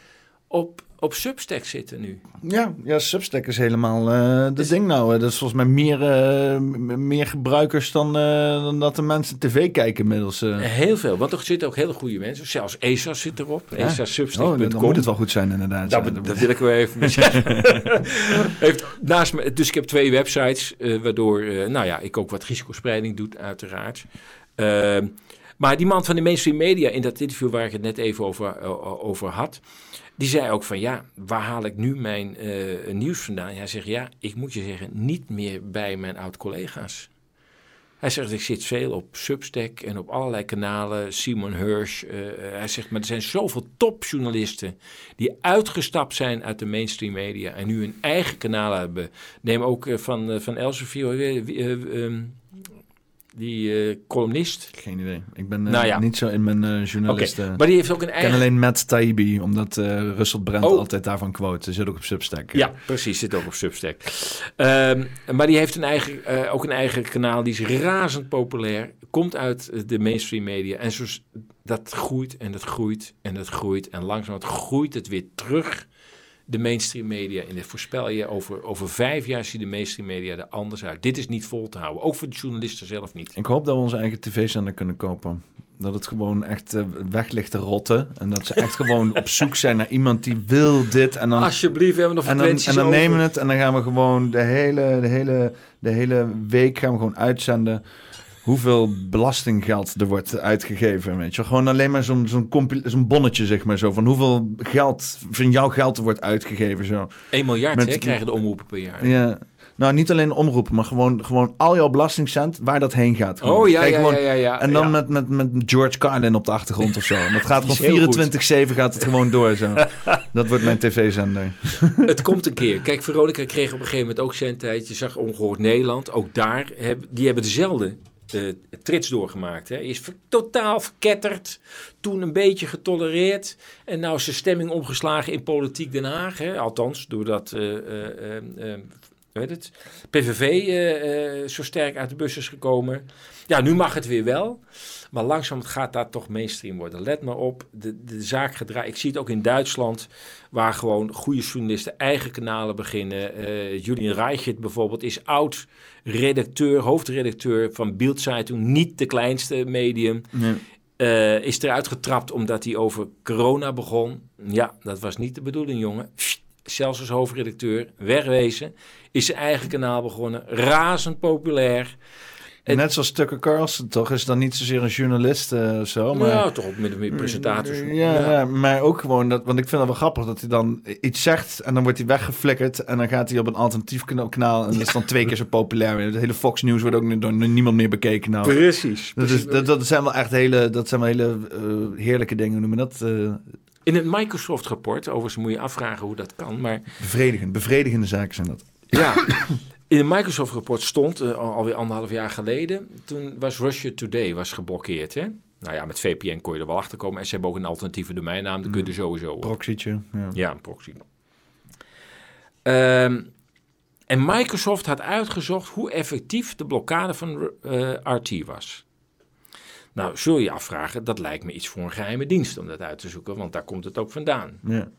op, op Substack zitten nu. Ja, ja Substack is helemaal eh de ding nou. Dat is volgens mij meer, eh, meer gebruikers dan, eh, dan dat de mensen tv kijken inmiddels. Heel veel, want er zitten ook hele goede mensen. Zelfs ESA zit erop, Ja. ESASubstack.com. Oh, dan moet het wel goed zijn inderdaad. Dat, Ja, dat wil ik wel even zeggen. Heeft naast me, dus ik heb twee websites, waardoor nou ja, ik ook wat risicospreiding doe, uiteraard. Ehm, maar die man van de mainstream media, in dat interview waar ik het net even over, over had, die zei ook van ja, waar haal ik nu mijn eh, nieuws vandaan? Hij zegt ja, ik moet je zeggen, niet meer bij mijn oud-collega's. Hij zegt, ik zit veel op Substack en op allerlei kanalen. Simon Hirsch. eh, hij zegt, maar er zijn zoveel topjournalisten die uitgestapt zijn uit de mainstream media en nu een eigen kanaal hebben. Neem ook eh, van, eh, van Elsevier, eh, eh, die eh, columnist. Geen idee. Ik ben eh, Nou ja. niet zo in mijn eh Oké, journalisten. maar die heeft ook een Ik ken eigen... alleen Matt Taibbi, omdat eh Russell Brand Oh. altijd daarvan quote. Ze zit ook op Substack. Ja, precies. Zit ook op Substack. Ehm, maar die heeft een eigen, eh, ook een eigen kanaal. Die is razend populair. Komt uit eh, de mainstream media. En zo, dat groeit en dat groeit en dat groeit. En langzaam groeit het weer terug. De mainstream media. En dat voorspel je over, over vijf jaar ziet de mainstream media er anders uit. Dit is niet vol te houden. Ook voor de journalisten zelf niet. Ik hoop dat we onze eigen tv-zender kunnen kopen. Dat het gewoon echt eh, weg ligt te rotten. En dat ze echt gewoon op zoek zijn naar iemand die wil dit. En dan, Alsjeblieft, we hebben nog en dan, en dan over. nemen we het en dan gaan we gewoon de hele, de hele, de hele week gaan we gewoon uitzenden hoeveel belastinggeld er wordt uitgegeven. Weet je? Gewoon alleen maar zo'n zo'n bonnetje, zeg maar zo. Van hoeveel geld van jouw geld er wordt uitgegeven. Zo. 1 miljard Met- hè, krijgen de omroepen per jaar. Ja, Nou, niet alleen omroepen, maar gewoon, gewoon al jouw belastingcent waar dat heen gaat. Gewoon. Oh ja, gewoon- ja, ja, ja. En dan Ja. met, met, met George Carlin op de achtergrond of zo. En dat gaat gewoon goed. 24-7 gaat het gewoon door zo. Dat wordt mijn tv-zender. Het komt een keer. Kijk, Veronica kreeg op een gegeven moment ook zendtijd. Je zag Ongehoord Nederland. Ook daar, heb, die hebben dezelfde eh, trits doorgemaakt. Hè. Is totaal verketterd. Toen een beetje getolereerd. En nou is de stemming omgeslagen in politiek Den Haag. Hè. Althans, doordat... eh, eh, het? PVV zo sterk uit de bus is gekomen. Ja, nu mag het weer wel. Maar langzaam gaat dat toch mainstream worden. Let maar op, de, de zaak gedraaid. Ik zie het ook in Duitsland, waar gewoon goede journalisten eigen kanalen beginnen. Eh Julian Reichert bijvoorbeeld is oud-redacteur, hoofdredacteur van Bild-Zeitung. Niet de kleinste medium. Eh, is eruit getrapt omdat hij over corona begon. Ja, dat was niet de bedoeling, jongen. Zelfs als hoofdredacteur, wegwezen. Is zijn eigen kanaal begonnen. Razend populair. En net zoals Tucker Carlson, toch? Is dan niet zozeer een journalist eh, of zo, maar... ja, toch ook met meer presentators. Ja, ja, maar ook gewoon, dat, want ik vind het wel grappig dat hij dan iets zegt en dan wordt hij weggeflikkerd en dan gaat hij op een alternatief kana- kanaal en dat is dan twee keer zo populair. Het hele Fox News wordt ook nu door niemand meer bekeken nou. Precies. Dat, is, dat, dat zijn wel echt hele, dat zijn wel hele eh, heerlijke dingen, noemen we dat? Eh, In het Microsoft-rapport, overigens moet je afvragen hoe dat kan, maar bevredigend, bevredigende zaken zijn dat. ja, in het Microsoft-rapport stond, eh, al- alweer anderhalf jaar geleden, toen was Russia Today was geblokkeerd. Hè? Nou ja, met VPN kon je er wel achter komen en ze hebben ook een alternatieve domeinnaam, dat kun je er sowieso op. Proxietje, ja. Ja, een proxy. Ehm, en Microsoft had uitgezocht hoe effectief de blokkade van eh, RT was. Nou, zul je je afvragen, dat lijkt me iets voor een geheime dienst om dat uit te zoeken, want daar komt het ook vandaan. ja.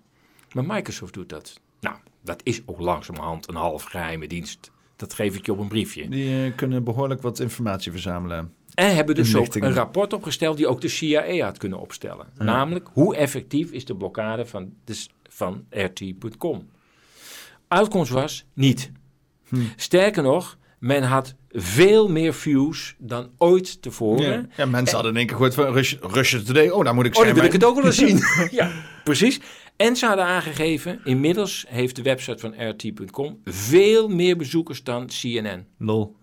Maar Microsoft doet dat. Nou, dat is ook langzamerhand een half geheime dienst. Dat geef ik je op een briefje. Die eh, kunnen behoorlijk wat informatie verzamelen. En hebben dus ook een rapport opgesteld die ook de CIA had kunnen opstellen. Namelijk, hoe effectief is de blokkade van, de, van RT.com? Uitkomst was niet. Hm. Sterker nog, men had veel meer views dan ooit tevoren. Ja, ja mensen hadden in één keer gehoord van Russia, Russia Today. Oh, daar moet ik Oh, dan schijnbaar- wil ik het ook wel eens zien. ja, precies. En ze hadden aangegeven, inmiddels heeft de website van RT.com veel meer bezoekers dan CNN. Lol.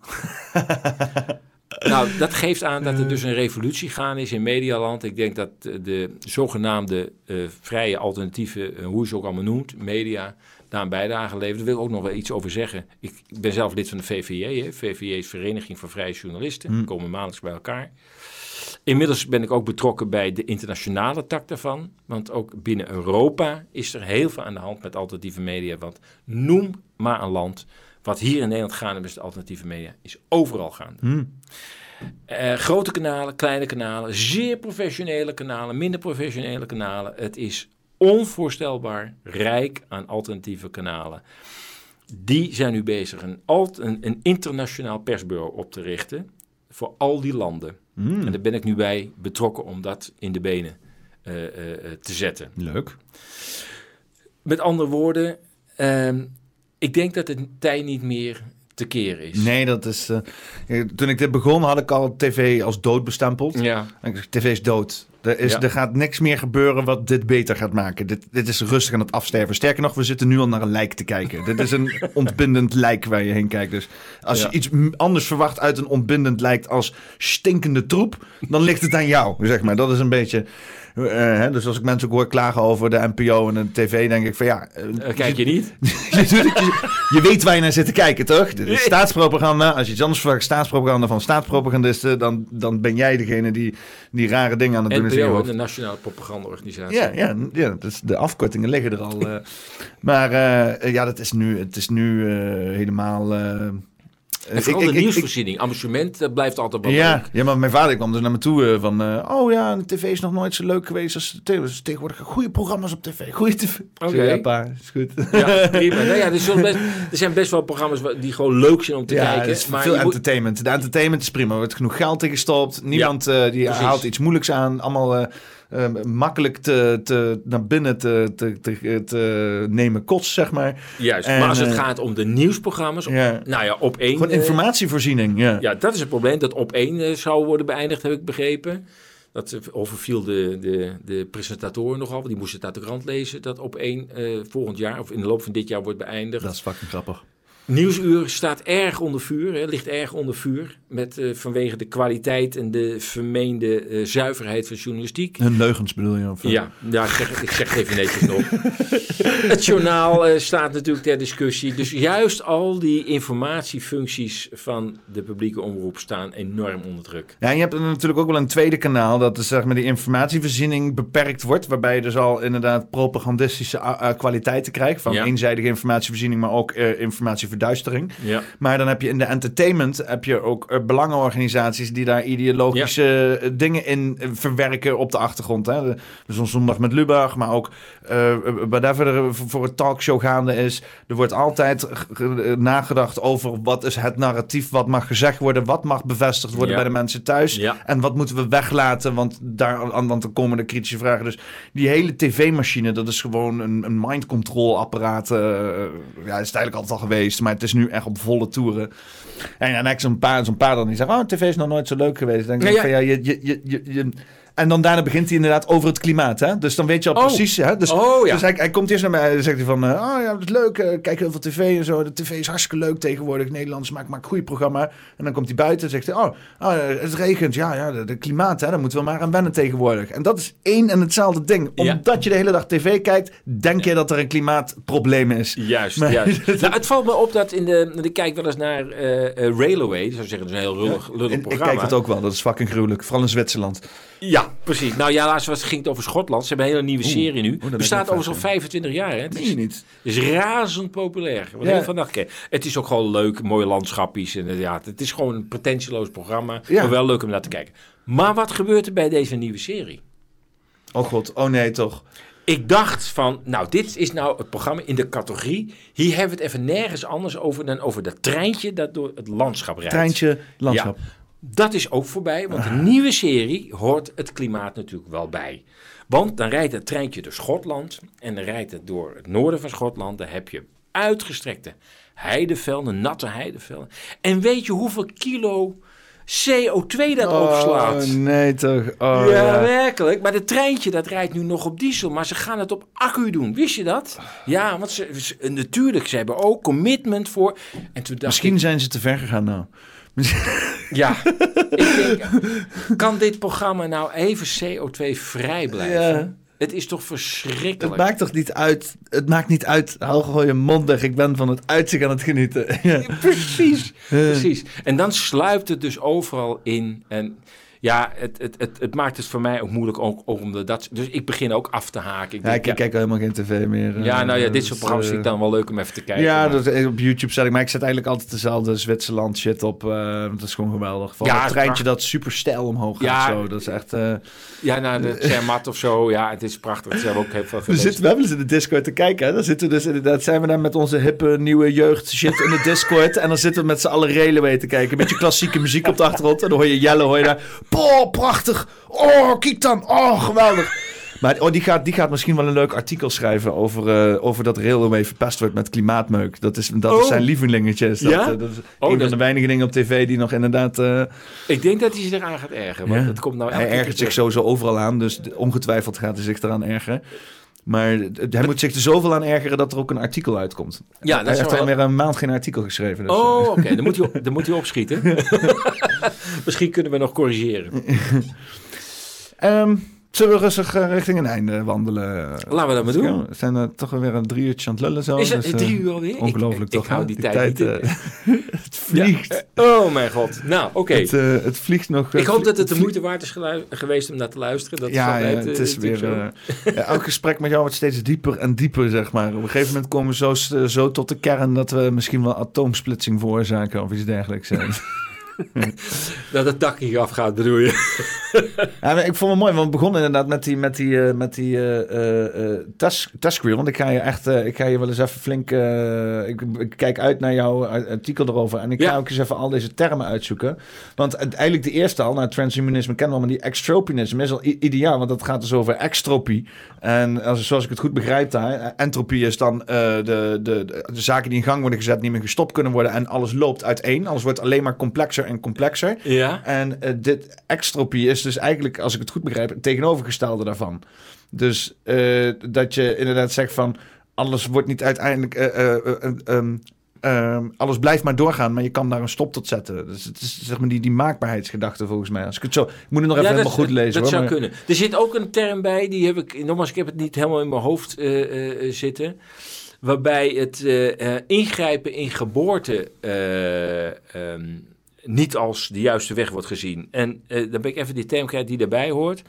Nou, dat geeft aan dat er dus een revolutie gaande is in medialand. Ik denk dat eh, de zogenaamde eh, vrije alternatieve, eh, hoe je ze ook allemaal noemt, media, daar een bijdrage levert. Daar wil ik ook nog wel iets over zeggen. Ik ben zelf lid van de VVJ. Hè. VVJ is Vereniging voor Vrije Journalisten. We komen maandelijks bij elkaar. Inmiddels ben ik ook betrokken bij de internationale tak daarvan. Want ook binnen Europa is er heel veel aan de hand met alternatieve media. Want noem maar een land wat hier in Nederland gaande is met alternatieve media, is overal gaande. Eh, grote kanalen, kleine kanalen, zeer professionele kanalen, minder professionele kanalen. Het is onvoorstelbaar rijk aan alternatieve kanalen. Die zijn nu bezig een, alt, een, een internationaal persbureau op te richten voor al die landen. En daar ben ik nu bij betrokken om dat in de benen eh, eh, eh, te zetten. Leuk. Met andere woorden, ehm, ik denk dat het tijd niet meer te keren is. Nee, dat is... eh, toen ik dit begon, had ik al tv als dood bestempeld. Ja, Ik zeg, TV is dood. Er, is, Ja. er gaat niks meer gebeuren wat dit beter gaat maken. Dit, dit is rustig aan het afsterven. Sterker nog, we zitten nu al naar een lijk te kijken. dit is een ontbindend lijk waar je heen kijkt. Dus als Ja. je iets anders verwacht uit een ontbindend lijk als stinkende troep, dan ligt het aan jou, zeg maar. Dat is een beetje... eh, hè, dus als ik mensen ook hoor klagen over de NPO en de tv, denk ik van ja... eh, Eh, kijk je niet? je, je, weet waar je naar zit te kijken, toch? Dit is staatspropaganda. Als je iets anders verwacht, staatspropaganda van staatspropagandisten, dan, dan ben jij degene die, die rare dingen aan het doen is NPO, de Nationale Propagandaorganisatie. Ja, ja, ja dus de afkortingen liggen er al. maar ja, dat is nu, het is nu helemaal... En vooral ik- de ik- ik- nieuwsvoorziening. Amusement dat blijft altijd wel ja, leuk. ja, maar mijn vader kwam dus naar me toe eh, van... eh, oh ja, de tv is nog nooit zo leuk geweest als de tv. Dus tegenwoordig goede programma's op tv. Goede tv. Oké. Ja, pa, is goed. Ja, prima. Nou ja, er, best, er zijn best wel programma's die gewoon leuk zijn om te ja, kijken. maar veel entertainment. De entertainment is prima. Er wordt genoeg geld in gestopt. Niemand eh, die precies. haalt iets moeilijks aan. Allemaal eh, eh, makkelijk te, te, naar binnen te, te, te, te nemen kost, zeg maar. Juist, En, maar als het eh, gaat om de nieuwsprogramma's, Ja. nou ja, op één... Gewoon eh, informatievoorziening, ja. ja, dat is het probleem, dat op één eh, zou worden beëindigd, heb ik begrepen. Dat overviel de, de, de presentatoren nogal, die moesten het uit de krant lezen, dat op één volgend jaar, of in de loop van dit jaar, wordt beëindigd. Dat is fucking grappig. Nieuwsuur staat erg onder vuur, hè, ligt erg onder vuur. Met, eh, vanwege de kwaliteit en de vermeende eh, zuiverheid van journalistiek. Hun leugens bedoel je? Of, Ja, ja ik, zeg, ik zeg het even netjes nog. Het journaal eh, staat natuurlijk ter discussie. Dus juist al die informatiefuncties van de publieke omroep staan enorm onder druk. Ja, en je hebt natuurlijk ook wel een tweede kanaal dat is, zeg maar, die informatievoorziening beperkt wordt. Waarbij je dus al inderdaad propagandistische kwaliteiten krijgt. Van Ja. eenzijdige informatievoorziening, maar ook eh, informatieverduistering. Ja. Maar dan heb je in de entertainment heb je ook eh, belangenorganisaties die daar ideologische eh, dingen in eh, verwerken op de achtergrond. Hè. Dus een zondag met Lubach, maar ook eh whatever er voor het talkshow gaande is. Er wordt altijd nagedacht over wat is het narratief, wat mag gezegd worden, wat mag bevestigd worden Ja. bij de mensen thuis. Ja. En wat moeten we weglaten, want, daar, want dan komen de kritische vragen. Dus die hele tv-machine, dat is gewoon een, een mind control apparaat. eh, ja, is het eigenlijk altijd al geweest, maar het is nu echt op volle toeren. En dan heb ik zo'n paar, zo'n paar dan die zeggen, oh, tv is nog nooit zo leuk geweest. Dan denk ik Ja, van, ja. je, je, je, je- En dan daarna begint hij inderdaad over het klimaat. Hè? Dus dan weet je al Oh. precies. Hè? Dus, Oh, ja. dus hij, hij komt eerst naar mij en zegt hij van... eh, oh ja, dat is leuk. eh, kijk heel veel tv en zo. De tv is hartstikke leuk tegenwoordig. Nederlanders maken maar een goede programma. En dan komt hij buiten en zegt hij... Oh, oh het regent. Ja, ja, de, de klimaat. Hè, daar moeten we maar aan wennen tegenwoordig. En dat is één en hetzelfde ding. Ja. Omdat je de hele dag tv kijkt... denk je dat er een klimaatprobleem is. Juist, Maar- juist. Nou, het valt me op dat in de... Ik kijk wel eens naar eh eh, Railway. Zou zeggen, dat is een heel lullig, lullig En ik programma. kijk dat ook wel. Dat is fucking gruwelijk. Vooral in Zwitserland. Ja, precies. Nou ja, laatst was, ging het over Schotland. Ze hebben een hele nieuwe serie nu. ik Bestaat overigens al 25 jaar. Hè? Het is, niet? is razend populair. Wat Ja. heel van dag Het is ook gewoon leuk, mooie landschapjes. En, eh, ja, het is gewoon een pretentieloos programma. Ja. Maar wel leuk om naar te kijken. Maar wat gebeurt er bij deze nieuwe serie? Oh god. Oh nee, toch. Ik dacht van, nou, dit is nou het programma in de categorie. Hier hebben we het even nergens anders over dan over dat treintje dat door het landschap rijdt. Treintje, landschap. Ja, dat is ook voorbij, want de nieuwe serie hoort het klimaat natuurlijk wel bij. Want dan rijdt het treintje door Schotland en dan rijdt het door het noorden van Schotland. Dan heb je uitgestrekte heidevelden, natte heidevelden. En weet je hoeveel kilo CO2 dat opslaat? Oh nee, toch. Oh, ja, ja. werkelijk. Maar het treintje dat rijdt nu nog op diesel, maar ze gaan het op accu doen. Wist je dat? Ja, want ze, ze- natuurlijk, ze hebben ook commitment voor. En toen dacht Misschien ik, zijn ze te ver gegaan nou. ja, ik denk, kan dit programma nou even CO2 vrij blijven? Ja. Het is toch Het verschrikkelijk? maakt toch niet uit. Het maakt niet uit. Hou gewoon je mond weg. Ik ben van het uitzicht aan het genieten. Ja. Precies, precies. En dan sluipt het dus overal in. En ja, het, het, het, het maakt het voor mij ook moeilijk ook, ook om de, dat. Dus ik begin ook af te haken. Ik Ja, ik kijk helemaal geen tv meer. eh, Ja, nou ja, dus, dit soort programma's eh, vind ik dan wel leuk om even te kijken. Ja, maar- dat, eh, op YouTube zet ik. Maar ik zet eigenlijk altijd dezelfde Zwitserland shit op. eh, dat is gewoon geweldig. Van Ja, het treintje dat super stijl omhoog gaat. Ja. zo. Dat is echt... eh, ja naar de Zermatt of zo. Ja, het is prachtig. Dat hebben we ook heel veel we zitten wel eens in de Discord te kijken. Hè? Dan zitten we dus inderdaad, zijn we daar met onze hippe nieuwe jeugd shit in de Discord. en dan zitten we met z'n allen Railway te kijken. Een beetje klassieke muziek op de achtergrond. En dan hoor je Jelle, hoor je daar. Boah, prachtig. Oh, kijk dan. Oh, geweldig. Maar oh, die, gaat, die gaat misschien wel een leuk artikel schrijven over, eh, over dat Railway verpest wordt met klimaatmeuk. Dat is, dat is Oh. zijn lievelingetjes. Dat, Ja? eh, dat is Oh, een van de weinige dingen op tv die nog inderdaad... eh, Ik denk dat hij zich eraan gaat ergeren. Want ja. komt nou hij ergert zich sowieso overal aan, dus ongetwijfeld gaat hij zich eraan ergeren. Maar hij moet zich er zoveel aan ergeren dat er ook een artikel uitkomt. Ja, dat hij heeft wel- alweer een maand geen artikel geschreven. Dus, Oh, oké. Dan, moet hij op- dan moet hij opschieten. Misschien kunnen we nog corrigeren. Ehm, zullen we rustig eh, richting een einde wandelen? Laten we dat maar doen. We zijn er toch weer een drie uurtje aan het lullen zo. Is het dus, eh, drie uur alweer? Ongelooflijk ik, toch? Ik hou hè? die, tijd, niet eh, het vliegt. Oh mijn god. Nou, oké. Het, eh, het vliegt nog. Ik hoop dat het de moeite waard is geweest om naar te luisteren. Dat Ja, is ja, het eh, is weer. eh, elk gesprek met jou wordt steeds dieper en dieper, zeg maar. Op een gegeven moment komen we zo, eh, zo tot de kern dat we misschien wel atoomsplitsing veroorzaken of iets dergelijks. Dat het dak hier afgaat, bedoel je? Ja, ik vond het mooi, want we begonnen inderdaad met die, met die, eh, met die task wheel. Want ik ga je echt, ik ga je wel eens even flink, ik, ik kijk uit naar jouw artikel erover. En ik Ja. ga ook eens even al deze termen uitzoeken. Want eigenlijk de eerste al, nou transhumanisme kennen we maar die extropianisme is al ideaal. Want dat gaat dus over extropie. En als, zoals ik het goed begrijp daar, entropie is dan de, de, de, de zaken die in gang worden gezet niet meer gestopt kunnen worden. En alles loopt uiteen. Alles wordt alleen maar complexer en complexer. Ja. En eh, dit extropie is dus eigenlijk, als ik het goed begrijp, het tegenovergestelde daarvan. Dus eh, dat je inderdaad zegt van alles wordt niet uiteindelijk. eh, eh, eh, eh, ehm, Ehm, alles blijft maar doorgaan, maar je kan daar een stop tot zetten. Dus het is zeg maar die, die maakbaarheidsgedachte volgens mij. Als ik het zo, ik moet het nog even Ja, helemaal goed lezen. Dat hoor, zou maar- kunnen. Er zit ook een term bij, die heb ik, nogmaals, ik heb het niet helemaal in mijn hoofd zitten. Waarbij het ingrijpen in geboorte eh, ehm, niet als de juiste weg wordt gezien. En eh, dan ben ik even die term kwijt die daarbij hoort.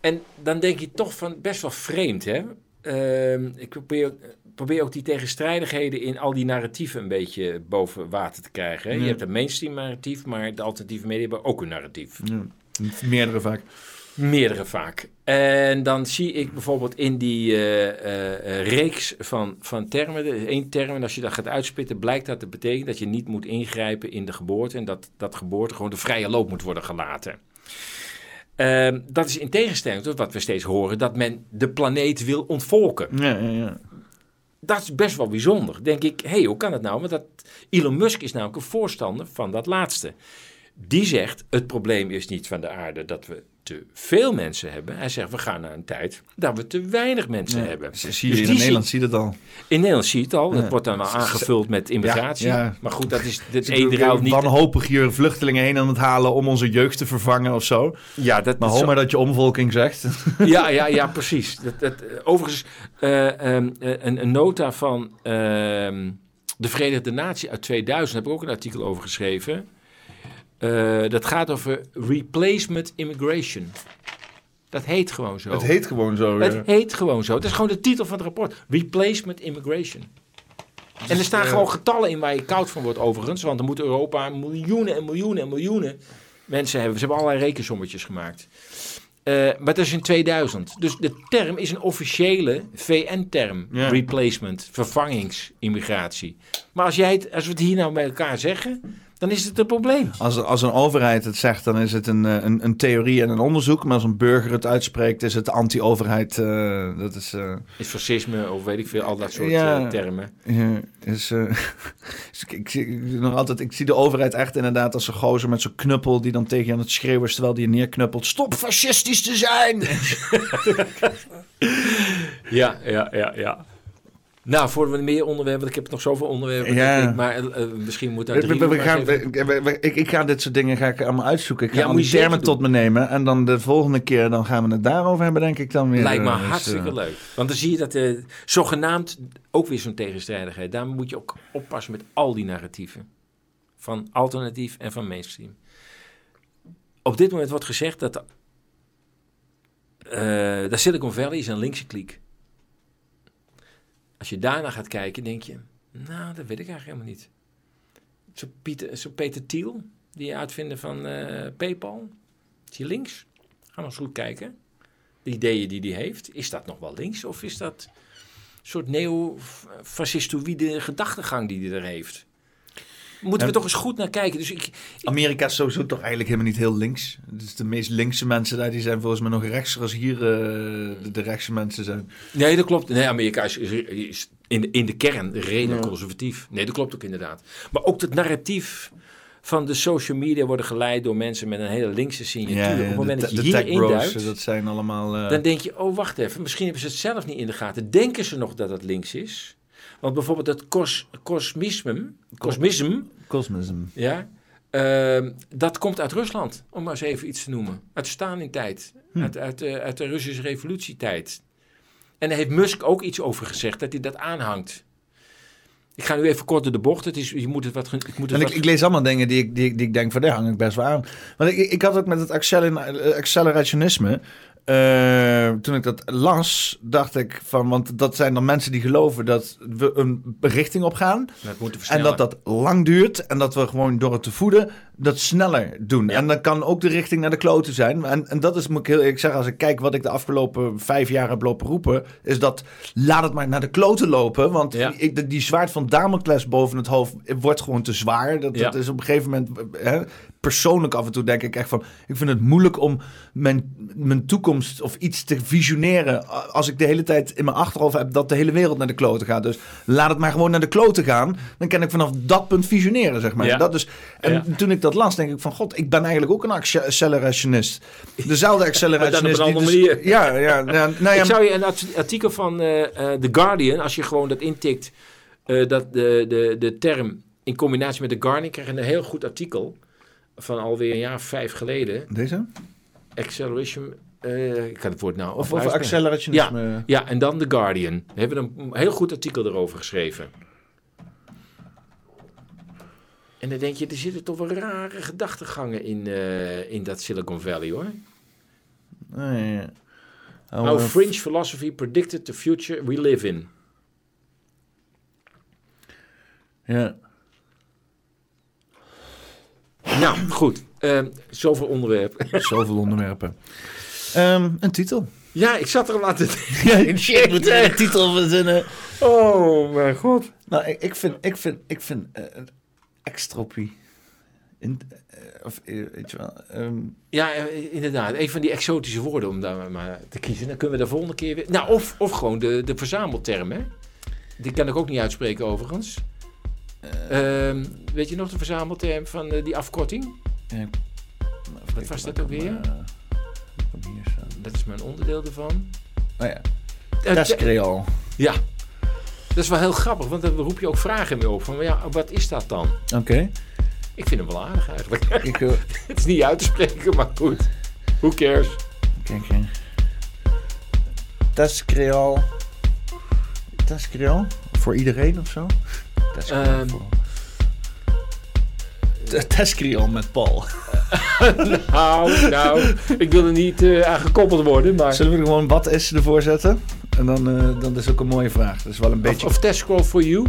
En dan denk je toch van best wel vreemd, hè? Ehm, ik probeer, probeer ook die tegenstrijdigheden in al die narratieven een beetje boven water te krijgen. Hè? Ja. Je hebt een mainstream narratief, maar de alternatieve media hebben ook een narratief. Ja, meerdere vaak. Meerdere vaak. En dan zie ik bijvoorbeeld in die eh, eh, eh, reeks van, van termen, één term, en als je dat gaat uitspitten, blijkt dat te betekenen dat je niet moet ingrijpen in de geboorte en dat dat geboorte gewoon de vrije loop moet worden gelaten. Ehm, dat is in tegenstelling tot wat we steeds horen, dat men de planeet wil ontvolken. Ja, ja, ja. Dat is best wel bijzonder. Denk ik, hé, hey, hoe kan het nou? Want dat, Elon Musk is namelijk een voorstander van dat laatste. Die zegt, het probleem is niet van de aarde dat we te veel mensen hebben. Hij zegt, we gaan naar een tijd dat we te weinig mensen Ja, hebben. Zie zie Dus je in die Nederland, zie- je dat al. in Nederland zie je het al. Ja. Dat wordt dan wel aangevuld met immigratie. Ja. Maar goed, dat is het ene ruil niet. Wanhopig hier vluchtelingen heen aan het halen om onze jeugd te vervangen of zo. Ja, dat, Maar hoor maar dat je omvolking zegt. Ja, ja, ja, precies. Dat, dat, overigens, eh, ehm, eh, een, een nota van ehm, de Verenigde Naties uit 2000, daar heb ik ook een artikel over geschreven. Eh, dat gaat over replacement immigration. Dat heet gewoon zo. Het heet gewoon zo. Het ja. heet gewoon zo. Dat is gewoon de titel van het rapport. Replacement immigration. En er staan eh, gewoon getallen in waar je koud van wordt overigens. Want dan moet Europa miljoenen en miljoenen en miljoenen mensen hebben. Ze hebben allerlei rekensommetjes gemaakt. Eh, maar dat is in 2000. Dus de term is een officiële VN-term. Replacement, vervangingsimmigratie. Maar als, jij het, als we het hier nou bij elkaar zeggen, dan is het een probleem. Als, als een overheid het zegt, dan is het een, eh, een, een theorie en een onderzoek. Maar als een burger het uitspreekt, is het anti-overheid. eh, dat is... eh, Is fascisme of weet ik veel, al dat soort Ja. termen. Ja, is, eh, dus ik, ik, zie nog altijd, ik zie de overheid echt inderdaad als een gozer met zo'n knuppel die dan tegen je aan het schreeuwen is terwijl die je neerknuppelt. Stop fascistisch te zijn! Ja, ja, ja, ja. Nou, voor we meer onderwerpen, want ik heb nog zoveel onderwerpen. Ja. ik, maar eh, eh, misschien moet daar We- gaan, ik, ik ga dit soort dingen ga ik allemaal uitzoeken. Ik ga Ja, al die termen tot me nemen. En dan de volgende keer dan gaan we het daarover hebben, denk ik dan weer. Lijkt me dus, hartstikke eh, leuk. Want dan zie je dat eh zogenaamd ook weer zo'n tegenstrijdigheid. Daar moet je ook oppassen met al die narratieven. Van alternatief en van mainstream. Op dit moment wordt gezegd dat de Silicon Valley is een linkse kliek. Als je daarna gaat kijken, denk je, nou, dat weet ik eigenlijk helemaal niet. Zo zo Peter Thiel, die uitvinder van eh, PayPal. Is hij links? Ga nog eens goed kijken de ideeën die hij heeft, is dat nog wel links of is dat een soort neo-fascistoïde gedachtegang die hij er heeft? Moeten we Ja. toch eens goed naar kijken. Dus ik, Amerika is sowieso toch eigenlijk helemaal niet heel links. Dus de meest linkse mensen daar, die zijn volgens mij nog rechtser als hier eh, de, de rechtse mensen zijn. nee, dat klopt. Nee, Amerika is, is- is in, de, in de kern redelijk conservatief. Nee, dat klopt ook inderdaad. Maar ook het narratief van de social media worden geleid door mensen met een hele linkse signatuur. Op het moment de, dat je hierin bros, duikt, dat zijn allemaal... eh, Dan denk je, oh wacht even, misschien hebben ze het zelf niet in de gaten. Denken ze nog dat het links is? Want bijvoorbeeld het kos, kosmisme, kosmisme, Cosmism. ja, ehm, dat komt uit Rusland, om maar eens even iets te noemen. Uit Stalin-tijd, uit, uit, eh, uit de Russische revolutietijd. En daar heeft Musk ook iets over gezegd, dat hij dat aanhangt. Ik ga nu even kort door de bocht. Het is, je moet het wat... Ik moet het En ik, wat ik lees allemaal dingen die ik, die, die ik denk van, daar hang ik best wel aan. Want ik, ik had ook met het eh, accelerationisme, eh, toen ik dat las, dacht ik van, want dat zijn dan mensen die geloven dat we een richting op gaan. En dat dat lang duurt en dat we gewoon door het te voeden dat sneller doen. En dan kan ook de richting naar de kloten zijn. En, en dat is, moet ik heel eerlijk zeggen, als ik kijk wat ik de afgelopen vijf jaar heb lopen roepen, is dat laat het maar naar de kloten lopen. Want Ja. ik, die zwaard van Damocles boven het hoofd wordt gewoon te zwaar. Dat, Ja. dat is op een gegeven moment, hè, persoonlijk af en toe denk ik echt van, ik vind het moeilijk om mijn, mijn toekomst of iets te visioneren als ik de hele tijd in mijn achterhoofd heb dat de hele wereld naar de kloten gaat. Dus laat het maar gewoon naar de kloten gaan. Dan kan ik vanaf dat punt visioneren, zeg maar. Ja. Dat is, en Ja. toen ik dat las, denk ik van, god, ik ben eigenlijk ook een acce- accelerationist. Dezelfde accelerationist. Op een andere dus- manier. Ja, ja, ja, nou ja, ik zou je een art- artikel van eh, The Guardian, als je gewoon dat intikt, eh, dat de, de, de term in combinatie met de Garmin kreeg een heel goed artikel van alweer een jaar of vijf geleden. Deze? Acceleration, eh, ik kan het woord nou Of over uitspreken. accelerationisme? Ja, en dan The Guardian. We hebben een heel goed artikel erover geschreven. En dan denk je, er zitten toch wel rare gedachtegangen in, eh, in dat Silicon Valley hoor. Nee, ja. Oh, fringe philosophy predicted the future we live in. ja. Nou, goed. Ehm, zoveel onderwerpen. Zoveel onderwerpen. Ehm, een titel. ja, ik zat er al aan te Ja, shit, moet een titel verzinnen. Oh, mijn god. Nou, ik, ik vind, ik vind, ik vind eh, extropie. In, eh, of, eh, weet je wel. ehm, Ja, inderdaad. Een van die exotische woorden om daar maar te kiezen. Dan kunnen we de volgende keer weer... Nou, of, of gewoon de, de verzamelterm, hè. Die kan ik ook niet uitspreken, overigens. Ehm, weet je nog de verzamelterm van eh, die afkorting? ja, Wat was dat ook weer? eh. Dat is mijn onderdeel ervan. Oh ja. Eh, Testcreol. Ja. Dat is wel heel grappig, want dan roep je ook vragen mee op. Van, ja, wat is dat dan? Oké. Ik vind hem wel aardig eigenlijk. Ik eh, Het is niet uit te spreken, maar goed. Who cares? kijk hier. Testcreol. Testcreol? Voor iedereen of zo? Testcreol. Ehm. voor- T- Testcreol met Paul. Nou, nou, ik wil er niet eh, aan gekoppeld worden, maar... Zullen we er gewoon wat is ervoor zetten? En dan, eh, dan is het ook een mooie vraag. Dat is wel een Of, beetje... of test scroll for you.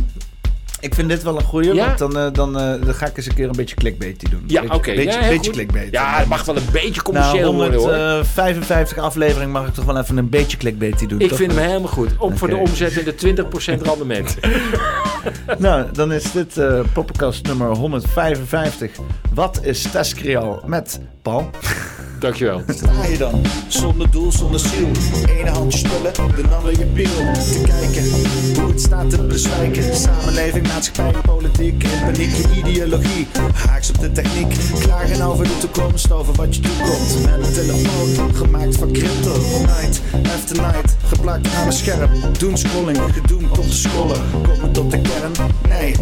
Ik vind dit wel een goeie, Ja? want dan, eh, dan, eh, dan ga ik eens een keer een beetje clickbait doen. Ja, oké. Beetje, Ja, beetje clickbait. Ja, het mag wel een beetje commercieel worden hoor. 155 afleveringen mag ik toch wel even een beetje clickbait doen. ik vind hem helemaal goed. Op voor de omzet en de 20% rendement. Nou, dan is dit eh podcast nummer 155. Wat is Testcreol met Paul? Dankjewel. sta je dan? Zonder doel, zonder ziel. Ene handje spullen, de andere je piel. Te kijken hoe het staat te bezwijken. Samenleving, maatschappij, politiek. In paniek, je ideologie. Haaks op de techniek. Klagen over de toekomst, over wat je toekomt. Met een telefoon, gemaakt van crypto. Night after night, geplakt aan mijn scherm. Doen scrolling, gedoemd tot te scrollen. Komen tot de kern? Nee.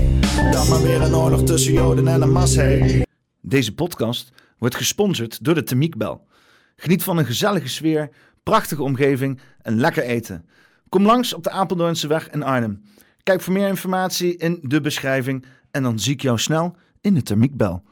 Dan maar weer een oorlog tussen Joden en een mas. Hey. Deze podcast wordt gesponsord door de Temiekbel. Geniet van een gezellige sfeer, prachtige omgeving en lekker eten. Kom langs op de Apeldoornse weg in Arnhem. Kijk voor meer informatie in de beschrijving en dan zie ik jou snel in de Thermiekbel.